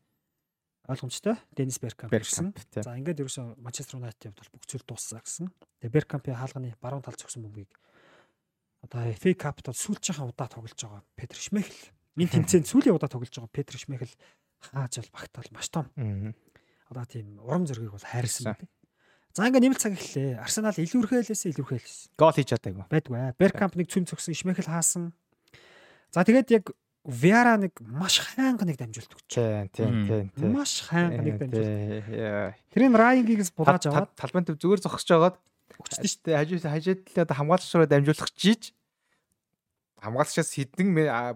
ойлгомжтой. Денис Беркамп ирсэн. За ингээд ерөөсөө Манчестер Юнайтед бол бүх зүйл дууссан гэсэн. Тэгээ Беркампийн хаалганы баруун талд зогсон бөмбөгийг одоо FA Cup-д сүүлчийнхаа удаа тоглож байгаа Петр Шмехл. Энэ тэмцээнд сүүлийн удаа тоглож байгаа Петр Шмехл хааж бол багтаал маш том. Одоо тийм урам зориг бол хайрсан байна. За ингээ нэмэлт цаг эхлэе. Арсенал илүүрхээлээс илүүрхээлсэн. Гол хийж чадаагүй. Байдгүй. Беркамп нэг цөм цогсон, Шмехл хаасан. За тэгээд яг Виара нэг маш хайнга нэг дамжуулт өгч. Тийм, тийм, тийм. Маш хайнга нэг дамжуулт. Тэрийн Райнгигс булааж аваад талбайн төв зүгээр зогсож байгаад өгчдөө шүү дээ. Хажууд хажууд л одоо хамгаалагч руу дамжуулах чиж хамгаалагчаас хэдэн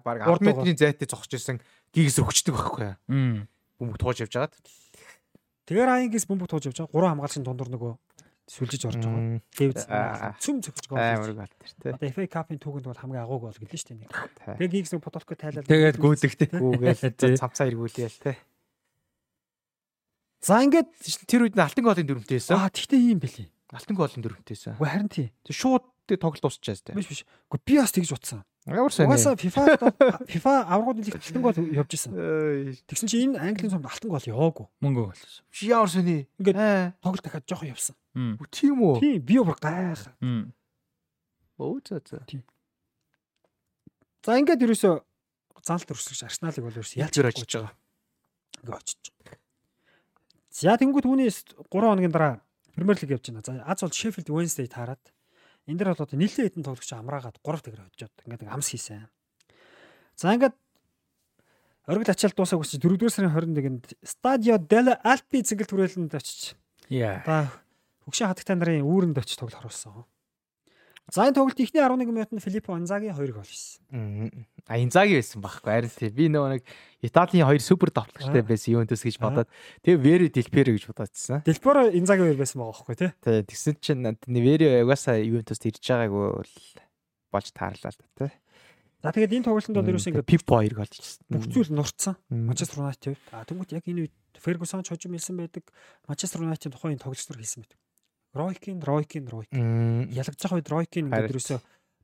баг 10 метрийн зайтай зогсож исэн гигс өгчдөг байхгүй. Бөмбөг тууж явж байгаад. Тэгээ Райнгигс бөмбөг тууж явж байгаа. Гурван хамгаалагчийн дундуур нөгөө сүлжиж орж байгаа. Дэвд цөм цогч гол. Амар гол тэр тий. Одоо FA Cup-ын түүхэнд бол хамгийн агуу гол гэлээ шүү дээ нэг. Тэгээ гигс нэг потолко тайлал. Тэгээд гүйлэгтэй. Гүүгээл цамцаа эргүүлээл тий. За ингээд тэр үед алтан голын дөрөвтэй байсан. Аа тэгтээ ийм бэлий. Алтан голын дөрөвтэй байсан. Үгүй харин тий. Шууд тоглолт дуусчихсан тий. Биш биш. Үгүй би бас тэгж утсан. Ямар сайн. Угаасаа FIFA FIFA аврагууд нэг алтан гол явж исэн. Тэгсэн чинь энэ Английн цомд алтан гол яваагүй. Мөнгө гол. Чи ямар сони. Ингээд тоглолт дахиад жоохон явсан. Тийм үү? Тийм би бүр гайх. Оо за за. За ингээд ерөөсөө залт өрсөлж Арсеналыг бол ерөөс ялж очиж байгаа. Ингээ очиж. За тэнгуү түүний 3 хоногийн дараа Премьер лиг явж байна. За аз бол Sheffield Wednesday таарад энэ дэр бол одоо нэлээд хэдэн тоглогч амраагаад 3 тэгэр хожоод ингээд амс хийсэн. За ингээд оргил ачаалт дуусаагүй чи 4 дугаар сарын 21-нд Stadio della Alpi цэнгэл түрээлэнд очиж. Яа. Одоо хөгшин хатагтай нарын үүрэнд очиж тоглох харуулсан. За энэ тоглолт ихний 11 минутанд Филиппо Анзаги 2 гол хийсэн. А Инзаги байсан байхгүй харин тий. Би нөгөө нэг Италийн хоёр супер тоглогчтой байсан Ювентус гэж бодоод тэгээ Вери Делперо гэж бодоодсэн. Делперо Инзаги хоёр байсан байгаа байхгүй тий. Тий. Тэгсэн чинь Вери угаасаа Ювентуст ирж байгаагүй бол болж таарлаа л тий. За тэгээд энэ тоглолтод бол ерөөсөө ингээд Пипо хоёр гол хийсэн. Бүх зүйл нурцсан. Манчестер Юнайтед. А тэгмүүд яг энэ үед Фергюсон ч хожим хэлсэн байдаг. Манчестер Юнайтед тухайн тоглогч нар хэлсэн байдаг. Ройкин, Ройкин, Ройкин. Ялагдчих үед Ройкин ингээд ерөөсөө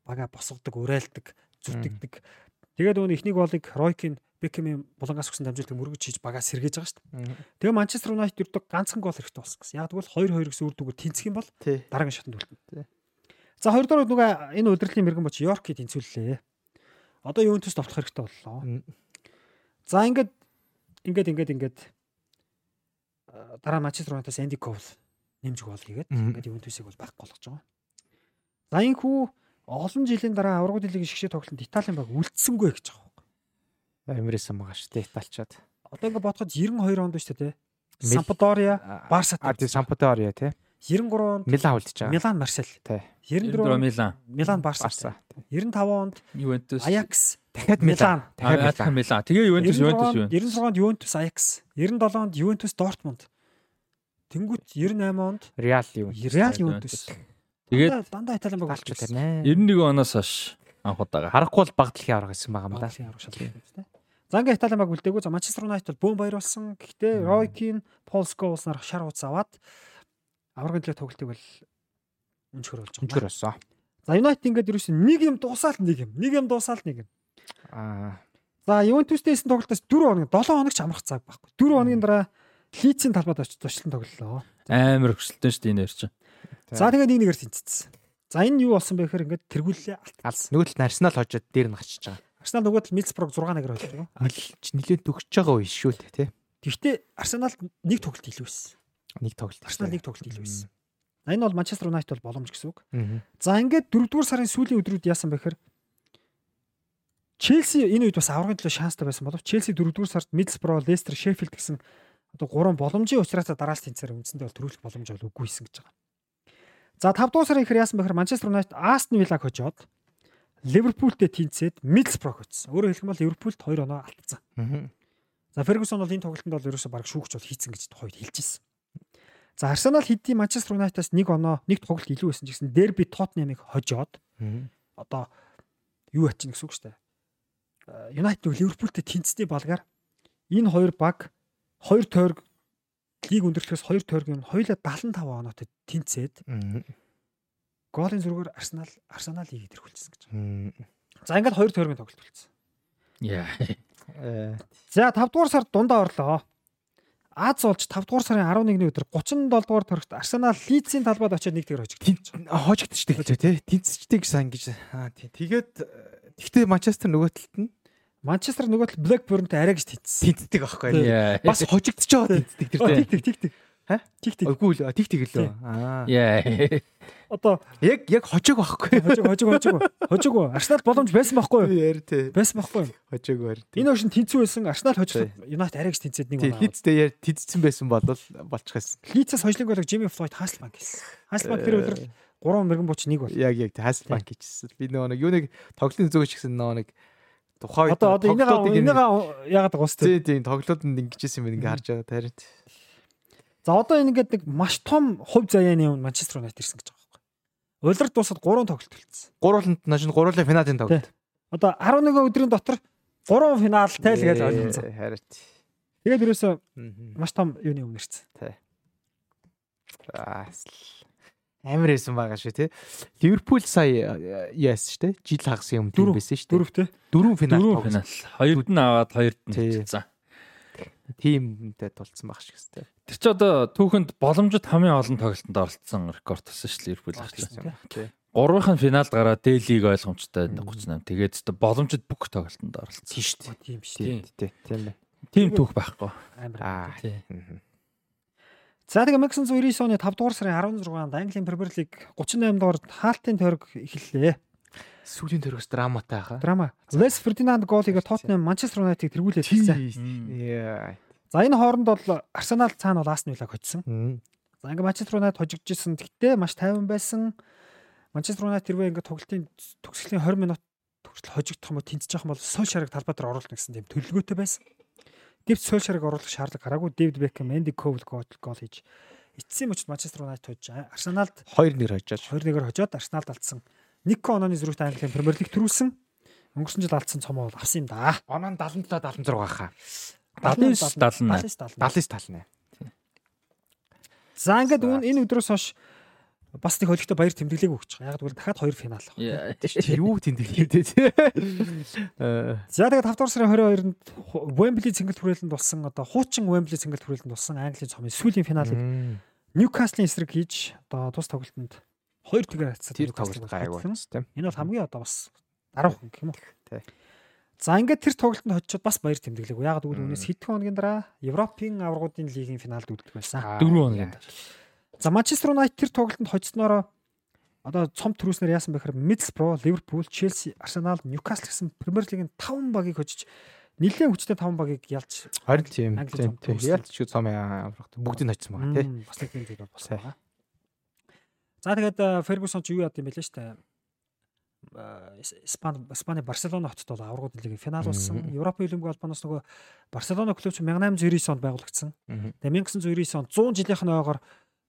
бага босгодог, уриалдаг, зүтгэдэг. Тэгээд өөний ихнийг болыг Ройкин Бекэмийн булангаас өгсөн дамжуултыг мөргөж хийж багаа сэргээж байгаа шүү дээ. Тэгээ Манчестер Юнайтед өрдөг ганцхан гол хэрэгтэй болсон гэсэн. Яг тэгвэл 2-2 гэсэн үр дүнгээр тэнцэх юм бол дараагийн шатанд үлдэнэ. За хоёрдугаар нөгөө энэ удирдлын мэрэгэн боч Йорки тэнцвүүллээ. Одоо Ювентус товтлох хэрэгтэй боллоо. За ингээд ингээд ингээд ингээд дараа Манчестер Юнайтедс Энди Коул нэмж гол хийгээд ингээд Ювентусыг бол байхгүй болгож байгаа. За энэ хүү олон жилийн дараа аврагууд лигийн шгшээ тоглолтод Италийн баг үлдсэнгүй гэж байгаа. Амирсан байгаа шүү дээ Италичаад. Одоо ингээд бодоход 92 онд шүү дээ. Сампдория, Барса. А тий Сампдория тий. 93 онд Милан үлдчихэж байгаа. Милан Марсель. Тий. 94 Милан. Милан Барса. 95 онд Ювентус. Аякс. Дахиад Милан. Дахиад Милан. Тэгээ Ювентус Ювентус юу? 96 онд Ювентус Аякс. 97 онд Ювентус Дортмунд. Тэнгүүт 98 онд Реал Ювентус. Реал Ювентус. Тэгээд дандаа Италийн баг Талч байна. 91 оноос хойш анх удаага. Харахгүй бол баг дэлхийн авраг гэсэн байгаа юм да. Шалгах юм тийм. За ингээ Италийн баг үлдээгүй. За Манчестер Юнайтед бол бөөм баяр болсон. Гэхдээ Roy Keane, Scholes нар шар уц аваад аврагын төлөө тоглолтыг бол өнчгөр болж байгаа. Өнчгөр болсон. За Юнайтед ингээд ерөөс нь нэг юм дуусаал нэг юм. Нэг юм дуусаал нэг юм. Аа. За хийсэн тоглолтоос 4 хоног 7 хоног ч амрах цаг байхгүй. 4 хоногийн дараа Лидсийн талбайд очиж зочлон тоглолоо. Амар хөшөлтөн шүү дээ энэ чинь. За тэгээд нэг нэгээр тэнцсэн. За энэ юу болсон бэ гэхээр ингээд тэргүүллээ Алс нөгөө талд Арсенал хожоод дээр нь гарчиж байгаа. Арсенал нөгөө тал Милсброг 6 нэгээр болж байгаа. Нилж нилээд төгсөж байгаа үе шүү дээ тий. Гэхдээ Арсенал нэг тоглолт илүү байсан. Нэг тоглолт. Арсенал нэг тоглолт илүү байсан. Энэ бол Манчестер Юнайтед бол боломж гэсэн үг. Аа. За ингээд 4-р сарын сүүлийн өдрүүд яасан бэ гэхээр Челси энэ үед бас аврагын төлөө шанстай байсан боловч Челси 4-р сард Мидсбро, Лестер, Шеффилд гэсэн одоо гурван боломжийн учраас дараалал тэнцээр үндсэндээ бол төрүүлэх боломж бол үгүй хийсэн гэж байгаа. За 5 дугаар сарын ихэр яасан бэхээр Манчестер Юнайтед Астон Виллаг хожоод Ливерпултэй тэнцээд Мидсброг хоцсон. Өөрөөр хэлэх юм бол Ливерпулт 2 оноо алдсан. За Фергюсон бол энэ тоглолтод бол ерөөсөө баг шүүгч бол хийцэн гэж тухайд хэлж ирсэн. За Арсенал хэдий Манчестер Юнайтедаас нэг оноо нэг тоглолт илүү байсан ч гэсэн дерби Тоттенхэмыг хожоод одоо юу ачин гэсэн үг шүү дээ. Юнайтед Ливерпултэй тэнцсний балгаар энэ хоёр баг хоёр тойрог лиг өндөрлөхөөс хоёр тойргийн хоёулаа 75 оноотой тэнцээд голын зүргээр Арсенал Арсенал лигийг тэрхүүлсэн гэж. За ингээд хоёр тойргийн тоглолт болсон. Яа. Э За 5 дугаар сард дундаа орлоо. Аз болж 5 дугаар сарын 11-ний өдөр 37 дугаар төрөгт Арсенал Лидсийн талбайд очиод нэг тэгэр хожигдсон. хожигдчихтэй гэж тий. Тэнцчтэй гэсэн ингэж. Аа тий. Тэгээд тэгтээ Манчестер нөгөө талд нь Манчестер нөгөө тал Блэкбурнтэй арай гэж тэнцсэн. тэнцдэг байхгүй юу? Бас хожигдож байгаа тэнцдэг тэр тий. Тик тик тик. Ха? Тик тик. Үгүй л тих тих лөө. Аа. Яа. Одоо Яг яг хожиг байхгүй. хожиг хожиг хожиг. Хожиг. Арсенал боломж байсан байхгүй юу? Яар тий. Байсан байхгүй юу? Хожиг баар. Энэ хошин тэнцүү байсан. Арсенал хожиход Юнайтед арай гэж тэнцээд нэг оноо. Лидстэй яар тэнцсэн байсан бол болчих байсан. Лидсээс хожлын голыг Жими Флойд Хаслбанк хийсэн. Хаслбанк тэр өдөр 3 мэрэгэн буч нэг бол. Яг яг Хаслбанк хийчихсэн. Би нөгөө нэг юу нэг тоглолтын зүгш гэсэн нөгөө нэг тухайн үед Одоо одоо тоглолтуудыг энэгээ яагаад байгаа вэ? Тий, тий, тоглолтод ингэжсэн юм ингээ харж байгаа тарин. За одоо энэ ингээд нэг маш том хувь заяаны юм Манчестер Юнайтед ирсэн гэж байгаа байхгүй. Улирд дуусаад 3 тоглолт төлсөн. Гурвууланд нааш гурвуулын финалийн тоглолт. Одоо 11 өдрийн дотор 3 финалтай л гэж ойлгосон. Харин. Тэгээд ерөөсөө маш том юуны өмнө ирсэн. Аас амар байсан байгаа шүү тий. Ливерпул сая э, яасан шүү дээ. Жил хагас юм тийм Дөрөв. байсан шүү дээ. Дөрөвтэй. Дөрвөн финал Дөрөв тоглосон. финал. Хоёрд нь аваад хоёрд нь Тий. тэнцсэн. Тимтэй тулцсан баг шиг өстэй. Тэр чи одоо түүхэнд боломжит хамгийн олон тоглолтод оролцсон рекорд тасан шүү дээ Ливерпул гэж. Тий. Гурвынх нь финалд гараад Дэлийг ойлгомжтой 38. Тэгээд ч боломжит бүх тоглолтод оролцсон. Тийм шүү дээ. Тийм Тийм тий. Тийм бай. Тим түүх байхгүй. амар. Аа. За тэгээ 1999 оны 5 дугаар сарын 16-нд Английн Премьер Лиг 38 дугаар хаалтын тойрог эхэллээ. Сүүлийн төрөөс драматай хаа. Драма. Лес Фердинанд голыг Тоттенхэм Манчестер Юнайтед тэргүүлээд хэлсэн. За энэ хооронд бол Арсенал цаана бол Астон Виллаг хоцсон. За ингээ Манчестер Юнайтед хожигдчихсэн. Гэхдээ маш тайван байсан. Манчестер Юнайтед тэрвээ ингээ тоглолтын төгсгөлийн 20 минут төгсөл хожигдох юм уу тэнцэж явах юм бол Сольшарыг талбай дээр оруулах гэсэн тийм төлөвлөгөөтэй байсан. Гэвч Сольшарыг оруулах шаардлага гараагүй. Дэвид Бекхэм, Энди Коул гол гол хийж эцсийн мөчд Манчестер Юнайтед хожиж Арсеналд 2-1 хожооч. 2-1-ээр хожоод Арсеналд алдсан. Нико онооны зөрүүтэй Английн Премьер Лиг төрүүлсэн. Өнгөрсөн жил алдсан цомоо бол авсан юм да. Оноо 77 76 хаа. 79 70. 79 70. 70 тална. За ингээд энэ өдрөөс хойш бас нэг хөлөгтэй баяр тэмдэглээг өгч байгаа. Яг гэвэл дахиад хоёр финал авах. Чи юу тэмдэглэвдээ тий. Э За тэгээд 5 дугаар сарын 22-нд Wembley цэнгэлт хүрээлэнд болсон одоо хуучин Wembley цэнгэлт хүрээлэнд болсон Английн цомын сүүлийн финалыг Newcastle-ийн эсрэг хийж одоо тус тоглолтод хоёр тэгэр хацсан. тэр тоглолт гайгүй тийм. Энэ бол хамгийн одоо бас даруухан гэх юм уу? Тий. За ингээд тэр тоглолтод очиод бас баяр тэмдэглээг. Яг гэвэл Мм. үүнээс хэдхэн хоногийн дараа Европын аваргуудын лигийн финалд үлдэх байсан. Дөрвөн хоногийн дараа. За Манчестер Юнайтед тэр тоглолтод хоцсноороо одоо цом төрүүлснээр яасан бэхээр Middlesbrough, Liverpool, Chelsea, Arsenal, Newcastle гэсэн Premier League-ийн 5 багийг хожиж нэлээд хүчтэй 5 багийг ялж Харин тийм. Тийм. тийм. Ялч шүү цом аврах. Бүгдийг очсон байгаа тий. Мм, бас нэг юм зүйл болсон байгаа. За тэгээд Фергюсон ч юу яд юм бэ л шүү дээ. Э, Испани Испани Барселона хотод бол аврагууд лигийн финал болсон. Европын хөлбөмбөг албаноос нөгөө Барселона клуб чинь 1899 онд байгуулагдсан. Тэгээ 1999 онд 100 жилийнх нь ойгоор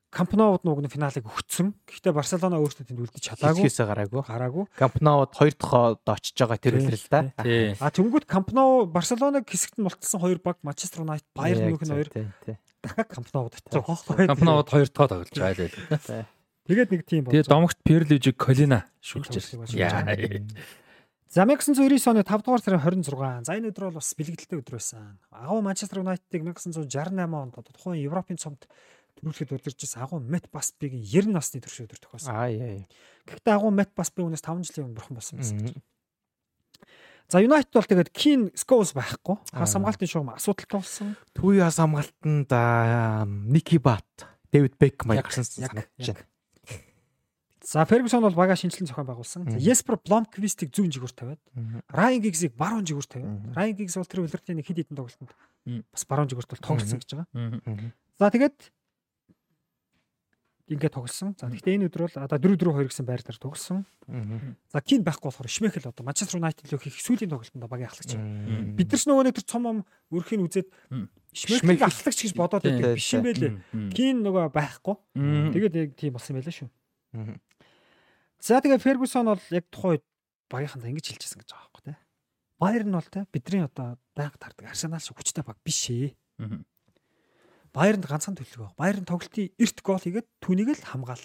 Кампноуд нуг нь финалыг өгцөн. Гэхдээ Барселона өөртөө тэнд үлдэж чадаагүй. Хийхээсээ гараагүй. Гараагүй. Кампноуд хоёр дахь очиж байгаа тэр үлрэл л да. Тий. А тэнгууд Кампноу Барселонаг хэсэгт нь мултсан хоёр баг Манчестер Юнайтед, Байерн Мюнхен хоёр дахиад Кампноуд очиж байгаа. Кампноуд хоёр дахь тоглож байгаа л. Тэгээд нэг тийм Тэгээ домогт Перлижиг Колина шүрч Яа. яа. За 1999 оны 5 дугаар сарын 26. За энэ өдөр бол бас бэлгэлтэй өдөр байсан. Агуу Манчестер Юнайтедыг 1968 онд одоо тухайн Европын цомд төрүүлэхэд удирж байсан агуу Мет Басбигийн 90 насны төрш өдөр тохиосон. Аа яа. Гэхдээ агуу Мет Басби үнээс 5 жилийн өмнө бурхан болсон байсан. За Юнайтед бол тэгээд Кин Сколс байхгүй. Хас хамгаалтын шугам асуудалтай болсон. Төвийн хас хамгаалтанд Ники Бат, Дэвид Бекмай Яг, гарсан санагдаж байна. За Фергюсон бол бага шинжилэн зохион байгуулсан. За. Еспер Бломквистийг зүүн жигүүр тавиад, Райан Гигсийг баруун жигүүр тавиад. Райан Гигс бол тэр нэг хэд хэдэн тоглолтод бас баруун жигүүрт бол тоглосон гэж байгаа. За тэгээд ингээд тоглосон. За гэхдээ энэ өдөр бол одоо 4-4-2 гэсэн байр дээр тоглосон. За Кин байхгүй болохоор Шмехэл одоо Манчестер Юнайтед лөө хийх сүүлийн тоглолтод багийн ахлагч. Бид нар ч нөгөө нэг тэр цом ом өрхийг үзээд. Шмехэл ахлагч гэж бодоод байдаг биш юм байлээ. Кин нөгөө байхгүй. Тэгээд яг тийм болсон байлаа шүү. За тэгээ Фергюсон бол яг тухайн үед багийнхандаа ингэж хэлчихсэн гэж байгаа байхгүй тий. Байер нь бол тий бидний одоо байнга тардаг Арсенал шиг хүчтэй баг биш ээ. Мгм. Байернд ганцхан төлөв. Байерн тоглолтын эрт гол хийгээд түүнийг л хамгаал.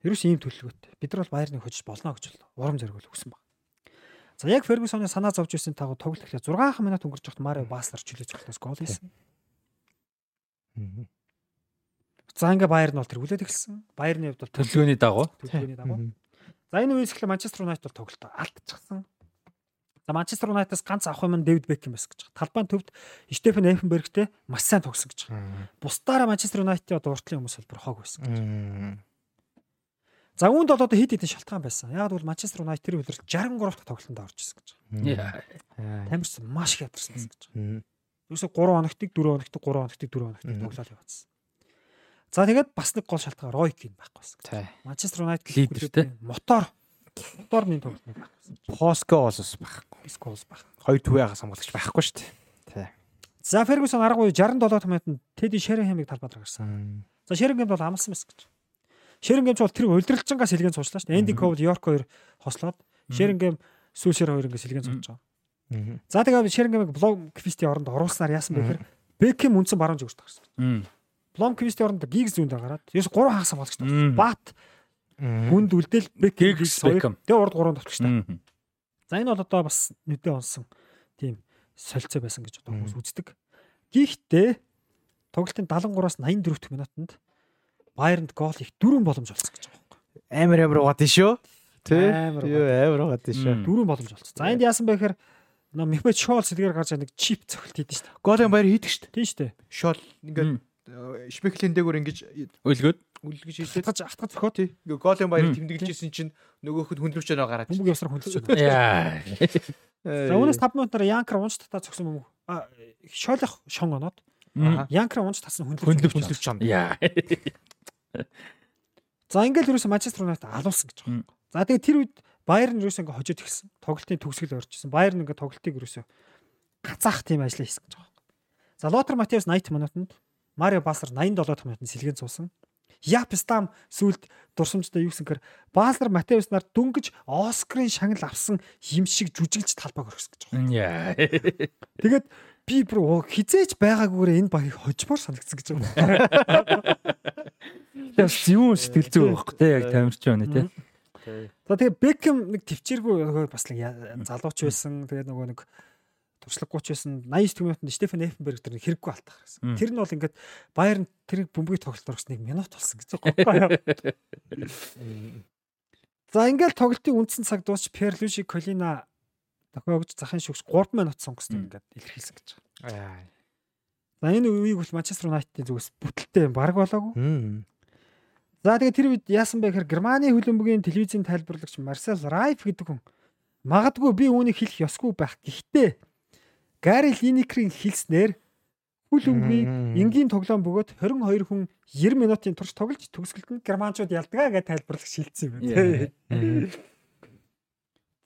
Ерөөс ийм төлөвлөгөөтэй. Бид нар бол Байерныг хожиж болно гэж урам зориг өгсөн баг. За яг Фергюсоны санаа зовж ирсэн тагуу тоглолт эхлэх 6 минут өнгөрч явахад Марио Баслер чөлөө цогтоос гол хийсэн. За ингээ Байерн бол тэргүүлээд эхэлсэн. Байерны хувьд бол Төлөвлөгөөний дагуу. төлөвлөгөөний дагуу. За энэ үеэс эхлээ Манчестер Юнайтед бол тоглолтоо алдчихсан. За Манчестер Юнайтедас ганц авах юм нь Дэвид Бекхэм байсан гэж. Талбайн төвд Стефен Эфенбергтэй маш сайн тогсон гэж. Бусдаараа Манчестер Юнайтедийн одоо уртлын хүмүүс хэлбэр хог байсан. За үүнд бол одоо хэд хэдэн шалтгаан байсан. Яг бол Манчестер Юнайтед тэр үлрэлт 63 дахь тоглолтод орж ирсэн гэж. Яа. Тамирсан маш их ядарсан гэж. Юусе 3 хоногтыг 4 хоногтыг 3 хоногтыг 4 хоногтыг Мгм. тоглоод яваадсан. За тэгээд бас нэг гол шалтгаан Ройкин байхгүй байсан. Манчестер Юнайтед Лидертэй. мотор моторны тоглолт нэг байхгүй. Поско бас байхгүй. Сколс байх. Хоёр төвийн хас хамгаалагч байхгүй шүү дээ. Тий. За Фергюсон арга үе 67 минутанд Теди Шерингемыг талбайд гаргасан. За Шерингем бол амлсан байсан гэж. Шерингем ч бол тэр удирдлагчангаас сэлгэн цуучлаа шүү дээ. Энди Ковд Йорк хоёр хослоод Шерингем сүүшэр хоёр ингээ сэлгэн цууж байгаа. За тэгээ Шерингемыг блог квистийн оронд оруулснаар яасан бэ гэхээр Бекхэм үндсэн баруун зүгт гарсан. Блом квистийн оронд Гигс зүүндээ гараад ерөөс 3 хагас хамгаалагч. Бат хүнд үлдээл Бекхэм. Бекхэм. Тэгээ урд 3 тавьчих та. Мгм. За энэ бол одоо бас нүдэ онсон тийм солилцоо байсан гэж одоо хүмүүс үздэг. Гэхдээ тоглолтын 73-аас 84 дэх минутанд Байернд гол их дөрвөн боломж олцсон гэж байгаа юм. Амар амар гот шүү. Тий. Амар Юу амар гот шүү. Мм. Дөрвөн боломж олцсон. За энд яасан бэ гэхээр нөө Мехмед Шол сэлгээр гарч нэг чип цогт хийдэж шүү. Голын баяр хийдэг шүү дээ. Тийм шүү дээ. Шол ингээд Мм. шмеклийн дээгүүр ингэж Өлгөөд. үлгэж хийлээ. Хатгаж хатгаж зөхөө. Тий. Ингээ голын баяр тэмдэглэжсэн чинь нөгөөхөд хүндрүүлж байгаа гараад. Бөмбөг явсаар хөндлөж байна. Яа. За үүнээс 5 минутаар Янкер унж татаа зогсон бөмбөг. А Шолох шон оноод. Янкер унж татсан хөндлөж Хөндлөж Хүндрүүлж чам. Яа. За ингээл ерөөсө Манчестер Юнайтед алуулсан гэж байгаа. Мм. За тэгээ тэр үед Байерн ерөөсө ингээ хожоод ихсэн. Тоглолтын төгсгөл орчихсон. Байерн ингээ тоглолтыг ерөөсө гацаах тийм ажил хийсэн гэж байгаа. За Лотер Матеус 80 минутанд Марио Баслер 87 дахь минутанд сэлгэн цуусан. Яп Стам сүлд дурсамжтай юу гэсэн гэхээр Баслер Матеус нар дөнгөж Оскарын шагнал авсан юм шиг жүжиглж талбайг өргөсөн гэж байгаа. Тэгээд би бүр хизээч байгаагүйгээр энэ багийг хожмоор санагдсан гэж байгаа. Тэгээс юу сэтгэл зүй байхгүй те яг тамирч байна те. За тэгээ Бекхэм нэг төвчээргүй бас нэг залууч байсан. Тэгээ нөгөө нэг туршлагагүйч байсан. 89 минутанд Стефен Эфенберг тэр хэрэггүй алтах гэсэн. Тэр нь бол ингээд Байерн тэрийг бөмбөгийг тоглолт орсон нэг минут болсон гэж байгаа юм. За ингээд тоглолтын үндсэн цаг дуусч Перлуши Колина тохиогч захын шүгч 3 минут сонгосныг ингээд илэрхийлсэн гэж байгаа. За энэ үеийг бол Манчестер Юнайтедийн зүгээс бүтэлтэй баг болоогүй. За тэгээ тэр үед яасан бэ гэхээр Германы хөлбөмбөгийн телевизийн тайлбарлагч Марсел Райф гэдэг хүн магадгүй би үүнийг хэлэх ёсгүй байх. Гэхдээ Гари Линекрийн хэлснээр хөлбөмбөгийн энгийн тоглоом бөгөөд 22 хүн 90 минутын турш тоглож төгсгөлд нь германчууд ялдгаа гэж тайлбарлагч шилжсэн юм байна.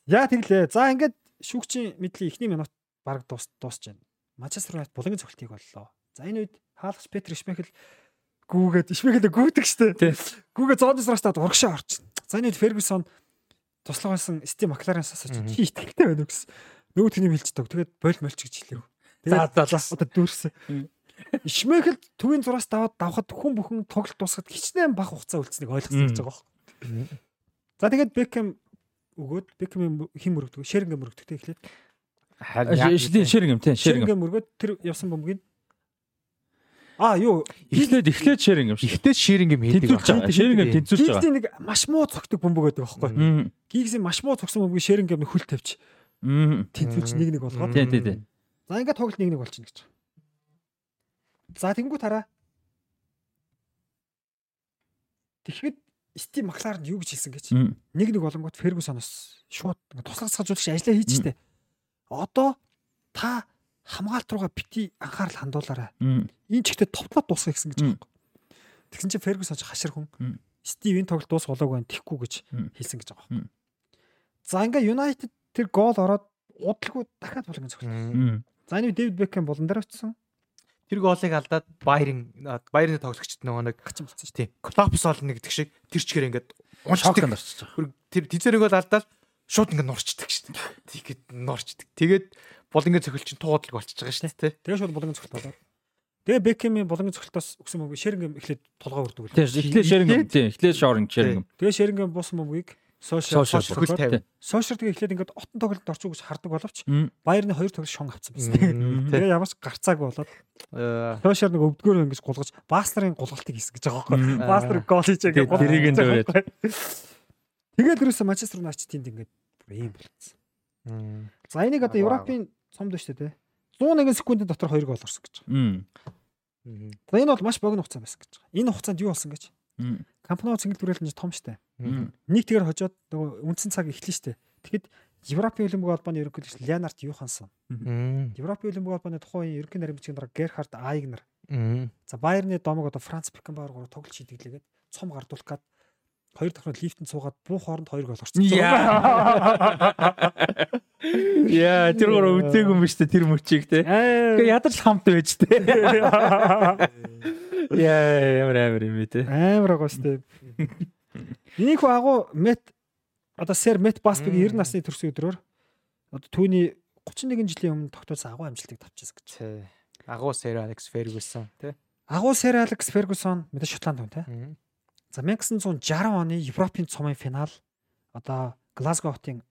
Яа тэглээ. За ингээд шүүгчийн мэдлийн эхний минут баг дуус дуусч байна. Манчестер Юнайтед булангийн цогцолтыг боллоо. За энэ үед хаалгач Петр Шмехел гүүгээд Шмейхелд гүйдэг штэ. Гүүгээ зоодос растаа урагшаа орчин. За энэ Фергюсон туслах байсан Стив Макларенсаас чи итгэлтэй байна уу гэсэн. Нөгөө тэний хэлцдэг. Тэгээд бойл молч гэж хэлэв. За за одоо дүүрсэн. Шмейхел төвийн зураас даваад давхад хүн бүхэн тоглолт дуусахад хичнээн бага хугацаа үлдсэнийг ойлгосон гэж байгаа юм. За тэгээд Бекхэм өгөөд Бекхэм хим мөрөгдөг, Шерингэ мөрөгдөгтэй эхлээд. Харин Шерингэм тийм Шерингэ мөргөөд тэр явсан бомбыг А юу эхлээд эхлээд шеринг юм шиг. Эхлээд шеринг юм хийдэг байна. Шеринг юм тэнцүүлж байгаа. Гигсийн нэг маш муу цогтөг бөмбөг байдаг байхгүй. Гигсийн маш муу цогсон бөмбөгийг шеринг юм хөл тавьж. Тэнцүүлж нэг нэг болгоод. Тий, тий, тий. За ингээд тоглолт нэг нэг болчихно гэж. За тэнгуү тараа. Тэгэхэд Стив Маклард юу гэж хэлсэн гэж. Нэг нэг болонгот Фергюсоноос шууд ингээд туслахсгажуулагч ажиллаа хийж штэ. Одоо та хамгаалт руугаа бити анхаарал хандуулаарай. Энэ ч ихтэй товтлоод дуусгах гэсэн гэж байна. Тэгсэн чинь Фергюсон ч хашир хүн. Стив энэ тоглолт дуус болоог байна тэхгүй гэж хэлсэн гэж байгаа. За ингээ Юнайтед тэр гол ороод удалгүй дахиад болгон зөвхөн. За энэ Дэвид Бекхэм болон дээр очсон. Тэр голыг алдаад Байерн Байерны тоглогчд нөгөө нэг гачин болсон шүү. Тийм. Клопс ол нэг гэх шиг тэр чигээр ингээд уншдаг норчж байгаа. Тэр тизэрэг бол алдаад шууд ингээд норчдаг шүү. Тэгэхэд норчдаг. Тэгээд булангийн цохилт чинь туудлаг болчихж байгаа шүү дээ. Тэгээ шууд булангийн цохилт болоо. Тэгээ Бекхэмийн булангийн цохилтоос өгсөн мөнгө Шерингем эхлээд толгой өрдөг. Тийм эхлээд Шерингем тийм эхлээд Шоринг Шерингем. Тэгээ Шерингем буусан мөнгөийг сошиал сошиал тэгээ эхлээд ингээд отон тоглолтод орчих гэж хардаг боловч Баерны хоёр тоглолт шон авцсан байсан. Тэгээ ямарч гарцааг болоод сошиал нэг өвдгөр ингэж гулгаж Бастарын гулгалтыг хийсэн гэж байгаа байхгүй. Бастер гол хийж байгаа гол. Тэрийг энэ дөрөв. Тэгээд ерөөсөө Манчестер Юнайтед тэнд ингээд ийм болчихсон. За энийг одоо Европын цомд шүү дээ. 101 секундын дотор 2 гол орсон гэж байгаа. За энэ бол маш богино хугацаа байсан гэж байгаа. Энэ хугацаанд юу болсон гэж? Кампноо цэнгэл түрээлэн том штэ. Нэг тэгэр хожоод нөгөө үндсэн цаг эхлэн штэ. Тэгэхэд Европын Олимпик холбооны ерөнхийлөгч Леонард Юхансон. Европын Олимпик холбооны тухайн ерөнхий нарийн дарга Герхард Айгнер. За Байерны домог одоо Франц Бекенбауэр гурав тоглож шийдэглээгээд цом гардуулах гад хоёр дахин лифтэнд суугаад буу хооронд хоёр гол орсон. Яа, тэр гоо үтээгүй юм шүү дээ тэр мөчийг те. Гэхдээ ядарч хамт байж те. Яа, ямар амар юм бэ те. Амар дээ. Энийг хөө агуу мет одоо сэр мет басбиг 90 насны төрсөн өдрөөр одоо түүний 31 жилийн өмнө тогтоосон агуу амжилтыг тавьчихсан гэж. Агуу сэр Алекс Фергюсон тий. Агуу сэр Алекс Фергюсон мэдээ Шотланд хүн тий. За 1960 оны Европын цомын финал одоо Глазго хотын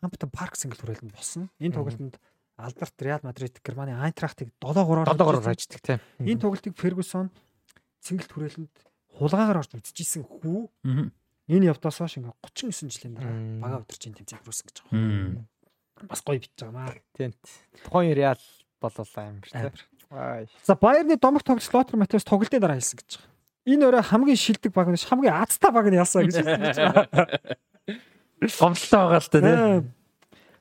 Хамптон Парк сингл хүрээлэнд болсон. Энэ тоглолтод Алдарт Реал Мадрид Германы Айнтрахтыг 7-3-оор 7-3-оор хаждаг тийм. Энэ тоглолтыг Фергюсон сингл хүрээлэнд хулгаагаар орж үзчихсэн хүү. Энэ явдаас хойш ингээ 39 жилийн дараа бага өдөржин тэмцээн хүрсэн гэж байгаа. Бас гоё битж байгаа маа. Тийм. Тухайн Реал болол амар тийм. За Баерны домог тоглогч Лотер Матеус тоглолтын дараа хэлсэн гэж байгаа. Энэ өрөө хамгийн шилдэг баг нь хамгийн азтай баг нь ялсаа гэж хэлсэн гэж байгаа. Гомдлоо байгаа л та тийм.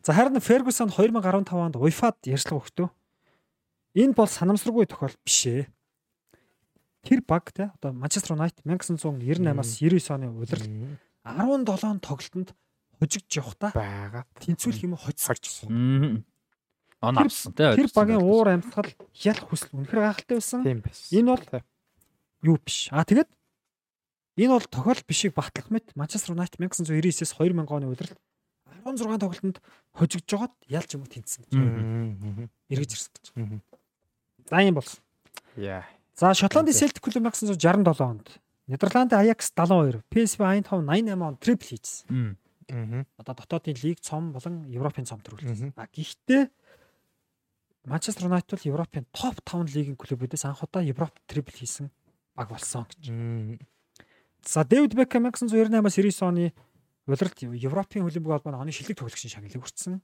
За харин Ferguson 2015 онд UEFA-д ярьцлага өгтөө. Энэ бол санамсаргүй тохиолдол биш ээ. Тэр баг те одоо Manchester United 1998-аас 99 оны улирал 17 тоглолтод хожигдж явахта байгаа. Тэнцвүүлэх юм хоцсож. Он авсан те. Тэр багийн уур амьсгал ялах хүсэл үнэхэр гахалтай байсан. Энэ бол юу биш. А тэгээд энэ бол тохиолдол бишийг батлах мэт Manchester United 1999-с 2000 оны улирал 16 тоглолтод хожигдж жоод ялж юм тэнцсэн гэж. Эргэж ирсэн гэж. За юм болсон. Яа. За Шотландын Celtic клуб 1967 онд Нидерланд Ajax 72, PSV Eindhoven 88 онд трипл хийжсэн. Одоо дотоодын лиг цом болон Европын цом төрүүлсэн. А гэхдээ Манчестер Юнайтед бол Европын топ 5 лигийн клубүүдээс анх удаа Европ трипл хийсэн баг болсон гэж. За Дэвид Бекхэм 1998-аас 99 оны улиралд Европын хөлбөмбөг холбооны оны шилдэг тоглогчийн шагналыг хүртсэн.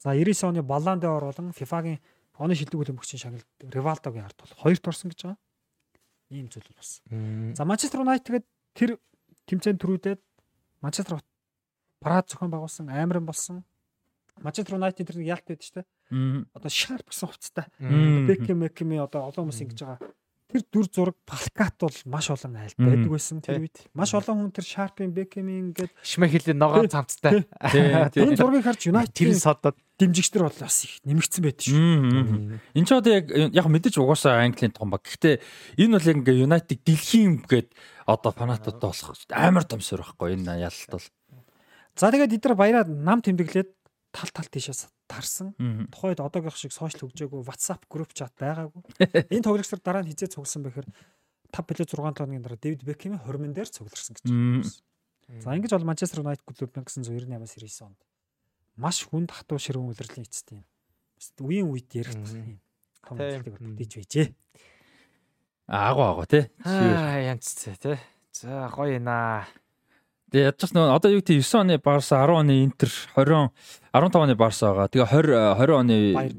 За 99 оны Баллан д'Ор болон FIFA-гийн оны шилдэг хөлбөмбөгчийн шагналд Ривалдогийн ард бол хоёрт орсон гэж байгаа. Ийм зүйл болсон. За Манчестер Юнайтед тэр тэмцээнд төрүүлээд Манчестер парад зохион байгуулсан, амиран болсон. Манчестер Юнайтед тэр ялт байдаг шүү дээ. Одоо Sharp гэсэн хувцастай. Бекхэм Мекми одоо олон хүмүүс ингэж байгаа тэр дүр зураг Палкат бол маш олон айлт байдаг байсан тэр үед. Маш олон хүн тэр Sharp-ын Beckham-ийн ингээд Шмехелийн ногоон цамцтай. энэ зургийг харж United Тэр содод дэмжигчдэр бол бас их нэмэгдсэн байдаг шүү. Энэ ч одоо яг яг мэдээж угаасаа Английн том баг. Гэхдээ энэ бол яг ингээ United дэлхийн гээд одоо фанатууд болох амар том сөр байхгүй энэ ялалт бол. За тэгээд эдгээр баяраа нам тэмдэглээд тал тал тийшээс тарсан. Тухайд одоогийнх шиг сошиал хөгжөөгүй WhatsApp group chat байгаагүй. Энэ тоглогчдор дараа нь хизээ цугласан бэхэр 5 билүү 6 хоногийн дараа Дэвид Бекхэмийн хормон дээр цугларсан гэж байна. За ингэж бол Манчестер Юнайтед клуб 1998-аас 99 онд маш хүнд хатуу ширүүн үлрэлийн эцэст юм. Үеийн үед яригдах юм. Том үлрэлийг бүтээж байжээ. Аагу аагу тий. Аа янз тий. За гоё наа. Тэгээ ядчих нөө одоо юу гэдэг 9 оны Барса 10 оны Интер 20 15 оны Барса байгаа. Тэгээ 20 20 оны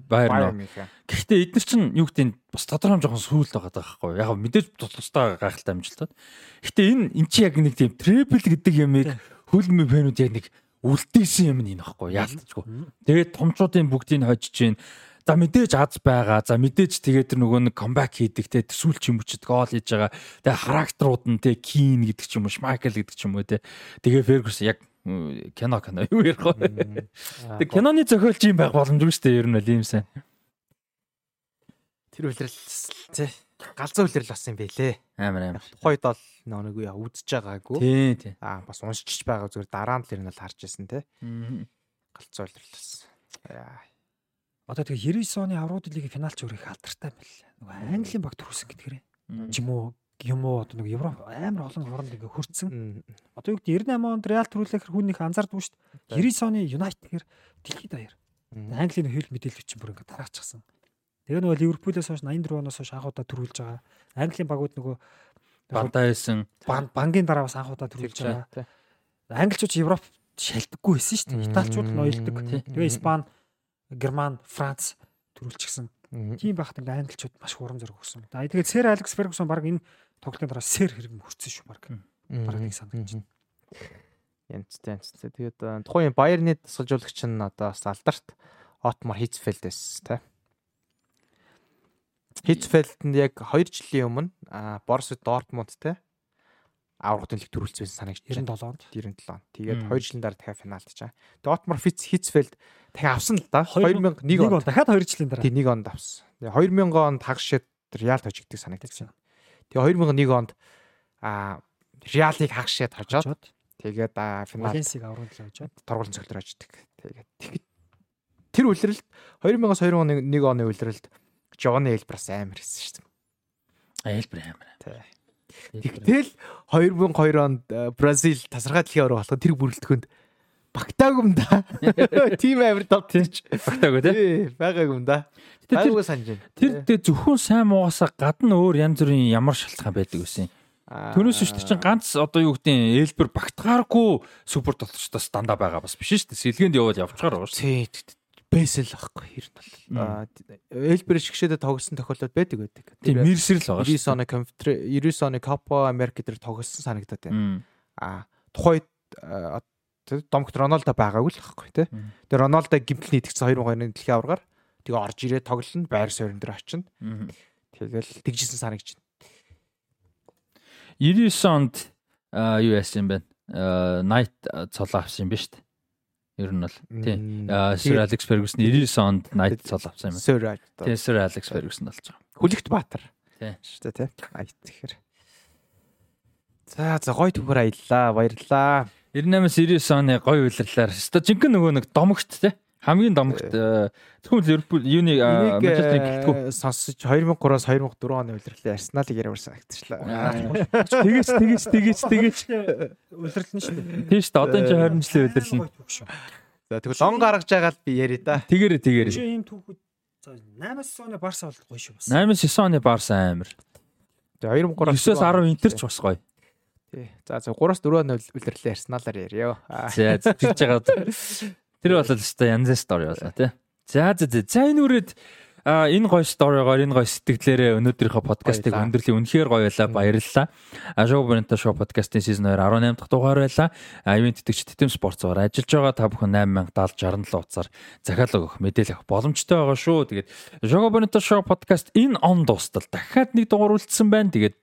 Байер нөө. Гэхдээ эдгээр чинь юу гэдэг бас тодорхой жоохон сүүлд байгаа байхгүй. Яг мэдээж тусдаа гайхалтай амжилтад. Гэхдээ энэ эн чи яг нэг тийм трипл гэдэг ямыг хөлмө фэнүүд яг нэг үлдээсэн юм энэ байхгүй. Яалтчгүй. Тэгээд томчуудын бүгдийг хожиж чинь За мэдээж аз байгаа. За мэдээж тэгээд тэр нөгөө нэг камбэк хийдэг те төсүүл ч юм ч гол хийж байгаа. Тэгээ характерууд нь те кин гэдэг ч юм уу, шмайкл гэдэг ч юм уу те. Тэгээ Фергюс яг кино кино юу ярих вэ? Тэг киноны зохиолч юм байх боломжгүй шүү дээ. Ер нь л юм сайн. Тэр үлрэл тий галзуу үлрэл бас юм бэлээ. Амар амар. Тухайд бол нэг яа үдж байгаагүй. Тий, тий. Аа бас уншиж байгаа зүгээр дараа нь л ер нь л харж ирсэн тий. Галзуу үлрэл бас. Яа Одоо тэгээ 99 оны Аврууд лигийн финалч өөрийг алдартай байл. Нөгөө Английн баг төрүүлсэн гэдгээрээ. Ч юм уу юм уу одоо нэг Европ амар олон оронд ингээ хөрцсөн. Одоо юу гэдэг 98 онд Реал төрүүлэхэр хүн их анзаардгүй шүү дээ. 99 оны Юнайтед гэр дэлхийд даяар. Английн хөл мэдээлэл чинь бүр ингээ тараачихсан. Тэгээ нөгөө Ливерпулээс хойш 84 оноос хойш анхудаа төрүүлж байгаа. Английн багууд нөгөө бандаа байсан. Бангийн дараа бас анхудаа төрүүлж байгаа. Англичууд Европ шалтгаггүй байсан шүү дээ. Италичууд ноёлдог. Тэгээ Испани Герман, Франц төрүүлчихсэн. Тийм байхад ингээ англичууд маш хурам зэрэг өгсөн. За тэгээд Сэр Алекс Фергюсон баг энэ тоглолтын дараа Сэр хэрэг мөрцсөн шүү баг. Баг нэг санагдаж байна. Янцтай янцтай. Тэгээд тухайн Баерны тасгалжуулагч нь одоо бас алдарт Отмар Хитцфелд байсан тий. Хитцфелд нь яг 2 жилийн өмнө Борус Дортмунд тий аврагт лиг төрүүлсэн санагч 97 онд 97 онд. Тэгээд 2 жилийн дараа дахиад финалд чаа. Тэгээд Отмар Фитц Хитцфелд дахиад авсан л да. 2001 онд дахиад 2 жилийн дараа. Тийм 1 онд авсан. Тэгээ 2000 онд хагшид Реал хожигддаг санагдчихсан. Тэгээ 2001 онд а Реалыг хагшид хожоод тэгээд финал Валенсиг авруулж авчаад торгуулийн цогцолоор очдөг. Тэгээд тэр үлрэлт 2000-аас 2001 оны үлрэлт Жованы Элбрас амар хийсэн шүү дээ. Элбр амар. Тий. Тэгтэл 2002 онд э, Бразил тасархай дэлхийн авраг болоход тэр бүрэлдэхүүнд багтаагүй юм да. Тим амир тод тийч багтаагүй тий. Байгаагүй юм да. Байгаагүй санаж байна. Тэр дээр зөвхөн сайн муугасаа гадна өөр янз бүрийн ямар шалтгаан байдаг вэ? Түүнээс биш чинь ганц одоо юу гэдэг ээлбэр багтгааргүй супер тоглогчдоос дандаа байгаа бас биш шүү дээ. Сэлгээнд явбал явчихаар байгаа шүү. Тий бэсэл байхгүй ер нь бол Элбер шигшээдэ тогсон тохиолдол байдаг байдаг. Тийм мэрсэр л байгаа шүү. 99 оны компьютер 99 оны Копа Америк дээр тогсон санагдаад байна. Аа тухайд домогт Роналдо байгаагүй л байхгүй тий. Тэгээ Роналдо гимтэл нийтгцэн 2002-ны дэлхийн аваргаар тэгээ орж ирээ тоглоно байр суурин дээр очино. Тэгэл тэгжсэн байна. 99 онд юу яасан юм бэ? Night цолоо авсан юм ба шүү дээ. Ер нь бол тий. Sir Alex Ferguson 99 онд Knight цол авсан юм. Sir тий Sir Alex Ferguson болж байгаа. Хүлэгт Баатар. Тий. Шүү дээ тий. Ай тэгэхээр. За за гоё түгээр аяллаа. Баярлаа. 98-аас 99 оны гоё үйлрлэлээр. Өстой жинхэнэ нөгөө нэг домогт тий. Хамгийн домогт зөвхөн Ливерпул юуны Манчестерийг гэлтгүү сонсож 2003-аас 2004 оны үйлрлэлээ Арсеналыг яриавар санагчлаа. Тэгээс тэгээс тэгээс тэгээс үйлрлэл нь шүү дээ. Тийм шүү дээ. Одоо энэ 20 жилийн нь. За тэгвэл он гаргаж байгаа л би яри да. Тэгэрэ тэгэрэ. Чи ийм түүхүүд за 8-9 оны Барса бол гоё шүү бас. 8-9 оны Барса амар. Тэгээ 2003-аас 9-10 Интерч бас гоё. Тий. За за 3-4 оны үйлрлэлээ Арсеналаар яриё. За тэгж байгаа. Тэр бол өстой янз стори болоо тий. За за за. Энэ үрээд А энэ гоё сторигоор энэ гоё сэтгэлээрээ өнөөдрийнхөө подкастыг өндөрлөе. Үнэхээр гоё байлаа. Баярлалаа. А Шоу Бонто шоу подкастын сизон 2 18 дахь дугаар байлаа. А ивент тэтгэгч Тэтэм спорт зугаар ажиллаж байгаа та бүхэн 8070 67 утсаар захиалга өгөх мэдээлэл авах боломжтой байгаа шүү. Тэгээд Шоу Бонто шоу подкаст энэ он дуустал дахиад нэг дугаар үлдсэн байна. Тэгээд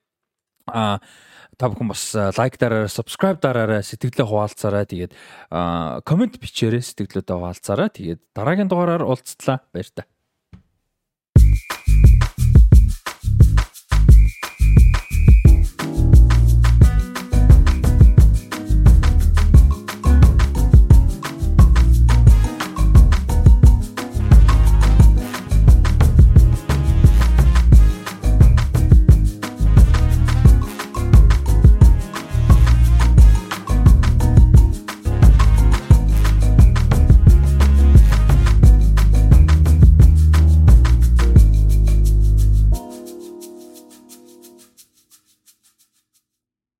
а та бүхэн бас лайк дараарай, subscribe дараарай, сэтгэлдээ хуваалцаарай. Тэгээд комент бичээрэй, сэтгэлдээ хуваалцаарай. Тэгээд дараагийн дугаараар уулзтлаа. Баяр та.